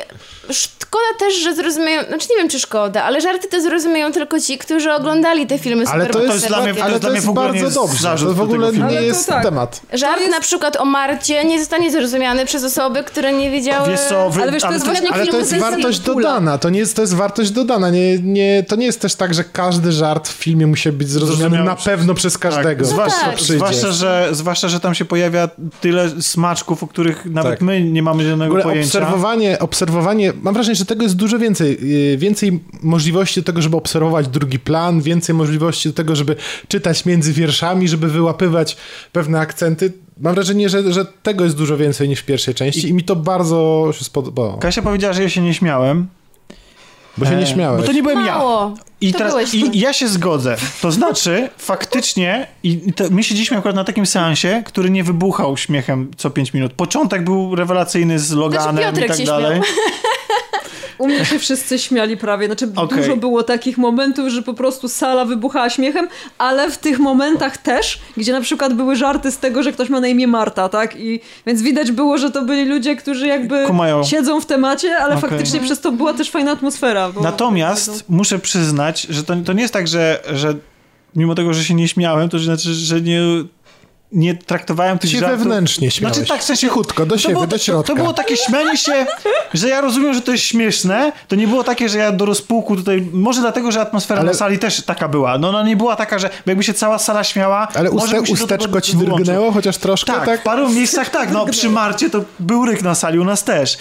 Szkoda też, że zrozumieją... Znaczy nie wiem, czy szkoda, ale żarty to zrozumieją tylko ci, którzy oglądali te filmy Ale to jest, To jest dla mnie- to ale jest to jest w ogóle nie bardzo jest dobrze. To w ogóle nie Ale to jest tak. temat. Żart jest- na przykład o Marcie nie zostanie zrozumiany przez osoby, które nie wiedziały... Wiesz co, wy, Ale wiesz, to jest właśnie Ale to jest wartość dodana, to nie jest, to jest wartość dodana. Nie, nie, to nie jest też tak, że każdy żart w filmie musi być zrozumiany Zrozumiały na pewno przez każdego. Tak, zwłaszcza, tak. przyjdzie. zwłaszcza, że, zwłaszcza, że tam się pojawia tyle smaczków, o których nawet Tak. my nie mamy żadnego pojęcia. obserwowanie, obserwowanie, mam wrażenie, że tego jest dużo więcej. Yy, Więcej możliwości do tego, żeby obserwować drugi plan, więcej możliwości do tego, żeby czytać między wierszami, żeby wyłapywać pewne akcenty. Mam wrażenie, że, że tego jest dużo więcej niż w pierwszej części i mi to bardzo się spodobało. Kasia powiedziała, że ja się nie śmiałem. Bo się nie E, śmiałeś. Bo to nie byłem ja. Mało. I, To teraz. I ja się zgodzę. To znaczy, faktycznie, i i to, my siedzieliśmy akurat na takim seansie, który nie wybuchał śmiechem co 5 minut. Początek był rewelacyjny z Loganem i tak się dalej. U mnie się wszyscy śmiali prawie. Znaczy, Okej. dużo było takich momentów, że po prostu sala wybuchała śmiechem, ale w tych momentach też, gdzie na przykład były żarty z tego, że ktoś ma na imię Marta, tak? I więc widać było, że to byli ludzie, którzy jakby Kumają. siedzą w temacie, ale Okej. faktycznie przez to była też fajna atmosfera. Natomiast muszę przyznać, że to, to nie jest tak, że, że mimo tego, że się nie śmiałem, to znaczy, że nie, nie traktowałem tych Ty się żartów... wewnętrznie śmiałeś. Znaczy tak, w sensie... Cichutko, do to siebie, było, do to, środka. to było takie śmianie się, że ja rozumiem, że to jest śmieszne. To nie było takie, że ja do rozpuku tutaj... Może dlatego, że atmosfera Ale- na sali też taka była. No ona nie była taka, że jakby się cała sala śmiała... Ale uste, tego usteczko ci drgnęło chociaż troszkę, Tak, tak? w paru miejscach tak. No przy Marcie to był ryk na sali, u nas też.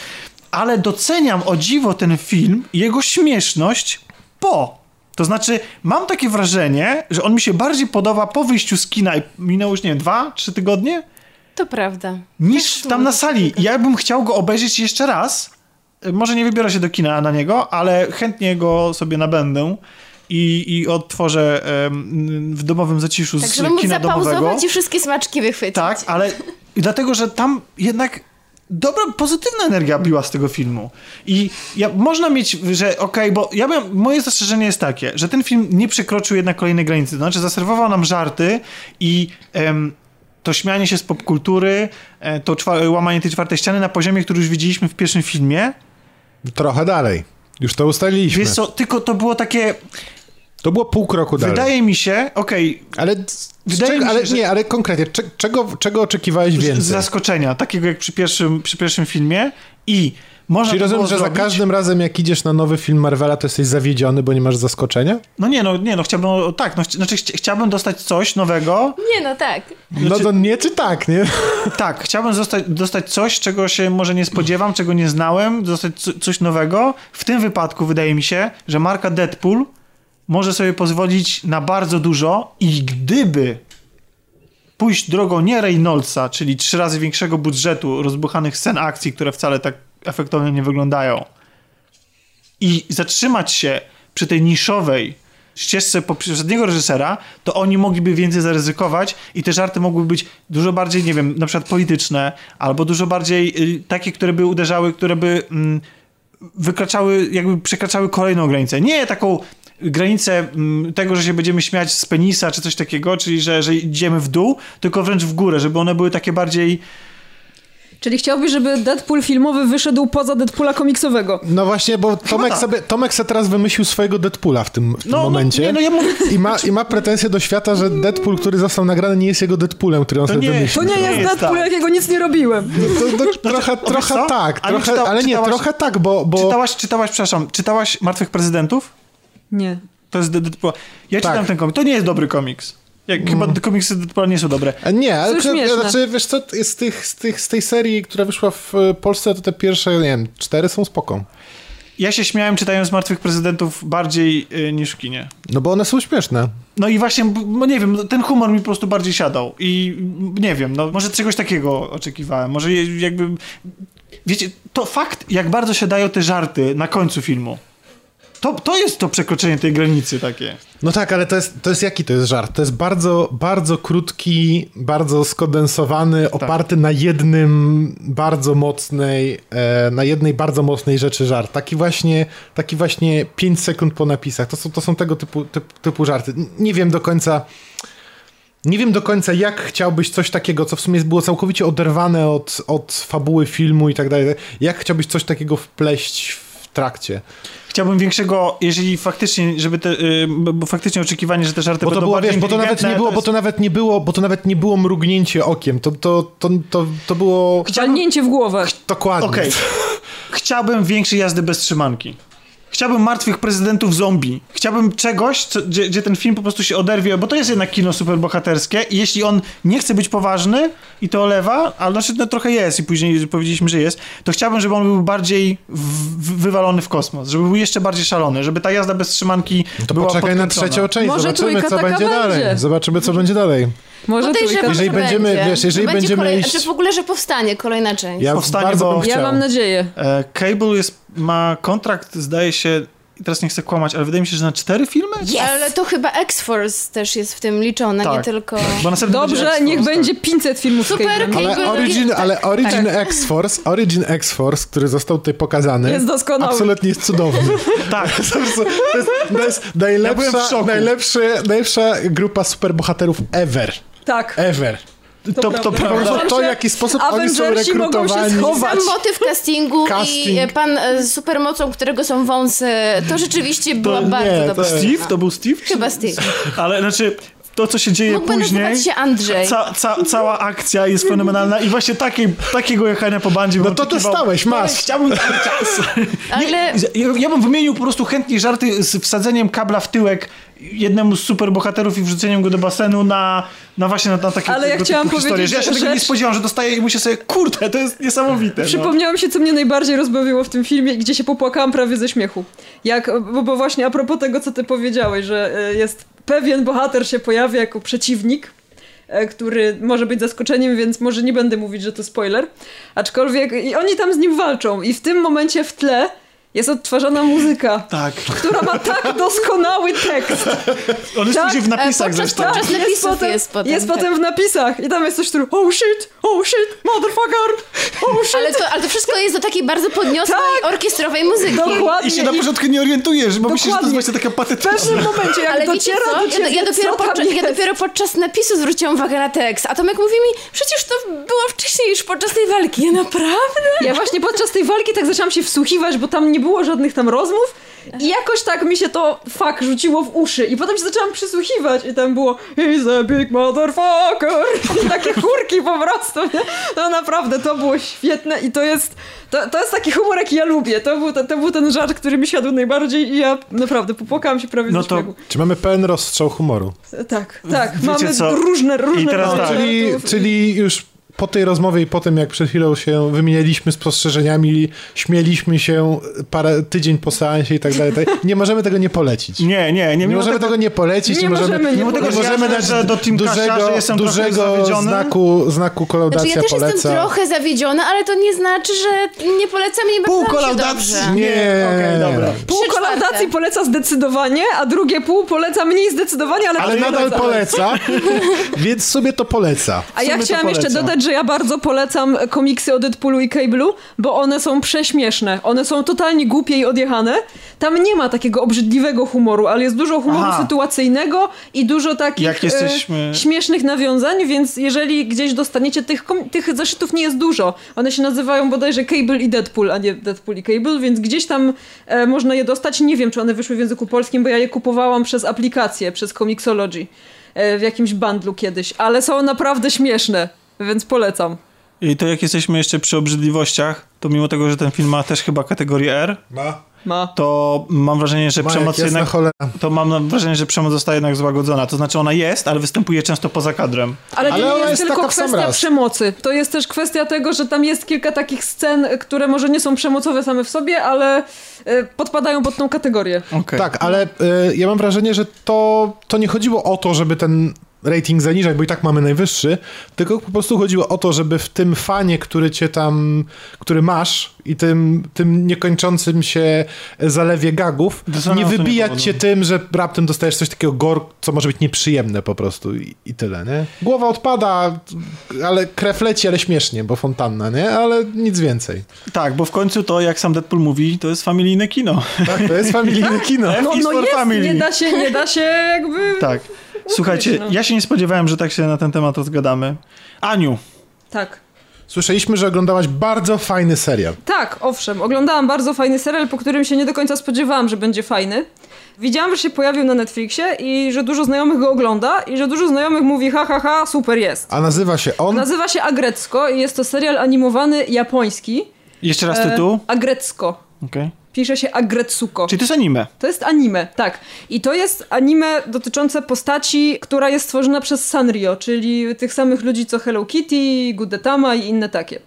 Ale doceniam o dziwo ten film i jego śmieszność po. To znaczy, mam takie wrażenie, że on mi się bardziej podoba po wyjściu z kina i minęło już, nie wiem, dwa, trzy tygodnie, To prawda. niż tam na sali. Ja bym chciał go obejrzeć jeszcze raz. Może nie wybiorę się do kina na niego, ale chętnie go sobie nabędę i, i odtworzę em, w domowym zaciszu Tak, z żeby kina domowego. zapauzować i wszystkie smaczki wychwycić. Tak, ale dlatego, że tam jednak dobra, pozytywna energia biła z tego filmu. I ja, można mieć, że okej, bo ja bym, moje zastrzeżenie jest takie, że ten film nie przekroczył jednak kolejnej granicy. To znaczy, zaserwował nam żarty i em, to śmianie się z popkultury, e, to łamanie tej czwartej ściany na poziomie, który już widzieliśmy w pierwszym filmie. Trochę dalej. Już to ustaliliśmy. Wiesz co, tylko to było takie, To było pół kroku dalej. wydaje mi się, okej, Ale, Wydaje czego, mi się, ale że- nie, ale konkretnie, cze, czego, czego oczekiwałeś z więcej? zaskoczenia, takiego jak przy pierwszym, przy pierwszym filmie i można Czyli rozumiem, że za zrobić- każdym razem jak idziesz na nowy film Marvela, to jesteś zawiedziony, bo nie masz zaskoczenia? No nie, no nie, no chciałbym, tak, no, znaczy chci- chciałbym dostać coś nowego, Nie no, tak. No to nie czy tak, nie? tak, chciałbym dostać, dostać coś, czego się może nie spodziewam, czego nie znałem, dostać co, coś nowego. W tym wypadku wydaje mi się, że marka Deadpool może sobie pozwolić na bardzo dużo i gdyby pójść drogą nie Reynoldsa, czyli trzy razy większego budżetu, rozbuchanych scen akcji, które wcale tak efektownie nie wyglądają i zatrzymać się przy tej niszowej ścieżce poprzedniego reżysera, to oni mogliby więcej zaryzykować i te żarty mogłyby być dużo bardziej, nie wiem, na przykład polityczne, albo dużo bardziej y, takie, które by uderzały, które by mm, wykraczały, jakby przekraczały kolejną granicę. Nie taką granicę mm, tego, że się będziemy śmiać z penisa, czy coś takiego, czyli że, że idziemy w dół, tylko wręcz w górę, żeby one były takie bardziej Czyli chciałbyś, żeby Deadpool filmowy wyszedł poza Deadpoola komiksowego. No właśnie, bo Tomek, tak. sobie, Tomek sobie teraz wymyślił swojego Deadpoola w tym, w tym No, momencie. no, nie, no ja mówię, I ma, I ma pretensje do świata, że Deadpool, który został nagrany, nie jest jego Deadpoolem, który on To sobie nie, wymyślił. To nie jest Deadpool, tak. jakiego nic nie robiłem. To, to, trochę, o, wiesz trochę co? tak, Ale trochę, czyta- ale nie, czytałaś- trochę tak, bo... bo... czytałaś, czytałaś, przepraszam, czytałaś Martwych Prezydentów? Nie. To jest Deadpool. Ja Tak. czytam ten komiks. To nie jest dobry komiks. Jak, Chyba komiksy Deadpoola nie są dobre. Nie, ale To znaczy, wiesz co, z, tych, z, tych, z tej serii, która wyszła w e, Polsce, to te pierwsze, nie wiem, cztery są spoko. Ja się śmiałem czytając Martwych Prezydentów bardziej y, niż w kinie. No bo one są śmieszne. No i właśnie, no nie wiem, ten humor mi po prostu bardziej siadał i nie wiem, no może czegoś takiego oczekiwałem, może jakby, wiecie, to fakt, jak bardzo się dają te żarty na końcu filmu. To, to jest to przekroczenie tej granicy takie. No tak, ale to jest, to jest jaki to jest żart? To jest bardzo, bardzo krótki, bardzo skondensowany, Tak. oparty na jednym bardzo mocnej, e, na jednej bardzo mocnej rzeczy żart. Taki właśnie, taki właśnie 5 sekund po napisach. To są, to są tego typu, typ, typu żarty. Nie wiem do końca, nie wiem do końca, jak chciałbyś coś takiego, co w sumie było całkowicie oderwane od, od fabuły filmu i tak dalej. Jak chciałbyś coś takiego wpleść w trakcie? Chciałbym większego, jeżeli faktycznie, żeby te, y, bo faktycznie oczekiwanie, że te żarty Bo to będą było, wiesz, bo to nawet nie było, to bo to nawet nie było, bo to nawet nie było mrugnięcie okiem. To, to, to, to, to było Walnięcie w głowę. dokładnie. Okej. Chciałbym większej jazdy bez trzymanki. Chciałbym martwych prezydentów zombie. Chciałbym czegoś, co, gdzie, gdzie ten film po prostu się oderwie, bo to jest jednak kino superbohaterskie i jeśli on nie chce być poważny i to olewa, ale znaczy no, trochę jest i później powiedzieliśmy, że jest, to chciałbym, żeby on był bardziej w, w, wywalony w kosmos, żeby był jeszcze bardziej szalony, żeby ta jazda bez trzymanki No To była poczekaj na trzecią część, Może zobaczymy co będzie będzie. dalej. Zobaczymy co będzie dalej. Może Podejrzewam, trójka. Jeżeli że będziemy- będzie. wiesz, jeżeli Że będzie będziemy kolej... iść- w ogóle, że powstanie kolejna część. Ja Powstanie, bardzo bo- bym Ja chciał. mam nadzieję. E, Cable jest, ma kontrakt, zdaje się, i teraz nie chcę kłamać, ale wydaje mi się, że na cztery filmy? Ale to chyba X-Force też jest w tym liczone, nie Tak. tylko... Bo będzie Dobrze, X-Force, niech tak. będzie 500 filmów Super, z. Ale Origin, robi- ale Origin X-Force, Origin X-Force, który został tutaj pokazany, Jest doskonały. absolutnie jest cudowny. Tak, To jest, to jest, to jest Ja najlepsza, najlepszy, najlepsza grupa superbohaterów ever. Tak. Ever. to, to prawda. prostu to, w jaki sposób oni są Avengersi mogą się rekrutowani. schować. Sam motyw castingu Casting. i e, pan e, z supermocą, którego są wąsy, to rzeczywiście była nie, bardzo to dobra. Steve? To był Steve? Chyba Steve. Ale znaczy, to co się dzieje Mógłby później... nazywać się Andrzej. Ca, ca, cała akcja jest fenomenalna i właśnie takiego jechania po bandzie No to dostałeś, masz. Chciałbym cały czas. Ale- Nie, ja, ja bym wymienił po prostu chętnie żarty z wsadzeniem kabla w tyłek jednemu z superbohaterów i wrzuceniem go do basenu na, na właśnie na, na takie Ale ja chciałam powiedzieć że ja się tego nie rzecz- spodziewam, że dostaję i muszę sobie, kurde, to jest niesamowite. No. Przypomniało mi się, co mnie najbardziej rozbawiło w tym filmie gdzie się popłakałam prawie ze śmiechu. Jak, bo, bo właśnie a propos tego, co ty powiedziałeś, że e, jest pewien bohater się pojawia jako przeciwnik, e, który może być zaskoczeniem, więc może nie będę mówić, że to spoiler. Aczkolwiek i oni tam z nim walczą i w tym momencie w tle jest odtwarzana muzyka, Tak. która ma tak doskonały tekst. On jest Tak, później w napisach podczas- zresztą. podczas- napisów jest potem, Jest tak. potem w napisach i tam jest coś, który oh shit, oh shit, motherfucker, oh shit. Ale to, ale to wszystko jest do takiej bardzo podniosłej, Tak. orkiestrowej muzyki. Dokładnie. I się na początku nie orientujesz, bo myślisz, że to jest właśnie taka W patetyczna. pewnym momencie, jak Ale dociera co? do Ja, ciebie, ja, dopiero co tam podczas, ja jest. dopiero podczas napisu zwróciłam uwagę na tekst, a Tomek mówi mi, przecież to było wcześniej już podczas tej walki. Ja naprawdę? Ja właśnie podczas tej walki tak zaczęłam się wsłuchiwać, bo tam nie było żadnych tam rozmów i jakoś tak mi się to fuck rzuciło w uszy i potem się zaczęłam przysłuchiwać i tam było He's a big motherfucker i takie chórki po prostu, nie? No naprawdę, to było świetne i to jest to, to jest taki humor, jaki ja lubię. To był, to, to był ten żart, który mi siadł najbardziej i ja naprawdę popłakałam się prawie No ze to- śmiechu. Czy mamy pełen rozstrzał humoru? Tak, tak, Wiecie mamy co? różne, różne I teraz rodzaje tak. Czyli, czyli już po tej rozmowie i po tym, jak przed chwilą się wymienialiśmy spostrzeżeniami, śmieliśmy się parę tydzień po seansie i tak dalej, tak, nie możemy tego nie polecić. Nie, Nie, nie, nie. możemy tego, tego nie polecić, nie, Nie możemy, możemy, nie nie możemy. możemy Ja dać do Team Kasia, dużego, że jestem dużego znaku, znaku kolaudacja Znaczy ja też poleca. jestem trochę zawiedziona, ale to nie znaczy, że nie polecam i nie Pół kolaudacji. Nie, Okej, dobra. Pół kolaudacji poleca zdecydowanie, a drugie pół poleca mniej zdecydowanie, ale, Ale nadal poleca, więc sobie to poleca. A ja chciałam jeszcze polecam. Że ja bardzo polecam komiksy o Deadpoolu i Cable'u, bo one są prześmieszne. One są totalnie głupie i odjechane. Tam nie ma takiego obrzydliwego humoru, ale jest dużo humoru Aha. sytuacyjnego i dużo takich Jak jesteśmy- e, śmiesznych nawiązań, więc jeżeli gdzieś dostaniecie tych, tych zeszytów nie jest dużo. One się nazywają bodajże Cable i Deadpool, a nie Deadpool i Cable, więc gdzieś tam e, można je dostać. Nie wiem, czy one wyszły w języku polskim, bo ja je kupowałam przez aplikację, przez Comixology e, w jakimś bundlu kiedyś, ale są naprawdę śmieszne, więc polecam. I to jak jesteśmy jeszcze przy obrzydliwościach, to mimo tego, że ten film ma też chyba kategorię R, Ma, Ma. to mam wrażenie, że ma przemoc jednak... cholera. To mam wrażenie, że przemoc zostaje jednak złagodzona. To znaczy ona jest, ale występuje często poza kadrem. Ale to Ale nie ona jest, jest tylko kwestia przemocy. To jest też kwestia tego, że tam jest kilka takich scen, które może nie są przemocowe same w sobie, ale e, podpadają pod tą kategorię. Okej. Tak, ale y, ja mam wrażenie, że to, to nie chodziło o to, żeby ten rating zaniżać, bo i tak mamy najwyższy, tylko po prostu chodziło o to, żeby w tym fanie, który cię tam, który masz i tym, tym niekończącym się zalewie gagów, nie wybijać cię tym, że raptem dostajesz coś takiego gor, co może być nieprzyjemne po prostu i, i tyle, nie? Głowa odpada, ale krew leci, ale śmiesznie, bo fontanna, nie? Ale nic więcej. Tak, bo w końcu to, jak sam Deadpool mówi, to jest familijne kino. Tak, to jest familijne kino. F No, no jest, family. nie da się, nie da się jakby... Tak. Słuchajcie, no. ja się nie spodziewałem, że tak się na ten temat rozgadamy. Aniu, Tak. Słyszeliśmy, że oglądałaś bardzo fajny serial. Tak, owszem. Oglądałam bardzo fajny serial, po którym się nie do końca spodziewałam, że będzie fajny. Widziałam, że się pojawił na Netflixie i że dużo znajomych go ogląda i że dużo znajomych mówi ha, ha, ha, super jest. A nazywa się on? Nazywa się Agrecko i jest to serial animowany japoński. jeszcze raz E, tytuł. Agrecko. Okej. Pisze się Agretsuko. Czyli to jest anime. To jest anime, tak. I to jest anime dotyczące postaci, która jest stworzona przez Sanrio, czyli tych samych ludzi co Hello Kitty, Gudetama i inne takie.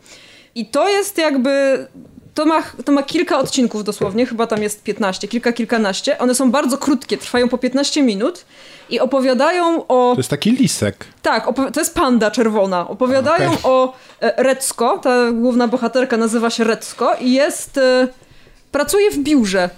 I to jest jakby to ma, to ma kilka odcinków dosłownie, chyba tam jest 15, kilka, kilkanaście. One są bardzo krótkie, trwają po 15 minut i opowiadają o... To jest taki lisek. Tak, to jest panda czerwona. Opowiadają Okej. o e, Recko, ta główna bohaterka nazywa się Recko i jest... E, pracuje w biurze.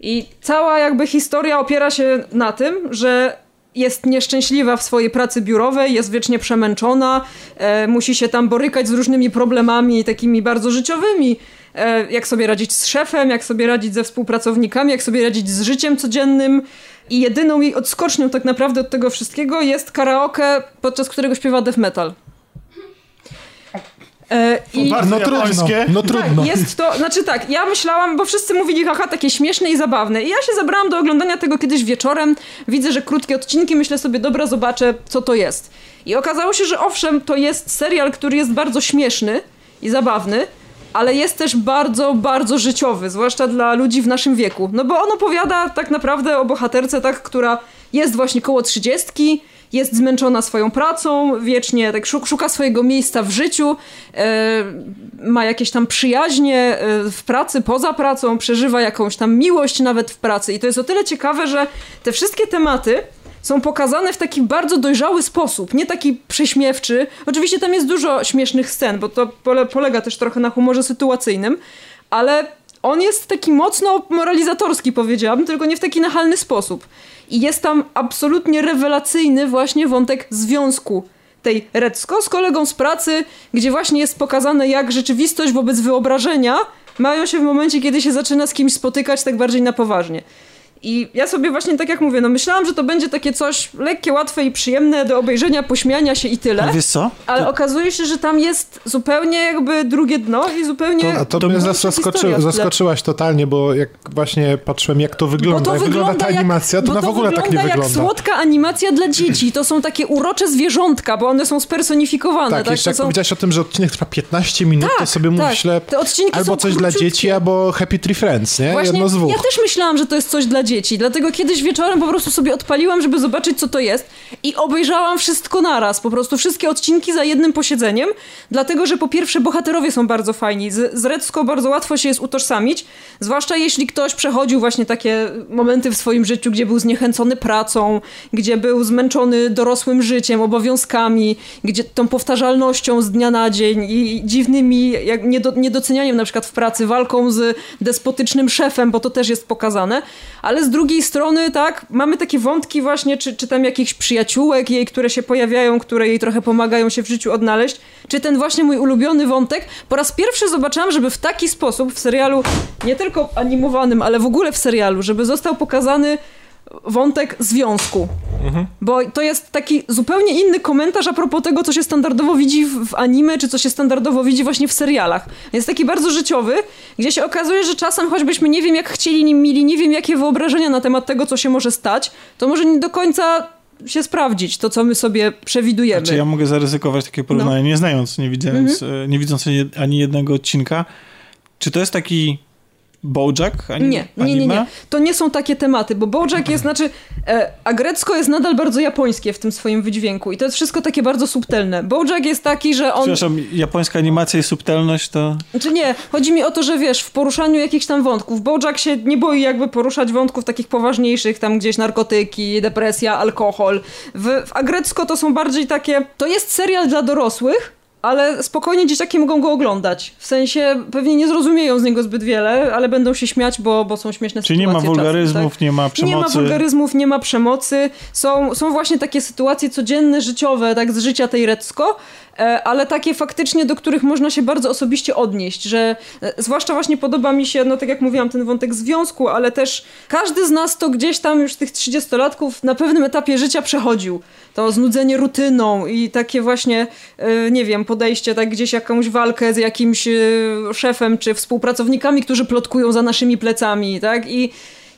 I cała jakby historia opiera się na tym, że jest nieszczęśliwa w swojej pracy biurowej, jest wiecznie przemęczona, e, musi się tam borykać z różnymi problemami takimi bardzo życiowymi. E, jak sobie radzić z szefem, jak sobie radzić ze współpracownikami, jak sobie radzić z życiem codziennym. I jedyną jej odskocznią tak naprawdę od tego wszystkiego jest karaoke, podczas którego śpiewa death metal. E, i... No trudno, no trudno. Tak, jest to, znaczy tak, ja myślałam, bo wszyscy mówili, haha, takie śmieszne i zabawne. I ja się zabrałam do oglądania tego kiedyś wieczorem. Widzę, że krótkie odcinki, myślę sobie, dobra, zobaczę, co to jest. I okazało się, że owszem, to jest serial, który jest bardzo śmieszny i zabawny, ale jest też bardzo, bardzo życiowy, zwłaszcza dla ludzi w naszym wieku. No bo on opowiada tak naprawdę o bohaterce, tak, która jest właśnie koło trzydziestki, jest zmęczona swoją pracą, wiecznie tak szuk- szuka swojego miejsca w życiu, e, ma jakieś tam przyjaźnie e, w pracy, poza pracą, przeżywa jakąś tam miłość nawet w pracy. I to jest o tyle ciekawe, że te wszystkie tematy są pokazane w taki bardzo dojrzały sposób, nie taki prześmiewczy. Oczywiście tam jest dużo śmiesznych scen, bo to pole, polega też trochę na humorze sytuacyjnym, ale on jest taki mocno moralizatorski, powiedziałabym, tylko nie w taki nachalny sposób. I jest tam absolutnie rewelacyjny właśnie wątek związku tej Recko z kolegą z pracy, gdzie właśnie jest pokazane, jak rzeczywistość wobec wyobrażenia mają się w momencie, kiedy się zaczyna z kimś spotykać tak bardziej na poważnie. I ja sobie właśnie tak jak mówię, no myślałam, że to będzie takie coś lekkie, łatwe i przyjemne do obejrzenia, pośmiania się i tyle. Ale wiesz co? Ale okazuje się, że tam jest zupełnie jakby drugie dno i zupełnie... To, a to, To mnie zaskoczy, zaskoczyłaś totalnie, bo jak właśnie patrzyłem, jak to wygląda, to jak wygląda ta jak- animacja, to bo na w ogóle tak nie wygląda jak słodka animacja dla dzieci. To są takie urocze zwierzątka, bo one są spersonifikowane. Tak, Tak, jeszcze to jak są... powiedziałeś o tym, że odcinek trwa 15 minut, to Tak, sobie tak. myślę, albo coś dla dzieci, albo Happy Tree Friends, nie? Właśnie, Jedno z dwóch. ja też myślałam, że to jest coś dla dzieci, dlatego kiedyś wieczorem po prostu sobie odpaliłam, żeby zobaczyć, co to jest i obejrzałam wszystko naraz, po prostu wszystkie odcinki za jednym posiedzeniem, dlatego, że po pierwsze bohaterowie są bardzo fajni, z, z Recko bardzo łatwo się jest utożsamić, zwłaszcza jeśli ktoś przechodził właśnie takie momenty w swoim życiu, gdzie był zniechęcony pracą, gdzie był zmęczony dorosłym życiem, obowiązkami, gdzie tą powtarzalnością z dnia na dzień i dziwnymi jak niedo, niedocenianiem na przykład w pracy, walką z despotycznym szefem, bo to też jest pokazane, ale z drugiej strony tak, mamy takie wątki właśnie, czy, czy tam jakichś przyjaciółek jej, które się pojawiają, które jej trochę pomagają się w życiu odnaleźć, czy ten właśnie mój ulubiony wątek. Po raz pierwszy zobaczyłam, żeby w taki sposób w serialu, nie tylko animowanym, ale w ogóle w serialu, żeby został pokazany wątek związku. Bo to jest taki zupełnie inny komentarz a propos tego, co się standardowo widzi w, w anime, czy co się standardowo widzi właśnie w serialach. Jest taki bardzo życiowy, gdzie się okazuje, że czasem choćbyśmy nie wiem jak chcieli, nie mieli, nie wiem jakie wyobrażenia na temat tego, co się może stać, to może nie do końca się sprawdzić to, co my sobie przewidujemy. Czy ja mogę zaryzykować takie porównanie, No. nie znając, nie widząc, Mhm. e, nie widząc ani jednego odcinka. Czy to jest taki Bojack anim, Nie, nie, nie, nie. To nie są takie tematy, bo Bojack jest, znaczy, e, a grecko jest nadal bardzo japońskie w tym swoim wydźwięku i to jest wszystko takie bardzo subtelne. Bojack jest taki, że on... Przepraszam, japońska animacja i subtelność to... Znaczy nie, chodzi mi o to, że wiesz, w poruszaniu jakichś tam wątków, Bojack się nie boi jakby poruszać wątków takich poważniejszych, tam gdzieś narkotyki, depresja, alkohol. W, w Agrecko to są bardziej takie, to jest serial dla dorosłych, ale spokojnie dzieciaki mogą go oglądać. W sensie pewnie nie zrozumieją z niego zbyt wiele, ale będą się śmiać, bo, bo są śmieszne Czyli nie ma sytuacje wulgaryzmów, czasem, tak? nie ma przemocy. Nie ma wulgaryzmów, nie ma przemocy. Są, są właśnie takie sytuacje codzienne, życiowe, tak z życia tej Recko, e, ale takie faktycznie, do których można się bardzo osobiście odnieść, że e, zwłaszcza właśnie podoba mi się, no tak jak mówiłam, ten wątek związku, ale też każdy z nas to gdzieś tam już tych 30-latków na pewnym etapie życia przechodził. To znudzenie rutyną i takie właśnie, e, nie wiem, podejście tak gdzieś jakąś walkę z jakimś e, szefem czy współpracownikami, którzy plotkują za naszymi plecami, tak? I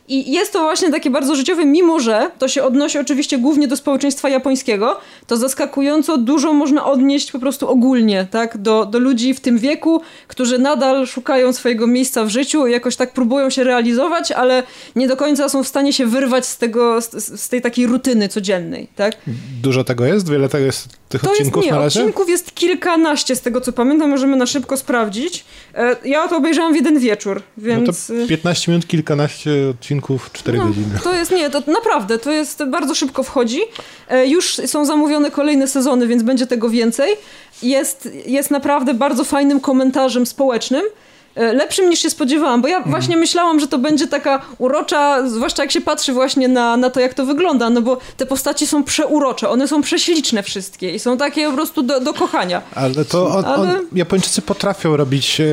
I jest to właśnie takie bardzo życiowe, mimo że to się odnosi oczywiście głównie do społeczeństwa japońskiego, to zaskakująco dużo można odnieść po prostu ogólnie, tak? Do, do ludzi w tym wieku, którzy nadal szukają swojego miejsca w życiu i jakoś tak próbują się realizować, ale nie do końca są w stanie się wyrwać z tego, z, z tej takiej rutyny codziennej, tak? Dużo tego jest? Wiele tego jest tych To jest, odcinków nie, na razie? odcinków jest kilkanaście z tego co pamiętam, możemy na szybko sprawdzić. E, Ja to obejrzałam w jeden wieczór, No więc... to 15 minut, kilkanaście odcinków, 4 No, godziny. To jest, nie, to naprawdę, to jest, bardzo szybko wchodzi. E, Już są zamówione kolejne sezony, więc będzie tego więcej. Jest, jest naprawdę bardzo fajnym komentarzem społecznym. E, Lepszym niż się spodziewałam, bo ja Mhm. właśnie myślałam, że to będzie taka urocza, zwłaszcza jak się patrzy właśnie na, na to, jak to wygląda, no bo te postaci są przeurocze, one są prześliczne wszystkie i są takie po prostu do, do kochania. Ale to on, Ale- On, Japończycy potrafią robić e,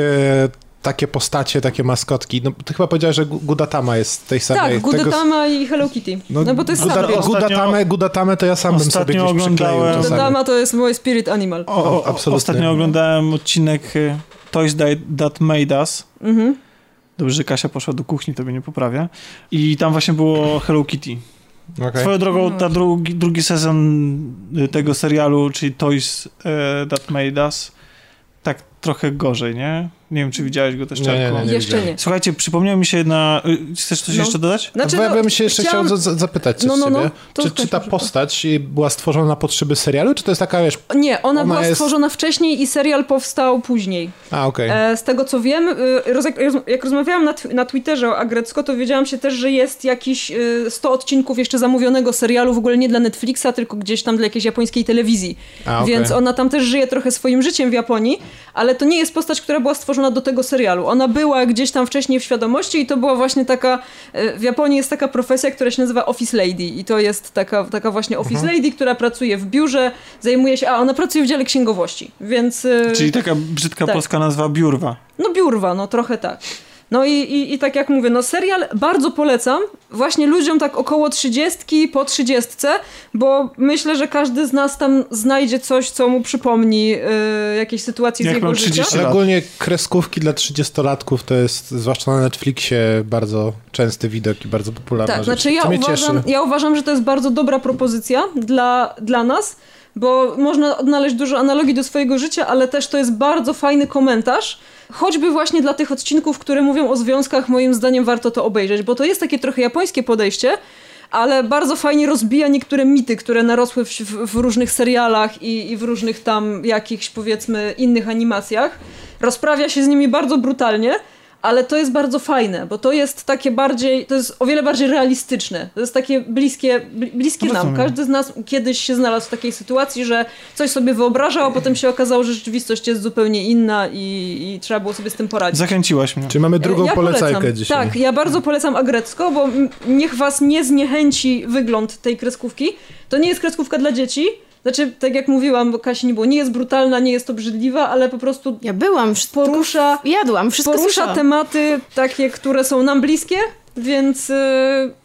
takie postacie, takie maskotki. No, ty chyba powiedziałeś, że Gu- Gudatama jest tej samej... Tak, tego- Gudetama i Hello Kitty. No, bo to jest Guda, sam Ostatnio- Gudatame, Gudatame to ja sam bym sobie gdzieś przykleił oglądałem- czasami. Gudetama to jest mój spirit animal. O, o, absolutnie. Ostatnio oglądałem odcinek y, Toys That, Made Us. Mhm. Dobrze, że Kasia poszła do kuchni, to mnie nie poprawia. I tam właśnie było Hello Kitty. Okej. Swoją drogą, ta drugi, drugi sezon y, tego serialu, czyli Toys e, That Made Us, tak trochę gorzej, nie? Nie wiem, czy widziałeś go też, Nie, nie, nie, nie. Jeszcze widziałem. nie. Słuchajcie, przypomniała mi się jedna... y, Chcesz coś No. jeszcze dodać? Znaczy, ja no, bym się jeszcze chciałam- chciał za- zapytać coś No, no, no. ciebie. To Czy, czy ta postać była stworzona na potrzeby serialu, czy to jest taka, wiesz... Nie, ona, Ona była jest- stworzona wcześniej i serial powstał później. A, okej. E, z tego co wiem, y, roz, jak, rozmawiałam na, na Twitterze o Agrecko, to wiedziałam się też, że jest jakiś y, 100 odcinków jeszcze zamówionego serialu, w ogóle nie dla Netflixa, tylko gdzieś tam dla jakiejś japońskiej telewizji. A, okej. Więc ona tam też żyje trochę swoim życiem w Japonii, ale to nie jest postać, która była stworzona do tego serialu. Ona była gdzieś tam wcześniej w świadomości i to była właśnie taka, e, w Japonii jest taka profesja, która się nazywa office lady i to jest taka, taka właśnie office Mhm. lady, która pracuje w biurze, zajmuje się, a ona pracuje w dziale księgowości, więc... e, Czyli taka brzydka tak. polska nazwa Biurwa. no biurwa, no trochę tak. No i, i, i tak jak mówię, no serial bardzo polecam właśnie ludziom tak około trzydziestki, po trzydziestce, bo myślę, że każdy z nas tam znajdzie coś, co mu przypomni y, jakieś sytuacje Jak z jego mam życia. 30 Ale ogólnie kreskówki dla 30-latków to jest, zwłaszcza na Netflixie, bardzo częsty widok i bardzo popularna Tak, rzecz. znaczy ja uważam, ja uważam, że to jest bardzo dobra propozycja dla, dla nas, bo można odnaleźć dużo analogii do swojego życia, ale też to jest bardzo fajny komentarz. Choćby właśnie dla tych odcinków, które mówią o związkach, moim zdaniem warto to obejrzeć, bo to jest takie trochę japońskie podejście, ale bardzo fajnie rozbija niektóre mity, które narosły w, w, różnych serialach i, i w różnych tam jakichś powiedzmy innych animacjach. Rozprawia się z nimi bardzo brutalnie, ale to jest bardzo fajne, bo to jest takie bardziej, to jest o wiele bardziej realistyczne. To jest takie bliskie, bli- bliskie nam. Rozumiem. Każdy z nas kiedyś się znalazł w takiej sytuacji, że coś sobie wyobrażał, a potem się okazało, że rzeczywistość jest zupełnie inna i, i trzeba było sobie z tym poradzić. Zachęciłaś mnie. Czy mamy drugą Ja polecajkę polecam. dzisiaj? Tak, ja bardzo polecam Agrecko, bo niech was nie zniechęci wygląd tej kreskówki. To nie jest kreskówka dla dzieci. Znaczy, tak jak mówiłam, bo Kasi nie było, nie jest brutalna, nie jest obrzydliwa, ale po prostu Ja byłam, wszystko porusza, jadłam, wszystko porusza słyszałam. tematy takie, które są nam bliskie, więc y,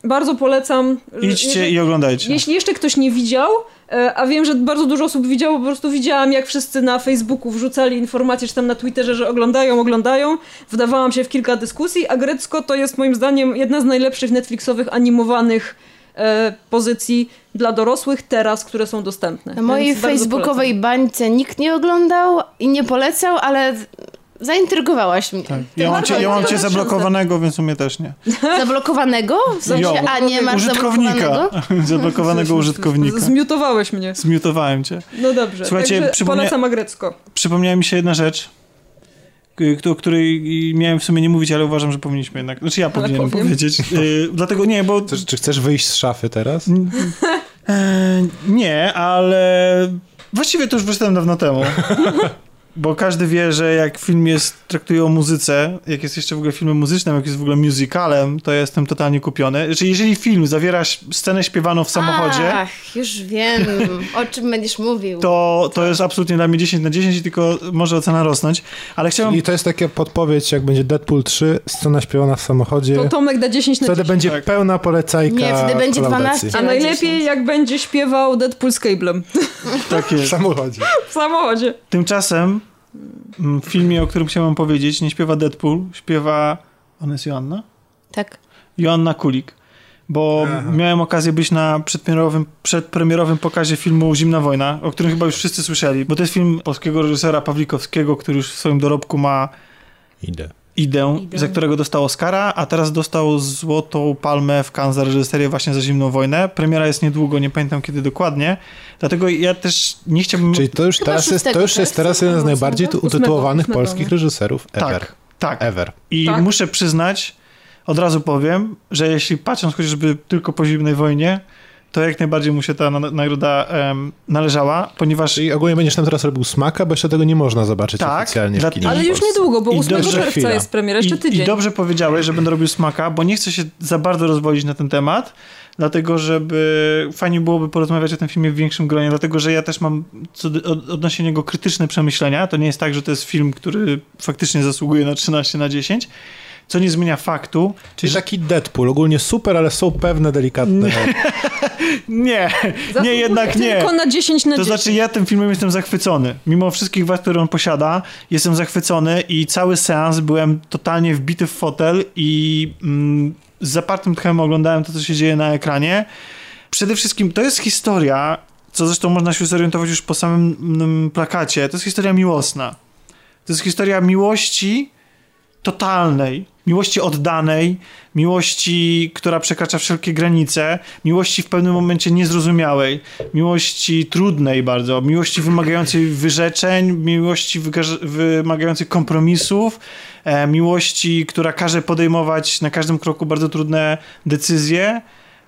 bardzo polecam. Idźcie Jeżeli- i oglądajcie. jeśli jeszcze ktoś nie widział, e, a wiem, że bardzo dużo osób widziało, po prostu widziałam, jak wszyscy na Facebooku wrzucali informacje, czy tam na Twitterze, że oglądają, oglądają. Wdawałam się w kilka dyskusji, a Grecko to jest moim zdaniem jedna z najlepszych Netflixowych animowanych pozycji dla dorosłych teraz, które są dostępne. Na mojej facebookowej bańce nikt nie oglądał i nie polecał, ale zaintrygowałaś mnie. Tak. Ja mam cię, ja mam cię zablokowanego, więc u mnie też nie. Zablokowanego? W sensie, Jo. a nie masz Użytkownika. zablokowanego? Zablokowanego polecam. użytkownika. Zmiutowałeś mnie. Zmiutowałem cię. No dobrze. Słuchajcie, przypomnia- polecam Agrecko. Przypomniała mi się jedna rzecz, o której miałem w sumie nie mówić, ale uważam, że powinniśmy jednak. Znaczy ja powinienem powiedzieć. Y, dlatego nie, bo. Czy, czy chcesz wyjść z szafy teraz? E, nie, ale właściwie to już wyszedłem dawno temu. Bo każdy wie, że jak film jest, traktuje o muzyce, jak jest jeszcze w ogóle filmem muzycznym, jak jest w ogóle musicalem, to ja jestem totalnie kupiony. Znaczy, jeżeli film zawiera scenę śpiewaną w samochodzie, Ach, już wiem, o czym będziesz mówił. to, to jest absolutnie dla mnie 10 na 10 i tylko może ocena rosnąć. Ale chciałem... I to jest taka podpowiedź, jak będzie Deadpool 3, scena śpiewana w samochodzie. To Tomek da 10 na Wtedy 10. będzie Tak. pełna polecajka Nie, wtedy będzie kolaudacji. 12. A na najlepiej 10. jak będzie śpiewał Deadpool z Cablem Tak W jest. samochodzie. w samochodzie. Tymczasem w filmie, o którym chciałem powiedzieć, nie śpiewa Deadpool, śpiewa... Ona jest Joanna? Tak. Joanna Kulik. Bo miałem okazję być na przedpremierowym, przedpremierowym pokazie filmu Zimna Wojna, o którym chyba już wszyscy słyszeli, bo to jest film polskiego reżysera Pawlikowskiego, który już w swoim dorobku ma Idę. Idę, za którego dostał Oscara, a teraz dostał Złotą Palmę w Cannes za reżyserię właśnie za Zimną Wojnę. Premiera jest niedługo, nie pamiętam kiedy dokładnie. Dlatego ja też nie chciałbym... Czyli to już Chyba teraz jest, to już jest tak? teraz jeden z najbardziej Ósmego, utytułowanych polskich no. reżyserów ever. Tak, tak. Ever. I Tak. muszę przyznać, od razu powiem, że jeśli patrząc chociażby tylko po Zimnej Wojnie, to jak najbardziej mu się ta na- nagroda em, należała, ponieważ Czyli ogólnie będziesz tam teraz robił smaka, bo jeszcze tego nie można zobaczyć Tak, oficjalnie w dla- kinie. Ale w już niedługo, bo I 8 dobrze czerwca chwila. jest premiera, jeszcze I, tydzień. I dobrze powiedziałeś, że będę robił smaka, bo nie chcę się za bardzo rozwodzić na ten temat, dlatego żeby fajnie byłoby porozmawiać o tym filmie w większym gronie, dlatego że ja też mam co do, od, odnośnie niego krytyczne przemyślenia. To nie jest tak, że to jest film, który faktycznie zasługuje na 13 na 10, co nie zmienia faktu. Czyli taki Deadpool, ogólnie super, ale są pewne delikatne... Nie, nie, jednak nie. Tylko na 10 na To 10. znaczy ja tym filmem jestem zachwycony. Mimo wszystkich wad, które on posiada, jestem zachwycony i cały seans byłem totalnie wbity w fotel i mm, z zapartym tchem oglądałem to, co się dzieje na ekranie. Przede wszystkim to jest historia, co zresztą można się zorientować już po samym mm, plakacie, to jest historia miłosna. To jest historia miłości totalnej, miłości oddanej, miłości, która przekracza wszelkie granice, miłości w pewnym momencie niezrozumiałej, miłości trudnej bardzo, miłości wymagającej wyrzeczeń, miłości wymagającej kompromisów, e, miłości, która każe podejmować na każdym kroku bardzo trudne decyzje.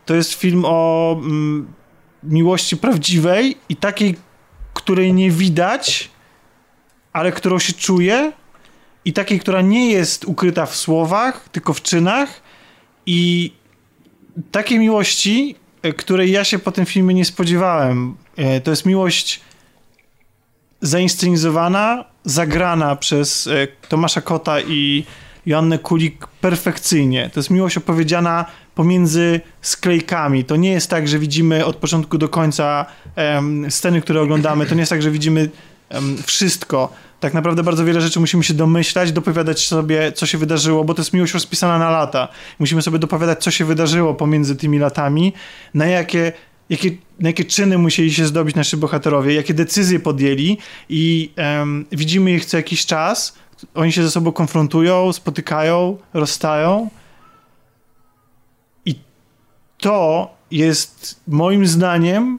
To jest film o mm, miłości prawdziwej i takiej, której nie widać, ale którą się czuje i takiej, która nie jest ukryta w słowach, tylko w czynach i takiej miłości, e, której ja się po tym filmie nie spodziewałem. E, To jest miłość zainscenizowana, zagrana przez e, Tomasza Kota i Joannę Kulik perfekcyjnie. To jest miłość opowiedziana pomiędzy sklejkami. To nie jest tak, że widzimy od początku do końca em, sceny, które oglądamy. To nie jest tak, że widzimy em, wszystko. Tak naprawdę bardzo wiele rzeczy musimy się domyślać, dopowiadać sobie, co się wydarzyło, bo to jest miłość rozpisana na lata. Musimy sobie dopowiadać, co się wydarzyło pomiędzy tymi latami, na jakie, jakie, na jakie czyny musieli się zdobyć nasi bohaterowie, jakie decyzje podjęli i em, widzimy ich co jakiś czas. Oni się ze sobą konfrontują, spotykają, rozstają. I to jest moim zdaniem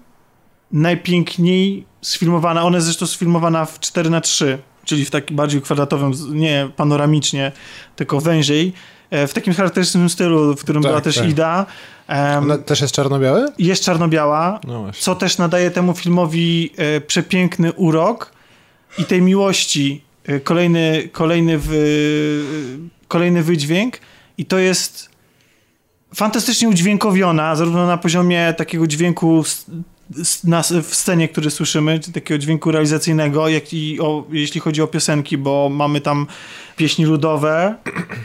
najpiękniej sfilmowana. Ona jest zresztą sfilmowana w 4 na 3 czyli w takim bardziej kwadratowym, nie panoramicznie, tylko węziej. e, W takim charakterystycznym stylu, w którym Tak, była też tak. Ida. Em, Ona też jest czarno-białe? jest czarno-biała, No co też nadaje temu filmowi e, przepiękny urok i tej miłości e, kolejny, kolejny, w, e, kolejny wydźwięk i to jest fantastycznie udźwiękowiona, zarówno na poziomie takiego dźwięku w scenie, który słyszymy, takiego dźwięku realizacyjnego, jak i o, jeśli chodzi o piosenki, bo mamy tam pieśni ludowe,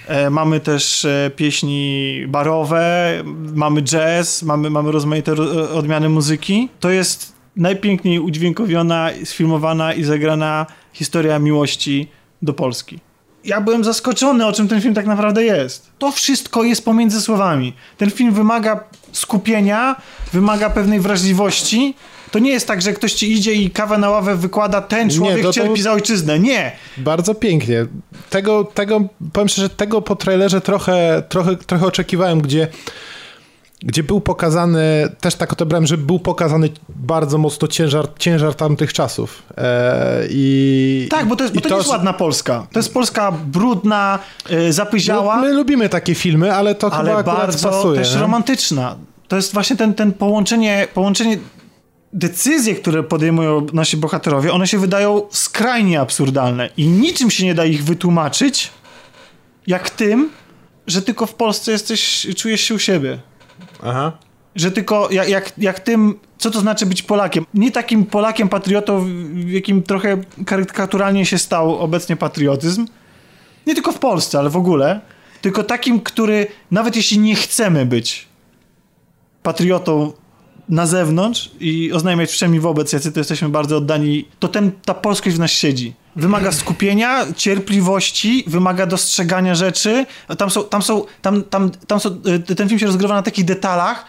e, mamy też e, pieśni barowe, mamy jazz, mamy, mamy rozmaite ro, odmiany muzyki. To jest najpiękniej udźwiękowiona, sfilmowana i zagrana historia miłości do Polski. Ja byłem zaskoczony, o czym ten film tak naprawdę jest. To wszystko jest pomiędzy słowami. Ten film wymaga skupienia, wymaga pewnej wrażliwości. To nie jest tak, że ktoś ci idzie i kawę na ławę wykłada, ten człowiek to- to- cierpi za ojczyznę. Nie. Bardzo pięknie. Tego, tego, powiem szczerze, tego po trailerze trochę, trochę, trochę oczekiwałem, gdzie, gdzie był pokazany, też tak odebrałem, że był pokazany bardzo mocno ciężar, ciężar tamtych czasów. E, i, Tak, bo to, jest, bo to nie jest ładna Polska. To jest Polska brudna, yy, zapyziała. No, my lubimy takie filmy, ale to ale chyba bardzo pasuje. też nie? romantyczna. To jest właśnie ten, ten połączenie, połączenie decyzje, które podejmują nasi bohaterowie, one się wydają skrajnie absurdalne i niczym się nie da ich wytłumaczyć, jak tym, że tylko w Polsce jesteś, czujesz się u siebie. Aha. Że tylko jak, jak, jak tym, co to znaczy być Polakiem. Nie takim Polakiem patriotą, jakim trochę karykaturalnie się stał obecnie patriotyzm. Nie tylko w Polsce, ale w ogóle. Tylko takim, który nawet jeśli nie chcemy być patriotą na zewnątrz i oznajmiać wszemi wobec, jacy to jesteśmy bardzo oddani, to ten, ta polskość w nas siedzi. Wymaga skupienia, cierpliwości, wymaga dostrzegania rzeczy. Tam są, tam są, tam, tam, tam są, y, ten film się rozgrywa na takich detalach,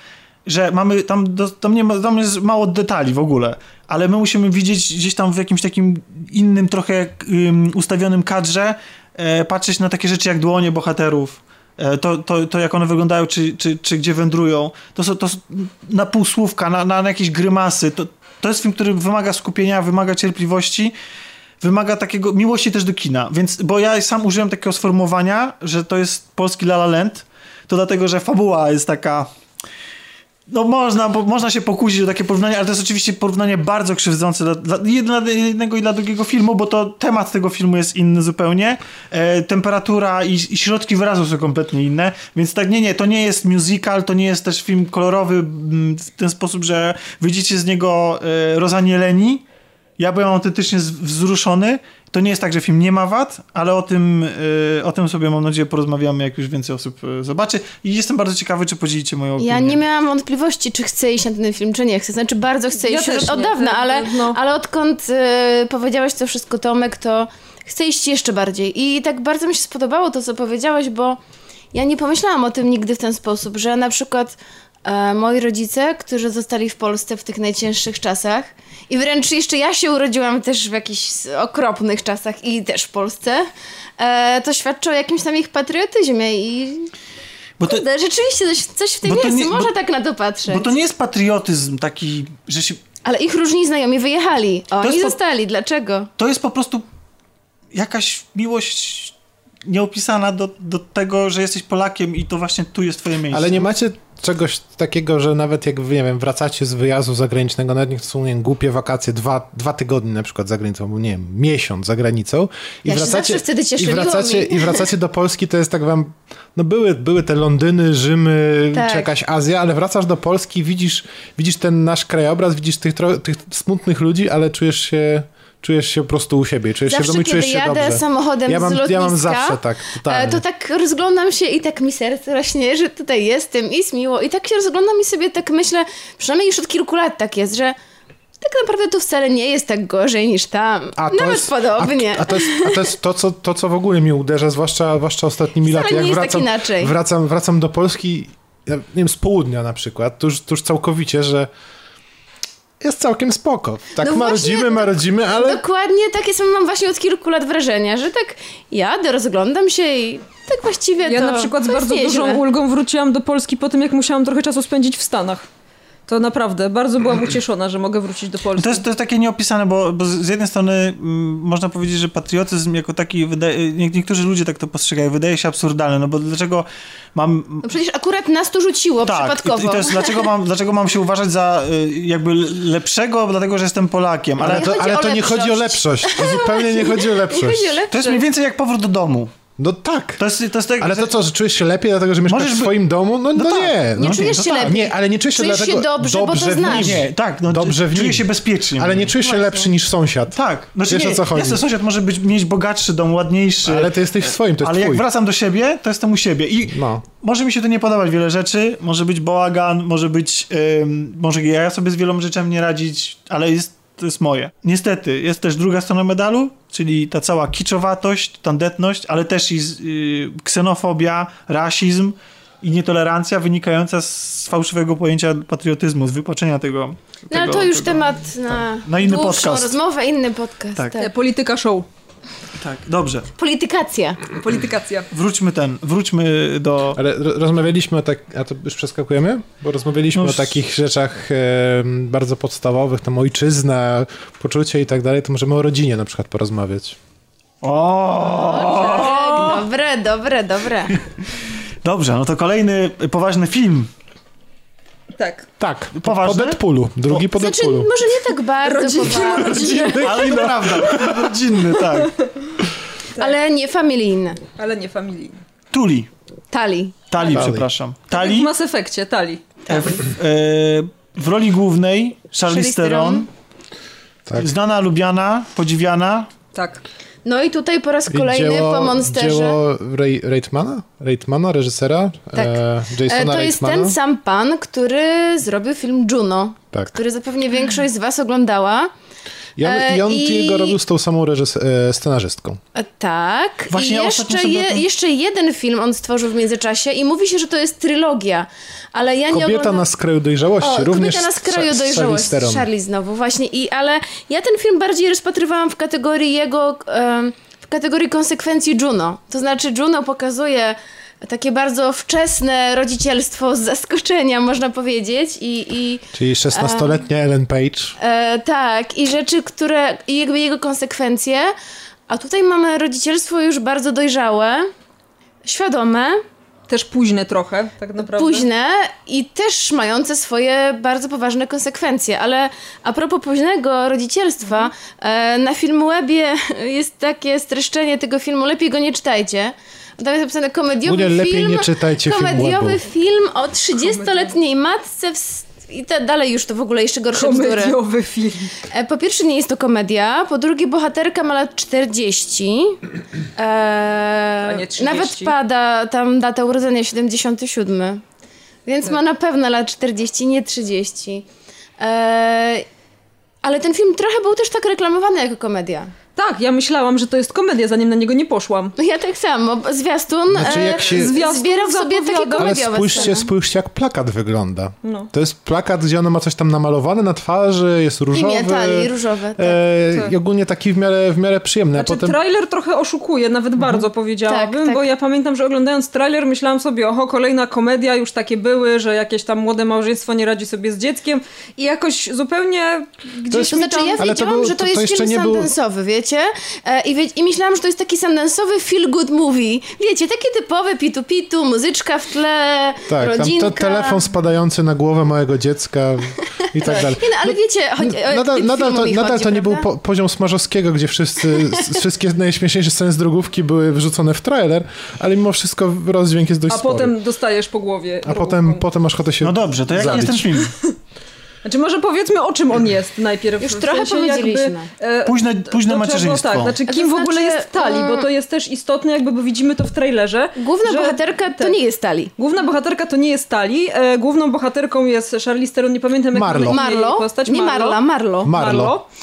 że mamy, tam, tam, nie tam jest mało detali w ogóle, ale my musimy widzieć gdzieś tam w jakimś takim innym, trochę ym, ustawionym kadrze, e, patrzeć na takie rzeczy jak dłonie bohaterów, e, to, to, to jak one wyglądają, czy, czy, czy gdzie wędrują, to są, to są na półsłówka, na, na, na jakieś grymasy, to, to jest film, który wymaga skupienia, wymaga cierpliwości, wymaga takiego miłości też do kina, więc, bo ja sam użyłem takiego sformułowania, że to jest polski La La Land, to dlatego, że fabuła jest taka no można, bo można się pokusić o takie porównanie, ale to jest oczywiście porównanie bardzo krzywdzące dla, dla jednego i dla drugiego filmu, bo to temat tego filmu jest inny zupełnie. E, temperatura i, i, środki wyrazu są kompletnie inne, więc tak nie, nie, to nie jest musical, to nie jest też film kolorowy m, w ten sposób, że wyjdziecie z niego e, rozanieleni. Ja byłem autentycznie wzruszony. To nie jest tak, że film nie ma wad, ale o tym, yy, o tym sobie mam nadzieję porozmawiamy, jak już więcej osób yy, zobaczy. I jestem bardzo ciekawy, czy podzielicie moją opinię. Ja nie miałam wątpliwości, czy chcę iść na ten film, czy nie chcę. Znaczy bardzo chcę Ja iść już od nie, dawna, tak, ale, no. ale odkąd yy, powiedziałeś to wszystko Tomek, to chcę iść jeszcze bardziej. I tak bardzo mi się spodobało to, co powiedziałeś, bo ja nie pomyślałam o tym nigdy w ten sposób, że na przykład moi rodzice, którzy zostali w Polsce w tych najcięższych czasach i wręcz jeszcze ja się urodziłam też w jakichś okropnych czasach i też w Polsce, e, to świadczy o jakimś tam ich patriotyzmie i Bo to, kurde, rzeczywiście coś, coś w tym jest, nie- można tak na to patrzeć. bo to nie jest patriotyzm taki, że się Ale ich różni znajomi wyjechali, oni po- zostali. Dlaczego? to jest po prostu jakaś miłość nieopisana do, do tego, że jesteś Polakiem i to właśnie tu jest twoje miejsce. Ale nie macie czegoś takiego, że nawet jak, nie wiem, wracacie z wyjazdu zagranicznego, nawet niech to są, nie wiem, głupie wakacje, dwa, dwa tygodnie na przykład za granicą, albo nie wiem, miesiąc za granicą i Ja wracacie, wtedy i wracacie, i wracacie do Polski, to jest tak wam, no były, były te Londyny, Rzymy, Tak. czy jakaś Azja, ale wracasz do Polski, widzisz, widzisz ten nasz krajobraz, widzisz tych, tych smutnych ludzi, ale czujesz się, czujesz się po prostu u siebie, czujesz się w Zawsze, domu i czujesz się dobrze. samochodem ja mam, z lotniska, Ja mam zawsze tak, totalnie. e, to tak rozglądam się i tak mi serce rośnie, że tutaj jestem i jest miło. I tak się rozglądam i sobie tak myślę, przynajmniej już od kilku lat tak jest, że tak naprawdę tu wcale nie jest tak gorzej niż tam. A to Nawet jest, podobnie. A, a, to jest, a to jest to, co, to, co w ogóle mnie uderza, zwłaszcza, zwłaszcza ostatnimi Wcale laty. Jak nie jest tak wracam, inaczej. Wracam, wracam do Polski, nie wiem, z południa na przykład, tuż, tuż całkowicie, że jest całkiem spoko. Tak No marodzimy, właśnie, marodzimy, ale Dokładnie takie są mam właśnie od kilku lat wrażenia, że tak jadę, rozglądam się i tak właściwie Ja to na przykład z bardzo dużą ulgą wróciłam do Polski po tym, jak musiałam trochę czasu spędzić w Stanach. To naprawdę, bardzo byłam ucieszona, że mogę wrócić do Polski. To jest, to jest takie nieopisane, bo, bo z jednej strony mm, można powiedzieć, że patriotyzm jako taki, wydaje, nie, niektórzy ludzie tak to postrzegają, wydaje się absurdalny, no bo dlaczego mam... No przecież akurat nas to rzuciło Tak, i, przypadkowo. i to jest, dlaczego mam, dlaczego mam się uważać za y, jakby lepszego, dlatego że jestem Polakiem, ale Ale nie to, chodzi ale to nie chodzi o lepszość. lepszość. To zupełnie nie chodzi o Nie lepszość. chodzi o lepsze. to jest mniej więcej jak powrót do domu. No tak. To jest, to jest tak, Ale to co, że czujesz się lepiej dlatego, że mieszkasz w swoim domu? No, no, No tak. nie. Nie no, czujesz no się tak. lepiej. Nie, ale nie czujesz się Czujesz się dlatego dobrze, bo to znasz. Nie, tak, no, Dobrze w czuję nim. się bezpiecznie. Ale nie czujesz się Właśnie. lepszy niż sąsiad. Tak, znaczy Wiesz, nie, o co chodzi. jasne, sąsiad może być, mieć bogatszy dom, ładniejszy. Ale ty jesteś w swoim, to jest Ale jak twój. wracam do siebie, to jestem u siebie. I No. może mi się to nie podobać wiele rzeczy, może być bałagan, może być, ym, może ja sobie z wieloma rzeczami nie radzić, ale jest, to jest moje. Niestety, jest też druga strona medalu, czyli ta cała kiczowatość, tandetność, ale też i z- y, ksenofobia, rasizm i nietolerancja wynikająca z fałszywego pojęcia patriotyzmu, z wypaczenia tego. No ale to już tego. temat na, Na inny podcast. rozmowę, inny podcast. Tak. Tak. Polityka show. Tak, dobrze. Politykacja. Politykacja. Wróćmy ten, wróćmy do... Ale ro- rozmawialiśmy o tak, a to już przeskakujemy? Bo rozmawialiśmy No o takich rzeczach em, bardzo podstawowych, tam ojczyzna, poczucie i tak dalej, to możemy o rodzinie na przykład porozmawiać. O! Tak, dobre, dobre, dobre. Dobrze, no to kolejny poważny film. Tak. Tak, po, po Poważne? Deadpoolu, drugi po Znaczy, Deadpoolu. może nie tak bardzo Rodzinny, Rodzinny, ale to prawda. Rodzinny, tak. ale nie familijny. Ale nie familijny. Tuli. Tali. Tali, Tali. przepraszam. W Tali Mass Effectie, Tali. e, w, e, w roli głównej Charlize Charlize Theron. Tak. Znana, lubiana, podziwiana. Tak. No i tutaj po raz kolejny dzieło, po Monsterze. Dzieło Ray, Reitmana? Reitmana, reżysera? Tak. E, E, Jasona to jest Reitmana? ten sam pan, który zrobił film Juno, Tak. który zapewne większość z was oglądała. I on, E, i on i- go robił z tą samą reżys- e, scenarzystką. E, Tak. Właśnie I jeszcze, je, tym- jeszcze jeden film on stworzył w międzyczasie i mówi się, że to jest trylogia. Ale ja nie Kobieta oglądam... na skraju dojrzałości, O, również Kobieta na skraju z z dojrzałości. Charlize Theron. Charlie znowu, właśnie. I, ale ja ten film bardziej rozpatrywałam w kategorii jego, em, w kategorii konsekwencji Juno. To znaczy Juno pokazuje takie bardzo wczesne rodzicielstwo z zaskoczenia, można powiedzieć. I, i Czyli 16-letnia Ellen Page. e, tak, i rzeczy, które, i jakby jego konsekwencje. A tutaj mamy rodzicielstwo już bardzo dojrzałe, świadome, Też późne trochę, tak naprawdę. późne i też mające swoje bardzo poważne konsekwencje. Ale a propos późnego rodzicielstwa, e, na Filmwebie jest takie streszczenie tego filmu, lepiej go nie czytajcie. Tam jest napisane komediowy lepiej film, nie czytajcie komediowy Filmwebu. film o 30-letniej matce w... I te, dalej już to w ogóle jeszcze gorsze bzdury. Komediowy film. E, Po pierwsze nie jest to komedia, po drugie bohaterka ma lat 40. E, A nie 30. Nawet pada tam data urodzenia 77. Więc Tak. ma na pewno lat 40, nie 30. E, ale ten film trochę był też tak reklamowany jako komedia. Tak, ja myślałam, że to jest komedia, zanim na niego nie poszłam. No Ja tak samo, zwiastun, Znaczy, jak się- e, Zwiastun zbierał sobie takie zapowiada- Ale komediowe spójrzcie, sceny. spójrzcie, jak plakat wygląda. No. To jest plakat, gdzie ona ma coś tam namalowane na twarzy, jest różowy. I talii różowe, tak. E, Tak. I ogólnie taki w miarę, w miarę przyjemny. Znaczy, potem... trailer trochę oszukuje, nawet bardzo powiedziałabym, Tak, tak. bo ja pamiętam, że oglądając trailer myślałam sobie, oho, kolejna komedia, już takie były, że jakieś tam młode małżeństwo nie radzi sobie z dzieckiem i jakoś zupełnie gdzieś To mi znaczy, tam... ja Ale to wiedziałam, był- że to, to- to jest film nie był- sandensowy, wiecie? E, i, wie, I myślałam, że to jest taki sandensowy feel-good movie. Wiecie, taki typowy pitu-pitu, muzyczka w tle, Tak, rodzinka. te, telefon spadający na głowę małego dziecka i tak dalej. Nie, no, ale wiecie, chodzi, o Nadal, nadal, to, mi nadal chodzi, to nie był po, poziom Smarzowskiego, gdzie wszyscy, wszystkie najśmieszniejsze sceny z drogówki były wyrzucone w trailer, ale mimo wszystko rozdźwięk jest dość A spory. potem dostajesz po głowie. A potem, potem masz ochotę się No dobrze, to jaki zabić. jest ten film? Znaczy może powiedzmy o czym on jest najpierw. Już w trochę sensie powiedzieliśmy. Jakby, e, Późne, późne do czego- macierzyństwo. Tak, znaczy To kim w ogóle znaczy, jest Tali, bo to jest też istotne, jakby bo widzimy to w trailerze. Główna że- bohaterka to tak. nie jest Tali. Główna bohaterka to nie jest Tali. E, główną bohaterką jest Charlize Theron, nie pamiętam jak Marlo. Marlo? postać. Nie Marla, Marlo. Marlo. E,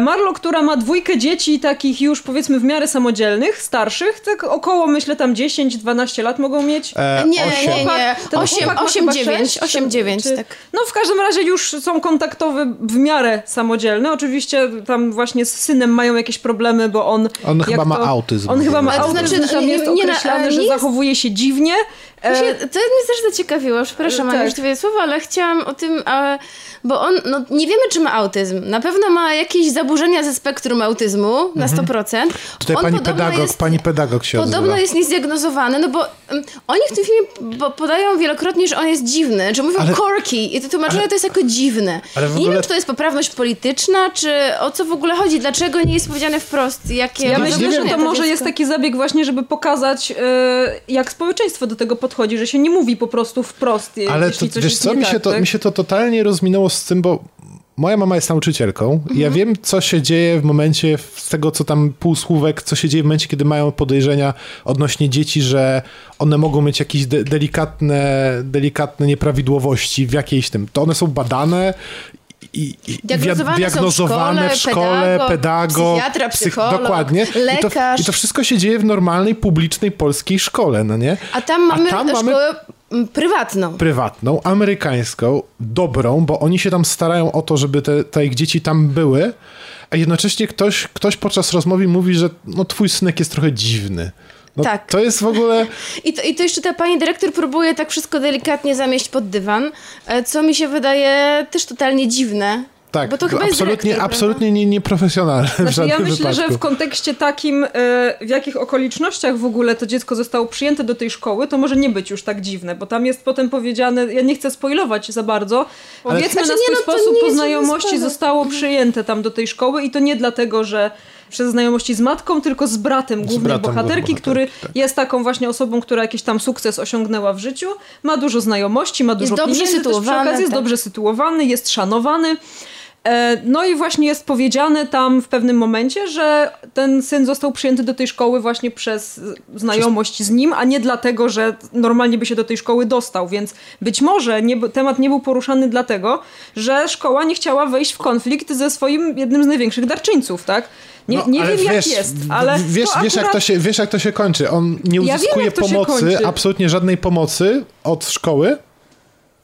Marlo, która ma dwójkę dzieci takich już powiedzmy w miarę samodzielnych, starszych, tak około myślę tam 10-12 lat mogą mieć. E, Nie, osiem. nie, nie. Ten 8, chłopak ma 8 chyba 9, sześć, 8 9, czy- tak. No w każdym razie już są kontaktowe w miarę samodzielne. Oczywiście tam właśnie z synem mają jakieś problemy, bo on... On chyba ma to- autyzm. On chyba ma Ale to autyzm, znaczy, tam nie- jest nie na- określane, że nie jest- zachowuje się dziwnie. To, E, to mnie też zaciekawiło, przepraszam, Tak. Aniu, że twoje słowa, ale chciałam o tym, a, bo on, no nie wiemy, czy ma autyzm. Na pewno ma jakieś zaburzenia ze spektrum autyzmu, na 100%. Mhm. Tutaj on pani podobno pedagog, jest, pani pedagog się Podobno odzywa. jest niezdiagnozowany, no bo um, oni w tym filmie bo podają wielokrotnie, że on jest dziwny, że mówią Ale- quirky i to tłumaczenie to jest jako dziwne. Ale w Nie ogóle- wiem, czy to jest poprawność polityczna, czy o co w ogóle chodzi, dlaczego nie jest powiedziane wprost, jakie Ja myślę, że to może jest taki zabieg właśnie, żeby pokazać, e, jak społeczeństwo do tego podchodzi, że się nie mówi po prostu wprost, je- Ale jeśli to, coś wiesz co, mi tak, się, to, tak? mi się to totalnie rozminęło z tym, bo moja mama jest nauczycielką i ja wiem, co się dzieje w momencie, z tego co tam półsłówek, co się dzieje w momencie, kiedy mają podejrzenia odnośnie dzieci, że one mogą mieć jakieś de- delikatne, delikatne nieprawidłowości w jakiejś tym. To one są badane i, i Diagnozowane diagnozowane w szkole, pedagog, pedagog, psychiatra, psycholog, dokładnie. I to, lekarz. I to wszystko się dzieje w normalnej, publicznej polskiej szkole, no nie? A tam mamy tam mamy- szkołę mm, prywatną. prywatną, amerykańską, dobrą, bo oni się tam starają o to, żeby te, te ich dzieci tam były, a jednocześnie ktoś, ktoś podczas rozmowy mówi, że no twój synek jest trochę dziwny. No, Tak. To jest w ogóle... I to, I to jeszcze ta pani dyrektor próbuje tak wszystko delikatnie zamieść pod dywan, e, co mi się wydaje też totalnie dziwne. Tak, Bo to chyba jest absolutnie, dyrektor, absolutnie nie, nieprofesjonalne w Znaczy, ja myślę, wypadku. że w kontekście takim, e, w jakich okolicznościach w ogóle to dziecko zostało przyjęte do tej szkoły, to może nie być już tak dziwne, bo tam jest potem powiedziane, ja nie chcę spoilować za bardzo, powiedzmy Znaczy, na nie, swój no, to sposób nie po znajomości zostało przyjęte tam do tej szkoły i to nie dlatego, że przez znajomości z matką, tylko z bratem głównej bratem głównej bohaterki, który tak. jest taką właśnie osobą, która jakiś tam sukces osiągnęła w życiu, ma dużo znajomości, ma dużo dobrze pieniędzy też przy sytuowany, okazji, jest tak. dobrze sytuowany, jest szanowany. E, No i właśnie jest powiedziane tam w pewnym momencie, że ten syn został przyjęty do tej szkoły właśnie przez znajomość z nim, a nie dlatego, że normalnie by się do tej szkoły dostał, więc być może nie, temat nie był poruszany dlatego, że szkoła nie chciała wejść w konflikt ze swoim jednym z największych darczyńców, tak? Nie, No, nie wiem wiesz, jak jest, ale wiesz, wiesz, jak to się, wiesz jak to się kończy. On nie Ja wiem, uzyskuje to się pomocy, absolutnie żadnej pomocy od szkoły,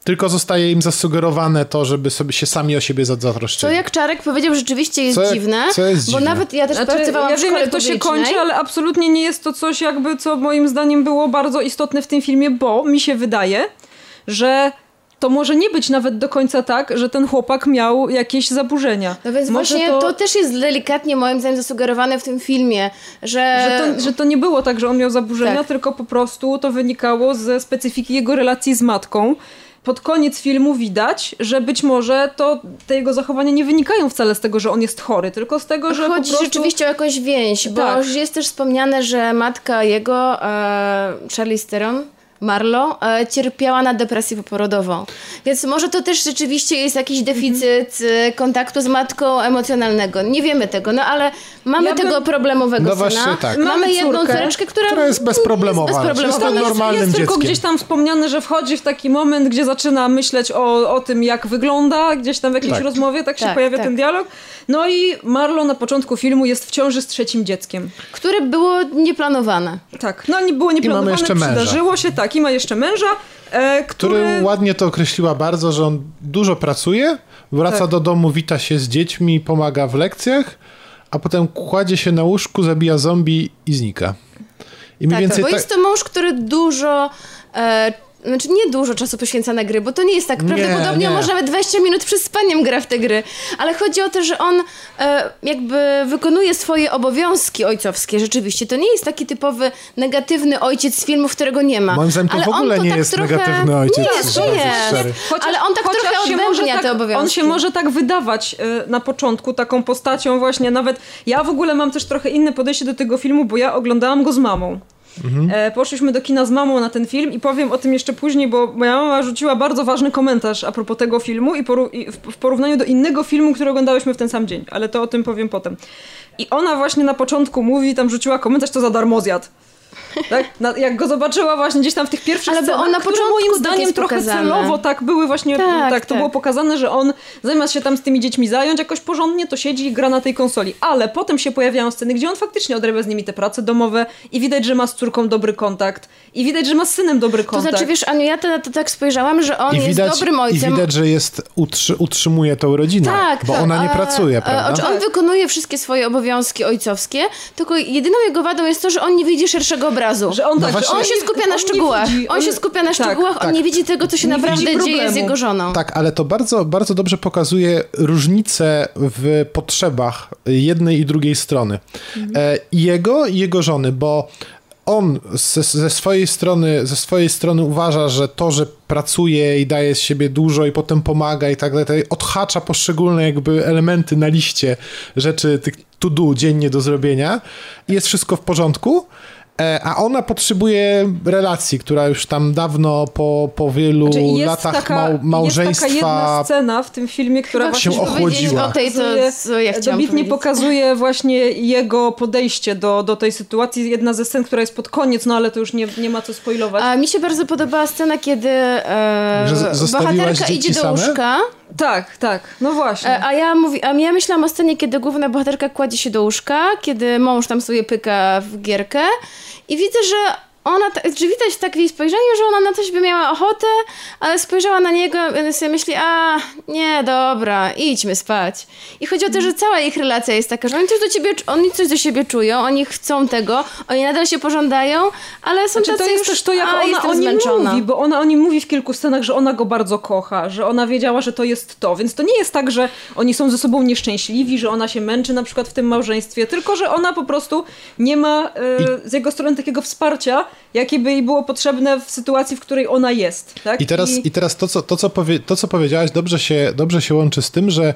tylko zostaje im zasugerowane to, żeby sobie się sami o siebie za- To zatroszczyli. jak Czarek powiedział, rzeczywiście jest Co- dziwne, co jest bo dziwne? nawet ja też Znaczy, pracowałam ja w wiem, szkole jak to się kończy, ale absolutnie nie jest to coś jakby, co moim zdaniem było bardzo istotne w tym filmie, bo mi się wydaje, że to może nie być nawet do końca tak, że ten chłopak miał jakieś zaburzenia. No więc może właśnie to... też jest delikatnie moim zdaniem zasugerowane w tym filmie, że... Że to, że to nie było tak, że on miał zaburzenia, Tak. tylko po prostu to wynikało ze specyfiki jego relacji z matką. Pod koniec filmu widać, że być może to te jego zachowania nie wynikają wcale z tego, że on jest chory, tylko z tego, że Chodzi prostu... rzeczywiście o jakąś więź, bo Tak. jest też wspomniane, że matka jego, e, Charlize Theron, Marlo, e, cierpiała na depresję poporodową. Więc może to też rzeczywiście jest jakiś deficyt e, kontaktu z matką emocjonalnego. Nie wiemy tego, no ale mamy Ja bym- tego problemowego No syna. właśnie tak. Mamy Mamy jedną córeczkę, która, która jest bezproblemowa. Jest bezproblemowa. Jest normalnym jest tylko dzieckiem. gdzieś tam wspomniane, że wchodzi w taki moment, gdzie zaczyna myśleć o, o tym, jak wygląda, gdzieś tam w jakiejś Tak. rozmowie, tak się Tak, pojawia tak. ten dialog. No i Marlo na początku filmu jest w ciąży z trzecim dzieckiem. które było nieplanowane. Tak, no nie było nieplanowane, jeszcze męża. przydarzyło się, tak, i ma jeszcze męża, e, który... który ładnie to określiła bardzo, że on dużo pracuje, wraca Tak. do domu, wita się z dziećmi, pomaga w lekcjach, a potem kładzie się na łóżku, zabija zombie i znika. I mniej Tak, więcej bo tak- jest to mąż, który dużo... E, znaczy nie dużo czasu poświęca na gry, bo to nie jest tak. Nie, Prawdopodobnie nie. może nawet 20 minut przed spaniem gra w te gry. Ale chodzi o to, że on e, jakby wykonuje swoje obowiązki ojcowskie. Rzeczywiście. To nie jest taki typowy negatywny ojciec z filmów, którego nie ma. Moim zdaniem to Ale w on ogóle nie tak jest trochę... negatywny ojciec, Nie, być nie. szczery. Ale on tak chociaż trochę się odbębnia może te tak, obowiązki. On się może tak wydawać y, na początku taką postacią właśnie nawet... Ja w ogóle mam też trochę inne podejście do tego filmu, bo ja oglądałam go z mamą. E, poszliśmy do kina z mamą na ten film i powiem o tym jeszcze później, bo moja mama rzuciła bardzo ważny komentarz a propos tego filmu i, poru- i w, porównaniu do innego filmu, który oglądałyśmy w ten sam dzień, ale to o tym powiem potem. I ona właśnie na początku mówi, tam rzuciła komentarz, to za darmo zjadł. Tak? Na, jak go zobaczyła właśnie gdzieś tam w tych pierwszych Ale scenach, na które moim zdaniem trochę pokazane. celowo tak były właśnie, tak, Tak, to tak. było pokazane, że on zamiast się tam z tymi dziećmi zająć jakoś porządnie, to siedzi i gra na tej konsoli. Ale potem się pojawiają sceny, gdzie on faktycznie odrabia z nimi te prace domowe i widać, że ma z córką dobry kontakt i widać, że ma z synem dobry To kontakt. znaczy, wiesz, Aniu, ja to, to tak spojrzałam, że on I jest widać, dobrym I ojcem. widać, że jest, utrzy, utrzymuje tą rodzinę, Tak, bo tak. ona nie E, pracuje, prawda? On wykonuje wszystkie swoje obowiązki ojcowskie, tylko jedyną jego wadą jest to, że on nie widzi szerszego obrazu. Że on, tak, właśnie- że On się skupia on na nie szczegółach. widzi, on, się skupia na tak. szczegółach, on tak. nie widzi tego, co się naprawdę dzieje z jego żoną. Tak, ale to bardzo, bardzo dobrze pokazuje różnicę w potrzebach jednej i drugiej strony. E, I jego, i jego żony, bo on ze, ze, swojej strony, ze swojej strony uważa, że to, że pracuje i daje z siebie dużo i potem pomaga i tak dalej, odhacza poszczególne jakby elementy na liście rzeczy, tych to do dziennie do zrobienia i jest wszystko w porządku. E, A ona potrzebuje relacji, która już tam dawno po, po wielu Znaczy, jest latach taka, mał, małżeństwa Jest taka jedna scena w tym filmie, która Chyba właśnie się ochłodziła. o tej, to, pokazuje- co ja dobitnie powiedzieć. pokazuje właśnie jego podejście do, do tej sytuacji. Jedna ze scen, która jest pod koniec, no ale to już nie, nie ma co spoilować. A mi się bardzo podobała scena, kiedy e, bohaterka idzie do same? łóżka, Tak, tak, no właśnie. e, a ja, mówi, a ja myślałam o scenie, kiedy główna bohaterka kładzie się do łóżka, kiedy mąż tam sobie pyka w gierkę i widzę, że ona, że widać tak w jej spojrzeniu, że ona na coś by miała ochotę, ale spojrzała na niego i sobie myśli, a nie, dobra, idźmy spać. I chodzi o to, że cała ich relacja jest taka, że oni coś do ciebie, oni coś do siebie czują, oni chcą tego, oni nadal się pożądają, ale są Znaczy, tacy to jest już, też to, jak a, ona o nim mówi, bo ona o nim mówi w kilku scenach, że ona go bardzo kocha, że ona wiedziała, że to jest to, więc to nie jest tak, że oni są ze sobą nieszczęśliwi, że ona się męczy na przykład w tym małżeństwie, tylko, że ona po prostu nie ma e, z jego strony takiego wsparcia, jakie by jej było potrzebne w sytuacji, w której ona jest. Tak? I teraz, i... teraz to, co, to, co powie, to, co powiedziałaś, dobrze się, dobrze się łączy z tym, że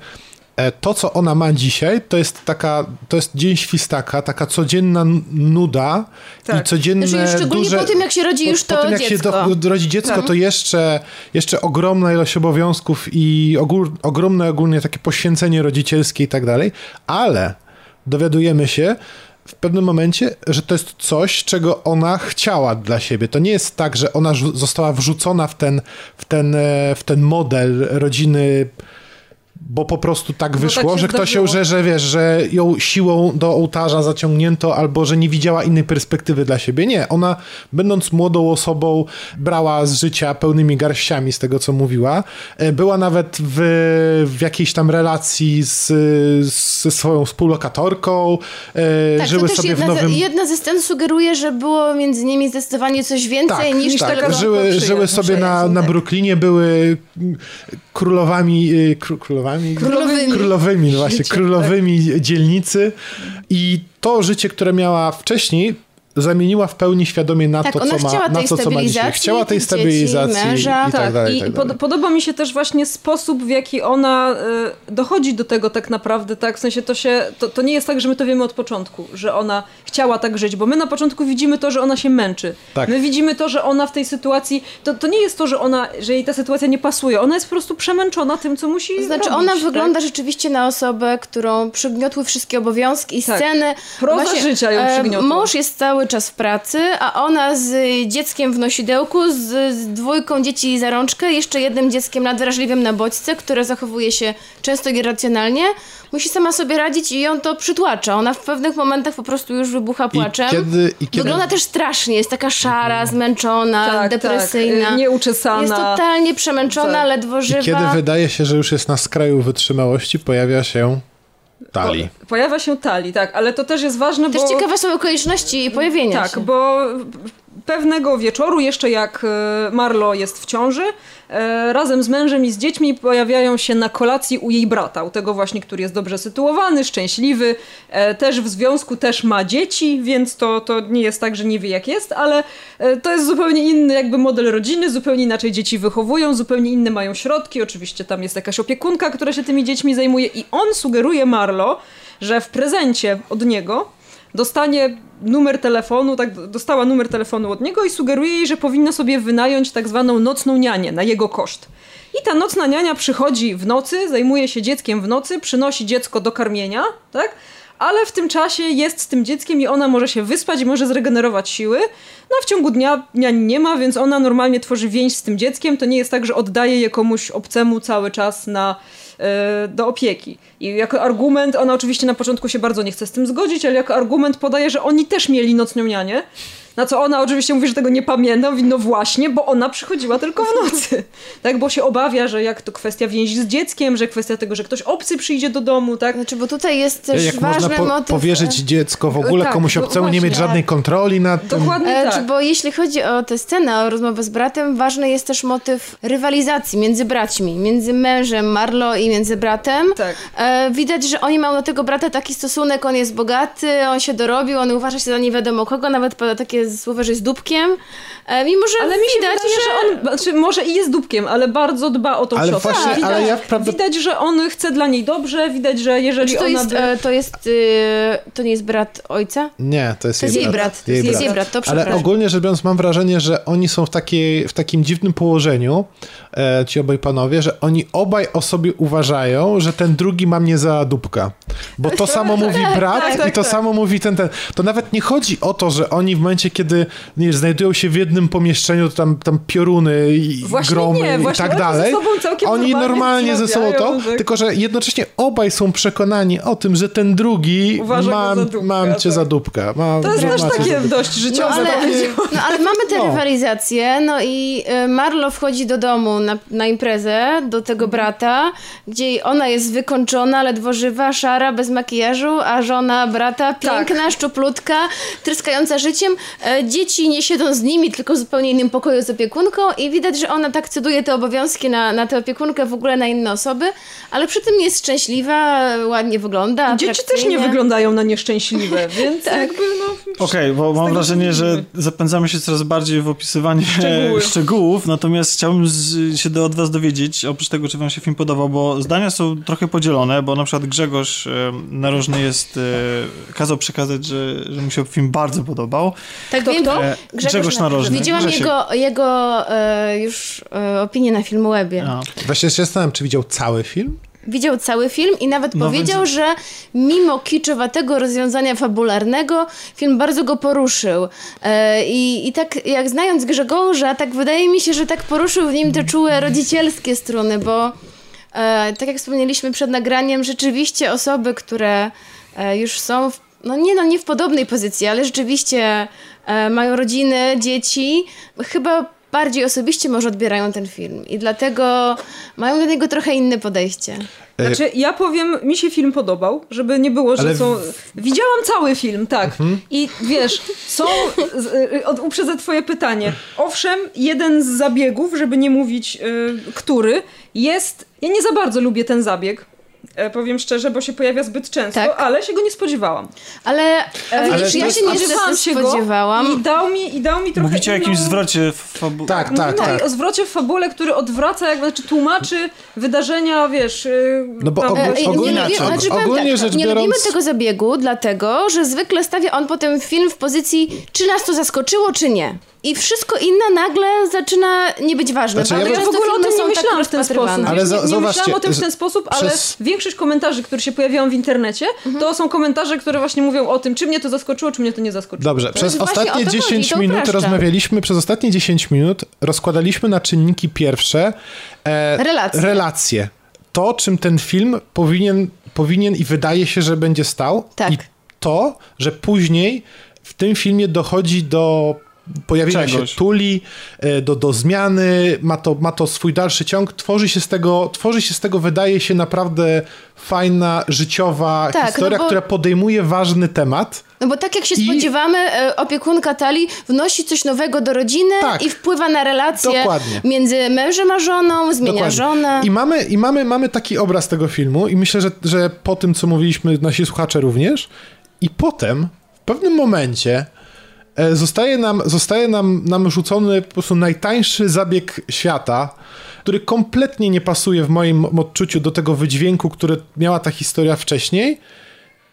e, to, co ona ma dzisiaj, to jest taka, to jest dzień świstaka, taka codzienna nuda Tak. i codzienne Znaczy, szczególnie duże... po tym, jak się rodzi już po to tym, jak dziecko. Tak. się do, rodzi dziecko, to jeszcze, jeszcze ogromna ilość obowiązków i ogól, ogromne ogólnie takie poświęcenie rodzicielskie i tak dalej, ale dowiadujemy się w pewnym momencie, że to jest coś, czego ona chciała dla siebie. To nie jest tak, że ona została wrzucona w ten, w ten, e, w ten model rodziny bo po prostu tak wyszło, tak się że ktoś ją, że, że wiesz, że ją siłą do ołtarza zaciągnięto, albo że nie widziała innej perspektywy dla siebie. Nie, ona będąc młodą osobą brała z życia pełnymi garściami z tego, co mówiła. E, Była nawet w, w jakiejś tam relacji z, ze swoją współlokatorką, e, Tak, żyły sobie jedna, w nowym... jedna ze scen sugeruje, że było między nimi zdecydowanie coś więcej Tak, niż tak. tylko żyły, żyły sobie na, na tak. Brooklynie, były królowami, y, kró, królowami? Królowymi. Królowymi, no właśnie, Życie, królowymi dzielnicy i to życie, które miała wcześniej zamieniła w pełni świadomie na Tak, to, co ma, chciała na tej to, co ma dzisiaj. stabilizacji, Chciała tej tych dzieci, stabilizacji męża. i tak, Tak, dalej. i i tak pod, dalej. podoba mi się też właśnie sposób, w jaki ona y, dochodzi do tego tak naprawdę, tak? W sensie to się, to, to nie jest tak, że my to wiemy od początku, że ona chciała tak żyć, bo my na początku widzimy to, że ona się męczy. Tak. My widzimy to, że ona w tej sytuacji, to, to nie jest to, że ona, że jej ta sytuacja nie pasuje, ona jest po prostu przemęczona tym, co musi To znaczy, robić, ona tak? wygląda rzeczywiście na osobę, którą przygniotły wszystkie obowiązki i Tak. sceny. Proza życia ją e, przygniotła. Mąż jest cały czas w pracy, a ona z dzieckiem w nosidełku, z, z dwójką dzieci za rączkę, jeszcze jednym dzieckiem nadwrażliwym na bodźce, które zachowuje się często irracjonalnie, musi sama sobie radzić i ją to przytłacza. Ona w pewnych momentach po prostu już wybucha płaczem. I kiedy, i kiedy, Wygląda też strasznie, jest taka szara, zmęczona, Tak, depresyjna. tak, nieuczesana. Jest totalnie przemęczona, Tak. ledwo żywa. I kiedy wydaje się, że już jest na skraju wytrzymałości, pojawia się Tali. Pojawia się tali, tak, ale to też jest ważne, Też bo... ciekawe są okoliczności jej pojawienia Tak, się. bo pewnego wieczoru, jeszcze jak e, Marlo jest w ciąży, e, razem z mężem i z dziećmi pojawiają się na kolacji u jej brata, u tego właśnie, który jest dobrze sytuowany, szczęśliwy, e, też w związku też ma dzieci, więc to, to nie jest tak, że nie wie jak jest, ale to jest zupełnie inny jakby model rodziny, zupełnie inaczej dzieci wychowują, zupełnie inne mają środki, oczywiście tam jest jakaś opiekunka, która się tymi dziećmi zajmuje i on sugeruje Marlo, że w prezencie od niego dostanie numer telefonu, tak dostała numer telefonu od niego i sugeruje jej, że powinna sobie wynająć tak zwaną nocną nianię na jego koszt. I ta nocna niania przychodzi w nocy, zajmuje się dzieckiem w nocy, przynosi dziecko do karmienia, tak? Ale w tym czasie jest z tym dzieckiem i ona może się wyspać i może zregenerować siły. No w ciągu dnia niani nie ma, więc ona normalnie tworzy więź z tym dzieckiem. To nie jest tak, że oddaje je komuś obcemu cały czas na, do opieki. I jako argument, ona oczywiście na początku się bardzo nie chce z tym zgodzić, ale jako argument podaje, że oni też mieli nocną nianię. Na co ona oczywiście mówi, że tego nie pamięta. Mówi, no właśnie, bo ona przychodziła tylko w nocy. Tak, bo się obawia, że jak to kwestia więzi z dzieckiem, że kwestia tego, że ktoś obcy przyjdzie do domu, tak? Znaczy, bo tutaj jest też Jak można ważny po, motyw... powierzyć dziecko w ogóle Tak, komuś obcemu, nie mieć żadnej kontroli nad tym? Dokładnie E, tak. Bo jeśli chodzi o tę scenę, o rozmowę z bratem, ważny jest też motyw rywalizacji między braćmi, między mężem Marlo i między bratem. Tak. E, widać, że oni mają do tego brata taki stosunek, on jest bogaty, on się dorobił, on uważa się za nie wiadomo kogo, nawet pada takie słowo, że jest dupkiem. E, mimo, że Ale mi się widać, wydaje, że... on, znaczy może i jest dupkiem, ale bardzo dba o tą Ale siostrę. właśnie, widać, ale ja prawda- widać, że on chce dla niej dobrze, widać, że jeżeli to ona jest, by... e, to jest, e, to nie jest brat ojca? Nie, to jest, To jest jej brat, to jest jej brat, to Ale ogólnie rzecz biorąc mam wrażenie, że oni są w, takiej, w takim dziwnym położeniu, e, ci obaj panowie, że oni obaj o sobie uważają, że ten drugi ma mnie za dupka. Bo to samo mówi brat tak, tak, i to tak. samo mówi ten, ten. To nawet nie chodzi o to, że oni w momencie, kiedy nie, znajdują się w jednym pomieszczeniu, to tam, tam pioruny i Właśnie gromy nie, i tak oni ze dalej. sobą całkiem Oni normalnie ze sobą to, tak. tylko że jednocześnie obaj są przekonani o tym, że ten drugi Uważa mam, za dupka, mam cię tak. za dupka. Mam, To jest też takie dość No życiowe. ale, powiedziałam. no ale mamy tę No. rywalizację, no i y, Marlo wchodzi do domu na, na imprezę do tego brata, gdzie ona jest wykończona, ledwo żywa, szara, bez makijażu, a żona brata piękna, szczuplutka, tryskająca życiem. E, dzieci nie siedzą z nimi, tylko w zupełnie innym pokoju z opiekunką i widać, że ona tak ceduje te obowiązki na, na tę opiekunkę w ogóle na inne osoby, ale przy tym jest szczęśliwa, ładnie wygląda, Dzieci też nie wyglądają na nieszczęśliwe, więc Tak. jakby no... Okej, bo mam wrażenie, że zapędzamy się coraz bardziej w opisywanie Szczegóły. szczegółów, natomiast chciałbym z, się do, od was dowiedzieć, oprócz tego, czy wam się film podobał, bo zdania są trochę podzielone, bo na przykład Grzegorz e, Narożny jest, e, kazał przekazać, że, że mu się film bardzo podobał. Tak Kto, wiem, kto? E, Grzegorz Narożny. Widziałam Grzesiek. jego, jego e, już e, opinię na Filmwebie. A, Właśnie się zastanawiam, czy widział cały film? Widział cały film i nawet No powiedział, więc- że mimo kiczowatego rozwiązania fabularnego, film bardzo go poruszył. E, i, I tak jak znając Grzegorza, tak wydaje mi się, że tak poruszył w nim te czułe rodzicielskie struny, bo e, tak jak wspomnieliśmy przed nagraniem, rzeczywiście osoby, które e, już są, w, no nie no, nie w podobnej pozycji, ale rzeczywiście mają rodziny, dzieci, chyba bardziej osobiście może odbierają ten film i dlatego mają do niego trochę inne podejście. Znaczy, ja powiem, mi się film podobał, żeby nie było, że Ale są... Widziałam cały film, tak. I wiesz, są... y, Od, uprzedzę twoje pytanie. Owszem, jeden z zabiegów, żeby nie mówić y, który, jest... Ja nie za bardzo lubię ten zabieg. E, powiem szczerze, bo się pojawia zbyt często, Tak. ale się go nie spodziewałam. Ale, E, widzisz, to ja się nie Spodziewałam się go spodziewałam. I dał mi, i dał mi trochę Mówicie o inną... jakimś zwrocie w fabu... Tak, tak, tak. o zwrocie w fabule, który odwraca, jakby, znaczy tłumaczy wydarzenia, wiesz... y, No bo tam- E, ogólnie- nie, og- znaczy, ogólnie tak, rzecz nie biorąc- lubimy tego zabiegu, dlatego, że zwykle stawia on potem film w pozycji, czy nas to zaskoczyło, czy nie. I wszystko inne nagle zaczyna nie być ważne. Znaczy, ja w ogóle o tym nie tak myślałam w ten sposób. Ale za- nie, nie myślałam o tym w ten sposób, ale przez- większość komentarzy, które się pojawiają w internecie, Mhm. to są komentarze, które właśnie mówią o tym, czy mnie to zaskoczyło, czy mnie to nie zaskoczyło. Dobrze, przez ostatnie o to 10 chodzi, minut rozmawialiśmy, przez ostatnie 10 minut rozkładaliśmy na czynniki pierwsze e, Relacje. relacje. To, czym ten film powinien, powinien i wydaje się, że będzie stał. Tak. I to, że później w tym filmie dochodzi do pojawienia Czegoś. się tuli, e, do, do zmiany, ma to, ma to swój dalszy ciąg, tworzy się z tego, tworzy się z tego, wydaje się naprawdę fajna, życiowa Tak, historia, no bo- która podejmuje ważny temat. No bo tak jak się I- spodziewamy, e, opiekunka Tali wnosi coś nowego do rodziny Tak. i wpływa na relacje Dokładnie. między mężem a żoną, zmienia Dokładnie. żonę. I mamy, i mamy, mamy taki obraz tego filmu i myślę, że, że po tym, co mówiliśmy, nasi słuchacze również. I potem, w pewnym momencie zostaje nam, zostaje nam, nam rzucony po prostu najtańszy zabieg świata, który kompletnie nie pasuje w moim odczuciu do tego wydźwięku, który miała ta historia wcześniej.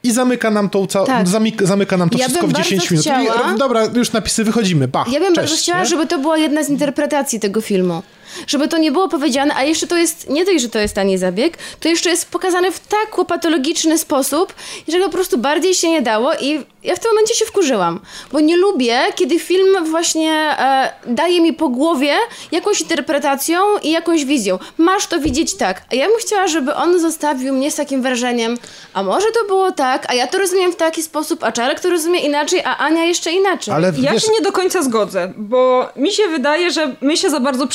I zamyka nam to, Tak. zamyka, zamyka nam to Ja wszystko w 10 bardzo minut. I, chciała- dobra, już napisy, wychodzimy, bach, Ja bym cześć, bardzo chciała, nie? żeby to była jedna z interpretacji tego filmu. Żeby to nie było powiedziane, a jeszcze to jest, nie dość, że to jest tani zabieg, to jeszcze jest pokazane w tak łopatologiczny sposób, że po prostu bardziej się nie dało i ja w tym momencie się wkurzyłam. Bo nie lubię, kiedy film właśnie e, daje mi po głowie jakąś interpretacją i jakąś wizją. Masz to widzieć tak. A ja bym chciała, żeby on zostawił mnie z takim wrażeniem, a może to było tak, a ja to rozumiem w taki sposób, a Czarek to rozumie inaczej, a Ania jeszcze inaczej. Ale Ja wiesz, się nie do końca zgodzę, bo mi się wydaje, że my się za bardzo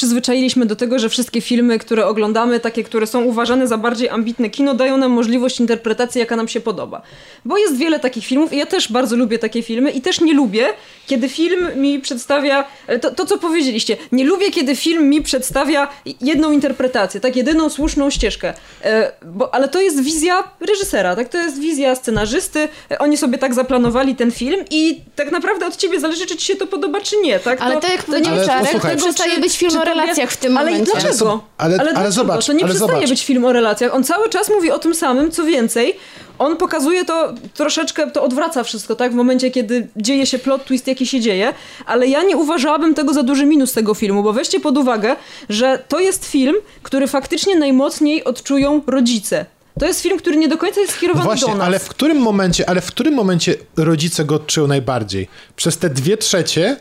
przyzwyczailiśmy do tego, że wszystkie filmy, które oglądamy, takie, które są uważane za bardziej ambitne kino, dają nam możliwość interpretacji, jaka nam się podoba. Bo jest wiele takich filmów i ja też bardzo lubię takie filmy i też nie lubię, kiedy film mi przedstawia, e, to, to co powiedzieliście, nie lubię, kiedy film mi przedstawia jedną interpretację, tak, jedyną słuszną ścieżkę. E, bo, ale to jest wizja reżysera, tak, to jest wizja scenarzysty, e, oni sobie tak zaplanowali ten film i tak naprawdę od ciebie zależy, czy ci się to podoba, czy nie, tak? Ale to, jak to nie Ale Czarek, to przestaje być film czy o relacjach w tym ale momencie. Ale dlaczego? Ale- ale dlaczego? zobacz, to nie ale przestaje zobacz. być film o relacjach. On cały czas mówi o tym samym, co więcej. On pokazuje to troszeczkę, to odwraca wszystko, tak? W momencie, kiedy dzieje się plot twist, jaki się dzieje. Ale ja nie uważałabym tego za duży minus tego filmu, bo weźcie pod uwagę, że to jest film, który faktycznie najmocniej odczują rodzice. To jest film, który nie do końca jest No skierowany właśnie, do nas. ale w którym momencie, ale w którym momencie rodzice go odczują najbardziej? Przez te dwie trzecie,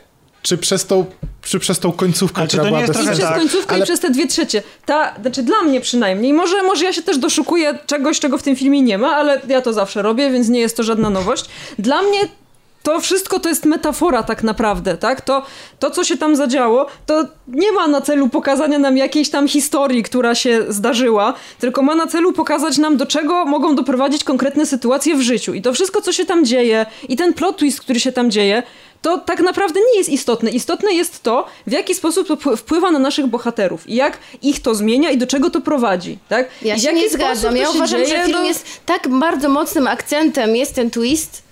czy przez tą, czy przez tą końcówkę, Ale czy która to nie jest bez I przez tak, końcówkę ale- i przez te dwie trzecie. Ta, znaczy dla mnie przynajmniej. Może, może ja się też doszukuję czegoś, czego w tym filmie nie ma, ale ja to zawsze robię, więc nie jest to żadna nowość. Dla mnie to wszystko to jest metafora tak naprawdę, tak? To, to, co się tam zadziało, to nie ma na celu pokazania nam jakiejś tam historii, która się zdarzyła, tylko ma na celu pokazać nam, do czego mogą doprowadzić konkretne sytuacje w życiu. I to wszystko, co się tam dzieje i ten plot twist, który się tam dzieje, to tak naprawdę nie jest istotne. Istotne jest to, w jaki sposób to wpły- wpływa na naszych bohaterów i jak ich to zmienia i do czego to prowadzi, tak? Ja I się nie zgadzam. Ja uważam, że film no- jest tak bardzo mocnym akcentem, jest ten twist,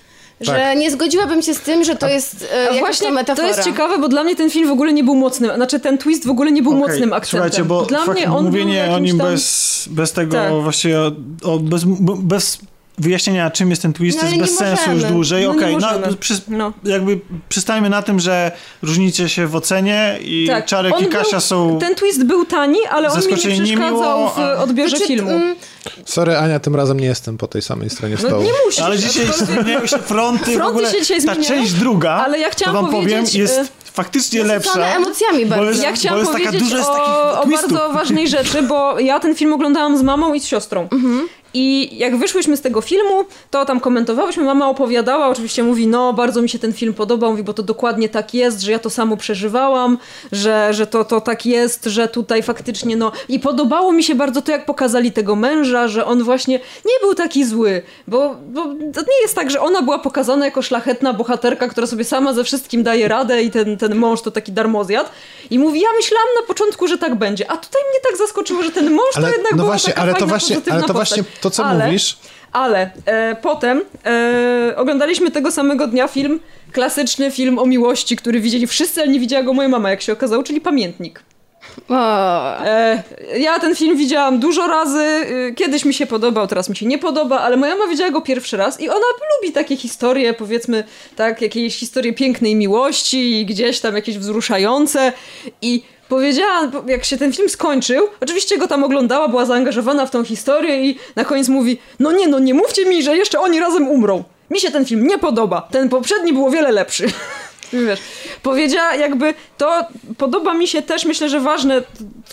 że Tak. nie zgodziłabym się z tym, że to jest e, A właśnie to metafora. to jest ciekawe, bo dla mnie ten film w ogóle nie był mocnym, znaczy ten twist w ogóle nie był Okej, mocnym akcentem. Słuchajcie, bo dla mnie on mówienie był o nim tam... bez, bez tego Tak. właściwie, o, o, bez, bez wyjaśnienia czym jest ten twist No, jest bez nie sensu możemy. już dłużej. No, Okej, no, możemy. przy, No. jakby przystajmy na tym, że różnicie się w ocenie i Tak, Czarek on i Kasia był, są... Ten twist był tani, ale on mi nie przeszkadzał niemiło, w a- odbiorze Znaczy, filmu. mm, Sorry, Ania, tym razem nie jestem po tej samej stronie No stołu. nie musisz. Ale dzisiaj zmieniają się fronty, w Fronty ogóle się dzisiaj ta zmieniają, część druga, ale ja chciałam to wam powiem, powiedzieć, jest e, faktycznie nasycone lepsza. emocjami bardzo. jest, Ja chciałam jest taka powiedzieć dużo jest o, o bardzo ważnej rzeczy, bo ja ten film oglądałam z mamą i z siostrą. I jak wyszłyśmy z tego filmu, to tam komentowałyśmy, mama opowiadała, oczywiście mówi, no bardzo mi się ten film podobał, mówi, bo to dokładnie tak jest, że ja to samo przeżywałam, że, że to, to tak jest, że tutaj faktycznie, no i podobało mi się bardzo to, jak pokazali tego męża, że on właśnie nie był taki zły, bo, bo to nie jest tak, że ona była pokazana jako szlachetna bohaterka, która sobie sama ze wszystkim daje radę i ten, ten mąż to taki darmozjad. I mówi, ja myślałam na początku, że tak będzie, a tutaj mnie tak zaskoczyło, że ten mąż Ale to jednak no była właśnie, taka ale to fajna, właśnie, pozytywna ale to postać. właśnie to, co ale, mówisz, Ale e, potem e, oglądaliśmy tego samego dnia film, klasyczny film o miłości, który widzieli wszyscy, ale nie widziała go moja mama, jak się okazało, czyli Pamiętnik. E, ja ten film widziałam dużo razy. y, Kiedyś mi się podobał, teraz mi się nie podoba, ale moja mama widziała go pierwszy raz i ona lubi takie historie, powiedzmy, tak, jakieś historie pięknej miłości i gdzieś tam jakieś wzruszające. I powiedziała, jak się ten film skończył, oczywiście go tam oglądała, była zaangażowana w tą historię i na koniec mówi: No nie, no nie mówcie mi, że jeszcze oni razem umrą. Mi się ten film nie podoba. Ten poprzedni był o wiele lepszy. Wiesz, powiedziała jakby to podoba mi się też, myślę, że ważne,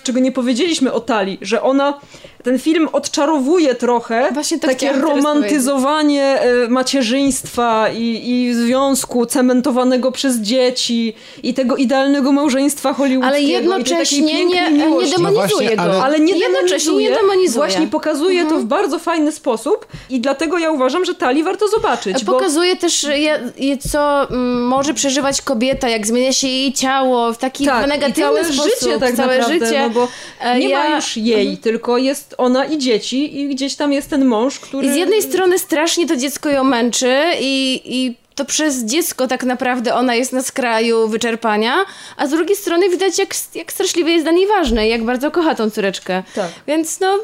czego nie powiedzieliśmy o Tali, że ona ten film odczarowuje trochę Właśnie to takie romantyzowanie e, macierzyństwa i, i związku cementowanego przez dzieci i tego idealnego małżeństwa hollywoodzkiego. ale jednocześnie nie, pięknej nie demonizuje No właśnie, go. ale- Ale nie jednocześnie nie demonizuje, demonizuje. Właśnie pokazuje Mhm. to w bardzo fajny sposób i dlatego ja uważam, że Tali warto zobaczyć. Bo... Pokazuje też, ja- i co mm, może przeżywać kobieta, jak zmienia się jej ciało w taki tak, negatywny i całe sposób. życie tak całe naprawdę, życie. no bo E, nie ja- ma już jej, tylko jest ona i dzieci i gdzieś tam jest ten mąż, który... I z jednej strony strasznie to dziecko ją męczy i, i to przez dziecko tak naprawdę ona jest na skraju wyczerpania, a z drugiej strony widać jak, jak straszliwie jest dla niej ważne i jak bardzo kocha tą córeczkę. Tak. Więc no...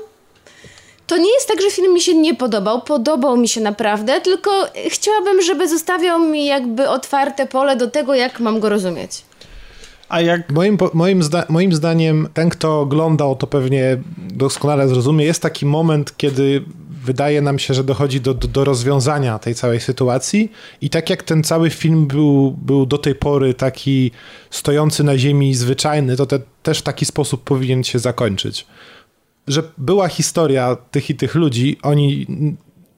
To nie jest tak, że film mi się nie podobał. Podobał mi się naprawdę, tylko chciałabym, żeby zostawiał mi jakby otwarte pole do tego, jak mam go rozumieć. A jak Moim, moim, zda, moim zdaniem, ten, kto oglądał, to pewnie doskonale zrozumie. Jest taki moment, kiedy wydaje nam się, że dochodzi do, do, do rozwiązania tej całej sytuacji. I tak jak ten cały film był, był do tej pory taki stojący na ziemi, zwyczajny, to te, też w taki sposób powinien się zakończyć. Że była historia tych i tych ludzi, oni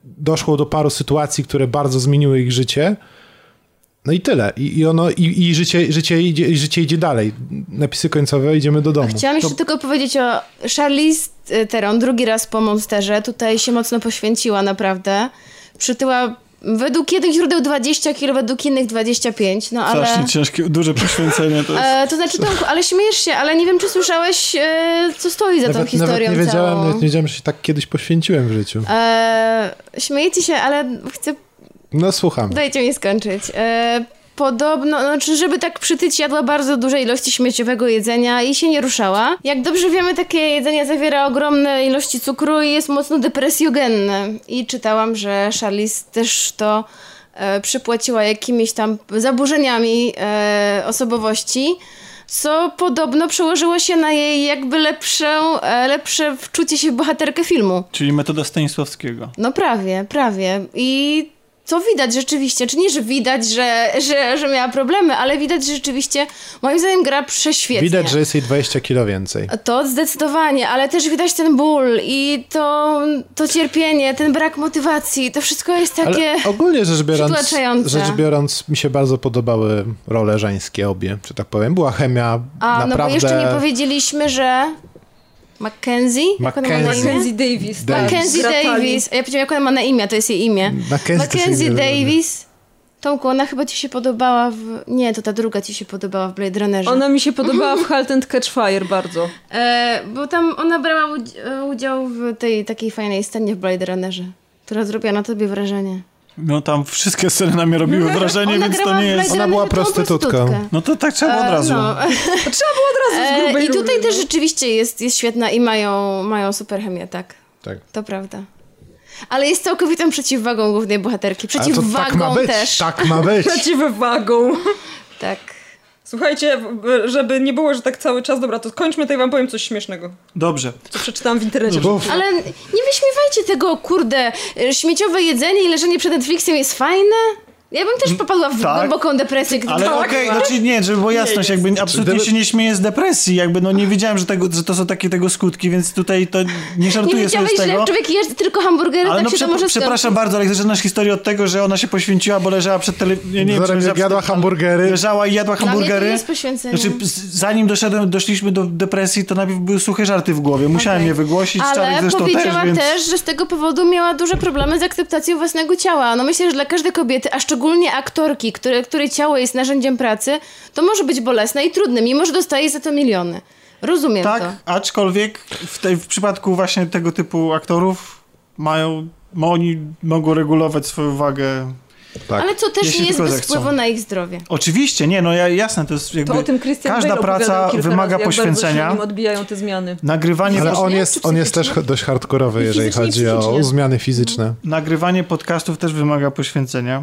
doszło do paru sytuacji, które bardzo zmieniły ich życie. No i tyle. I, i ono, i, i życie, życie, idzie, życie idzie dalej. Napisy końcowe, idziemy do domu. Chciałam jeszcze tylko powiedzieć o Charlize Theron, drugi raz po Monsterze. Tutaj się mocno poświęciła naprawdę. Przytyła według jednych źródeł 20 kg, według innych 25, no ale... strasznie ciężkie, duże poświęcenie to jest. E, to znaczy, Tomku, ale śmiejesz się, ale nie wiem, czy słyszałeś, e, co stoi za tą Nawet, historią nawet nie wiedziałem, całą. nawet nie wiedziałem, że się tak kiedyś poświęciłem w życiu. E, śmiejecie się, ale chcę No słucham. Dajcie mi skończyć. E, podobno, znaczy, żeby tak przytyć, jadła bardzo duże ilości śmieciowego jedzenia i się nie ruszała. Jak dobrze wiemy, takie jedzenie zawiera ogromne ilości cukru i jest mocno depresjogenne. I czytałam, że Charlize też to e, przypłaciła jakimiś tam zaburzeniami e, osobowości. Co podobno przełożyło się na jej jakby lepsze, e, lepsze wczucie się w bohaterkę filmu. Czyli metoda Stanisławskiego. No prawie, prawie. I to widać rzeczywiście, czy nie, że widać, że, że, że miała problemy, ale widać, że rzeczywiście moim zdaniem gra prześwietnie. Widać, że jest jej 20 kilo więcej. To zdecydowanie, ale też widać ten ból i to, to cierpienie, ten brak motywacji, to wszystko jest takie... Ale ogólnie rzecz biorąc, rzecz biorąc, mi się bardzo podobały role żeńskie obie, że tak powiem. Była chemia A, no naprawdę... bo jeszcze nie powiedzieliśmy, że Mackenzie? Mackenzie. Mackenzie Davis. Davis. Mackenzie. Davis. A ja powiedziałam, jak ona ma na imię, to jest jej imię. Mackenzie Mackenzie. Davis Tomku, ona chyba ci się podobała w... Nie, to ta druga ci się podobała w Blade Runnerze. Ona mi się podobała w Halt and Catch Fire bardzo. E, bo tam ona brała udz- udział w tej takiej fajnej scenie w Blade Runnerze, która zrobiła na tobie wrażenie. No tam wszystkie sceny na mnie robiły wrażenie, ona więc to nie jest... Ona była prostytutką. No to tak trzeba od E, razu. No. Trzeba było od razu z E, grubej I tutaj rury, też no. rzeczywiście jest, jest świetna i mają, mają super chemię, tak. Tak. To prawda. Ale jest całkowitą przeciwwagą głównej bohaterki. To Przeciwwagą tak ma być, też. tak ma być. Przeciwwagą. Tak. Słuchajcie, żeby nie było, że tak cały czas, dobra, to kończmy to i wam powiem coś śmiesznego, Dobrze. co przeczytałam w internecie. Bo Ale nie wyśmiewajcie tego, kurde, śmieciowe jedzenie i leżenie przed Netflixem jest fajne? Ja bym też popadła w tak. głęboką depresję, gdyby Ale to okej, była. znaczy nie, żeby było jasność, jakby absolutnie Gdyby- się nie śmieję z depresji, jakby no nie wiedziałem, że, tego, że to są takie tego skutki, więc tutaj to nie Nie żartuję sobie wiedziałeś, z że tego. jak człowiek je tylko hamburgery, Ale tak no się prze, to może przepraszam skończyć. bardzo, ale zaczynasz historię od tego, że ona się poświęciła, bo leżała przed tele... Nie, nie, jak leżała jadła hamburgery. Leżała i jadła Dla mnie to hamburgery. jest poświęcenie. Znaczy, zanim doszedłem, doszliśmy do depresji, to najpierw były suche żarty w głowie. Musiałem Okej. je wygłosić, Czarek Ale zresztą powiedziała też, też, więc... że z tego powodu miała duże problemy z akceptacją własnego ciała. No myślę, że dla każdej kobiety, a szczególnie aktorki, które, której ciało jest narzędziem pracy, to może być bolesne i trudne, mimo że dostaje za to miliony. Rozumiem Tak, to. aczkolwiek w, tej, w przypadku właśnie tego typu aktorów mają, oni mogą regulować swoją wagę. tak. Ale co też Jeśli nie jest tylko bez wpływu na ich zdrowie. Oczywiście, nie, no ja, jasne, to jest jakby... To o tym Christian każda Bale praca wymaga razy, jak bardzo się poświęcenia. nim odbijają te zmiany. Nagrywanie, Ale on jest, on jest też dość hardkorowy, jeżeli chodzi o zmiany fizyczne. nagrywanie podcastów też wymaga poświęcenia.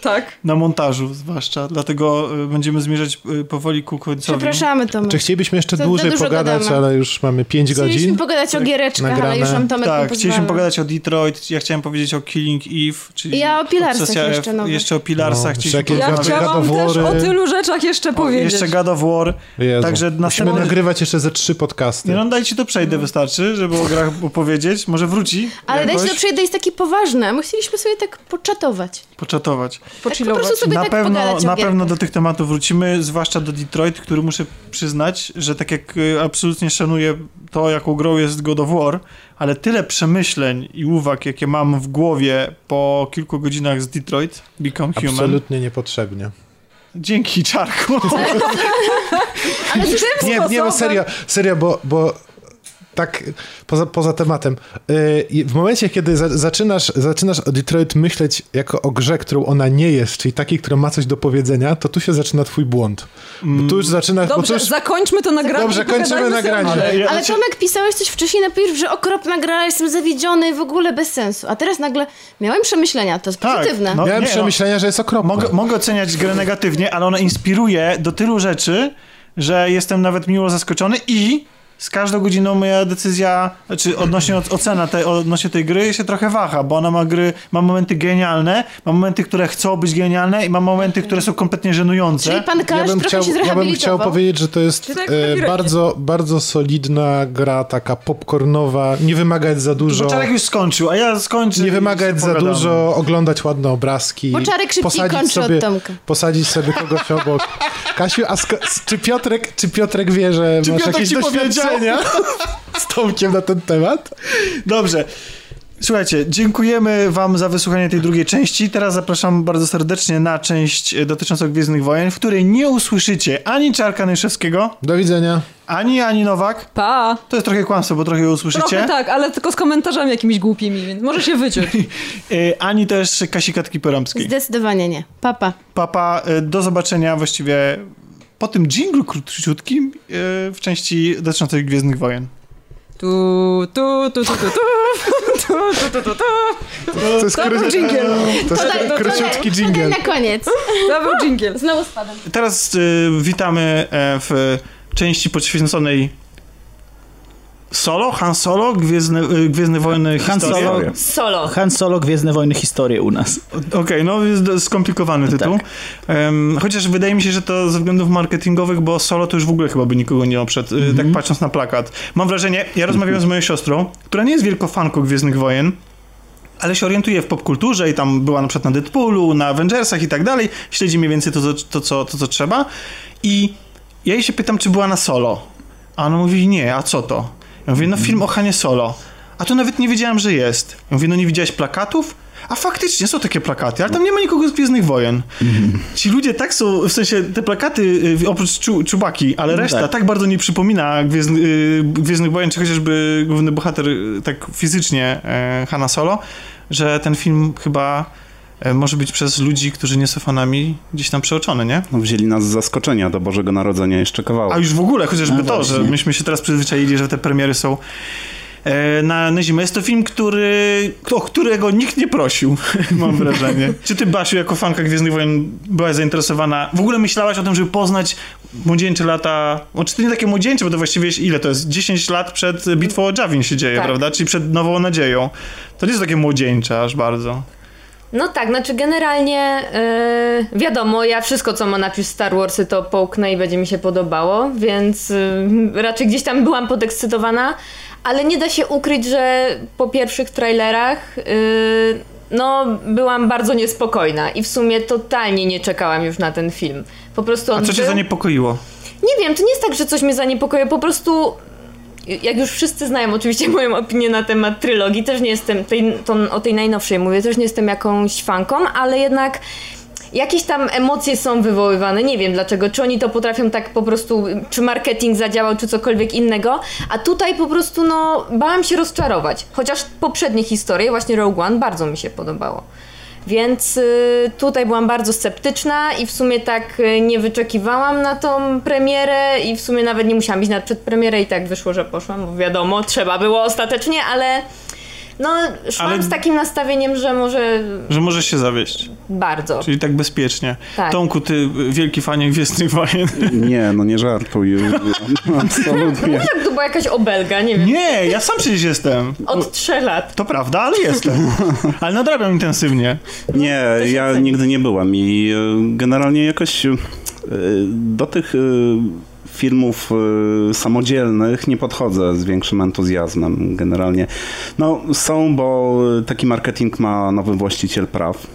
Tak. Na montażu zwłaszcza, dlatego y, będziemy zmierzać y, powoli ku końcowi. Przepraszamy, Tomek. Czy chcielibyśmy jeszcze To dłużej pogadać, gadamy. ale już mamy 5 Chcieliśmy godzin. pogadać o giereczkach, ale nagrane. już nam Tomek Tak, chcieliśmy pogadać o Detroit, ja chciałem powiedzieć o Killing Eve, czyli Ja o Pilarsach jeszcze nowych. jeszcze o Pilarsach No, chcieliśmy Ja chciałam też o tylu rzeczach jeszcze O, powiedzieć. Jeszcze God of War. Jezu. Także Musimy następny... nagrywać jeszcze ze trzy podcasty. Nie no, dajcie to przejdę, wystarczy, żeby o grach opowiedzieć. Może wróci Ale jakoś, dajcie to przejdę jest takie poważne. My chcieliśmy sobie tak poczatować. poczatować. Tak po Pochillować. prostu sobie Na tak pewno, na pewno do tych tematów wrócimy, zwłaszcza do Detroit, który muszę przyznać, że tak jak y, absolutnie szanuję to, jaką grą jest God of War, ale tyle przemyśleń i uwag, jakie mam w głowie po kilku godzinach z Detroit, Become Human. Absolutnie niepotrzebnie. Dzięki, Czarku. Ale Nie, nie, no serio, serio, bo, bo tak poza, poza tematem. I w momencie, kiedy za, zaczynasz, zaczynasz o Detroit myśleć jako o grze, którą ona nie jest, czyli takiej, która ma coś do powiedzenia, to tu się zaczyna twój błąd. Bo tu już zaczynasz... bo tu Dobrze, już, zakończmy to nagranie. Dobrze, kończymy nagranie. Ale ja- Ale Tomek pisałeś coś wcześniej na Pierw, że okropna gra, jestem zawiedziony w ogóle bez sensu. A teraz nagle miałem przemyślenia, to jest Tak, pozytywne. no. miałem nie, przemyślenia, że jest okropna. Mogę, mogę oceniać grę negatywnie, ale ona inspiruje do tylu rzeczy, że jestem nawet miło zaskoczony i z każdą godziną moja decyzja, znaczy odnośnie oc- ocena tej, odnośnie tej gry się trochę waha, bo ona ma gry, ma momenty genialne, ma momenty, które chcą być genialne i ma momenty, które są kompletnie żenujące. Czyli pan Ja Kasz bym, trochę chciał, się ja bym chciał powiedzieć, że to jest tak e, bardzo, bardzo solidna gra, taka popcornowa, nie wymagać za dużo. Bo Czarek już skończył, a ja skończę. Nie wymagać za dużo, oglądać ładne obrazki. Bo Czarek szybciej posadzić kończy od sobie, Tomka. Posadzić sobie kogoś obok. Kasiu, a czy, Piotrek, czy Piotrek wie, że Czy masz Piotrek jakieś ci doświadczenia z Tomkiem na ten temat? Dobrze. Słuchajcie, dziękujemy wam za wysłuchanie tej drugiej części. Teraz zapraszam bardzo serdecznie na część dotyczącą Gwiezdnych Wojen, w której nie usłyszycie ani Czarka Nyszewskiego, Do widzenia. ani Ani Nowak. Pa! To jest trochę kłamstwo, bo trochę ją usłyszycie. Trochę tak, ale tylko z komentarzami jakimiś głupimi, więc może się wyciąć. E, Ani też Kasi Katki Poromskiej. Zdecydowanie nie. Papa. Papa, e, do zobaczenia właściwie po tym dżinglu króciutkim e, w części dotyczącej Gwiezdnych Wojen. Tu, tu, tu, tu, tu, tu. Tu, tu, tu, tu, To jest kry... był dżingiel. To jest to, tak, króciutki tak. dżingiel. na koniec. To był dżingiel. Znowu spadam. Teraz y, witamy e, w części poświęconej Solo, Han Solo, Gwiezdne, e, Gwiezdne Wojny, Han historie. Solo, Solo. Han Solo, Gwiezdne Wojny, historie u nas. Okej, no jest skomplikowany tytuł. Em, chociaż wydaje mi się, że to ze względów marketingowych, bo Solo to już w ogóle chyba by nikogo nie oprzedł, y, tak patrząc na plakat. Mam wrażenie, ja rozmawiałem z moją siostrą, która nie jest wielką fanką Gwiezdnych Wojen, ale się orientuje w popkulturze i tam była na przykład na Deadpoolu, na Avengersach i tak dalej, śledzi mniej więcej to, to, to, co, to, co trzeba i ja jej się pytam, czy była na Solo, a ona mówi, nie, a co to? Ja mówię, no film o Hanie Solo. A to nawet nie wiedziałem, że jest. Ja mówię, no nie widziałeś plakatów? A faktycznie są takie plakaty, ale tam nie ma nikogo z Gwiezdnych Wojen. Ci ludzie tak są, w sensie te plakaty, y, oprócz czu, Czubaki, ale reszta tak. tak. bardzo nie przypomina Gwiezdny, y, Gwiezdnych Wojen, czy chociażby główny bohater y, tak fizycznie e, Hanna Solo, że ten film chyba może być przez ludzi, którzy nie są fanami, gdzieś tam przeoczony, nie? No, wzięli nas z zaskoczenia do Bożego Narodzenia jeszcze kawałek. A już w ogóle, chociażby No to, właśnie. że myśmy się teraz przyzwyczaili, że te premiery są e, na, na zimę. Jest to film, który, o którego nikt nie prosił, mam wrażenie. Czy ty, Basiu, jako fanka Gwiezdnych Wojen byłaś zainteresowana? W ogóle myślałaś o tym, żeby poznać młodzieńcze lata, znaczy to nie takie młodzieńcze, bo to właściwie jest ile to jest? 10 lat przed bitwą o Javin się dzieje, Tak. prawda? Czyli przed Nową Nadzieją. To nie jest takie młodzieńcze aż bardzo. No tak, znaczy generalnie yy, wiadomo, ja wszystko co ma napis Star Warsy to połknę i będzie mi się podobało, więc yy, raczej gdzieś tam byłam podekscytowana, ale nie da się ukryć, że po pierwszych trailerach yy, no byłam bardzo niespokojna i w sumie totalnie nie czekałam już na ten film. Po prostu A co cię był... zaniepokoiło? Nie wiem, to nie jest tak, że coś mnie zaniepokoiło, po prostu jak już wszyscy znają oczywiście moją opinię na temat trylogii, też nie jestem, tej, to, o tej najnowszej mówię, też nie jestem jakąś fanką, ale jednak jakieś tam emocje są wywoływane, nie wiem dlaczego, czy oni to potrafią tak po prostu, czy marketing zadziałał, czy cokolwiek innego, a tutaj po prostu no bałam się rozczarować, chociaż poprzednie historie, właśnie Rogue One, bardzo mi się podobało. Więc y, tutaj byłam bardzo sceptyczna i w sumie tak y, nie wyczekiwałam na tą premierę i w sumie nawet nie musiałam iść na przedpremierę i tak wyszło, że poszłam, bo wiadomo, trzeba było ostatecznie, ale no szłam Ale- z takim nastawieniem, że może Że możesz się zawieść. bardzo. Czyli tak bezpiecznie. Tak. Tomku, ty wielki fanie Gwiezdnych Wojen. Nie, no nie żartuj. Absolutnie. Tak, to była jakaś obelga, nie wiem, Nie, ja sam przecież jestem. od trzech lat. To prawda, ale jestem. Ale nadrabiam intensywnie. Nie, się ja nigdy nie byłem i e, generalnie jakoś e, do tych filmów e, samodzielnych nie podchodzę z większym entuzjazmem generalnie. No są, bo taki marketing ma nowy właściciel praw.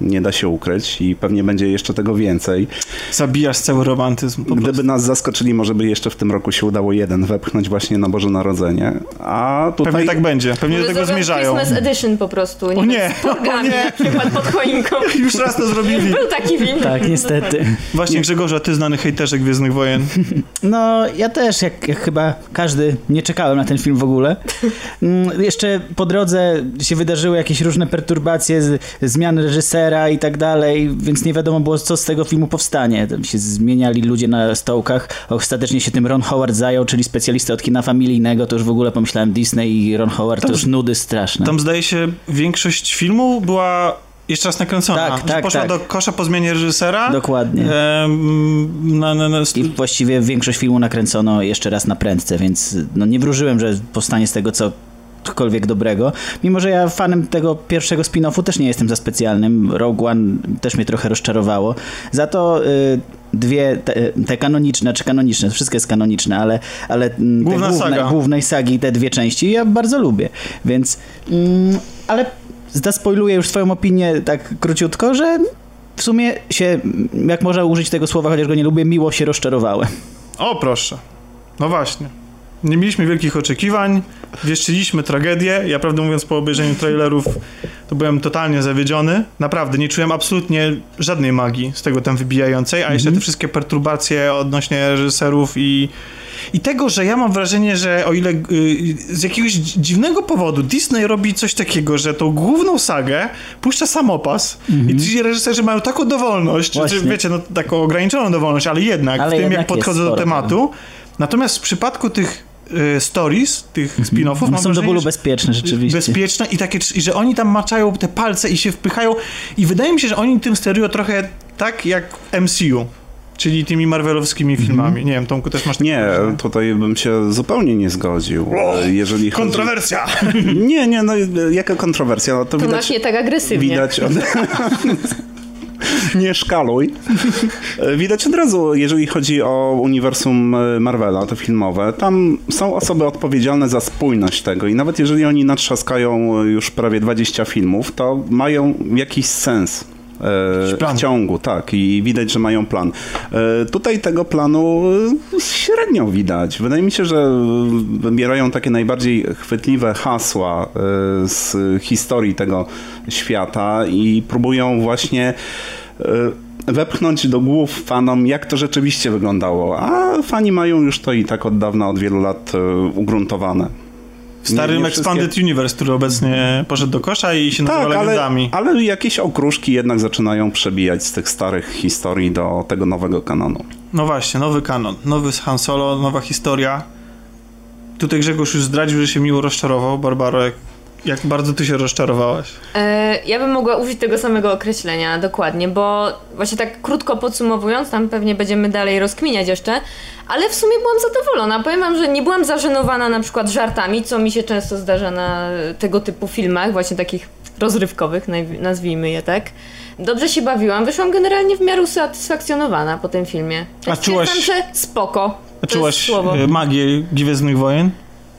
Nie da się ukryć i pewnie będzie jeszcze tego więcej. Zabijasz cały romantyzm. Po Gdyby prostu. nas zaskoczyli, może by jeszcze w tym roku się udało jeden wepchnąć właśnie na Boże Narodzenie. A tutaj... Pewnie tak będzie. Pewnie do Może tego zrobią zmierzają. Christmas Edition po prostu, nie, O nie, z porgami o nie. na przykład pod choinką. Już raz to zrobili. Był taki film. Tak, niestety. Właśnie Grzegorza, ty znany hejterze Gwiezdnych Wojen. No, ja też, jak, jak chyba każdy, nie czekałem na ten film w ogóle. Mm, Jeszcze po drodze się wydarzyły jakieś różne perturbacje, z, zmiany reżysera i tak dalej, więc nie wiadomo było, co z tego filmu powstanie. Tam się zmieniali ludzie na stołkach. Ostatecznie się tym Ron Howard zajął, czyli specjalista od kina familijnego. To już w ogóle pomyślałem Disney i Ron Howard, to już nudy straszne. Tam zdaje się większość filmu była jeszcze raz nakręcona. Tak, tak, poszła tak. do kosza po zmianie reżysera. Dokładnie. Na, na, na, I właściwie większość filmu nakręcono jeszcze raz na prędce, więc no nie wróżyłem, że powstanie z tego cokolwiek dobrego. Mimo, że ja fanem tego pierwszego spin-offu też nie jestem za specjalnym. Rogue One też mnie trochę rozczarowało. Za to y, dwie te, te kanoniczne, czy kanoniczne, wszystko jest kanoniczne, ale, ale mm, te Główna główne, saga. głównej sagi, te dwie części ja bardzo lubię. Więc, mm, ale zaspoiluję już swoją opinię tak króciutko, że w sumie się, jak można użyć tego słowa, chociaż go nie lubię, miło się rozczarowałem. O, proszę. No właśnie. Nie mieliśmy wielkich oczekiwań, wieszczyliśmy tragedię. Ja prawdę mówiąc po obejrzeniu trailerów to byłem totalnie zawiedziony. Naprawdę, nie czułem absolutnie żadnej magii z tego tam wybijającej, a jeszcze te wszystkie perturbacje odnośnie reżyserów i, i tego, że ja mam wrażenie, że o ile y, z jakiegoś dzi- dziwnego powodu Disney robi coś takiego, że tą główną sagę puszcza samopas i ci reżyserzy mają taką dowolność, czy, wiecie, no taką ograniczoną dowolność, ale jednak Ale w tym, jednak jak jest podchodzą do tematu. Natomiast w przypadku tych stories, tych spin-offów, One mam są do bólu bezpieczne rzeczywiście. bezpieczne i takie, i że oni tam maczają te palce i się wpychają i wydaje mi się, że oni tym sterują trochę tak jak MCU, czyli tymi Marvelowskimi filmami. Nie wiem, Tomku, też masz takie Nie, tutaj bym się zupełnie nie zgodził. E, Jeżeli chodzi... Kontrowersja! Nie, nie, no jaka kontrowersja? No to To widać, masz nie tak agresywnie. widać od... nie szkaluj. E, Widać od razu, jeżeli chodzi o uniwersum e, Marvela, to filmowe, tam są osoby odpowiedzialne za spójność tego i nawet jeżeli oni natrzaskają już prawie 20 filmów, to mają jakiś sens. E, w ciągu, tak, i widać, że mają plan. E, tutaj tego planu e, średnio widać. Wydaje mi się, że wybierają takie najbardziej chwytliwe hasła z historii tego świata i próbują właśnie wepchnąć do głów fanom, jak to rzeczywiście wyglądało. A fani mają już to i tak od dawna, od wielu lat ugruntowane. W starym Nie- nie wszystkie- Expanded Universe, który obecnie poszedł do kosza i się nazywa Tak, ale, Legendami. ale jakieś okruszki jednak zaczynają przebijać z tych starych historii do tego nowego kanonu. No właśnie, nowy kanon, nowy Han Solo, nowa historia. Tutaj Grzegorz już zdradził, że się miło rozczarował. Barbaro, jak, jak bardzo ty się rozczarowałaś? E, ja bym mogła użyć tego samego określenia dokładnie, bo właśnie tak krótko podsumowując, tam pewnie będziemy dalej rozkminiać jeszcze, ale w sumie byłam zadowolona. Powiem wam, że nie byłam zażenowana na przykład żartami, co mi się często zdarza na tego typu filmach, właśnie takich rozrywkowych, nazwijmy je tak. Dobrze się bawiłam, wyszłam generalnie w miarę usatysfakcjonowana po tym filmie. A czułaś- Stwierdzam, że spoko. A czułaś e, magię Gwiezdnych Wojen?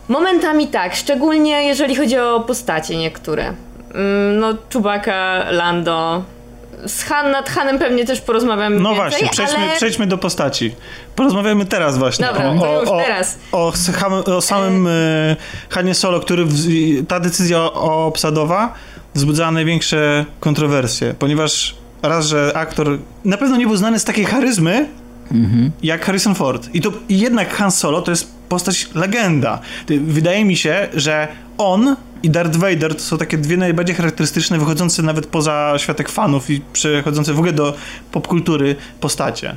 Momentami tak, szczególnie jeżeli chodzi o postacie niektóre. Mm, No, Czubaka, Lando. Z Han, nad Hanem pewnie też porozmawiamy No więcej, właśnie, przejdźmy, ale... przejdźmy do postaci. Porozmawiamy teraz właśnie Dobra, o, już o, teraz. o, o samym e, Hanie Solo, który w, ta decyzja o- obsadowa wzbudzała największe kontrowersje, ponieważ raz, że aktor na pewno nie był znany z takiej charyzmy jak Harrison Ford. I to i jednak Han Solo to jest postać legenda. Wydaje mi się, że on i Darth Vader to są takie dwie najbardziej charakterystyczne, wychodzące nawet poza światek fanów i przechodzące w ogóle do popkultury postacie.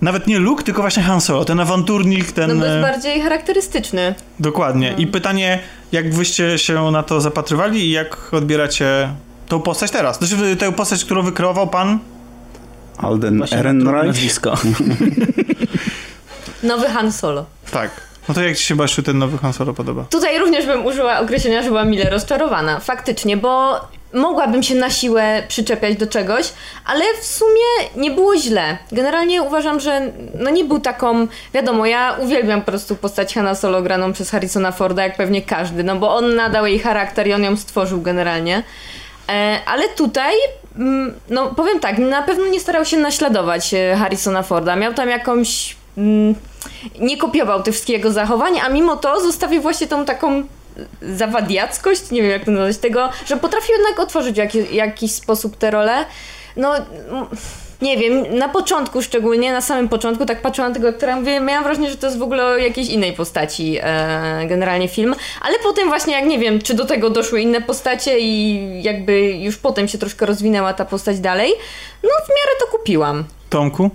Nawet nie Luke, tylko właśnie Han Solo, ten awanturnik, ten... No bo jest e, bardziej charakterystyczny. Dokładnie. I pytanie, jak wyście się na to zapatrywali i jak odbieracie tą postać teraz? Znaczy tę postać, którą wykreował pan? Alden Ehrenreich. nazwisko. Nowy Han Solo. Tak. No to jak ci się Basiu ten nowy Han Solo podoba? Tutaj również bym użyła określenia, że byłam mile rozczarowana. Faktycznie, bo mogłabym się na siłę przyczepiać do czegoś, ale w sumie nie było źle. Generalnie uważam, że no nie był taką, wiadomo, ja uwielbiam po prostu postać Hanna Solo graną przez Harrisona Forda, jak pewnie każdy, no bo on nadał jej charakter i on ją stworzył generalnie. E, ale tutaj, mm, no powiem tak, na pewno nie starał się naśladować e, Harrisona Forda. Miał tam jakąś. Mm, nie kopiował tych wszystkich jego zachowań, a mimo to zostawił właśnie tą taką zawadiackość, nie wiem jak to nazwać, tego, że potrafił jednak otworzyć w jaki, jakiś sposób te role. No, mm, nie wiem, na początku szczególnie, na samym początku, tak patrzyłam na tego aktora, mówię, miałam wrażenie, że to jest w ogóle o jakiejś innej postaci e, generalnie film, ale potem właśnie, jak nie wiem, czy do tego doszły inne postacie i jakby już potem się troszkę rozwinęła ta postać dalej, no w miarę to kupiłam. Tomku?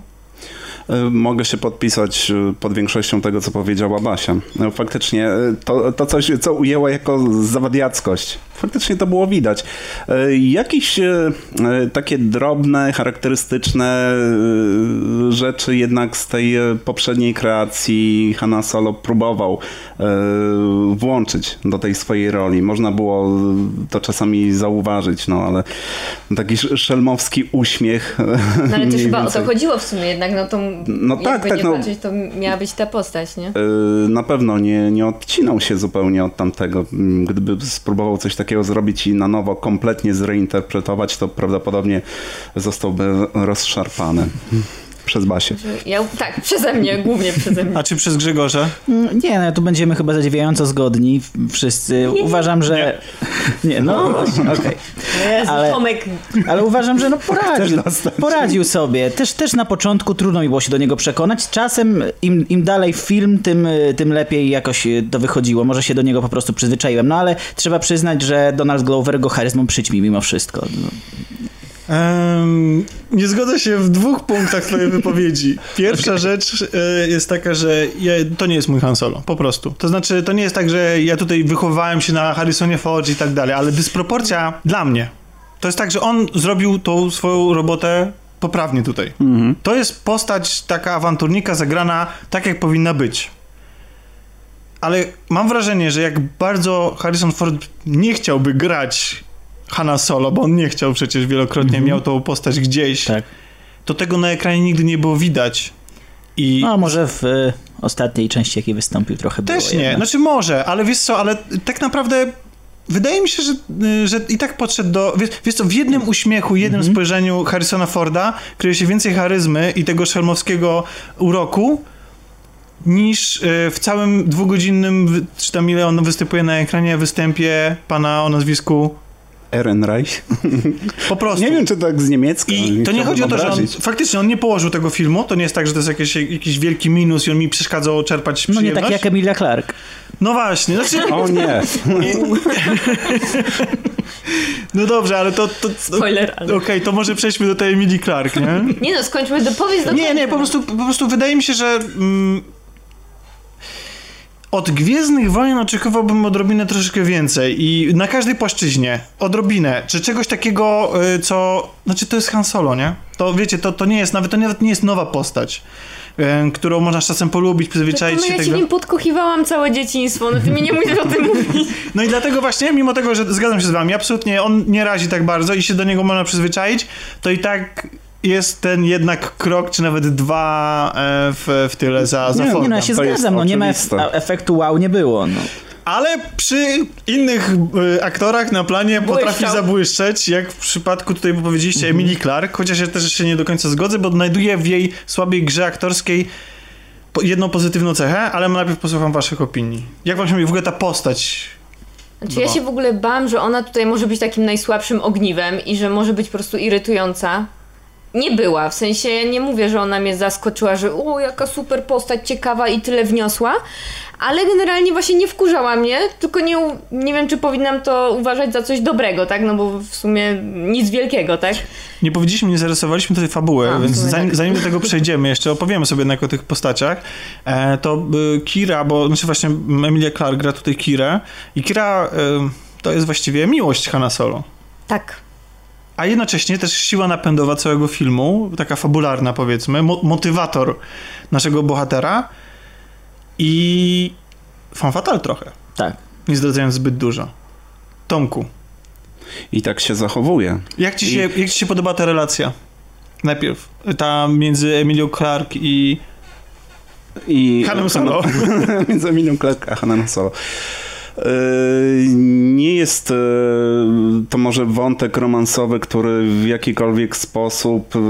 Y, Mogę się podpisać y, pod większością tego, co powiedziała Basia. No, Faktycznie y, to, to coś, co ujęła jako zawadiackość. Faktycznie to było widać. Y, Jakieś y, y, takie drobne, charakterystyczne rzeczy jednak z tej poprzedniej kreacji Hanna Solo próbował włączyć do tej swojej roli. Można było to czasami zauważyć, no ale taki sz- szelmowski uśmiech. No ale mniej chyba o to chodziło w sumie jednak, no to No tak, tak, nie no. patrzeć, to miała być ta postać, nie? Na pewno nie, nie odcinał się zupełnie od tamtego. Gdyby spróbował coś takiego zrobić i na nowo kompletnie zreinterpretować, to prawdopodobnie zostałby rozszarpany przez Basię. Ja, tak, przeze mnie, głównie przeze mnie. A czy przez Grzegorza? Mm, Nie, no tu będziemy chyba zadziwiająco zgodni wszyscy. Uważam, że... Nie, no właśnie, okej. Jezu, ale- Tomek, Ale uważam, że no poradził, poradził sobie. Też, też na początku trudno mi było się do niego przekonać. Czasem im, im dalej film, tym, y, tym lepiej jakoś y, to wychodziło. Może się do niego po prostu przyzwyczaiłem. No ale trzeba przyznać, że Donald Glover go charyzmą przyćmi mimo wszystko. No. Em, nie zgodzę się w dwóch punktach twojej wypowiedzi. Pierwsza rzecz e, jest taka, że ja, to nie jest mój Han Solo, po prostu. To znaczy, to nie jest tak, że ja tutaj wychowałem się na Harrisonie Fordzie i tak dalej, ale dysproporcja dla mnie. To jest tak, że on zrobił tą swoją robotę poprawnie tutaj. To jest postać taka awanturnika zagrana tak, jak powinna być. Ale mam wrażenie, że jak bardzo Harrison Ford nie chciałby grać Hanna Solo, bo on nie chciał przecież wielokrotnie, miał tą postać gdzieś, Tak. to tego na ekranie nigdy nie było widać. I No może w y, ostatniej części, jakiej wystąpił trochę też było nie, jednak. znaczy może, ale wiesz co, ale tak naprawdę wydaje mi się, że, y, że i tak podszedł do. Wiesz, wiesz co, w jednym uśmiechu, jednym Mhm. spojrzeniu Harrisona Forda kryje się więcej charyzmy i tego szelmowskiego uroku niż y, w całym dwugodzinnym, czy tam ile on występuje na ekranie, występie pana o nazwisku. Ehrenreich. Po prostu. Nie wiem, czy tak z niemiecka. I to nie chodzi o to, że on, faktycznie on nie położył tego filmu, to nie jest tak, że to jest jakiś, jakiś wielki minus i on mi przeszkadzał czerpać No nie przyjemność. tak jak Emilia Clark. No właśnie, znaczy, O nie. no dobrze, ale to... to, to Spoiler. Okej, to może przejdźmy do tej Emilii Clark, nie? Nie no, skończmy, powiedz do Nie, końca. nie, po prostu, po prostu wydaje mi się, że mm, od Gwiezdnych Wojen oczekiwałbym odrobinę troszeczkę więcej i na każdej płaszczyźnie odrobinę, czy czegoś takiego, y, co, znaczy to jest Han Solo, nie? To wiecie, to, to nie jest, nawet to nawet nie jest nowa postać, y, którą można czasem polubić, przyzwyczaić no się ja tego. się nim podkochiwałam całe dzieciństwo, no ty mi nie musisz o tym mówić. No i dlatego właśnie, mimo tego, że zgadzam się z wami, absolutnie on nie razi tak bardzo i się do niego można przyzwyczaić, to i tak jest ten jednak krok, czy nawet dwa e, w, w tyle za, za Nie, Fordem. Nie no, ja się To zgadzam, no nie ma efektu wow nie było, no. Ale przy innych y, aktorach na planie potrafi Błyszczał. zabłyszczeć, jak w przypadku tutaj bo powiedzieliście Emily Clark, chociaż ja też się nie do końca zgodzę, bo odnajduję w jej słabej grze aktorskiej po- jedną pozytywną cechę, ale najpierw posłucham waszych opinii. Jak wam się w ogóle ta postać Znaczy ja się w ogóle bałam, że ona tutaj może być takim najsłabszym ogniwem i że może być po prostu irytująca. Nie była, w sensie ja nie mówię, że ona mnie zaskoczyła, że o, jaka super postać, ciekawa i tyle wniosła, ale generalnie właśnie nie wkurzała mnie, tylko nie, nie wiem, czy powinnam to uważać za coś dobrego, tak? No bo w sumie nic wielkiego, tak? Nie powiedzieliśmy, nie zarysowaliśmy tutaj fabuły, A, więc sumie zanim, tak. zanim do tego przejdziemy, jeszcze opowiemy sobie jednak o tych postaciach, e, to y, Kira, bo znaczy właśnie Emilia Clark gra tutaj Kirę i Kira y, to jest właściwie miłość Hanna Solo. Tak. A jednocześnie też siła napędowa całego filmu, taka fabularna powiedzmy, mo- motywator naszego bohatera i fan fatal trochę, Tak. nie zdradzając zbyt dużo. Tomku, I tak się zachowuje. jak ci I- się, jak ci się podoba ta relacja? Najpierw ta między Emilią Clark i I Hanem Solo. Między Emilią Clark a Hanem Solo. Nie jest yy, to może wątek romansowy, który w jakikolwiek sposób, yy,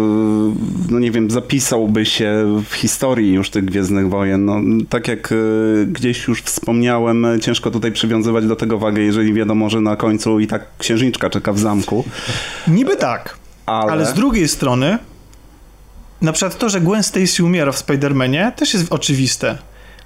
no nie wiem, zapisałby się w historii już tych Gwiezdnych Wojen. No, tak jak yy, gdzieś już wspomniałem, ciężko tutaj przywiązywać do tego wagę, jeżeli wiadomo, że na końcu i tak księżniczka czeka w zamku. Niby tak, Ale, ale z drugiej strony na przykład to, że Gwen Stacy umiera w Spider-Manie też jest oczywiste.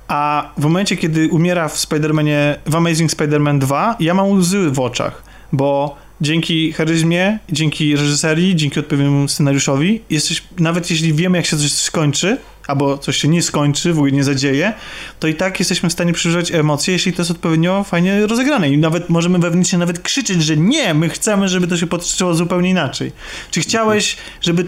A w momencie, kiedy umiera w Spider-Manie, w Amazing Spider-Man 2, ja mam łzy w oczach, bo dzięki charyzmie, dzięki reżyserii, dzięki odpowiedniemu scenariuszowi, jesteś, nawet jeśli wiemy, jak się coś skończy, albo coś się nie skończy, w ogóle nie zadzieje, to i tak jesteśmy w stanie przeżywać emocje, jeśli to jest odpowiednio fajnie rozegrane. I nawet możemy wewnętrznie nawet krzyczeć, że nie, my chcemy, żeby to się potoczyło zupełnie inaczej. Czy chciałeś, żeby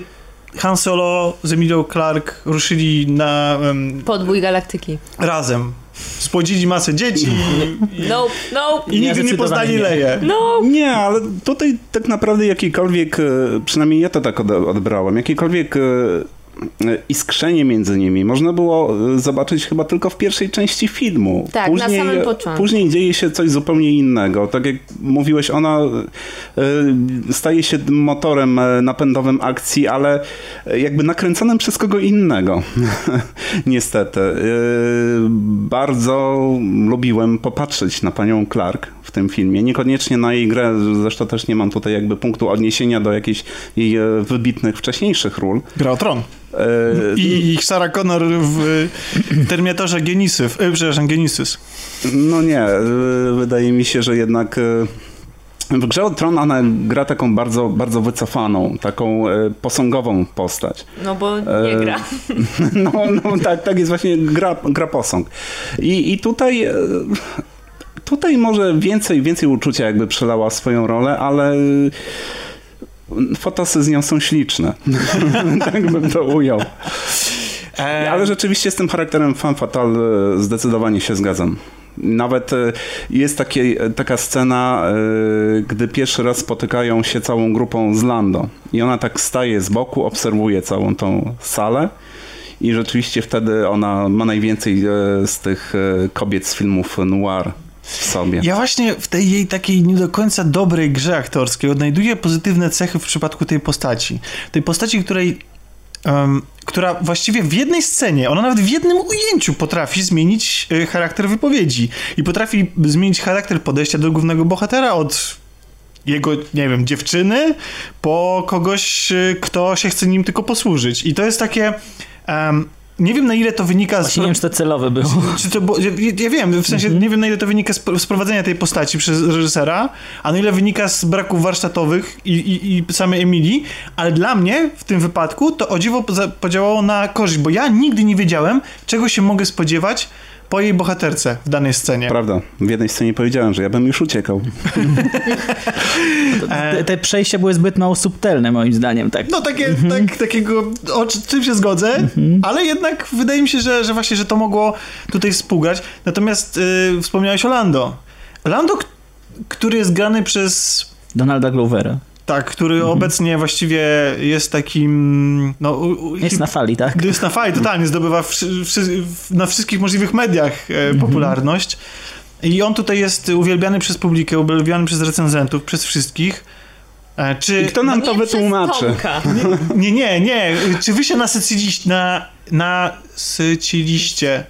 Han Solo z Emilią Clark ruszyli na em, Podbój galaktyki. razem, spłodzili masę dzieci Nope, nope, i nigdy nie poznali nie. Leję. no. Nie, ale tutaj tak naprawdę jakikolwiek, e, przynajmniej ja to tak ode- odebrałem, jakikolwiek e, e, iskrzenie między nimi można było e, zobaczyć chyba tylko w pierwszej części filmu. Tak, na samym początku. Później dzieje się coś zupełnie innego. Tak jak mówiłeś, ona e, staje się motorem e, napędowym akcji, ale e, jakby nakręconym przez kogo innego. Niestety. E, Bardzo lubiłem popatrzeć na panią Clark w tym filmie. Niekoniecznie na jej grę, zresztą też nie mam tutaj jakby punktu odniesienia do jakichś jej e, wybitnych wcześniejszych ról. Gra o Tron. E, I, I Sarah Connor w Terminatorze Genisys, e, przepraszam, Genisys. No nie, e, wydaje mi się, że jednak e, w grze o Tron ona gra taką bardzo, bardzo wycofaną, taką e, posągową postać. No bo nie E, gra. No, no tak, tak jest właśnie gra, gra posąg. I, i tutaj e, tutaj może więcej, więcej uczucia jakby przelała swoją rolę, ale fotosy z nią są śliczne. tak bym to ujął. E, Ale rzeczywiście z tym charakterem fan fatal e, zdecydowanie się zgadzam. Nawet e, jest takie, taka scena, e, gdy pierwszy raz spotykają się całą grupą z Lando i ona tak staje z boku, obserwuje całą tą salę i rzeczywiście wtedy ona ma najwięcej e, z tych e, kobiet z filmów noir. W sobie. Ja właśnie w tej jej takiej nie do końca dobrej grze aktorskiej odnajduję pozytywne cechy w przypadku tej postaci. Tej postaci, której em, która właściwie w jednej scenie, ona nawet w jednym ujęciu potrafi zmienić e, charakter wypowiedzi i potrafi zmienić charakter podejścia do głównego bohatera od jego, nie wiem, dziewczyny po kogoś, e, kto się chce nim tylko posłużyć. I to jest takie... em, nie wiem, na ile to wynika z... Właśnie nie wiem, czy to celowe było. Czy to, bo, ja, ja wiem, w sensie nie wiem na ile to wynika z z prowadzenia tej postaci przez reżysera, a na ile wynika z braków warsztatowych i, i, i samej Emilii, ale dla mnie w tym wypadku to o dziwo podziałało na korzyść, bo ja nigdy nie wiedziałem, czego się mogę spodziewać po jej bohaterce w danej scenie. Prawda. W jednej scenie powiedziałem, że ja bym już uciekał. Te, te przejścia były zbyt mało subtelne, moim zdaniem. Tak. No takie, tak, takiego, o czy- czym się zgodzę, ale jednak wydaje mi się, że, że właśnie, że to mogło tutaj współgrać. Natomiast y, wspomniałeś o Lando. Lando, który jest grany przez Donalda Glovera. Tak, który obecnie właściwie jest takim. No, Jest na fali, tak? jest na fali, totalnie zdobywa wszy, wszy, w- na wszystkich możliwych mediach e, popularność. I on tutaj jest uwielbiany przez publikę, uwielbiany przez recenzentów, przez wszystkich. E, Czy, I kto nam to Nie przez wytłumaczy? Nie, nie, nie. Czy wy się nasyciliście, na, nasyciliście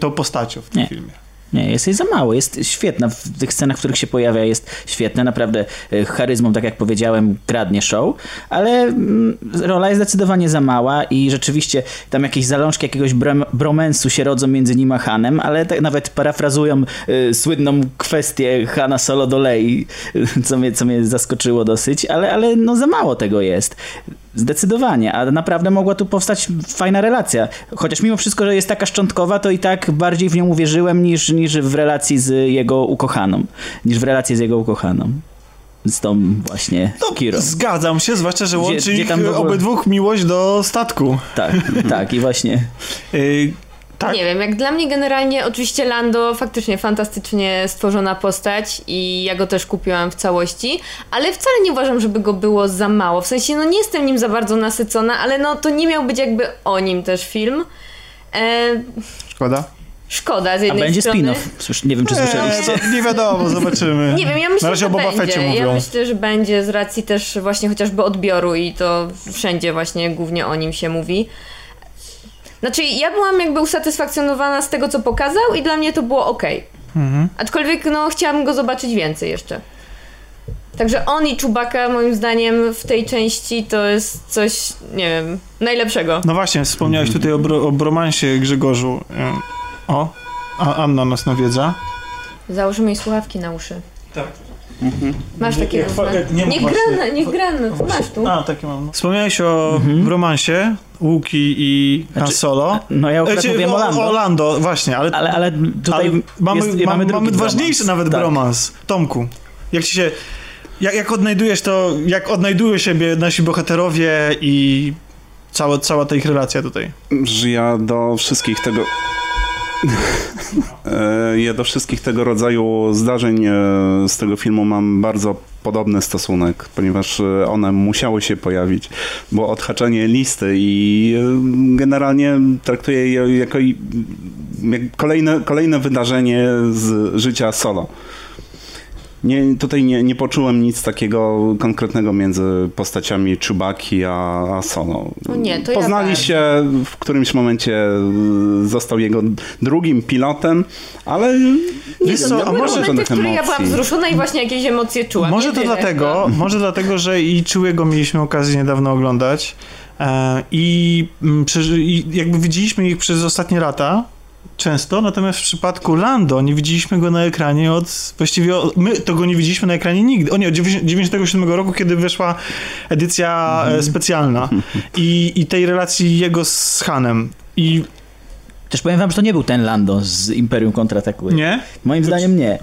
tą postacią w tym Nie. filmie? Nie, jest jej za mało. Jest świetna w tych scenach, w których się pojawia, jest świetna. Naprawdę e, charyzmą, tak jak powiedziałem, kradnie show, ale mm, rola jest zdecydowanie za mała i rzeczywiście tam jakieś zalążki jakiegoś brom- bromansu się rodzą między nim a Hanem, ale tak nawet parafrazują y, słynną kwestię Hana Solo do Lei, y, co mnie, co mnie zaskoczyło dosyć, ale, ale no za mało tego jest. Zdecydowanie, a naprawdę mogła tu powstać fajna relacja. Chociaż mimo wszystko, że jest taka szczątkowa, to i tak bardziej w nią uwierzyłem niż, niż w relacji z jego ukochaną. Niż w relacji z jego ukochaną. Z tą właśnie No, Kirą. zgadzam się, zwłaszcza, że Gdzie- łączy gdzie ich tam w ogóle- obydwóch miłość do statku. Tak, tak i właśnie. Tak. Nie wiem, jak dla mnie generalnie oczywiście Lando faktycznie fantastycznie stworzona postać i ja go też kupiłam w całości, ale wcale nie uważam, żeby go było za mało. W sensie, no nie jestem nim za bardzo nasycona, ale no to nie miał być jakby o nim też film. E, Szkoda. szkoda z A jednej będzie strony. spin-off. Nie wiem, czy słyszeliście. Eee, to nie wiadomo, zobaczymy. Nie wiem, ja myślę, Na razie że o Boba będzie. Ja myślę, że będzie z racji też właśnie chociażby odbioru i to wszędzie właśnie głównie o nim się mówi. Znaczy, ja byłam jakby usatysfakcjonowana z tego, co pokazał i dla mnie to było ok. Mhm. Aczkolwiek, no, chciałabym go zobaczyć więcej jeszcze. Także on i Czubaka, moim zdaniem, w tej części to jest coś, nie wiem, najlepszego. No właśnie, wspomniałeś tutaj o, bro, o bromansie Grzegorzu. Ym, O, a Anna nas nawiedza. Założymy jej słuchawki na uszy. Tak. Masz Nie- takie nie ma Niech niech gra, no, masz tu. A, takie mam. Wspomniałeś o romansie Łuki i Han Znaczy, Solo. No ja akurat Znaczy, mówiłem o Lando. o Lando, właśnie, ale, Ale, ale tutaj ale mamy, jest, mamy, mamy, ważniejszy nawet Tak. bromans. Tomku, jak ci się... Jak, jak odnajdujesz to, jak odnajdują siebie nasi bohaterowie i cała, cała ta ich relacja tutaj? że ja do wszystkich tego. E, Ja do wszystkich tego rodzaju zdarzeń e, z tego filmu mam bardzo podobny stosunek, ponieważ e, one musiały się pojawić, bo odhaczenie listy i generalnie traktuję je jako kolejne, kolejne wydarzenie z życia solo. Nie, tutaj nie, nie poczułem nic takiego konkretnego między postaciami Chewbacki a, a Solo. O nie, to ja Poznali bardzo. się, w którymś momencie y, został jego drugim pilotem, ale nie Wiesz wiem, co, a może- Momenty, w których ja byłam wzruszona i właśnie jakieś emocje czułam. Może to dlatego, może dlatego, że i Czułego mieliśmy okazję niedawno oglądać e, i, mm, i jakby widzieliśmy ich przez ostatnie lata często, natomiast w przypadku Lando nie widzieliśmy go na ekranie od, właściwie od, my to go nie widzieliśmy na ekranie nigdy, o nie, od 97 roku, kiedy wyszła edycja e, specjalna i, i tej relacji jego z Hanem i Też powiem wam, że to nie był ten Lando z Imperium kontratakuje. nie? Moim zdaniem nie.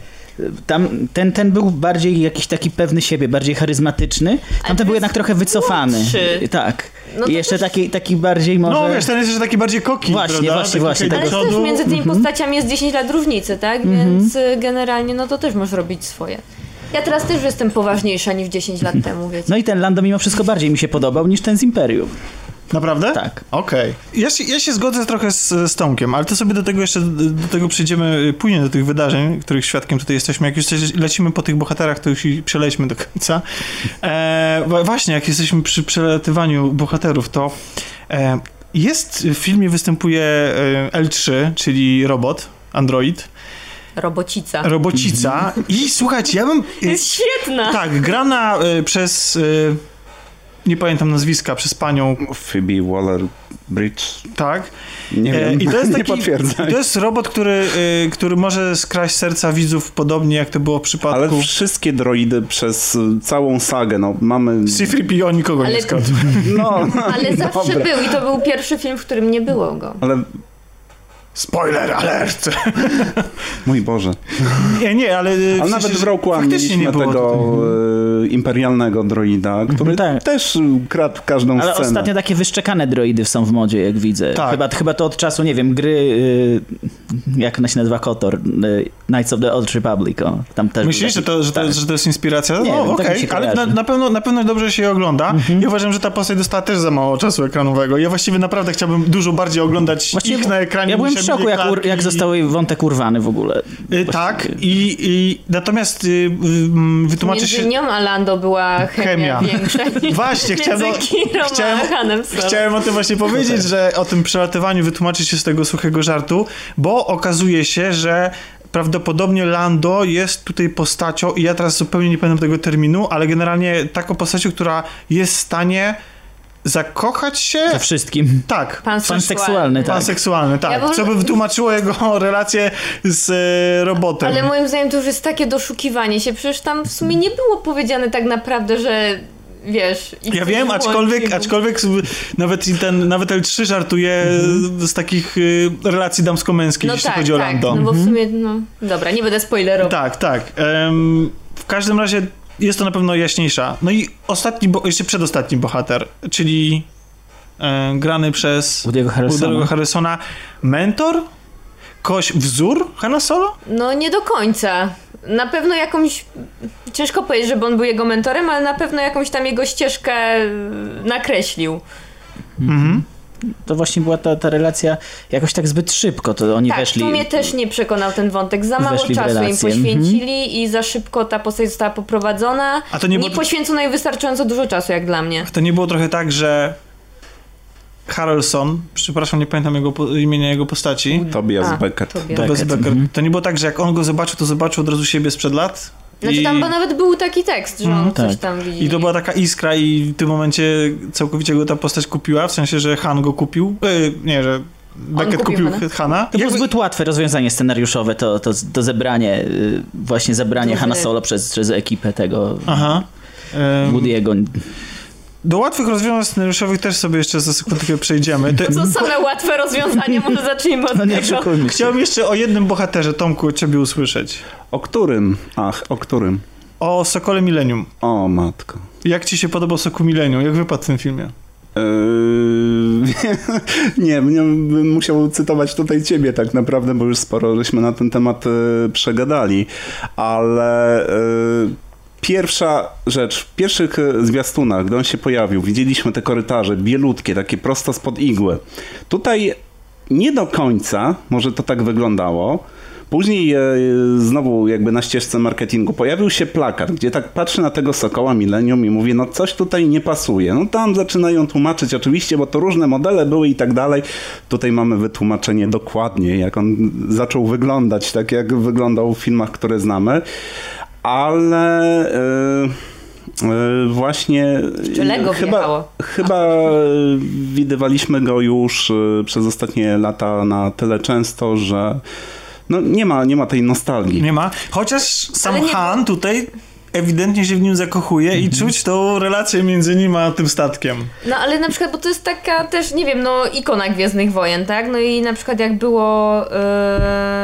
Tam, ten, ten był bardziej jakiś taki pewny siebie, bardziej charyzmatyczny. Tamten był jednak trochę wycofany. młodszy. Tak. No I jeszcze też- taki, taki bardziej może... No wiesz, ten jest jeszcze taki bardziej koki, Właśnie, prawda? właśnie, Taki właśnie, tego- do Ale też przodu. między tymi Mhm. postaciami jest 10 lat różnicy, tak? Więc y, generalnie no to też możesz robić swoje. Ja teraz też jestem poważniejsza niż 10 lat temu, wiecie. No i ten Lando mimo wszystko bardziej mi się podobał niż ten z Imperium. Naprawdę? Tak. Okej. Ja, się, ja się zgodzę trochę z, z Tomkiem, ale to sobie do tego jeszcze, do tego przejdziemy później, do tych wydarzeń, których świadkiem tutaj jesteśmy. Jak już lecimy po tych bohaterach, to już i przelećmy do końca. E, właśnie, jak jesteśmy przy przelatywaniu bohaterów, to e, jest, w filmie występuje e, L3, czyli robot, android, Robocica. robocica i słuchajcie, ja bym... e, Jest świetna! tak, grana e, przez... E, nie pamiętam nazwiska, przez panią Phoebe Waller-Bridge. tak. Nie E, wiem, I to jest nie taki, potwierdzaj. To jest robot, który, y, który może skraść serca widzów podobnie jak to było w Ale przypadku wszystkie droidy przez y, całą sagę, no mamy... C-3PO nikogo nie Ale- skradł. No, Ale zawsze dobra. był i to był pierwszy film, w którym nie było go. Ale Spoiler alert! mój Boże. Nie, nie, ale... y, Ale nawet w Roku mieliśmy tego tutaj. y, imperialnego droida, który tak. też kradł każdą Ale scenę. ostatnio takie wyszczekane droidy są w modzie, jak widzę. Tak. Chyba, chyba to od czasu, nie wiem, gry, y, jak ona się nazywa, Kotor, Knights of the Old Republic. O, tam też Myślisz, że to, że, to, tak. że to jest inspiracja? Nie no tak okej, się ale na, na, pewno, na pewno dobrze się je ogląda. Ja uważam, że ta postać dostała też za mało czasu ekranowego. Ja właściwie naprawdę chciałbym dużo bardziej oglądać Właściwie ich na ekranie. Ja niż szoku, jak, ur, jak został jej wątek urwany w ogóle. Y, Tak, i, i natomiast y, y, wytłumaczę Między się... nią a Lando była chemia, Chemia. większa Właśnie, chciałem, między Kirą chciałem, chciałem o tym właśnie powiedzieć, że o tym przelatywaniu wytłumaczyć się z tego suchego żartu, bo okazuje się, że prawdopodobnie Lando jest tutaj postacią, i ja teraz zupełnie nie pamiętam tego terminu, ale generalnie taką postacią, która jest w stanie zakochać się... We wszystkim. Tak. Pan, Pan seksualny, tak. Panseksualny, tak. Ja Co by wytłumaczyło jego relację z e, robotem. Ale moim zdaniem to już jest takie doszukiwanie się. Przecież tam w sumie nie było powiedziane tak naprawdę, że wiesz... Ja wiem, aczkolwiek, aczkolwiek nawet, i ten, nawet L3 żartuje z takich y, relacji damsko-męskich, No jeśli tak, chodzi o tak, Lando. no bo w sumie, no... Dobra, nie będę spoilerował. Tak, tak. Em, w każdym razie jest to na pewno jaśniejsza. No i ostatni, bo, jeszcze przedostatni bohater, czyli e, grany przez Woody'ego. Woody'ego Harrisona. Mentor? Koś wzór Hanna Solo? No nie do końca. Na pewno jakąś... Ciężko powiedzieć, żeby on był jego mentorem, ale na pewno jakąś tam jego ścieżkę e, nakreślił. Mhm. To właśnie była ta, ta relacja jakoś tak zbyt szybko, to oni tak, weszli. tu mnie też nie przekonał ten wątek. Za mało czasu im relację. poświęcili i za szybko ta postać została poprowadzona. A to nie nie było- poświęcono jej wystarczająco dużo czasu, jak dla mnie. To nie było trochę tak, że Harrelson, przepraszam, nie pamiętam jego, po- imienia jego postaci, Tobias A, Beckett. Tobias. Beckett, mhm. to nie było tak, że jak on go zobaczył, to zobaczył od razu siebie sprzed lat? Znaczy I- tam bo nawet był taki tekst, że on Mhm, coś tak. tam widzi. I to była taka iskra i w tym momencie całkowicie go ta postać kupiła, w sensie, że Han go kupił. E, nie, że Beckett kupił kupił Hana? Hana. To było zbyt łatwe rozwiązanie scenariuszowe, to, to, to zebranie, y, właśnie zebranie Hanna Solo przez, przez ekipę tego Aha. Woody'ego. Do łatwych rozwiązań scenariuszowych też sobie jeszcze za sekundkę przejdziemy. To, Co same łatwe rozwiązanie, może zacznijmy od No nie tego. Chciałbym jeszcze o jednym bohaterze, Tomku, ciebie usłyszeć. O którym? Ach, o którym? O Sokole Millennium. O matko. Jak ci się podobał Soku Millennium? Jak wypadł w tym filmie? Yy, nie, nie, bym musiał cytować tutaj ciebie tak naprawdę, bo już sporo żeśmy na ten temat y, przegadali, ale y, pierwsza rzecz, w pierwszych y, zwiastunach, gdy on się pojawił, widzieliśmy te korytarze bielutkie, takie prosto spod igły. Tutaj nie do końca, może to tak wyglądało, Później e, znowu jakby na ścieżce marketingu pojawił się plakat, gdzie tak patrzę na tego Sokoła Millennium i mówię, no coś tutaj nie pasuje. No tam zaczynają tłumaczyć oczywiście, bo to różne modele były i tak dalej. Tutaj mamy wytłumaczenie dokładnie, jak on zaczął wyglądać, tak jak wyglądał w filmach, które znamy. Ale... e, e, Właśnie Czy Lego chyba, wjechało? chyba widywaliśmy go już e, przez ostatnie lata na tyle często, że no nie ma, nie ma tej nostalgii. Nie ma. Chociaż sam nie- Han tutaj ewidentnie się w nim zakochuje i czuć tą relację między nim a tym statkiem. No ale na przykład, bo to jest taka też, nie wiem, no ikona Gwiezdnych Wojen, tak? No i na przykład jak było e,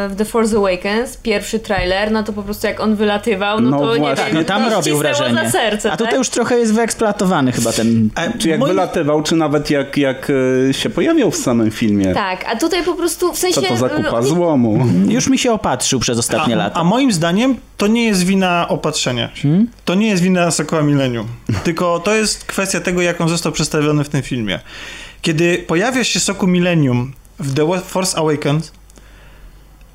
w The Force Awakens, pierwszy trailer, no to po prostu jak on wylatywał, no, No to nie właśnie. wiem, No tam robił wrażenie. za serce, A tutaj tak? już trochę jest wyeksploatowany chyba ten... A Czy jak moim- wylatywał, czy nawet jak, jak e, się pojawiał w samym filmie. Tak, a tutaj po prostu, w sensie... Co to za e, kupa złomu? Już mi się opatrzył przez ostatnie a, lata. a moim zdaniem to nie jest wina opatrzenia. Się. To nie jest wina Sokoła Millennium. Tylko to jest kwestia tego, jak on został przedstawiony w tym filmie. Kiedy pojawia się Soku Millennium w The Force Awakens,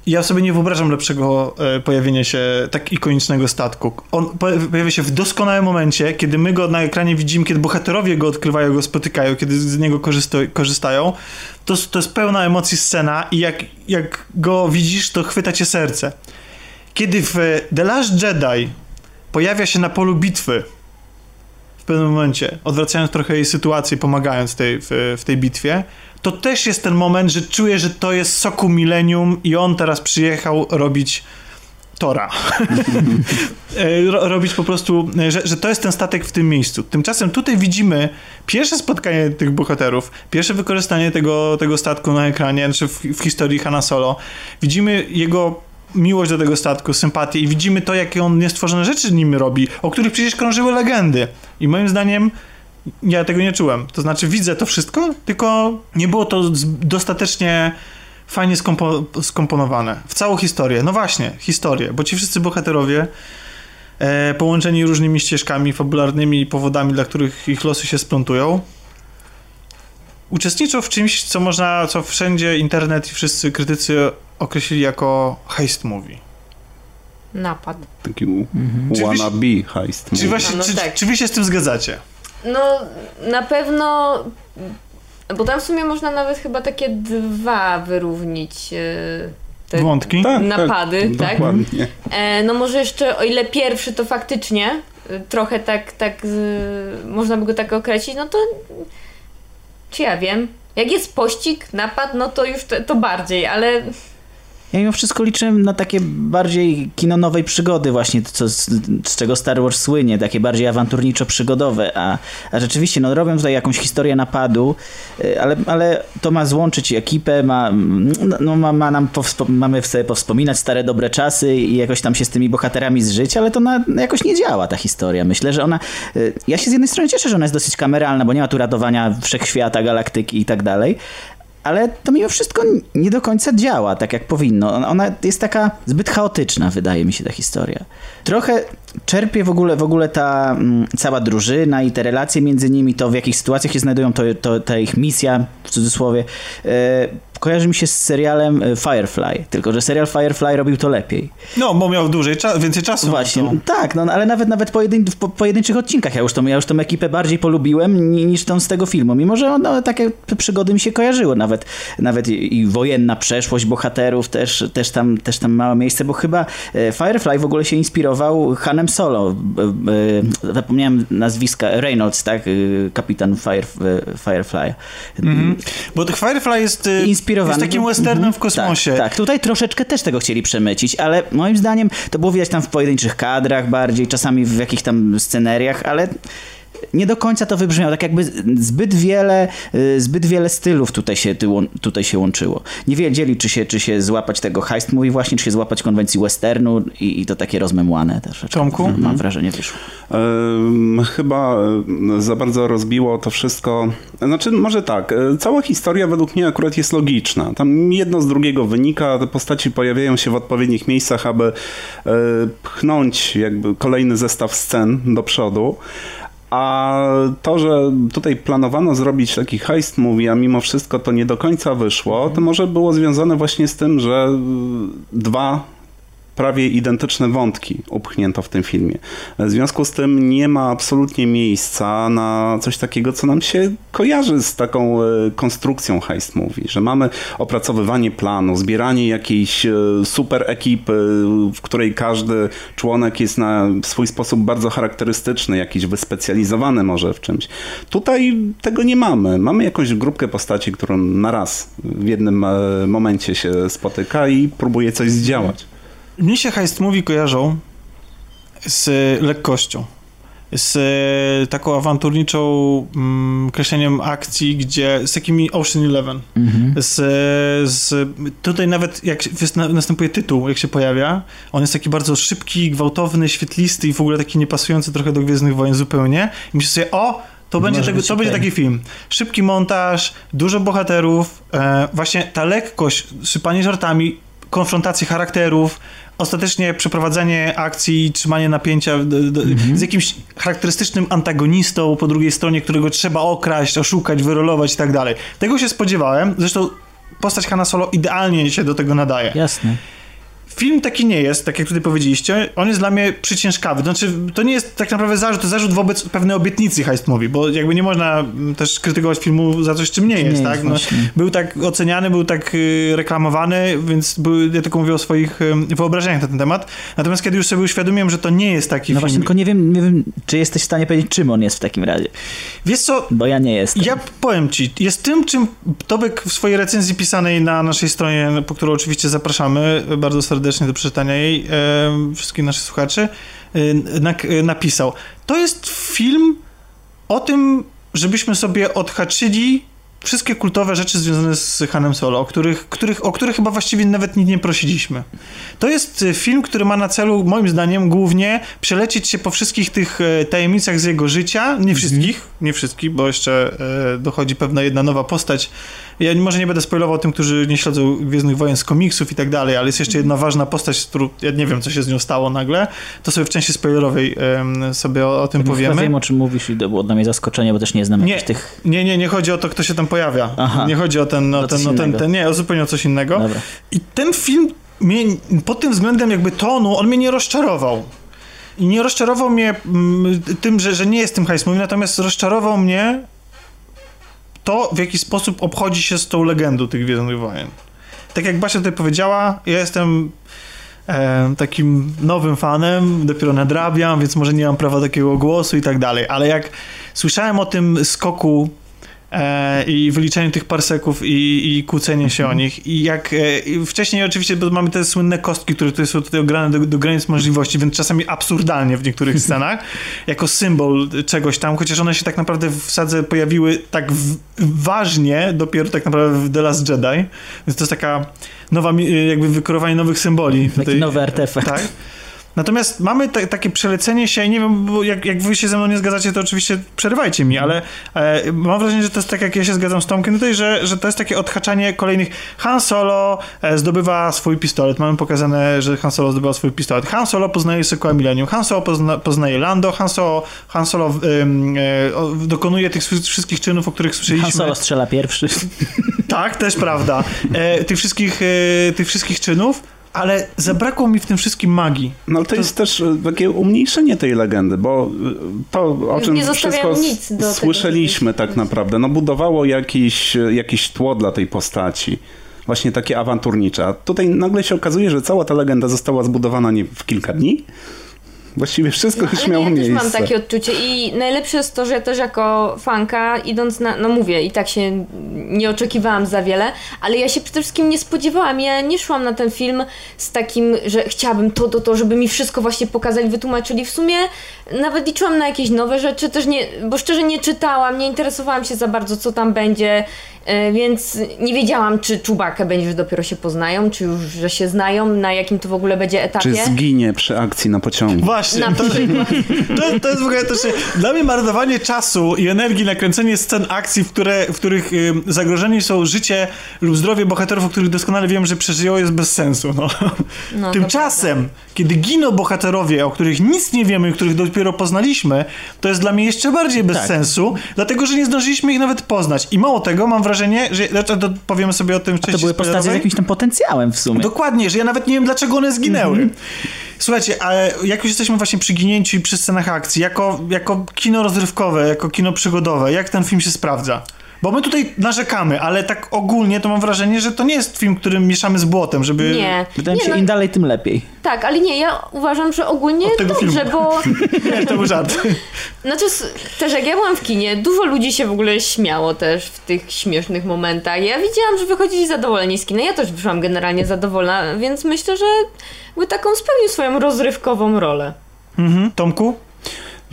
ja sobie nie wyobrażam lepszego e, pojawienia się tak ikonicznego statku. On po- pojawia się w doskonałym momencie, kiedy my go na ekranie widzimy, kiedy bohaterowie go odkrywają, go spotykają, kiedy z niego korzysta, korzystają. To, to jest pełna emocji scena i jak, jak go widzisz, to chwyta cię serce. Kiedy w The Last Jedi pojawia się na polu bitwy w pewnym momencie, odwracając trochę jej sytuację, pomagając tej, w, w tej bitwie, to też jest ten moment, że czuję, że to jest soku milenium i on teraz przyjechał robić Tora. E, Ro, robić po prostu, e, że, że to jest ten statek w tym miejscu. Tymczasem tutaj widzimy pierwsze spotkanie tych bohaterów, pierwsze wykorzystanie tego, tego statku na ekranie, znaczy w, w historii Hanna Solo. Widzimy jego miłość do tego statku, sympatię i widzimy to, jakie on niestworzone rzeczy nim robi, o których przecież krążyły legendy. I moim zdaniem ja tego nie czułem. To znaczy widzę to wszystko, tylko nie było to dostatecznie fajnie skompo skomponowane. W całą historię. No właśnie, historię, bo ci wszyscy bohaterowie e, połączeni różnymi ścieżkami fabularnymi i powodami, dla których ich losy się splątują, uczestniczą w czymś, co można, co wszędzie internet i wszyscy krytycy określili jako heist movie. Napad. Taki Czy wy- wannabe heist. Czy, movie. właśnie, no czy, tak. czy wy się z tym zgadzacie? No, na pewno. Bo tam w sumie można nawet chyba takie dwa wyrównić. e, Te Wątki? Tak, napady, tak? Dokładnie. E, no może jeszcze o ile pierwszy to faktycznie e, trochę tak, tak można by go tak określić, no to czy ja wiem? Jak jest pościg, napad, no to już to, to bardziej, ale Ja mimo wszystko liczyłem na takie bardziej kino nowej przygody właśnie, co, z, z czego Star Wars słynie, takie bardziej awanturniczo-przygodowe, a, a rzeczywiście, no robią tutaj jakąś historię napadu, y, ale, ale to ma złączyć ekipę, ma, no, no, ma, ma nam mamy sobie powspominać stare dobre czasy i jakoś tam się z tymi bohaterami zżyć, ale to na, jakoś nie działa ta historia. Myślę, że ona, y, ja się z jednej strony cieszę, że ona jest dosyć kameralna, bo nie ma tu ratowania wszechświata, galaktyki i tak dalej, ale to mimo wszystko nie do końca działa tak, jak powinno. Ona- jest taka zbyt chaotyczna, wydaje mi się, ta historia. Trochę czerpie w ogóle, w ogóle ta mm, cała drużyna i te relacje między nimi, to w jakich sytuacjach się znajdują, to, to ta ich misja, w cudzysłowie, e, kojarzy mi się z serialem e, Firefly, tylko że serial Firefly robił to lepiej. No, bo miał dłużej, cza więcej czasu. Właśnie, tak, no ale nawet nawet pojedyn w po, pojedynczych odcinkach ja już, tą, ja już tą ekipę bardziej polubiłem ni, niż tą z tego filmu, mimo że no, takie przygody mi się kojarzyły, nawet, nawet i, wojenna przeszłość bohaterów też, też, tam, też tam miało miejsce, bo chyba e, Firefly w ogóle się inspirował Hanem Solo, e, zapomniałem nazwiska, Reynolds, tak, kapitan Fire, Firefly. Mhm. Bo Firefly jest, Inspirowany jest takim westernem Mhm. w kosmosie. Tak, tak, tutaj troszeczkę też tego chcieli przemycić, ale moim zdaniem to było widać tam w pojedynczych kadrach bardziej, czasami w jakichś tam sceneriach, ale nie do końca to wybrzmiało, tak jakby zbyt wiele, y, zbyt wiele stylów tutaj się, tutaj się łączyło. Nie wiedzieli, czy się, czy się złapać tego heist movie właśnie, czy się złapać konwencji westernu i, i to takie rozmemłane też. Tomku? Mam wrażenie, wyszło. Ym, chyba za bardzo rozbiło to wszystko. Znaczy, może tak, y, cała historia według mnie akurat jest logiczna. Tam jedno z drugiego wynika, te postaci pojawiają się w odpowiednich miejscach, aby y, pchnąć jakby kolejny zestaw scen do przodu. A to, że tutaj planowano zrobić taki heist movie, a mimo wszystko to nie do końca wyszło, to może było związane właśnie z tym, że dwa prawie identyczne wątki upchnięto w tym filmie. W związku z tym nie ma absolutnie miejsca na coś takiego, co nam się kojarzy z taką e, konstrukcją heist movie, że mamy opracowywanie planu, zbieranie jakiejś e, super ekipy, w której każdy członek jest na swój sposób bardzo charakterystyczny, jakiś wyspecjalizowany może w czymś. Tutaj tego nie mamy. Mamy jakąś grupkę postaci, którą na raz w jednym e, momencie się spotyka i próbuje coś zdziałać. Mnie się heist movie kojarzą z lekkością. Z e, taką awanturniczą mm, kreśleniem akcji, gdzie z takimi Ocean Eleven. Mhm. Z, z, tutaj nawet jak następuje tytuł, jak się pojawia, on jest taki bardzo szybki, gwałtowny, świetlisty i w ogóle taki niepasujący trochę do Gwiezdnych Wojen zupełnie. I myślę sobie, o, to będzie, tego, to będzie taki film. Szybki montaż, dużo bohaterów, e, właśnie ta lekkość, sypanie żartami, konfrontacji charakterów, ostatecznie przeprowadzanie akcji, trzymanie napięcia d, d, z jakimś charakterystycznym antagonistą po drugiej stronie, którego trzeba okraść, oszukać, wyrolować i tak dalej. Tego się spodziewałem, zresztą postać Hanna Solo idealnie się do tego nadaje. Jasne. Film taki nie jest, tak jak tutaj powiedzieliście, on jest dla mnie przyciężkawy. Znaczy, to nie jest tak naprawdę zarzut, to zarzut wobec pewnej obietnicy Heist Movie, bo jakby nie można mm, też krytykować filmu za coś, czym nie jest, jest, tak? No, był tak oceniany, był tak y, reklamowany, więc był, ja tylko mówię o swoich wyobrażeniach na ten temat. Natomiast kiedy już sobie uświadomiłem, że to nie jest taki No film... właśnie, tylko nie wiem, nie wiem, czy jesteś w stanie powiedzieć, czym on jest w takim razie. Wiesz co, Bo ja nie jestem. Ja powiem ci, jest tym, czym Tobek w swojej recenzji pisanej na naszej stronie, po którą oczywiście zapraszamy bardzo serdecznie do przeczytania jej, e, wszystkich naszych słuchaczy, e, nak- e, napisał. To jest film o tym, żebyśmy sobie odhaczyli wszystkie kultowe rzeczy związane z Hanem Solo, o których, których, o których chyba właściwie nawet nic nie prosiliśmy. To jest e, film, który ma na celu, moim zdaniem, głównie przelecieć się po wszystkich tych e, tajemnicach z jego życia. Nie wszystkich, nie wszystkich, bo jeszcze e, dochodzi pewna jedna nowa postać. Ja może nie będę spoilował tym, którzy nie śledzą Gwiezdnych Wojen z komiksów i tak dalej, ale jest jeszcze jedna ważna postać, z którą ja nie wiem, co się z nią stało nagle. To sobie w części spoilerowej em, sobie o, o tym Chyba powiemy. wiem, o czym mówisz i to było dla mnie zaskoczenie, bo też nie znam Nie, jakichś tych... nie, nie, nie chodzi o to, kto się tam pojawia. Aha. Nie chodzi o ten, o ten, o ten, ten, nie, o zupełnie o coś innego. Dobra. I ten film mnie pod tym względem jakby tonu, on mnie nie rozczarował. I nie rozczarował mnie mm, tym, że, że nie jest tym heist movie, natomiast rozczarował mnie to, w jaki sposób obchodzi się z tą legendą tych Gwiezdnych Wojen. Tak jak Basia tutaj powiedziała, ja jestem e, takim nowym fanem, dopiero nadrabiam, więc może nie mam prawa takiego głosu i tak dalej, ale jak słyszałem o tym skoku i wyliczeniu tych parseków i, i kłócenie się o nich i jak e, i wcześniej oczywiście, bo mamy te słynne kostki, które tutaj są tutaj ograne do, do granic możliwości, więc czasami absurdalnie w niektórych scenach, jako symbol czegoś tam, chociaż one się tak naprawdę w sadze pojawiły tak w, ważnie dopiero tak naprawdę w The Last Jedi, więc to jest taka nowa, mi- jakby wykorowanie nowych symboli. Taki tutaj. nowy artefakt. Tak. Natomiast mamy te, takie przelecenie się i nie wiem, bo jak, jak wy się ze mną nie zgadzacie, to oczywiście przerywajcie mi, ale e, mam wrażenie, że to jest tak, jak ja się zgadzam z Tomkiem tutaj, że, że to jest takie odhaczanie kolejnych. Han Solo e, zdobywa swój pistolet. Mamy pokazane, że Han Solo zdobywa swój pistolet. Han Solo poznaje Sokoła Millennium. Han Solo pozna, poznaje Lando. Han Solo, Han Solo e, dokonuje tych wszy- wszystkich czynów, o których słyszeliśmy. Han Solo strzela pierwszy. Tak, też prawda. E, tych, wszystkich, e, tych wszystkich czynów, ale zabrakło mi w tym wszystkim magii. No ale to, jest też e, takie umniejszenie tej legendy, bo e, to, o Już czym wszystko tego, słyszeliśmy żeby- tak naprawdę, no budowało jakiś, jakieś tło dla tej postaci. Właśnie takie awanturnicze. A tutaj nagle się okazuje, że cała ta legenda została zbudowana nie w kilka dni. Właściwie wszystko Ale miało ja też miejsce. mam takie odczucie i najlepsze jest to, że ja też jako fanka idąc na, no mówię, i tak się nie oczekiwałam za wiele, ale ja się przede wszystkim nie spodziewałam, ja nie szłam na ten film z takim, że chciałabym to, to, to, żeby mi wszystko właśnie pokazali, wytłumaczyli. W sumie nawet liczyłam na jakieś nowe rzeczy, też nie, bo szczerze nie czytałam, nie interesowałam się za bardzo, co tam będzie, więc nie wiedziałam, czy Czubakę będzie, że dopiero się poznają, czy już, że się znają, na jakim to w ogóle będzie etapie. Czy zginie przy akcji na pociągu? Właśnie. Na To, to, to jest w ogóle też dla mnie marnowanie czasu i energii na kręcenie scen akcji, w, które, w których zagrożeni są życie lub zdrowie bohaterów, o których doskonale wiem, że przeżyją, jest bez sensu. No. No, Tymczasem, kiedy giną bohaterowie, o których nic nie wiemy, których dopiero poznaliśmy, to jest dla mnie jeszcze bardziej bez Tak. sensu, dlatego, że nie zdążyliśmy ich nawet poznać. I mało tego, mam wrażenie, że znaczy, to powiemy sobie o tym w To były postacie z jakimś tam potencjałem w sumie. Dokładnie, że ja nawet nie wiem, dlaczego one zginęły. Słuchajcie, ale jak już jesteśmy właśnie przy ginięciu i przy scenach akcji, jako, jako kino rozrywkowe, jako kino przygodowe, jak ten film się sprawdza? Bo my tutaj narzekamy, ale tak ogólnie to mam wrażenie, że to nie jest film, którym mieszamy z błotem, żeby... Nie. Wydaje mi się, no, im dalej, tym lepiej. Tak, ale nie, ja uważam, że ogólnie Od tego dobrze, filmu. bo Nie, to był żart. znaczy też jak ja byłam w kinie, dużo ludzi się w ogóle śmiało też w tych śmiesznych momentach. Ja widziałam, że wychodzili zadowoleni z kina. Ja też wyszłam generalnie zadowolona, więc myślę, że by taką spełnił swoją rozrywkową rolę. Mhm. Tomku,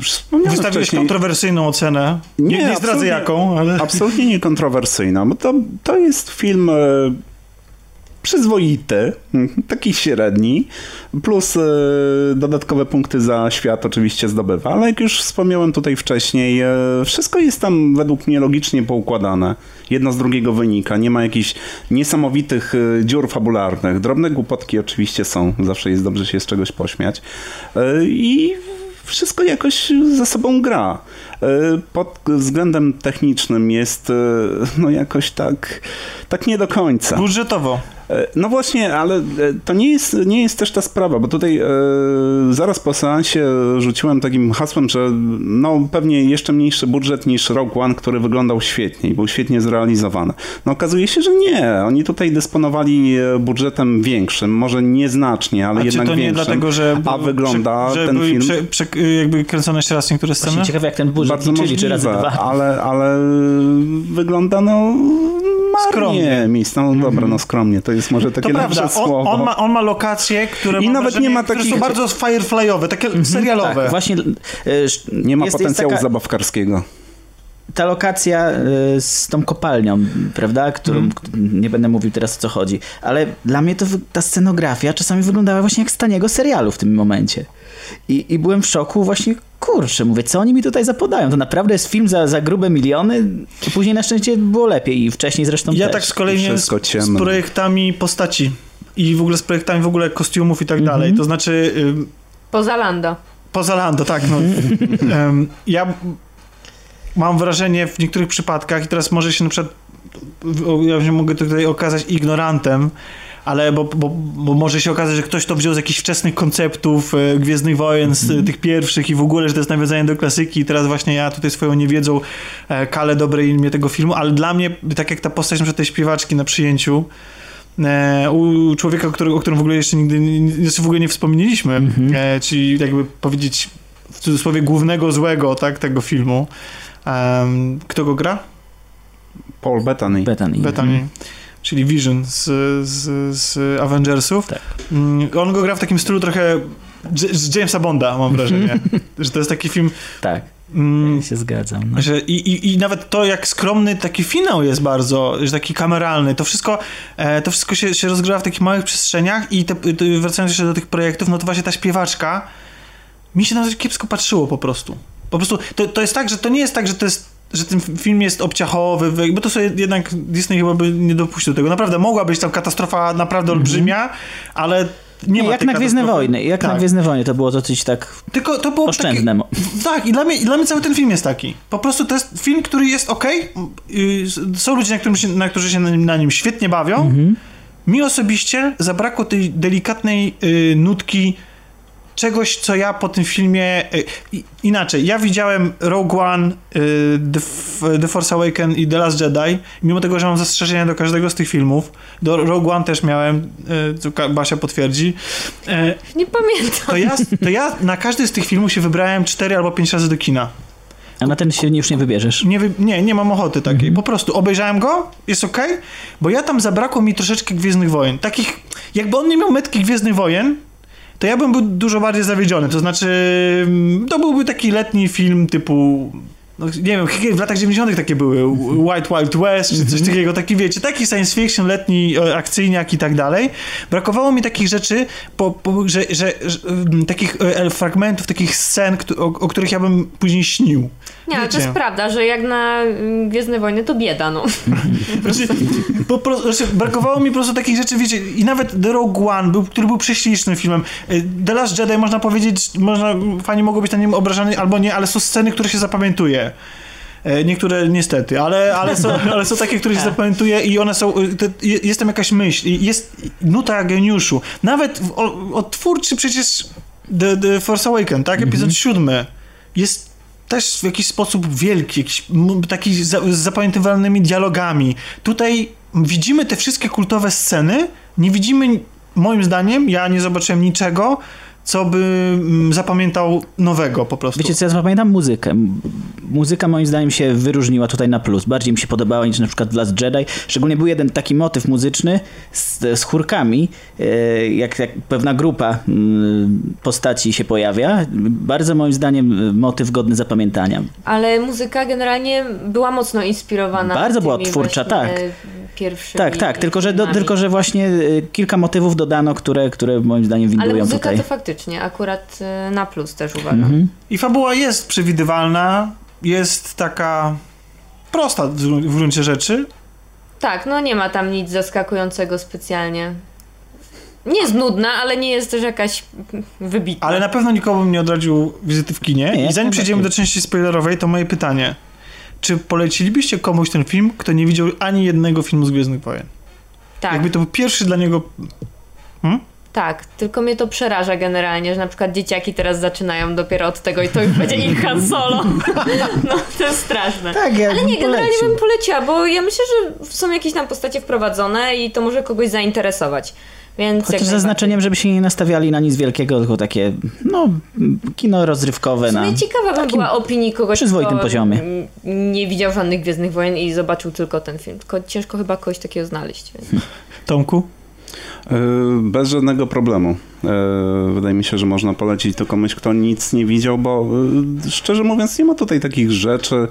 Już wspomniałem wystawiłeś wcześniej. kontrowersyjną ocenę. Nie, nie, zdradzę absolutnie- jaką, ale... Absolutnie niekontrowersyjna, bo to, to jest film e, przyzwoity, mhm, taki średni, plus e, dodatkowe punkty za świat oczywiście zdobywa, ale jak już wspomniałem tutaj wcześniej, e, wszystko jest tam według mnie logicznie poukładane. Jedno z drugiego wynika, nie ma jakichś niesamowitych dziur fabularnych. Drobne głupotki oczywiście są, zawsze jest dobrze się z czegoś pośmiać. I wszystko jakoś ze sobą gra. E, Pod względem technicznym jest e, no jakoś tak, tak nie do końca. Budżetowo. E, No właśnie, ale e, to nie jest, nie jest też ta sprawa, bo tutaj e, zaraz po seansie rzuciłem takim hasłem, że no pewnie jeszcze mniejszy budżet niż Rogue One, który wyglądał świetnie i był świetnie zrealizowany. No okazuje się, że nie. Oni tutaj dysponowali e, budżetem większym, może nieznacznie, ale A czy jednak to nie większym. dlatego, że, A wygląda że ten były film... Prze, prze, jakby kręcone jeszcze raz niektóre sceny? Właśnie ciekawe jak ten budżet Bardzo liczyli, czy razy dwa. ale, ale wygląda no Skromnie. miejsc. No dobra, no skromnie, to jest może takie To lepsze prawda, on, słowo. on, ma, on ma lokacje, które, I nawet nie ma które takich- są bardzo fireflyowe, takie serialowe. Tak, właśnie e, Nie ma jest, potencjału jest taka, zabawkarskiego. ta lokacja e, z tą kopalnią, prawda, którą Mhm. nie będę mówił teraz o co chodzi, ale dla mnie to ta scenografia czasami wyglądała właśnie jak z taniego serialu w tym momencie. I, I byłem w szoku właśnie, kurczę, mówię, co oni mi tutaj zapodają? To naprawdę jest film za, za grube miliony? I później na szczęście było lepiej i wcześniej zresztą Ja też. tak z kolei miałem z, z projektami postaci i w ogóle z projektami w ogóle kostiumów i tak Mhm. dalej. To znaczy ym, Poza Lando. poza Lando, tak. No, Ym, ja mam wrażenie w niektórych przypadkach i teraz może się na przykład ja się mogę tutaj okazać ignorantem, ale bo, bo, bo może się okazać, że ktoś to wziął z jakichś wczesnych konceptów e, Gwiezdnych Wojen, z e, tych pierwszych i w ogóle, że to jest nawiązanie do klasyki i teraz właśnie ja tutaj swoją niewiedzą e, kalę dobrej imię tego filmu, ale dla mnie, tak jak ta postać na przykład tej śpiewaczki na przyjęciu, e, u człowieka, który, o którym w ogóle jeszcze nigdy nie, jeszcze w ogóle nie wspomnieliśmy, e, czyli jakby powiedzieć w cudzysłowie głównego złego tak, tego filmu. Kto go gra? Paul Bettany. Bethany. Bethany, czyli Vision z, z, z Avengersów. Tak. Mm, On go gra w takim stylu trochę z Jamesa Bonda, mam wrażenie. że to jest taki film, Tak, mm, ja się zgadzam. No. że i, i, i nawet to, jak skromny taki finał jest bardzo, że taki kameralny, to wszystko, e, to wszystko się, się rozgrywa w takich małych przestrzeniach i te, wracając jeszcze do tych projektów, no to właśnie ta śpiewaczka, mi się na to kiepsko patrzyło po prostu. Po prostu to, to jest tak, że to nie jest tak, że to jest że ten film jest obciachowy, wy- bo to sobie jednak Disney chyba by nie dopuścił tego. Naprawdę mogła być tam katastrofa naprawdę olbrzymia, ale nie, Nie, ma jak na Gwiezdne. Wojny, jak na Tak. Gwiezdne Wojny to było dosyć tak Tylko to było oszczędne. mo- tak, i dla, mnie, i dla mnie cały ten film jest taki. Po prostu to jest film, który jest ok. Są ludzie, na, którym się, na którzy się na, nim- na nim świetnie bawią. Mhm. Mi osobiście zabrakło tej delikatnej y, nutki czegoś, co ja po tym filmie... Y, inaczej, ja widziałem Rogue One, y, The, Force Awakens i The Last Jedi. Mimo tego, że mam zastrzeżenia do każdego z tych filmów. Do Rogue One też miałem, y, co Basia potwierdzi. Y, Nie pamiętam. to ja, to ja na każdy z tych filmów się wybrałem 4 albo 5 razy do kina. A na ten się już nie wybierzesz. Nie, nie, nie mam ochoty takiej. Mhm. Po prostu obejrzałem go, jest ok, bo ja tam zabrakło mi troszeczkę Gwiezdnych Wojen. Takich, jakby on nie miał metki Gwiezdnych Wojen, to ja bym był dużo bardziej zawiedziony. To znaczy, mm, to byłby taki letni film typu. No, nie wiem, w latach 90. takie były. White Wild West, czy coś takiego, taki wiecie, taki science fiction, letni e, akcyjniak i tak dalej. Brakowało mi takich rzeczy, po, po, że, że, że mm, takich e, fragmentów, takich scen, o, o których ja bym później śnił. Nie, ale to jest prawda, że jak na mm, Gwiezdne Wojny to bieda, no. Znaczy, po znaczy, brakowało mi po prostu takich rzeczy, wiecie, i nawet The Rogue One, był, który był prześlicznym filmem. Y, The Last Jedi, można powiedzieć, można, fani mogą być na nim obrażani albo nie, ale są sceny, które się zapamiętuje. E, Niektóre niestety, ale, ale, są, ale są takie, które się zapamiętuje i one są, y, to, je- jest tam jakaś myśl, jest nuta geniuszu. Nawet odtwórczy przecież The, The Force Awakens, tak? Epizod siódmy jest też w jakiś sposób wielki, jakiś taki za, z zapamiętywalnymi dialogami. Tutaj widzimy te wszystkie kultowe sceny, nie widzimy, moim zdaniem, ja nie zobaczyłem niczego, co by mm, zapamiętał nowego po prostu? Wiecie co, ja zapamiętam muzykę. Muzyka moim zdaniem się wyróżniła tutaj na plus. Bardziej mi się podobała niż na przykład w Last Jedi. Szczególnie był jeden taki motyw muzyczny z, z chórkami, e, jak, jak pewna grupa mm, postaci się pojawia. Bardzo moim zdaniem e, motyw godny zapamiętania. Ale muzyka generalnie była mocno inspirowana. Bardzo była twórcza, tak. Pierwszymi Tak, tak, tylko że, do, tylko że właśnie e, kilka motywów dodano, które, które moim zdaniem Ale windują muzyka tutaj. to faktycznie akurat e, na plus też uważam. Mhm. I fabuła jest przewidywalna, jest taka prosta w gruncie rzeczy. Tak, no nie ma tam nic zaskakującego specjalnie. Nie jest nudna, ale nie jest też jakaś wybitna. Ale na pewno nikomu bym nie odradził wizyty w kinie. Nie, I zanim przejdziemy do części spoilerowej, to moje pytanie. Czy polecilibyście komuś ten film, kto nie widział ani jednego filmu z Gwiezdnych Wojen? tak, Jakby to był pierwszy dla niego... tak, tylko mnie to przeraża generalnie, że na przykład dzieciaki teraz zaczynają dopiero od tego i to już będzie ich Han Solo. No to jest straszne. Tak, ja Ale nie, generalnie polecił. bym poleciła, bo ja myślę, że są jakieś tam postacie wprowadzone i to może kogoś zainteresować. Więc Chociaż zaznaczeniem, żeby się nie nastawiali na nic wielkiego, tylko takie, no, kino rozrywkowe. W Na... ciekawa bym była opinii kogoś, przyzwoitym kto poziomie. nie widział żadnych Gwiezdnych Wojen i zobaczył tylko ten film. Tylko ciężko chyba kogoś takiego znaleźć. Więc. Tomku? Yy, Bez żadnego problemu. Yy, Wydaje mi się, że można polecić to komuś, kto nic nie widział, bo yy, szczerze mówiąc nie ma tutaj takich rzeczy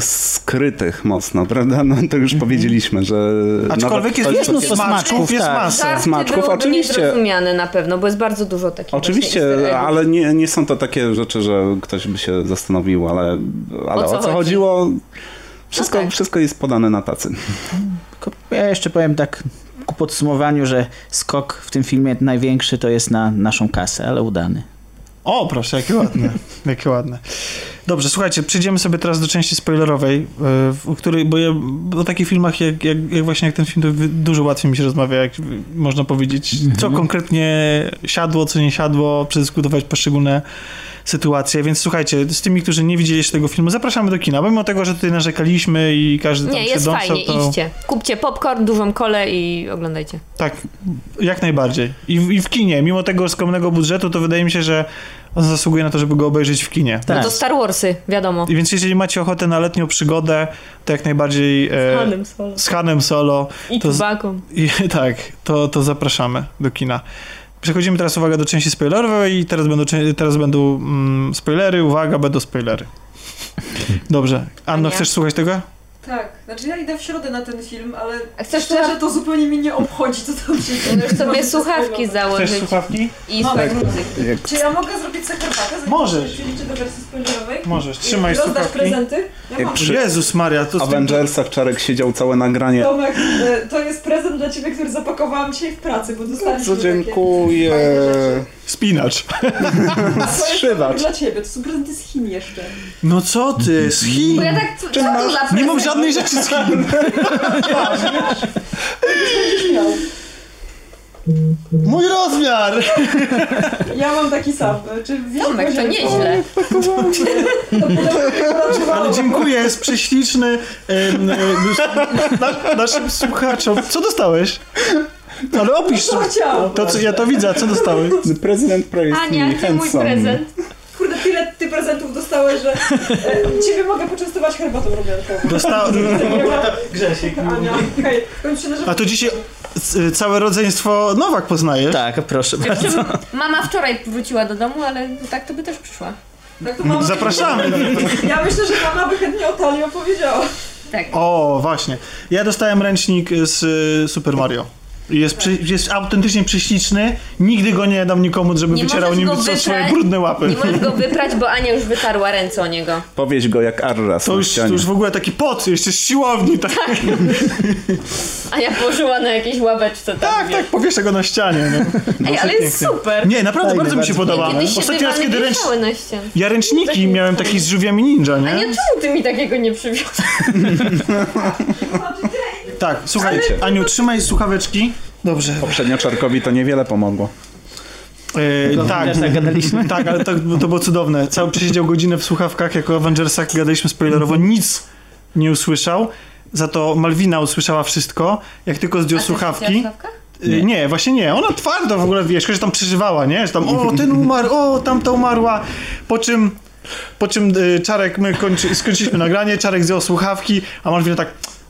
skrytych mocno, prawda? No to już powiedzieliśmy, że... Aczkolwiek jest, jest jest mnóstwo smaczków, smaczków, jest tak. masa. Żarty Smaczków, oczywiście. niezrozumiane na pewno, bo jest bardzo dużo takich Oczywiście, ale nie, nie są to takie rzeczy, że ktoś by się zastanowił, ale, ale O co o co chodzi? chodziło? Wszystko, No tak. wszystko jest podane na tacy. Ja jeszcze powiem tak ku podsumowaniu, że skok w tym filmie największy to jest na naszą kasę, ale udany. O, proszę, jakie ładne. Jakie ładne. Dobrze, słuchajcie, przejdziemy sobie teraz do części spoilerowej, yy, w której, bo ja o takich filmach jak, jak, jak właśnie jak ten film, to dużo łatwiej mi się rozmawia, jak można powiedzieć, co konkretnie siadło, co nie siadło, przedyskutować poszczególne sytuacje, więc słuchajcie, z tymi, którzy nie widzieli jeszcze tego filmu, zapraszamy do kina, mimo tego, że tutaj narzekaliśmy i każdy tam Nie, się jest dąsał, fajnie, to... idźcie. Kupcie popcorn, dużą kolę i oglądajcie. Tak, jak najbardziej. I, w- I w kinie, mimo tego skromnego budżetu, to wydaje mi się, że on zasługuje na to, żeby go obejrzeć w kinie. Tak. No to Star Warsy, wiadomo. I Więc jeżeli macie ochotę na letnią przygodę, to jak najbardziej e, Hanem Solo. z Hanem Solo. I to z- Chewbacą. I, tak, to, to zapraszamy do kina. Przechodzimy teraz, uwaga, do części spoilerowej i teraz będą, teraz będą mm, spoilery, uwaga, będą spoilery. Dobrze. Anno, Ania? chcesz słuchać tego? Tak, znaczy ja idę w środę na ten film, ale A chcesz szczerze to zupełnie mnie nie obchodzi, co tam się dzieje. Możesz sobie słuchawki założyć słuchawki? i No, tak. muzyki. Czy ja mogę zrobić sobie herbatę? Możesz. Przejdziecie do wersji spoilerowej? Możesz, trzymaj I rozdać słuchawki. prezenty? Ja Jak przy- Jezus Maria, to. Avengersach Czarek siedział całe nagranie. Tomek, e, to jest prezent dla ciebie, który zapakowałam dzisiaj w pracy, bo dostaliśmy Co dziękuję. Spinacz. Strzywacz. dla ciebie, to są prezenty z Chin jeszcze. No co ty, z Chin? Bo ja tak, co, co to za Nie mam prezent? Żadnej rzeczy z Chin. Mój rozmiar! Ja mam taki sam. Czy Tomek, to nieźle. Ale dziękuję, jest prześliczny em, e, na, naszym słuchaczom. Co dostałeś? Ale opisz. Co? To, co, ja to widzę, a co dostałeś? Prezydent Ania, me gdzie mój prezent? Kurde, tyle ty prezentów dostałeś, że e, ciebie mogę poczęstować herbatą robiankową. Dostałem. Grzesiek. Ania, hej, kończymy, że A to dzisiaj c- całe rodzeństwo Nowak poznajesz? Tak, proszę bardzo. Mama wczoraj wróciła do domu, ale tak to by też przyszła. tak to mama... Zapraszamy. Ja myślę, że mama by chętnie o talii opowiedziała. Tak. O, właśnie. Ja dostałem ręcznik z y, Super Mario. Jest, przy, jest autentycznie prześliczny. Nigdy go nie dam nikomu, żeby Nie wycierał nim co wyprać. swoje brudne łapy. Nie możesz go wyprać, bo Ania już wytarła ręce o niego. Powieź go jak Arras To na już, to już w ogóle taki pot, jeszcze z siłowni. Tak, tak, Ania położyła na jakiejś ławeczce tam. tak, wiesz. powieszę go na ścianie. No. Ej, ale jest pięknie. super. Nie, naprawdę Fajny, bardzo mi się podoba. Ostatni raz, kiedy ręcz... Ja ręczniki miałem taki z żółwiami ninja, nie? Ania, czemu ty mi takiego nie przywiózł? Tak, słuchaj, Aniu, trzymaj słuchaweczki. Dobrze. Poprzednio Czarkowi to niewiele pomogło. E, tak, tak gadaliśmy? tak, ale to, to było cudowne. Cały przesiedział godzinę w słuchawkach, jako Avengersach gadaliśmy spoilerowo, nic nie usłyszał. Za to Malwina usłyszała wszystko. Jak tylko zdjął słuchawki, Y, Nie, właśnie nie. Ona twardo w ogóle, wiesz, że tam przeżywała, nie? Że tam, o, ten umarł, o, tamta umarła. Po czym, po czym y, Czarek, my kończy, skończyliśmy nagranie, Czarek zdjął słuchawki, a Malwina tak,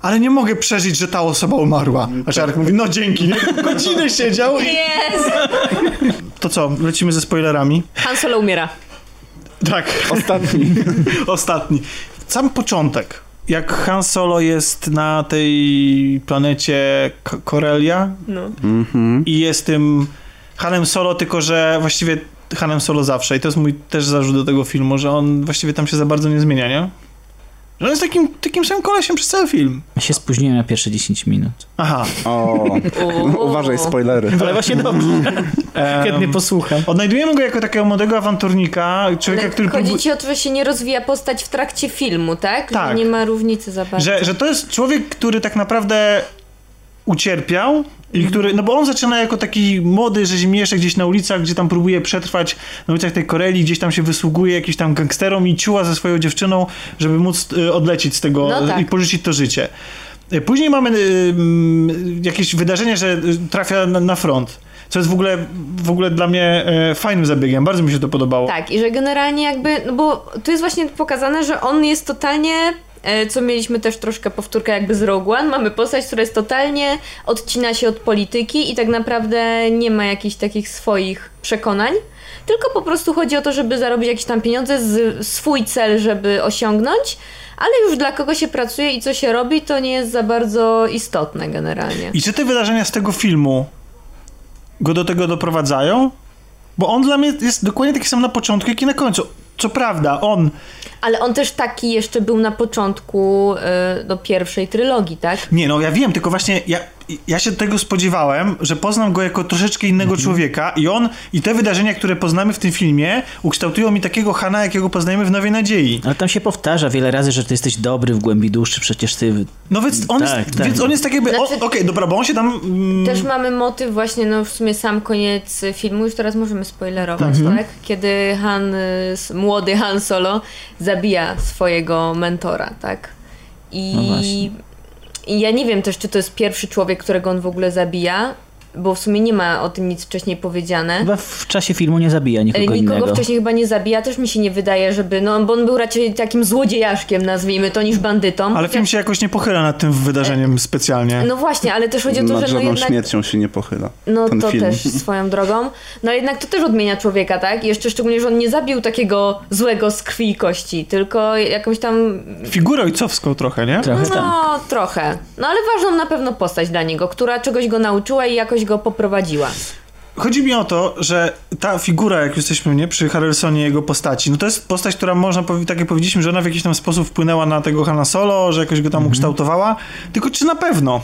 ale nie mogę przeżyć, że ta osoba umarła. A Czarek mówi, no dzięki, nie? Godzinę siedział i... Jest! To co, lecimy ze spoilerami? Han Solo umiera. Tak. Ostatni. Ostatni. Sam początek. Jak Han Solo jest na tej planecie K- Korelia No. Mhm. i jest tym Hanem Solo, tylko że właściwie Hanem Solo zawsze. I to jest mój też zarzut do tego filmu, że on właściwie tam się za bardzo nie zmienia, nie? Że on jest takim, takim samym kolesiem przez cały film. Ja się spóźniłem na pierwsze 10 minut. Aha. O, uważaj, spoilery. Ale właśnie dobrze. Chętnie posłucham. Odnajdujemy go jako takiego młodego awanturnika, człowieka, Ale który chodzi ci o to, że się nie rozwija postać w trakcie filmu, tak? Tak. Że nie ma różnicy za bardzo. Że, że to jest człowiek, który tak naprawdę ucierpiał i który, no bo on zaczyna jako taki młody rzeźmieszek gdzieś na ulicach, gdzie tam próbuje przetrwać na ulicach tej Koreli, gdzieś tam się wysługuje jakiś tam gangsterom i ciuła ze swoją dziewczyną, żeby móc y, odlecieć z tego No tak. i porzucić to życie. Y, Później mamy y, mm, jakieś wydarzenie, że y, trafia na, front. Co jest w ogóle, w ogóle dla mnie e, fajnym zabiegiem. Bardzo mi się to podobało. Tak, i że generalnie jakby, no bo tu jest właśnie pokazane, że on jest totalnie, co mieliśmy też troszkę powtórkę jakby z Rogue One, mamy postać, która jest totalnie, odcina się od polityki i tak naprawdę nie ma jakichś takich swoich przekonań, tylko po prostu chodzi o to, żeby zarobić jakieś tam pieniądze, z, swój cel, żeby osiągnąć, ale już dla kogo się pracuje i co się robi, to nie jest za bardzo istotne generalnie. I czy te wydarzenia z tego filmu go do tego doprowadzają? Bo on dla mnie jest dokładnie taki sam na początku, jak i na końcu. Co prawda, on. Ale on też taki jeszcze był na początku y, do pierwszej trylogii, tak? Nie, no ja wiem, tylko właśnie ja, ja się tego spodziewałem, że poznam go jako troszeczkę innego Mhm. człowieka i on i te wydarzenia, które poznamy w tym filmie, ukształtują mi takiego Hana, jakiego poznajemy w Nowej Nadziei. Ale tam się powtarza wiele razy, że ty jesteś dobry w głębi duszy, przecież ty... No więc on, Tak, jest, tak. więc on jest tak jakby. Znaczy- Okej, dobra, bo on się tam. Mm, Też mamy motyw właśnie, no w sumie sam koniec filmu, już teraz możemy spoilerować, Mhm. tak? Kiedy Han, y, młody Han Solo zabija swojego mentora, tak? I, No właśnie. I ja nie wiem też, czy to jest pierwszy człowiek, którego on w ogóle zabija, bo w sumie nie ma o tym nic wcześniej powiedziane. Chyba w czasie filmu nie zabija nikogo, Nikogo innego. wcześniej chyba nie zabija, też mi się nie wydaje, żeby, no bo on był raczej takim złodziejaszkiem, nazwijmy to, niż bandytą. ale film się jakoś nie pochyla nad tym wydarzeniem specjalnie. No właśnie, ale też chodzi o to, Nad że no żadną jednak... śmiercią się nie pochyla. No ten to film. też swoją drogą. No jednak to też odmienia człowieka, tak? I jeszcze szczególnie, że on nie zabił takiego złego z krwi i kości, tylko jakąś tam. Figurę ojcowską trochę, nie? Trochę tak. No, trochę. No ale ważną na pewno postać dla niego, która czegoś go nauczyła i jakoś go poprowadziła. Chodzi mi o to, że ta figura, jak jesteśmy nie, przy Harrelsonie jego postaci, no to jest postać, która można, powie- tak jak powiedzieliśmy, że ona w jakiś tam sposób wpłynęła na tego Hanna Solo, że jakoś go tam ukształtowała, tylko czy na pewno?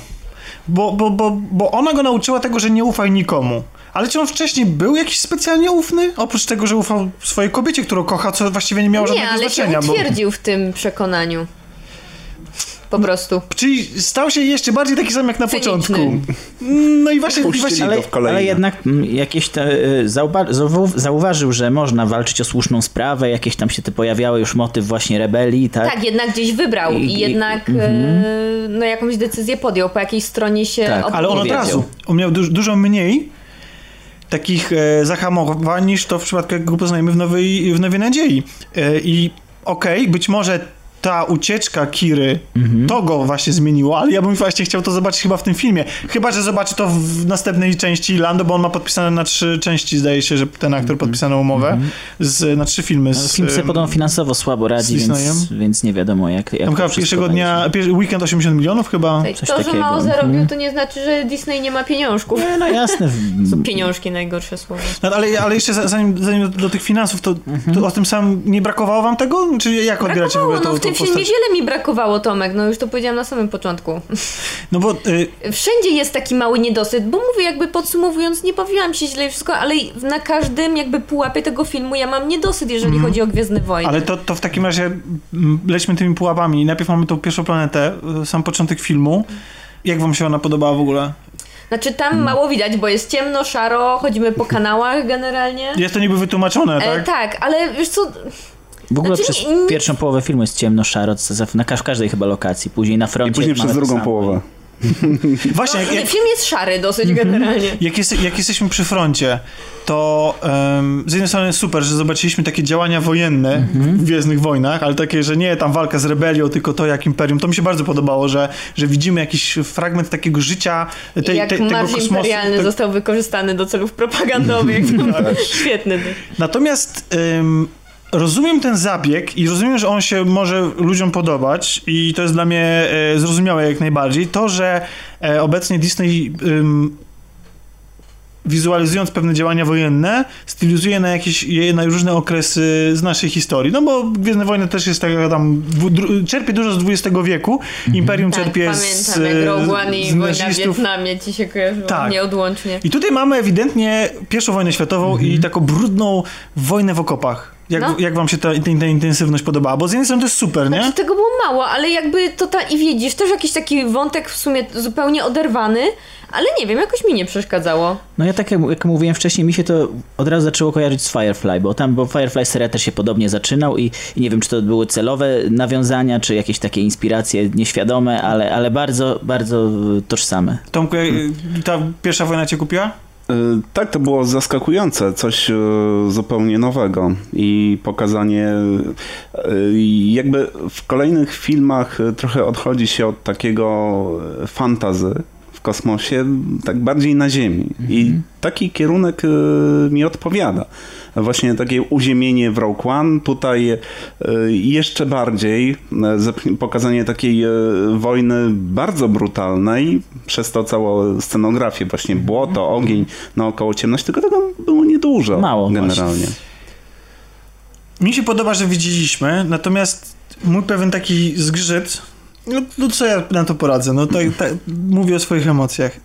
Bo, bo, bo, bo ona go nauczyła tego, że nie ufaj nikomu. Ale czy on wcześniej był jakiś specjalnie ufny? Oprócz tego, że ufał swojej kobiecie, którą kocha, co właściwie nie miało Nie, żadnego ale się znaczenia. Bo... utwierdził w tym przekonaniu. Po prostu. Czyli stał się jeszcze bardziej taki sam jak na Cyniczny. początku. No i właśnie, i właśnie go Ale, ale jednak mm, jakieś te, y, zauważył, że można walczyć o słuszną sprawę, jakieś tam się te pojawiały już motyw właśnie rebelii, tak? Tak, jednak gdzieś wybrał i, I- i- jednak mhm. e, no, jakąś decyzję podjął, po jakiej stronie się Tak. Ale on od razu. On miał du- dużo mniej takich e, zahamowań niż to w przypadku, jak go poznajemy w Nowej, w nowej Nadziei. E, I okej, być może ta ucieczka Kiry to go właśnie zmieniło, ale ja bym właśnie chciał to zobaczyć chyba w tym filmie. Chyba, że zobaczy to w następnej części Lando, bo on ma podpisane na trzy części, zdaje się, że ten aktor podpisano umowę z, na trzy filmy. Z, Film sobie podobno finansowo słabo radzi, więc, więc nie wiadomo jak, jak tam to chyba pierwszego dnia, pier- weekend 80 milionów chyba. Coś To, że takiego. mało Mhm. zarobił, to nie znaczy, że Disney nie ma pieniążków. Nie, no jasne. Pieniążki najgorsze słowo. No, ale, ale jeszcze za- zanim, zanim do, do tych finansów, to, to o tym samym nie brakowało wam tego? Czy jak odbieracie w ogóle tą, no w tym postać? wiele mi brakowało, Tomek, no już to powiedziałam na samym początku. No bo y, Wszędzie jest taki mały niedosyt, bo mówię jakby podsumowując, nie bawiłam się źle i wszystko, ale na każdym jakby pułapie tego filmu ja mam niedosyt, jeżeli chodzi o Gwiezdne Wojny. ale to, to w takim razie mm, lećmy tymi pułapami. Najpierw mamy tą pierwszą planetę, y, sam początek filmu. Jak wam się ona podobała w ogóle? Znaczy tam mało widać, bo jest ciemno, szaro, chodzimy po kanałach generalnie. Jest to niby wytłumaczone, E, tak? tak, ale wiesz co, W ogóle Znaczy, przez nie- pierwszą połowę filmu jest ciemno, szaro, co za- na każ- każdej chyba lokacji. Później na I froncie później mamy przez tak drugą połowę. Właśnie, jak, Nie, jak, Film jest szary dosyć generalnie. jak, jest, jak jesteśmy przy froncie, to em, z jednej strony super, że zobaczyliśmy takie działania wojenne w Gwiezdnych Wojnach, ale takie, że nie tam walka z rebelią, tylko to jak Imperium. To mi się bardzo podobało, że, że widzimy jakiś fragment takiego życia tej, Jak tej, tego kosmosu. Imperialny te- został wykorzystany do celów propagandowych. Świetny. Natomiast ym, rozumiem ten zabieg i rozumiem, że on się może ludziom podobać i to jest dla mnie e, zrozumiałe jak najbardziej. To, że e, obecnie Disney ym, wizualizując pewne działania wojenne, stylizuje na jakieś je na różne okresy z naszej historii. No bo Gwiezdne Wojny też jest taka tam, dru, czerpie dużo z XX wieku, Imperium Tak, czerpie z, pamiętam jak Rogue One i z wojna w. Wietnamie ci się kojarzyło Tak. nieodłącznie. I tutaj mamy ewidentnie pierwszą wojnę światową i taką brudną wojnę w okopach. Jak, No. jak wam się ta, ta, ta intensywność podobała? Bo z jednej strony to jest super, nie? Znaczy, tego było mało, ale jakby to ta... I widzisz, też jakiś taki wątek w sumie zupełnie oderwany, ale nie wiem, jakoś mi nie przeszkadzało. No ja tak jak, jak mówiłem wcześniej, mi się to od razu zaczęło kojarzyć z Firefly, bo tam, bo Firefly seria też się podobnie zaczynał i, i nie wiem, czy to były celowe nawiązania, czy jakieś takie inspiracje nieświadome, ale, ale bardzo, bardzo tożsame. Tomku, ta pierwsza wojna cię kupiła? Y, Tak, to było zaskakujące, coś y, zupełnie nowego i pokazanie, y, jakby w kolejnych filmach trochę odchodzi się od takiego fantazy kosmosie, tak bardziej na Ziemi. I taki kierunek y, mi odpowiada. Właśnie takie uziemienie w Rogue One, tutaj y, jeszcze bardziej y, pokazanie takiej wojny bardzo brutalnej, przez to całą scenografię, właśnie błoto, ogień, naokoło ciemność, tylko tego było niedużo Mało generalnie. Mi się podoba, że widzieliśmy, natomiast mój pewien taki zgrzyt, no, no co ja na to poradzę, no tak, tak, mówię o swoich emocjach,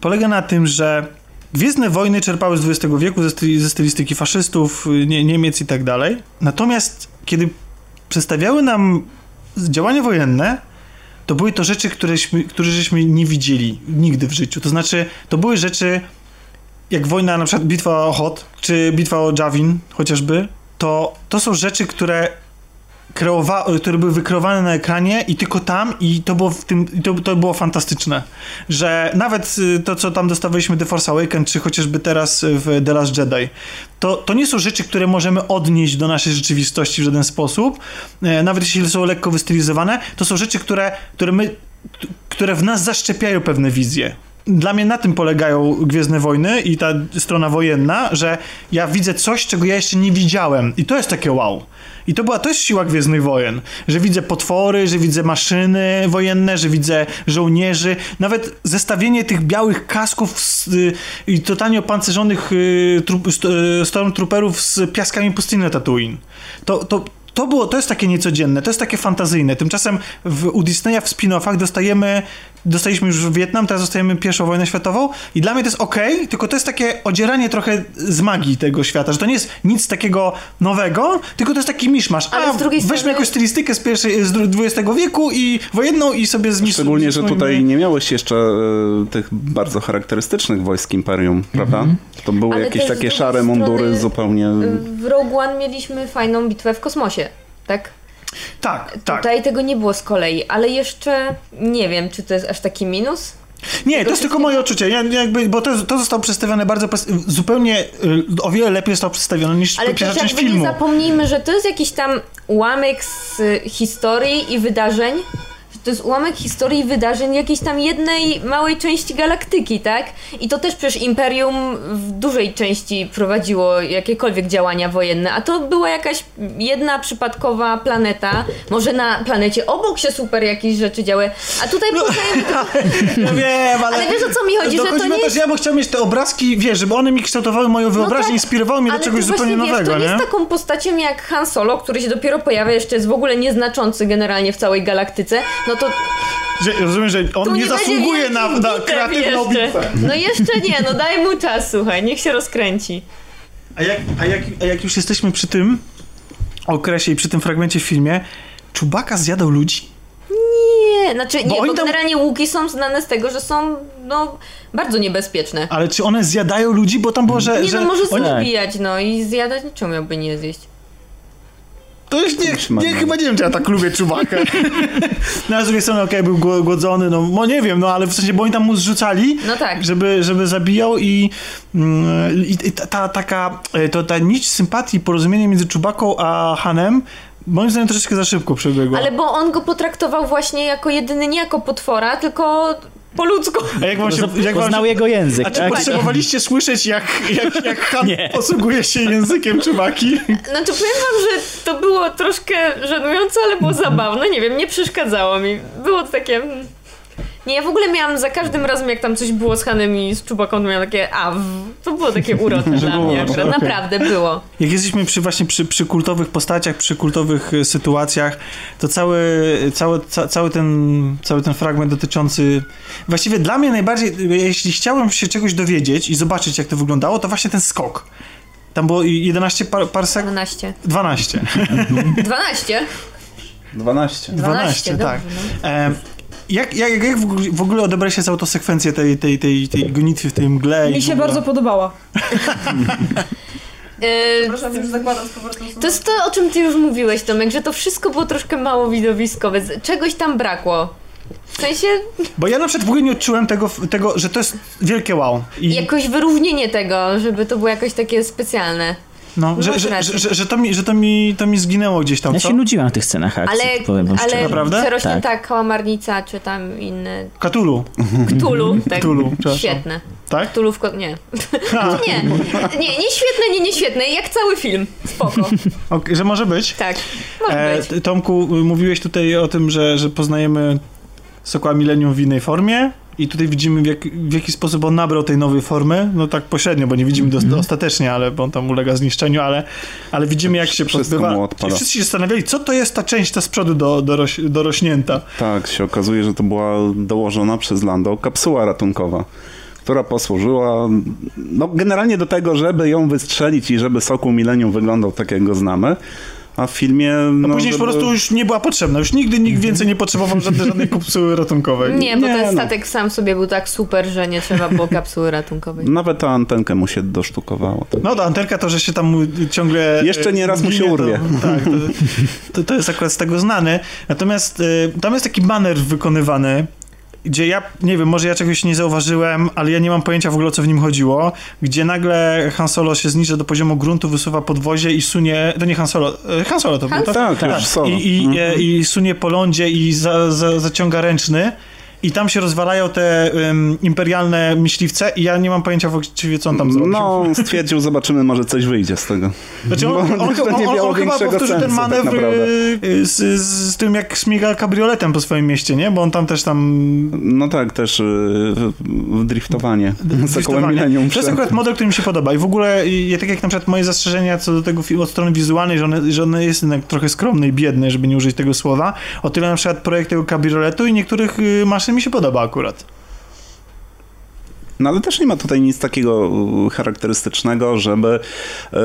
polega na tym, że Gwiezdne wojny czerpały z XX wieku, ze, styli, ze stylistyki faszystów, nie, Niemiec i tak dalej. Natomiast kiedy przedstawiały nam działania wojenne, to były to rzeczy, któreśmy, które żeśmy nie widzieli nigdy w życiu. To znaczy, to były rzeczy jak wojna, na przykład bitwa o Hot, czy bitwa o Javin chociażby, to, to są rzeczy, które kreowa, które były wykreowane na ekranie i tylko tam i to było w tym, to, to było fantastyczne, że nawet y, to, co tam dostawaliśmy The Force Awakens, czy chociażby teraz w The Last Jedi, to, to nie są rzeczy, które możemy odnieść do naszej rzeczywistości w żaden sposób, e, nawet jeśli są lekko wystylizowane, to są rzeczy, które, które my, które w nas zaszczepiają pewne wizje. Dla mnie na tym polegają Gwiezdne Wojny i ta strona wojenna, że ja widzę coś, czego ja jeszcze nie widziałem i to jest takie wow. I to była też siła Gwiezdnych Wojen, że widzę potwory, że widzę maszyny wojenne, że widzę żołnierzy, nawet zestawienie tych białych kasków y, i totalnie opancerzonych y, trup, st, y, stormtrooperów z piaskami pustyni Tatooine. To, to, to było, to jest takie niecodzienne, to jest takie fantazyjne. Tymczasem w, u Disneya w spin-offach dostajemy, dostaliśmy już Wietnam, teraz dostajemy pierwszą wojnę światową i dla mnie to jest okej, tylko to jest takie odzieranie trochę z magii tego świata, że to nie jest nic takiego nowego, tylko to jest taki miszmasz. Ale A, z drugiej weźmy strony- jakąś stylistykę z, pierwszej, z XX wieku i wojenną i sobie zmiszmy. Szczególnie, że tutaj nie miałeś jeszcze e, tych bardzo charakterystycznych wojsk Imperium, prawda? To były Ale jakieś takie szare mundury zupełnie... W Rogue One mieliśmy fajną bitwę w kosmosie, tak? Tak, tak. Tutaj tego nie było z kolei, ale jeszcze nie wiem, czy to jest aż taki minus. Nie, to jest tylko moje odczucie, ja, jakby, bo to, to zostało przedstawione bardzo, zupełnie, y, o wiele lepiej zostało przedstawione niż Ale pierwsza część jakby nie filmu. zapomnijmy, że to jest jakiś tam ułamek z y, historii i wydarzeń. To jest ułamek historii wydarzeń jakiejś tam jednej małej części galaktyki, tak? I to też przecież Imperium w dużej części prowadziło jakiekolwiek działania wojenne, a to była jakaś jedna przypadkowa planeta. Może na planecie obok się super jakieś rzeczy działy, a tutaj poznajemy No wiem, ale... Ale wiesz, o co mi chodzi, że to nie jest- ja bym chciał mieć te obrazki, wiesz, żeby one mi kształtowały moją wyobraźnię, tak, inspirowały mnie do czegoś zupełnie właśnie, nowego, wiesz, to nie nie? jest taką postacią jak Han Solo, który się dopiero pojawia, jeszcze jest w ogóle nieznaczący generalnie w całej galaktyce, no to Że, rozumiem, że on nie, nie zasługuje na, na kreatywną bitwę. No jeszcze nie, no daj mu czas, słuchaj, niech się rozkręci. A jak, a, jak, a jak już jesteśmy przy tym okresie i przy tym fragmencie w filmie, Czubaka zjadał ludzi? Nie, znaczy nie, Bo bo, oni tam- generalnie łuki są znane z tego, że są, no, bardzo niebezpieczne. Ale czy one zjadają ludzi? Bo tam było, że... Nie że no, może oni... Zabijać, no i zjadać, czemu miałby nie zjeść? To już nie, nie, chyba nie wiem, czy ja tak lubię Czubakę. no, a z drugiej strony, okej, był gło- głodzony, no, no nie wiem, no ale w sensie, bo oni tam mu zrzucali, No tak. żeby, żeby zabijał i, mm, i, i ta, ta taka, e, to ta nić sympatii, porozumienie między Czubaką a Hanem, moim zdaniem troszeczkę za szybko przebiegła. Ale bo on go potraktował właśnie jako jedyny, nie jako potwora, tylko po ludzku. A jak wam się, jak wam się, jego język, a czy tak? potrzebowaliście słyszeć, jak, jak, jak Han Nie. posługuje się językiem Czubaki? Znaczy powiem wam, że to było troszkę żenujące, ale było zabawne. Nie wiem, nie przeszkadzało mi. Było to takie... Nie, ja w ogóle miałam za każdym razem, jak tam coś było z Hanem i z Czubaką, to miałam takie a, w- to było takie urocze dla było, mnie akurat. okej. Naprawdę było. Jak jesteśmy przy właśnie przy, przy kultowych postaciach, przy kultowych e, sytuacjach, to cały, cały, ca, cały, ten, cały ten fragment dotyczący... Właściwie dla mnie najbardziej, jeśli chciałem się czegoś dowiedzieć i zobaczyć, jak to wyglądało, to właśnie ten skok. Tam było 11 par, parsek... 12. 12. 12? 12. 12, tak. dobrze, no. Em, jak, jak, jak w ogóle- ogóle odebraliście całą tą sekwencję tej, tej, tej, tej gonitwy w tej mgle? Mi się bardzo podobała. E, Przepraszam, już zakładam z powrotem. To jest to, o czym ty już mówiłeś, Tomek, że to wszystko było troszkę mało widowiskowe. Czegoś tam brakło. W sensie Bo ja na przykład w ogóle nie odczułem tego, tego że to jest wielkie wow. I, jakoś wyróżnienie tego, żeby to było jakoś takie specjalne. No, że, że, że, że, że, to mi, że to, mi, to mi zginęło gdzieś tam, Ja co? się nudziłam w tych scenach akcji, Ale, powiem wam szczerze. ale Naprawdę? przerośnięta kałamarnica, czy tam inne... Katulu, Ktulu. Tak. Ktulu. Świetne. tak? Ktulu w ko- Nie. nie. Nie, nie świetne, nie, nie świetne. Jak cały film. Spoko. Ok, że może być. Tak. Może E, być. Tomku, mówiłeś tutaj o tym, że, że poznajemy Sokła Millennium w innej formie i tutaj widzimy w, jak, w jaki sposób on nabrał tej nowej formy, no tak pośrednio, bo nie widzimy Mhm. do, ostatecznie, ale bo on tam ulega zniszczeniu, ale, ale widzimy jak się pozbywa. mu odpada. I wszyscy się zastanawiali, co to jest ta część ta z przodu do, doroś, dorośnięta. Tak, się okazuje, że to była dołożona przez Lando kapsuła ratunkowa, która posłużyła no, generalnie do tego, żeby ją wystrzelić i żeby Sokół Millennium wyglądał tak, jak go znamy. A w filmie. No, No, później żeby... po prostu już nie była potrzebna, już nigdy nikt więcej nie potrzebował żadnej, żadnej kapsuły ratunkowej. Nie, bo nie, ten no. statek sam sobie był tak super, że nie trzeba było kapsuły ratunkowej. Nawet ta antenkę mu się dosztukowało. Tak. No ta antenka to, że się tam ciągle... Jeszcze nie raz mu się urwie. To, tak, to, to, to jest akurat z tego znany. Natomiast e, tam jest taki manewr wykonywany, gdzie ja, nie wiem, może ja czegoś nie zauważyłem, ale ja nie mam pojęcia w ogóle o co w nim chodziło, gdzie nagle Han Solo się zniża do poziomu gruntu, wysuwa podwozie i sunie, to nie Han Solo, e, Han Solo to był, tak? Tak, już solo. I, i, Mhm. e, I sunie po lądzie i za, za, zaciąga ręczny. I tam się rozwalają te em, imperialne myśliwce i ja nie mam pojęcia właściwie, co on tam zrobił. No, stwierdził, zobaczymy, może coś wyjdzie z tego. Znaczy on, on, on, on, on chyba powtórzył ten tak manewr y, z, z, tym, jak śmiga kabrioletem po swoim mieście, nie? Bo on tam też tam... No tak, też yy, w- driftowanie. Driftowanie. To jest akurat model, który mi się podoba i w ogóle y, tak jak na przykład moje zastrzeżenia co do tego filmu od strony wizualnej, że on, że on jest jednak trochę skromny i biedny, żeby nie użyć tego słowa, o tyle na przykład projekt tego kabrioletu i niektórych y, mi się podoba akurat. No ale też nie ma tutaj nic takiego charakterystycznego, żeby e,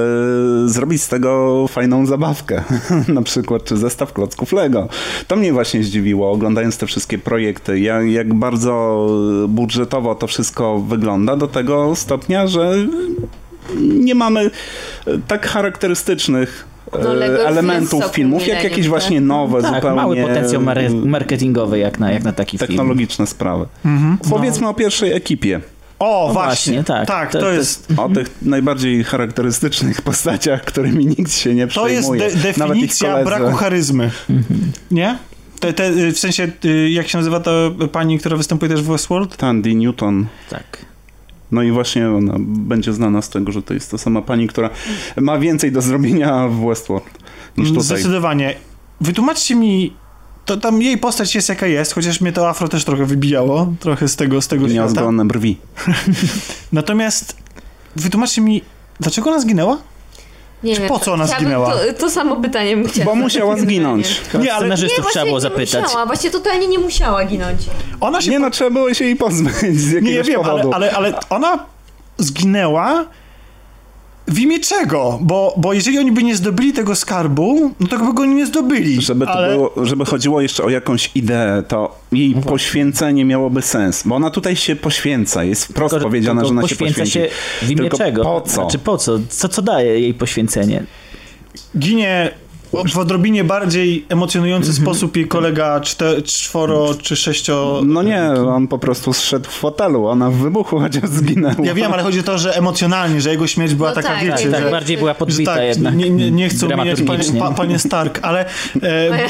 zrobić z tego fajną zabawkę. Na przykład, czy zestaw klocków Lego. To mnie właśnie zdziwiło, oglądając te wszystkie projekty, jak, jak bardzo budżetowo to wszystko wygląda, do tego stopnia, że nie mamy e, tak charakterystycznych No, jest elementów filmów, jak jakieś właśnie tak? nowe, Tak, zupełnie mały potencjał mar- e, marketingowy jak na, jak na taki film. technologiczne sprawy. Mhm. Powiedzmy o pierwszej ekipie. O, No właśnie, właśnie, tak. Tak, To- to, jest... O tych najbardziej charakterystycznych postaciach, którymi nikt się nie To jest przejmuje. de- definicja braku charyzmy. Nie? Te, te, w sensie, y, jak się nazywa ta pani, która występuje też w Westworld? Tandy Newton. Tak. No i właśnie ona będzie znana z tego, że to jest ta sama pani, która ma więcej do zrobienia w Westworld niż tutaj. Zdecydowanie. Wytłumaczcie mi, to tam jej postać jest jaka jest, chociaż mnie to afro też trochę wybijało, trochę z tego, z tego Miała świata. brwi. Natomiast wytłumaczcie mi, dlaczego ona zginęła? Nie Czy po co ona zginęła? To, to samo pytanie bym chciała. Bo musiała zginąć. Nie, ale Scenarzystów Nie, trzeba właśnie było nie zapytać. musiała, właśnie totalnie nie musiała ginąć. ona się... Nie no, trzeba było się jej pozbyć z jakiegoś nie, ja wiem, ale, powodu. ale, ale ona zginęła w imię czego? Bo, bo jeżeli oni by nie zdobyli tego skarbu, no to by go nie zdobyli. Żeby, to ale... było, żeby chodziło jeszcze o jakąś ideę, to jej No poświęcenie miałoby sens, bo ona tutaj się poświęca, jest wprost Tylko- powiedziane, tylko że ona się poświęca poświęci. się w imię Tylko czego? po co? Znaczy po co? Co, co daje jej poświęcenie? ginie w odrobinie bardziej emocjonujący sposób jej kolega czte, czworo czy sześcio... No nie, on po prostu zszedł w fotelu, ona w wybuchu chociaż zginęła. Ja wiem, ale chodzi o to, że emocjonalnie, że jego śmierć była No taka, tak, wiecie, tak, Tak, że, bardziej była że podbita tak, jednak. nie, nie, nie chcę umijać panie, pa, panie Stark, ale... E,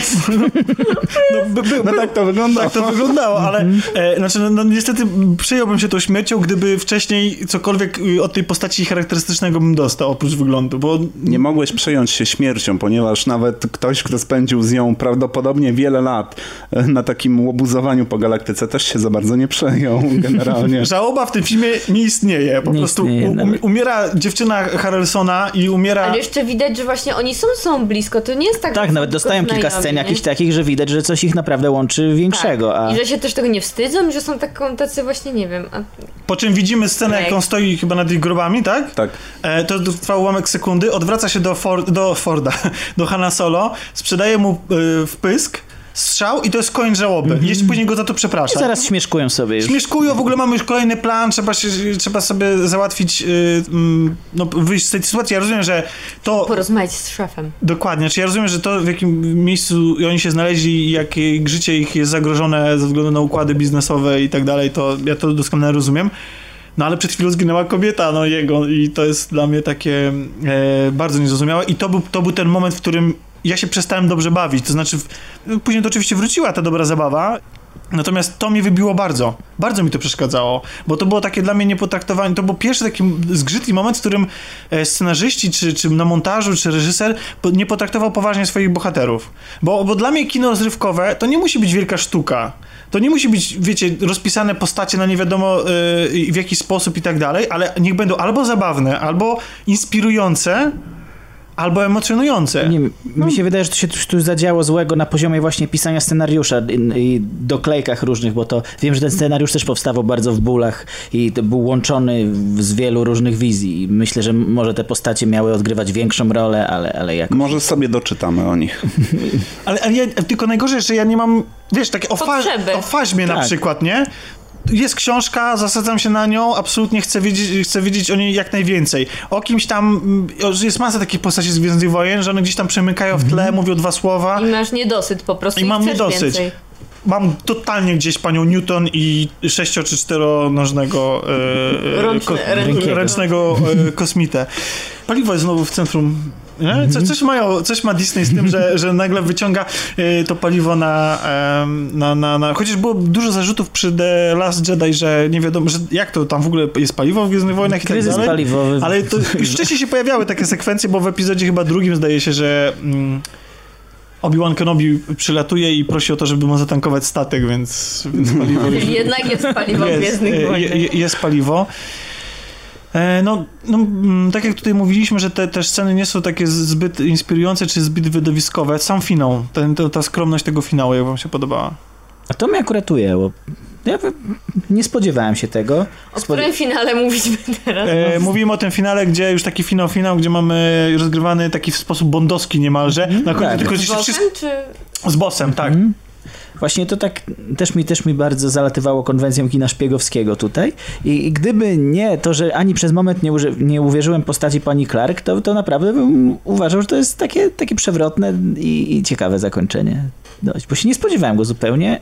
no, by, by, No tak to wyglądało. Tak to wyglądało, ale e, znaczy, no, no, niestety przyjąłbym się tą śmiercią, gdyby wcześniej cokolwiek y, od tej postaci charakterystycznego bym dostał, oprócz wyglądu, bo Nie mogłeś przejąć się śmiercią, ponieważ nawet ktoś, kto spędził z nią prawdopodobnie wiele lat e, na takim łobuzowaniu po galaktyce, też się za bardzo nie przejął generalnie. żałoba w tym filmie nie istnieje. Po Nie prostu istnieje umiera dziewczyna Harrelsona i umiera... Ale jeszcze widać, że właśnie oni są, są blisko, to nie jest tak... Tak, nawet dostają kilka scen nie? jakichś takich, że widać, że coś ich naprawdę łączy większego. Tak. A... I że się też tego nie wstydzą, że są taką, tacy właśnie, nie wiem, a Po czym widzimy scenę, jak on stoi chyba nad ich grobami, tak? Tak. E, to trwa ułamek sekundy, odwraca się do, Ford, do Forda, do Hanna Solo, sprzedaje mu y, wpysk, strzał i to jest koniec żałoby. I jeszcze później go za to I przeprasza. zaraz śmieszkują sobie już. Śmieszkują, w ogóle mamy już kolejny plan, trzeba, się, trzeba sobie załatwić, y, mm, no wyjść z tej sytuacji. Ja rozumiem, że to... porozmawiać z szefem. Dokładnie, czy ja rozumiem, że to w jakim miejscu oni się znaleźli i jakie życie ich jest zagrożone ze względu na układy biznesowe i tak dalej, to ja to doskonale rozumiem. No ale przed chwilą zginęła kobieta, no jego i to jest dla mnie takie e, bardzo niezrozumiałe i to był, to był ten moment, w którym ja się przestałem dobrze bawić, to znaczy w, później to oczywiście wróciła ta dobra zabawa, Natomiast to mnie wybiło bardzo. Bardzo mi to przeszkadzało, bo to było takie dla mnie niepotraktowanie. To był pierwszy taki zgrzytny moment, w którym e, scenarzyści, czy, czy na montażu, czy reżyser nie potraktował poważnie swoich bohaterów. Bo, bo dla mnie kino rozrywkowe to nie musi być wielka sztuka. To nie musi być, wiecie, rozpisane postacie na nie wiadomo e, w jaki sposób i tak dalej, ale niech będą albo zabawne, albo inspirujące, albo emocjonujące. Nie, mi się wydaje, że to się tu, tu zadziało złego na poziomie właśnie pisania scenariusza i, i doklejkach różnych, bo to wiem, że ten scenariusz też powstawał bardzo w bólach i to był łączony w- z wielu różnych wizji. I myślę, że może te postacie miały odgrywać większą rolę, ale, ale jak. Może sobie doczytamy o nich. Ale, ale ja, tylko najgorzej, że ja nie mam, wiesz, takie o, fa- o faźmie na Tak. przykład, nie? Jest książka, zasadzam się na nią, absolutnie chcę wiedzieć, chcę wiedzieć o niej jak najwięcej. O kimś tam, mm, jest masa takich postaci z Gwiezdnych Wojen, że one gdzieś tam przemykają w tle, mówią dwa słowa. I masz niedosyt po prostu I i, mam niedosyt. więcej. Mam totalnie gdzieś panią Newton i sześcio czy czteronożnego e, Rączne- ręcznego. ręcznego e, kosmitę. Paliwo jest znowu w centrum. Nie? Co, coś, mają, coś ma Disney z tym, że, że nagle wyciąga e, to paliwo na, na, na, na... Chociaż było dużo zarzutów przy The Last Jedi, że nie wiadomo, że jak to tam w ogóle jest paliwo w Gwiezdnych Wojnach i tak Kryzys dalej. paliwowy. Ale to już wcześniej się pojawiały takie sekwencje, bo w epizodzie chyba drugim zdaje się, że mm, Obi-Wan Kenobi przylatuje i prosi o to, żeby mu zatankować statek, więc, więc paliwo jednak jest paliwo w jest, Gwiezdnych e, Wojnach. je- jest paliwo. E, No, no, mm, tak jak tutaj mówiliśmy, że te, te sceny nie są takie zbyt inspirujące czy zbyt widowiskowe. Sam finał, ten, ta, ta skromność tego finału, jak wam się podobała? A to mnie akurat ujęło. Ja nie spodziewałem się tego. O Spod- którym finale mówiliśmy teraz? E, mówimy o tym finale, gdzie już taki finał, finał, gdzie mamy rozgrywany taki w sposób bondowski niemalże. Na końcu tak. tylko Z wszyscy... czy... Z bossem, tak. Mhm. Właśnie to tak też mi, też mi bardzo zalatywało konwencją kina szpiegowskiego tutaj. I, I gdyby nie to, że ani przez moment nie, uży, nie uwierzyłem postaci pani Clark, to, to naprawdę bym uważał, że to jest takie, takie przewrotne i, i ciekawe zakończenie. Dość, bo się nie spodziewałem go zupełnie.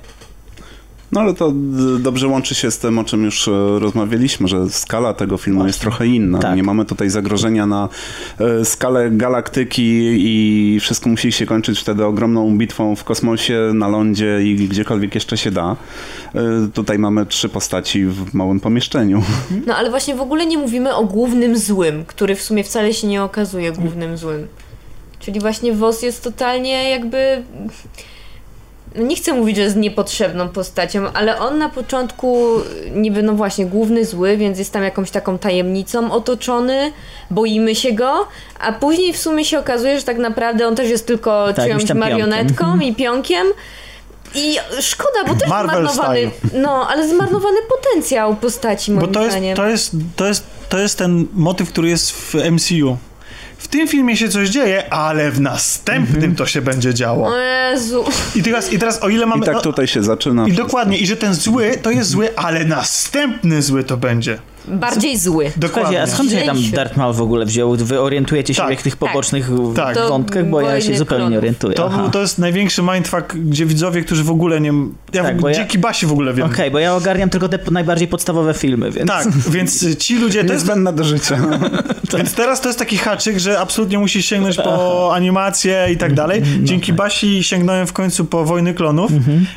No ale to dobrze łączy się z tym, o czym już e, rozmawialiśmy, że skala tego filmu jest trochę inna. Tak. Nie mamy tutaj zagrożenia na e, skalę galaktyki i wszystko musi się kończyć wtedy ogromną bitwą w kosmosie, na lądzie i gdziekolwiek jeszcze się da. E, Tutaj mamy trzy postaci w małym pomieszczeniu. No ale właśnie w ogóle nie mówimy o głównym złym, który w sumie wcale się nie okazuje głównym złym. Czyli właśnie Wos jest totalnie jakby... Nie chcę mówić, że jest niepotrzebną postacią, ale on na początku niby no właśnie główny zły, więc jest tam jakąś taką tajemnicą otoczony, boimy go, a później w sumie się okazuje, że tak naprawdę on też jest tylko Tak, czyjąś tam pionkiem. marionetką i pionkiem. I szkoda, bo też Marvel zmarnowany, no, ale zmarnowany potencjał postaci moim Bo to jest, zdaniem. to, jest, to, jest, to jest ten motyw, który jest w MCU. W tym filmie się coś dzieje, ale w następnym to się będzie działo. O Jezu. I teraz, i teraz o ile I mamy... tak no, tutaj się zaczyna. I wszystko. dokładnie, i że ten zły to jest zły, ale następny zły to będzie. Bardziej zły. Dokładnie. A skąd się tam. Darth Maul w ogóle wziął? Wy orientujecie się Tak, w tych tak. pobocznych Tak. Wątkach, bo ja się zupełnie nie orientuję. To, Aha. to jest największy mindfuck, gdzie widzowie, którzy w ogóle nie... Ja Tak, w, bo ja- dzięki Basi w ogóle wiem. Okej, bo ja ogarniam tylko te najbardziej podstawowe filmy, więc... Tak, więc ci ludzie... To jest, Niezbędne do życia. więc teraz to jest taki haczyk, że absolutnie musisz sięgnąć po animację i tak dalej. Dzięki Basi sięgnąłem w końcu po Wojny Klonów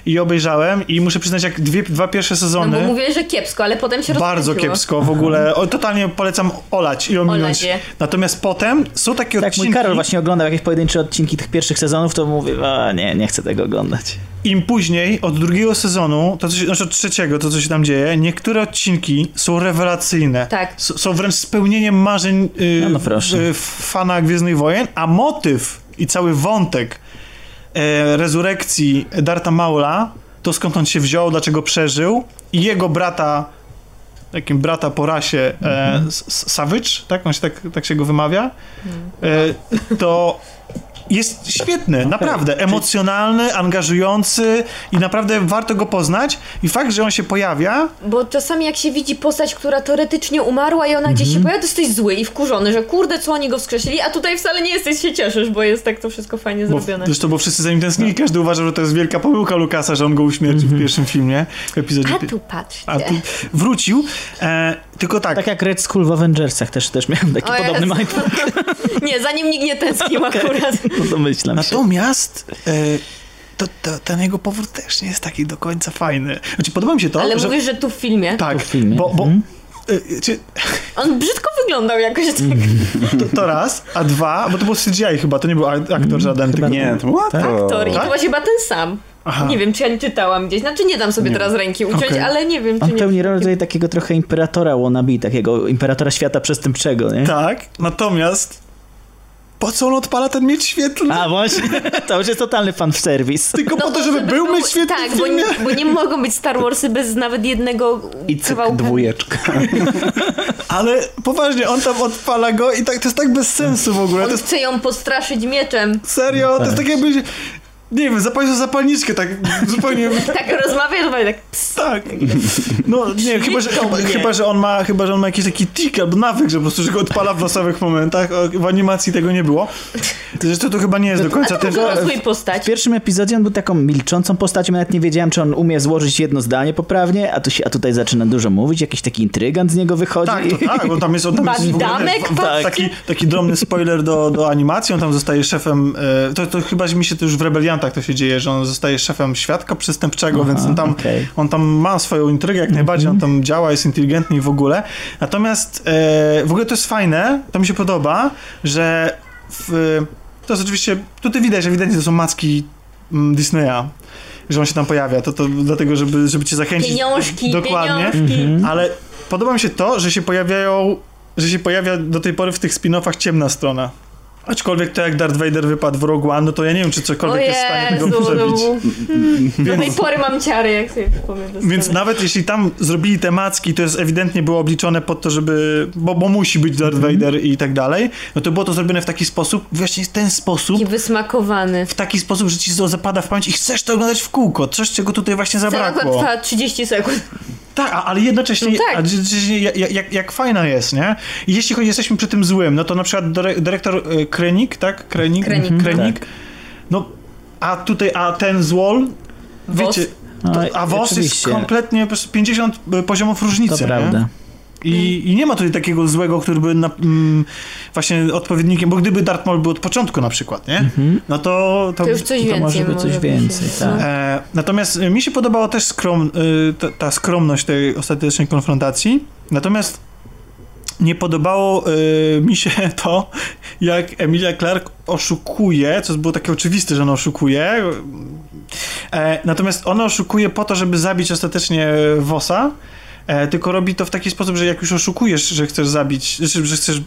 i obejrzałem i muszę przyznać, jak dwie, dwa pierwsze No sezony... bo mówiłeś, że kiepsko, ale potem się Bardzo rozkręciło. W ogóle. O, totalnie polecam olać i ominąć. Olać. Natomiast potem są takie Tak, odcinki, mój Karol właśnie oglądał jakieś pojedyncze odcinki tych pierwszych sezonów, to mówię, a nie, nie chcę tego oglądać. im później, od drugiego sezonu, to co się, znaczy od trzeciego, to co się tam dzieje, niektóre odcinki są rewelacyjne. Tak. S- są wręcz spełnieniem marzeń y, No, no proszę. y, fana Gwiezdnych Wojen, a motyw i cały wątek e, rezurekcji Darta Maula, to skąd on się wziął, dlaczego przeżył i jego brata takim brata po rasie e, S- Savage, tak? On się tak, tak się go wymawia. E, to jest świetny, naprawdę. Emocjonalny, angażujący i naprawdę warto go poznać. I fakt, że on się pojawia, Bo czasami jak się widzi postać, która teoretycznie umarła i ona gdzieś Mhm. się pojawia, to jesteś zły i wkurzony, że kurde, co oni go wskrzesili, a tutaj wcale nie jesteś, się cieszysz, bo jest tak to wszystko fajnie bo, zrobione. zresztą bo wszyscy za nim tęsknili, każdy uważa, że to jest wielka pomyłka Lukasa, że on go uśmiercił w pierwszym filmie, w epizodzie A tu patrzcie. a tu wrócił. E, tylko tak, Tak jak Red Skull w Avengersach też, też miałem taki O podobny Jezu. mindfuck, Nie, za nim nikt nie tęsknił akurat. no domyślam się. Natomiast e, to, to, ten jego powrót też nie jest taki do końca fajny. Znaczy, podoba mi się to, Ale że... mówisz, że tu w filmie. Tak, w filmie, bo, bo mhm. e, czy, On brzydko wyglądał jakoś tak. to, to raz, a dwa, bo to był CGI chyba, to nie był ak- aktor żaden. tylko- Nie, to była to... Aktor i Tak? to właśnie chyba ten sam. Aha. Nie wiem, czy ja nie czytałam gdzieś. Znaczy nie dam sobie teraz ręki uciąć, Okej. ale nie wiem, czy On nie. pełni rolę tutaj takiego trochę imperatora wannabe, takiego imperatora świata przestępczego, nie? Tak, natomiast po co on odpala ten miecz świetlny? A właśnie, to już jest totalny fan serwis. Tylko po to, bo żeby był miecz świetlny Tak, w bo nie, bo nie mogą być Star Warsy bez nawet jednego I cyk, kawałka. dwójeczka. Ale poważnie, on tam odpala go i tak, to jest tak bez sensu w ogóle. To On jest chce ją postraszyć mieczem. serio, to jest tak jakby... Nie wiem, zapalił zapalniczkę tak zupełnie... Tak rozmawia, że tak ps. Tak. No nie, chyba że, chyba, chyba, że on ma, chyba, że on ma jakiś taki tik albo nawyk, że po prostu, że go odpala w losowych momentach. W animacji tego nie było. Zresztą to chyba nie jest do końca A to ten... W postać. pierwszym epizodzie on był taką milczącą postacią, nawet nie wiedziałem, czy on umie złożyć jedno zdanie poprawnie, a, tu się, a tutaj zaczyna dużo mówić, jakiś taki intrygant z niego wychodzi. Tak, to tak, bo tam jest, on tam jest w ogóle, Bawidamek, w- w- patrzcie. taki, taki drobny spoiler do, do animacji, on tam zostaje szefem, e, to, to chyba mi się to już w Rebeliantach to się dzieje, że on zostaje szefem świadka przestępczego, Aha, więc on tam, okej. on tam ma swoją intrygę jak najbardziej, on tam działa, jest inteligentny i w ogóle. Natomiast e, w ogóle to jest fajne, to mi się podoba, że w, to jest oczywiście, tutaj widać, że ewidentnie to są macki mm, Disneya, że on się tam pojawia, to, to dlatego, żeby, żeby cię zachęcić. Pieniążki, Dokładnie. pieniążki. Ale podoba mi się to, że się pojawiają, że się pojawia do tej pory w tych spin-offach ciemna strona. Aczkolwiek to jak Darth Vader wypadł w Rogue One, no to ja nie wiem, czy cokolwiek jest w stanie tego Jezu, przebić. no, do tej Więc, pory mam ciary, jak sobie przypomnę. więc nawet jeśli tam zrobili te macki, to jest ewidentnie było obliczone pod to, żeby, bo, bo musi być Darth Vader i tak dalej, no to było to zrobione w taki sposób, właśnie w ten sposób, Taki wysmakowany. w taki sposób, że ci to zapada w pamięć i chcesz to oglądać w kółko, coś czego tutaj właśnie zabrakło. trwa 30 sekund. Tak, ale jednocześnie No tak. a, jednocześnie jak, jak, jak fajna jest, nie? I jeśli chodzi, jesteśmy przy tym złym, no to na przykład dyre- dyrektor y, Krenik, tak? Krenik? Krenik. Mhm. Tak. Krenik. No, a tutaj, a ten złol, wiecie, No, to, a WOS jest kompletnie po prostu 50 poziomów różnicy, To nie? prawda. I, I nie ma tutaj takiego złego, który by na, mm, właśnie odpowiednikiem, bo gdyby Darth Maul był od początku na przykład, nie? No to... To już coś To więcej może być coś więcej, tak. E, natomiast e, mi się podobała też skrom, y, ta, ta skromność tej ostatecznej konfrontacji. Natomiast nie podobało y, mi się to, jak Emilia Clarke oszukuje, co było takie oczywiste, że ona oszukuje. E, natomiast ona oszukuje po to, żeby zabić ostatecznie Wosa, e, tylko robi to w taki sposób, że jak już oszukujesz, że chcesz zabić, że, że chcesz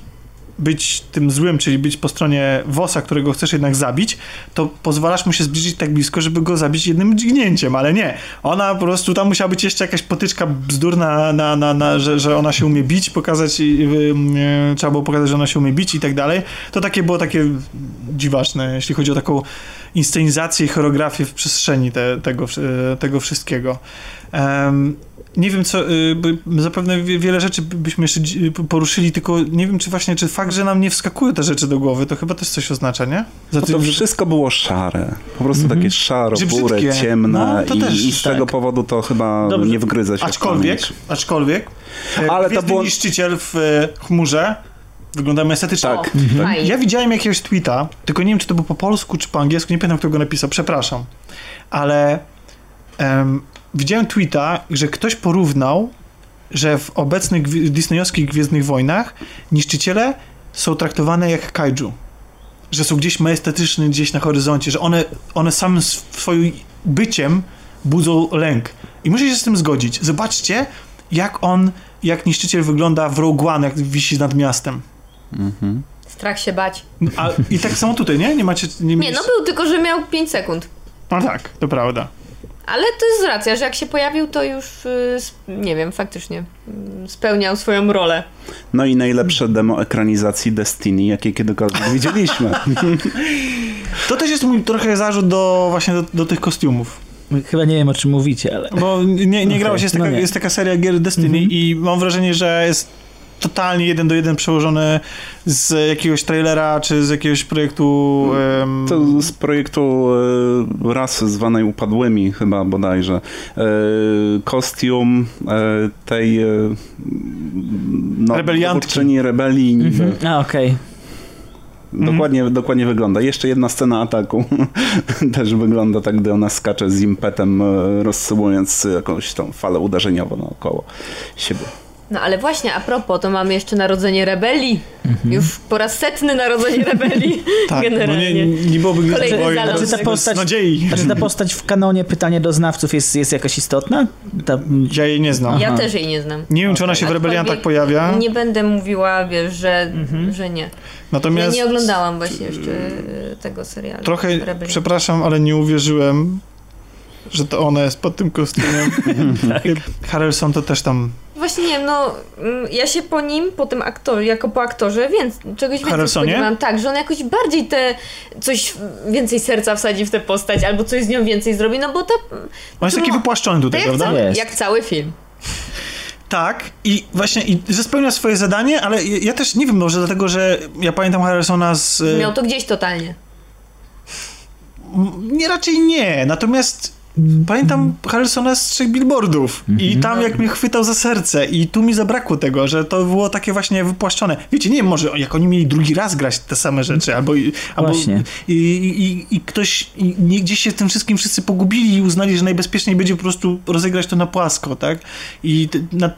być tym złym, czyli być po stronie Wosa, którego chcesz jednak zabić, to pozwalasz mu się zbliżyć tak blisko, żeby go zabić jednym dźgnięciem, ale nie. Ona po prostu, tam musiała być jeszcze jakaś potyczka bzdurna, na, na, na, że, że ona się umie bić, pokazać, yy, yy, trzeba było pokazać, że ona się umie bić i tak dalej. To takie było takie dziwaczne, jeśli chodzi o taką inscenizację i choreografię w przestrzeni te, tego, tego wszystkiego. Nie wiem, co, y, zapewne wie- wiele rzeczy byśmy jeszcze dzi- poruszyli, tylko nie wiem, czy właśnie, czy fakt, że nam nie wskakują te rzeczy do głowy, to chyba też coś oznacza, nie? Za No to wszystko było szare. Po prostu takie szaro, burę, ciemne No, to i, też, i z tak. tego powodu to chyba Dobrze. nie wgryza się Aczkolwiek, aczkolwiek, e, Ale to było- niszczyciel w e, chmurze wygląda estetycznie. Tak, fajnie. Ja widziałem jakiegoś tweeta, tylko nie wiem, czy to było po polsku, czy po angielsku, nie pamiętam, kto go napisał, przepraszam. Ale em, widziałem tweeta, że ktoś porównał, że w obecnych gwi- disneyowskich Gwiezdnych Wojnach niszczyciele są traktowane jak kaiju. Że są gdzieś majestatyczne, gdzieś na horyzoncie, że one, one samym sw- swoim byciem budzą lęk. I muszę się z tym zgodzić. Zobaczcie, jak on, jak niszczyciel wygląda w Rogue One, jak wisi nad miastem. Mhm. Strach się bać. A, I tak samo tutaj, nie? Nie macie... Nie, Nie, mieliście- no był, tylko że miał 5 sekund. No tak, to prawda. Ale to jest racja, że jak się pojawił, to już, y, nie wiem, faktycznie y, spełniał swoją rolę. No i najlepsze demo ekranizacji Destiny, jakie kiedykolwiek widzieliśmy. To też jest mój trochę zarzut do właśnie do, do tych kostiumów. Chyba nie wiem, o czym mówicie, ale... Bo nie, nie Okej, grałeś, jest taka, no nie. jest taka seria gier Destiny Mhm. i mam wrażenie, że jest totalnie jeden do jeden przełożony z jakiegoś trailera, czy z jakiegoś projektu... em, To z projektu e, rasy zwanej Upadłymi chyba bodajże. E, kostium e, tej e, no, Rebeliantki. rebelii. Mhm. A, okej. Dokładnie, dokładnie wygląda. Jeszcze jedna scena ataku też wygląda tak, gdy ona skacze z impetem, e, rozsyłując jakąś tą falę uderzeniową naokoło siebie. No ale właśnie, a propos, to mamy jeszcze Narodzenie Rebelii. Już po raz setny Narodzenie Rebelii. tak, generalnie. bo nie, nie byłoby Kolejny bez, Znaczy ta postać- nadziei. A czy ta postać w kanonie, pytanie do znawców, jest, jest jakaś istotna? Ta, Ja jej nie znam. Ja Aha. też jej nie znam. Nie wiem, czy ona się w Aczkolwiek Rebeliantach pojawia, Nie będę mówiła, wiesz, że, Mhm. że nie. Ja natomiast nie oglądałam właśnie jeszcze y, tego serialu. trochę, przepraszam, ale nie uwierzyłem, że to ona jest pod tym kostiumem. Harrelson to też tam Właśnie nie wiem, no mm, ja się po nim, po tym aktorze, jako po aktorze, więc czegoś więcej spodziewałam. Tak, że on jakoś bardziej te, coś więcej serca wsadzi w tę postać, albo coś z nią więcej zrobi, no bo ta... On jest no, taki wypłaszczony tutaj, tak jak, prawda? Jest. jak cały film. Tak, i właśnie, i że spełnia swoje zadanie, ale ja też nie wiem, może dlatego, że ja pamiętam Harrisona z... e, Miał to gdzieś totalnie. Nie, raczej nie, natomiast pamiętam Harrisona z trzech billboardów i tam jak mnie chwytał za serce i tu mi zabrakło tego, że to było takie właśnie wypłaszczone. Wiecie, nie wiem, może jak oni mieli drugi raz grać te same rzeczy, albo, albo Właśnie. i, i, i ktoś, i nie, gdzieś się w tym wszystkim wszyscy pogubili i uznali, że najbezpieczniej będzie po prostu rozegrać to na płasko, tak? I na,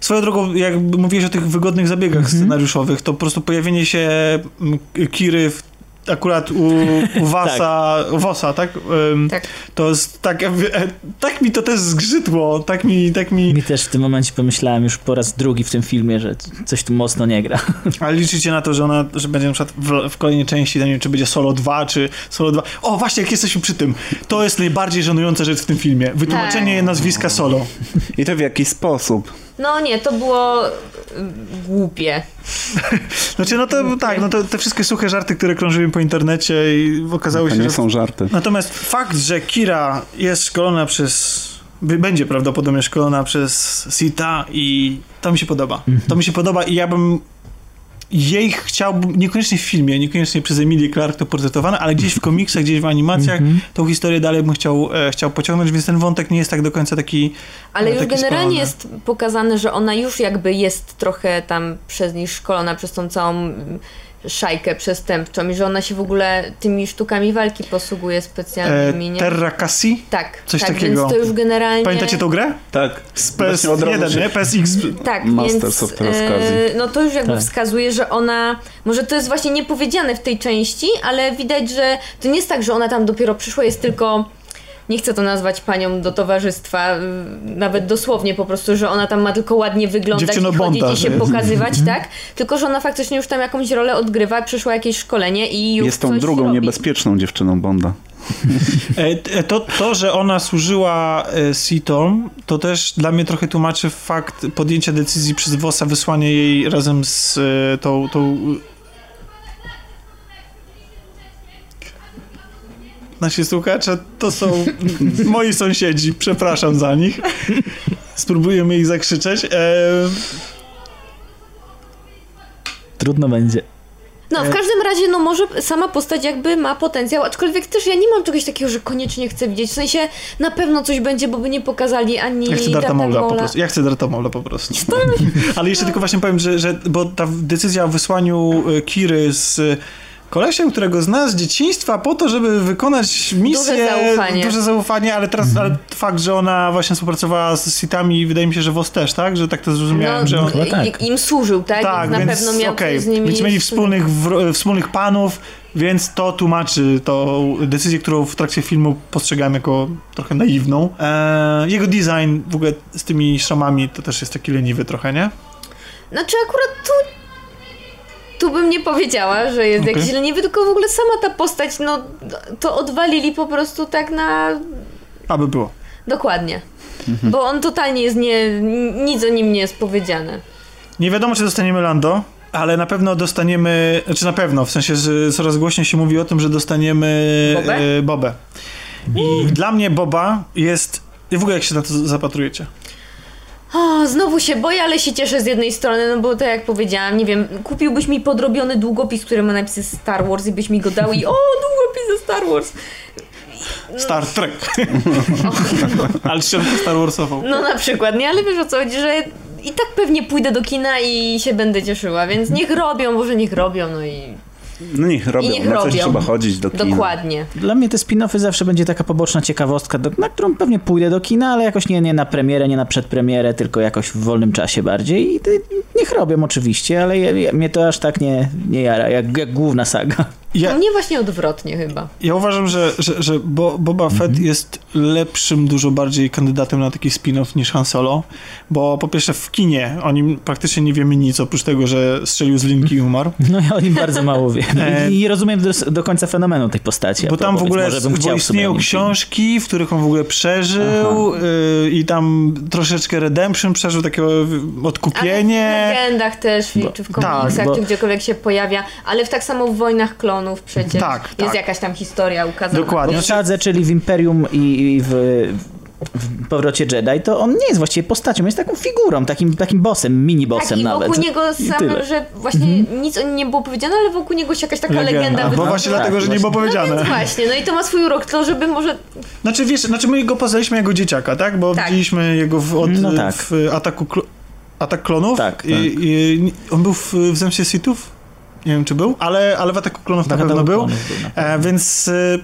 Swoją drogą, jak mówiłeś o tych wygodnych zabiegach scenariuszowych, to po prostu pojawienie się Kiry w, akurat u, u Wasa, u Wosa, tak? Ym, Tak. To jest tak, e, tak mi to też zgrzytło, tak mi, tak mi... mi też w tym momencie pomyślałem już po raz drugi w tym filmie, że coś tu mocno nie gra. Ale liczycie na to, że ona, że będzie na przykład w, w kolejnej części, nie wiem, czy będzie Solo 2, czy Solo 2. O, właśnie, jak jesteśmy przy tym, to jest najbardziej żenująca rzecz w tym filmie. Wytłumaczenie nazwiska Solo. I to w jaki sposób? No nie, to było y, głupie. Znaczy, no to tak, no to te wszystkie suche żarty, które krążyły po internecie i okazało To się, nie że... są żarty. Natomiast fakt, że Kira jest szkolona przez... Będzie prawdopodobnie szkolona przez Sita i to mi się podoba. To mi się podoba i ja bym jej chciał, niekoniecznie w filmie, niekoniecznie przez Emilię Clark to portretowane, ale gdzieś w komiksach, gdzieś w animacjach tą historię dalej bym chciał, e, chciał pociągnąć, więc ten wątek nie jest tak do końca taki Ale już taki generalnie spalony. jest pokazane, że ona już jakby jest trochę tam przez nich szkolona, przez tą całą mm, szajkę przestępczą i że ona się w ogóle tymi sztukami walki posługuje e, specjalnymi, nie? Terra Cassie. Tak, coś tak, takiego. więc to już generalnie... Pamiętacie tą grę? Tak. Z Właśnie od razu PS1, się- nie? PSX. Tak, Masters więc of e, no to już jakby Tak. wskazuje, że ona, może to jest właśnie niepowiedziane w tej części, ale widać, że to nie jest tak, że ona tam dopiero przyszła, jest tylko nie chcę to nazwać panią do towarzystwa, nawet dosłownie po prostu, że ona tam ma tylko ładnie wyglądać Dziewczyno i chodzić Bonda, i się że- pokazywać, tak? Tylko, że ona faktycznie już tam jakąś rolę odgrywa, przeszła jakieś szkolenie i już Jest tą coś drugą robi. niebezpieczną dziewczyną Bonda. E, t- To, to, że ona służyła e, Sitom, to też dla mnie trochę tłumaczy fakt podjęcia decyzji przez Wosa wysłania jej razem z e, tą, tą... Nasi słuchacze to są moi sąsiedzi, przepraszam za nich. Spróbujemy ich zakrzyczeć. E, Trudno będzie. No, w każdym razie, no może sama postać jakby ma potencjał, aczkolwiek też ja nie mam czegoś takiego, że koniecznie chcę widzieć. W sensie na pewno coś będzie, bo by nie pokazali ani Ja chcę Darta Maula po prostu. Ja chcę Darta Maula po prostu. Ale jeszcze tylko właśnie powiem, że, że bo ta decyzja o wysłaniu e, Kiry z e, kolesiem, którego zna z dzieciństwa po to, żeby wykonać misję. zaufanie. Duże zaufanie, ale teraz ale fakt, że ona właśnie współpracowała z Sitami, wydaje mi się, że WOS też, tak? Że tak to zrozumiałem, No, że on... Tak. i- im służył, tak? Tak, więc na więc pewno miał coś z nimi więc mieli wspólnych, wro- wspólnych panów, więc to tłumaczy tą decyzję, którą w trakcie filmu postrzegałem jako trochę naiwną. E, jego design w ogóle z tymi szramami to też jest taki leniwy trochę, nie? Znaczy akurat tu tu bym nie powiedziała, że jest Okej. jakiś leniwy, tylko w ogóle sama ta postać, no to odwalili po prostu tak na... Aby było. Dokładnie. Bo on totalnie jest nie... nic o nim nie jest powiedziane. Nie wiadomo, czy dostaniemy Lando, ale na pewno dostaniemy, znaczy na pewno, w sensie, że coraz głośniej się mówi o tym, że dostaniemy Bobę? e, Bobę. I dla mnie Boba jest... I w ogóle jak się na to zapatrujecie? O, znowu się boję, ale się cieszę z jednej strony, no bo tak jak powiedziałam, nie wiem, kupiłbyś mi podrobiony długopis, który ma napisy Star Wars i byś mi go dał i o, długopis ze Star Wars. Star Trek. ale ściankę Star Warsową. No na przykład, nie? Ale wiesz o co chodzi, że i tak pewnie pójdę do kina i się będę cieszyła, więc niech robią, może niech robią, no i No niech robią, I niech na coś robią. trzeba chodzić do kina. dokładnie. Dla mnie te spin-offy zawsze będzie taka poboczna ciekawostka, do, na którą pewnie pójdę do kina, ale jakoś nie, nie na premierę, nie na przedpremierę, tylko jakoś w wolnym czasie bardziej. I ty, niech robią oczywiście, ale ja, ja, mnie to aż tak nie, nie jara, jak, jak główna saga. Ja, U mnie właśnie odwrotnie chyba. Ja uważam, że, że, że Bo, Boba Fett jest lepszym, dużo bardziej kandydatem na taki spin-off niż Han Solo, bo po pierwsze w kinie o nim praktycznie nie wiemy nic, oprócz tego, że strzelił z linki i umarł. No ja o nim bardzo mało wiem. E, I, i rozumiem do, do końca fenomenu tej postaci. Bo tam w ogóle może bym bo istnieją książki, w których on w ogóle przeżył y, i tam troszeczkę redemption przeżył, takie Ale odkupienie. w legendach też, Bo- czy w tak, komiksach, bo- czy gdziekolwiek się pojawia, ale w tak samo w Wojnach Klonów przecież Tak, jest tak. jakaś tam historia ukazana. Dokładnie. W Sadze, czyli w Imperium i, i w, w Powrocie Jedi, to on nie jest właściwie postacią, jest taką figurą, takim, takim bossem, mini-bossem tak, i nawet. wokół niego I sam, że właśnie nic o nim nie było powiedziane, ale wokół niego się jakaś taka legenda, Legenda. Bo wytworzyła. właśnie tak, dlatego, że nie było No powiedziane. więc właśnie, no i to ma swój urok, to żeby może... Znaczy wiesz, znaczy my go poznaliśmy jako dzieciaka, tak? Bo Tak. widzieliśmy jego w, od, No tak. w ataku klo, Atak Klonów. Tak, tak. I, i, on był w, w Zemście Sithów? Nie wiem, czy był, ale, ale w Ataku Klonów na Tak, pewno był. był na pewno. E, więc, e,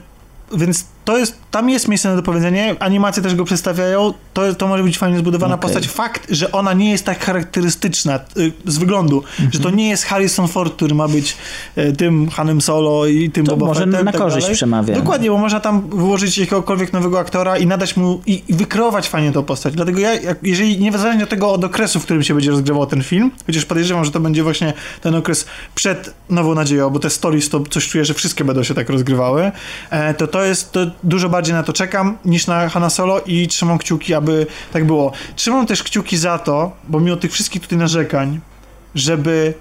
więc to jest, tam jest miejsce na dopowiedzenie, animacje też go przedstawiają, to, to może być fajnie zbudowana Okej. postać. Fakt, że ona nie jest tak charakterystyczna y, z wyglądu, że Mhm. to nie jest Harrison Ford, który ma być e, tym Hanem Solo i tym To Boba może Fettem, na tak korzyść dalej. przemawia. Dokładnie, bo można tam wyłożyć jakiegokolwiek nowego aktora i nadać mu, i, i wykreować fajnie tą postać. Dlatego ja, jeżeli niezależnie od tego od okresu, w którym się będzie rozgrywał ten film, chociaż podejrzewam, że to będzie właśnie ten okres przed Nową Nadzieją, bo te stories to coś czuję, że wszystkie będą się tak rozgrywały, e, to to jest, to dużo bardziej na to czekam niż na Hanna Solo i trzymam kciuki, aby tak było. Trzymam też kciuki za to, bo mimo tych wszystkich tutaj narzekań, żeby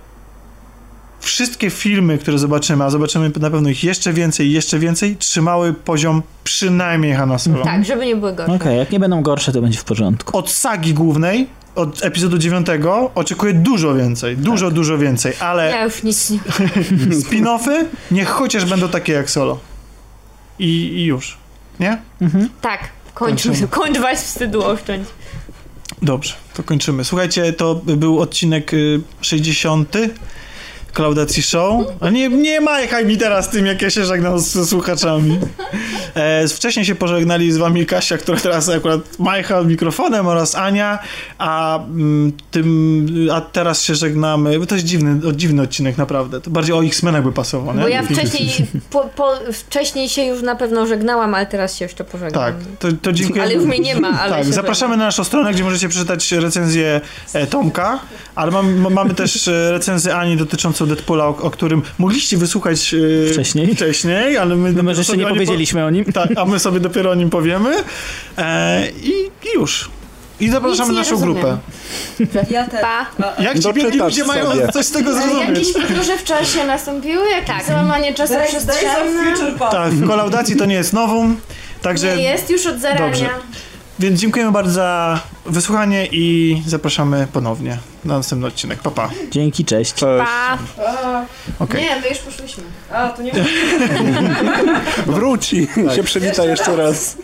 wszystkie filmy, które zobaczymy, a zobaczymy na pewno ich jeszcze więcej i jeszcze więcej, trzymały poziom przynajmniej Hanna Solo. Tak, żeby nie były gorsze. Okej, jak nie będą gorsze, to będzie w porządku. Od sagi głównej, od epizodu 9 oczekuję dużo więcej, dużo, Tak. dużo więcej, ale Ja już nic nie... spin-offy niech chociaż będą takie jak Solo. I, i już. Nie? Tak, kończmy, Kończymy. kończ was wstydu oszczędź. Dobrze, to kończymy. Słuchajcie, to był odcinek y, 60. Klaudacji Show. Nie, nie majchaj mi teraz tym, jak ja się żegnam z, z słuchaczami. E, wcześniej się pożegnali z wami Kasia, która teraz akurat majcha mikrofonem oraz Ania, a, mm, tym, a teraz się żegnamy, bo to jest dziwny, dziwny odcinek naprawdę. To bardziej o X-Menach by pasował, nie? Bo ja wcześniej, po, po, wcześniej się już na pewno żegnałam, ale teraz się jeszcze pożegnam. Tak, to, to dziękuję. Ale już mnie nie ma, ale Tak, zapraszamy na naszą stronę, gdzie możecie przeczytać recenzję e, Tomka, ale mam, mamy też e, recenzję Ani dotyczącą Deadpoola, o, o którym mogliście wysłuchać e, Wcześniej. wcześniej, ale my, My może jeszcze nie powiedzieliśmy o nim. Po, tak, a my sobie dopiero o nim powiemy e, i, i już. I zapraszamy naszą rozumiem. grupę. Ja też. Pa! Jak ci Doczytasz biedni ludzie mają coś z tego zrozumieć? jakieś podróże w czasie nastąpiły? Tak. załamanie czasu of przestrzenne? Tak, w kolaudacji to nie jest nowum, także... Nie jest już od zarania. Dobrze. Więc dziękujemy bardzo za wysłuchanie i zapraszamy ponownie na następny odcinek. Pa, pa. Dzięki, cześć. Cześć. Pa! Okej. Nie, my już poszłyśmy. a, to nie Wróci. Się przywita jeszcze raz.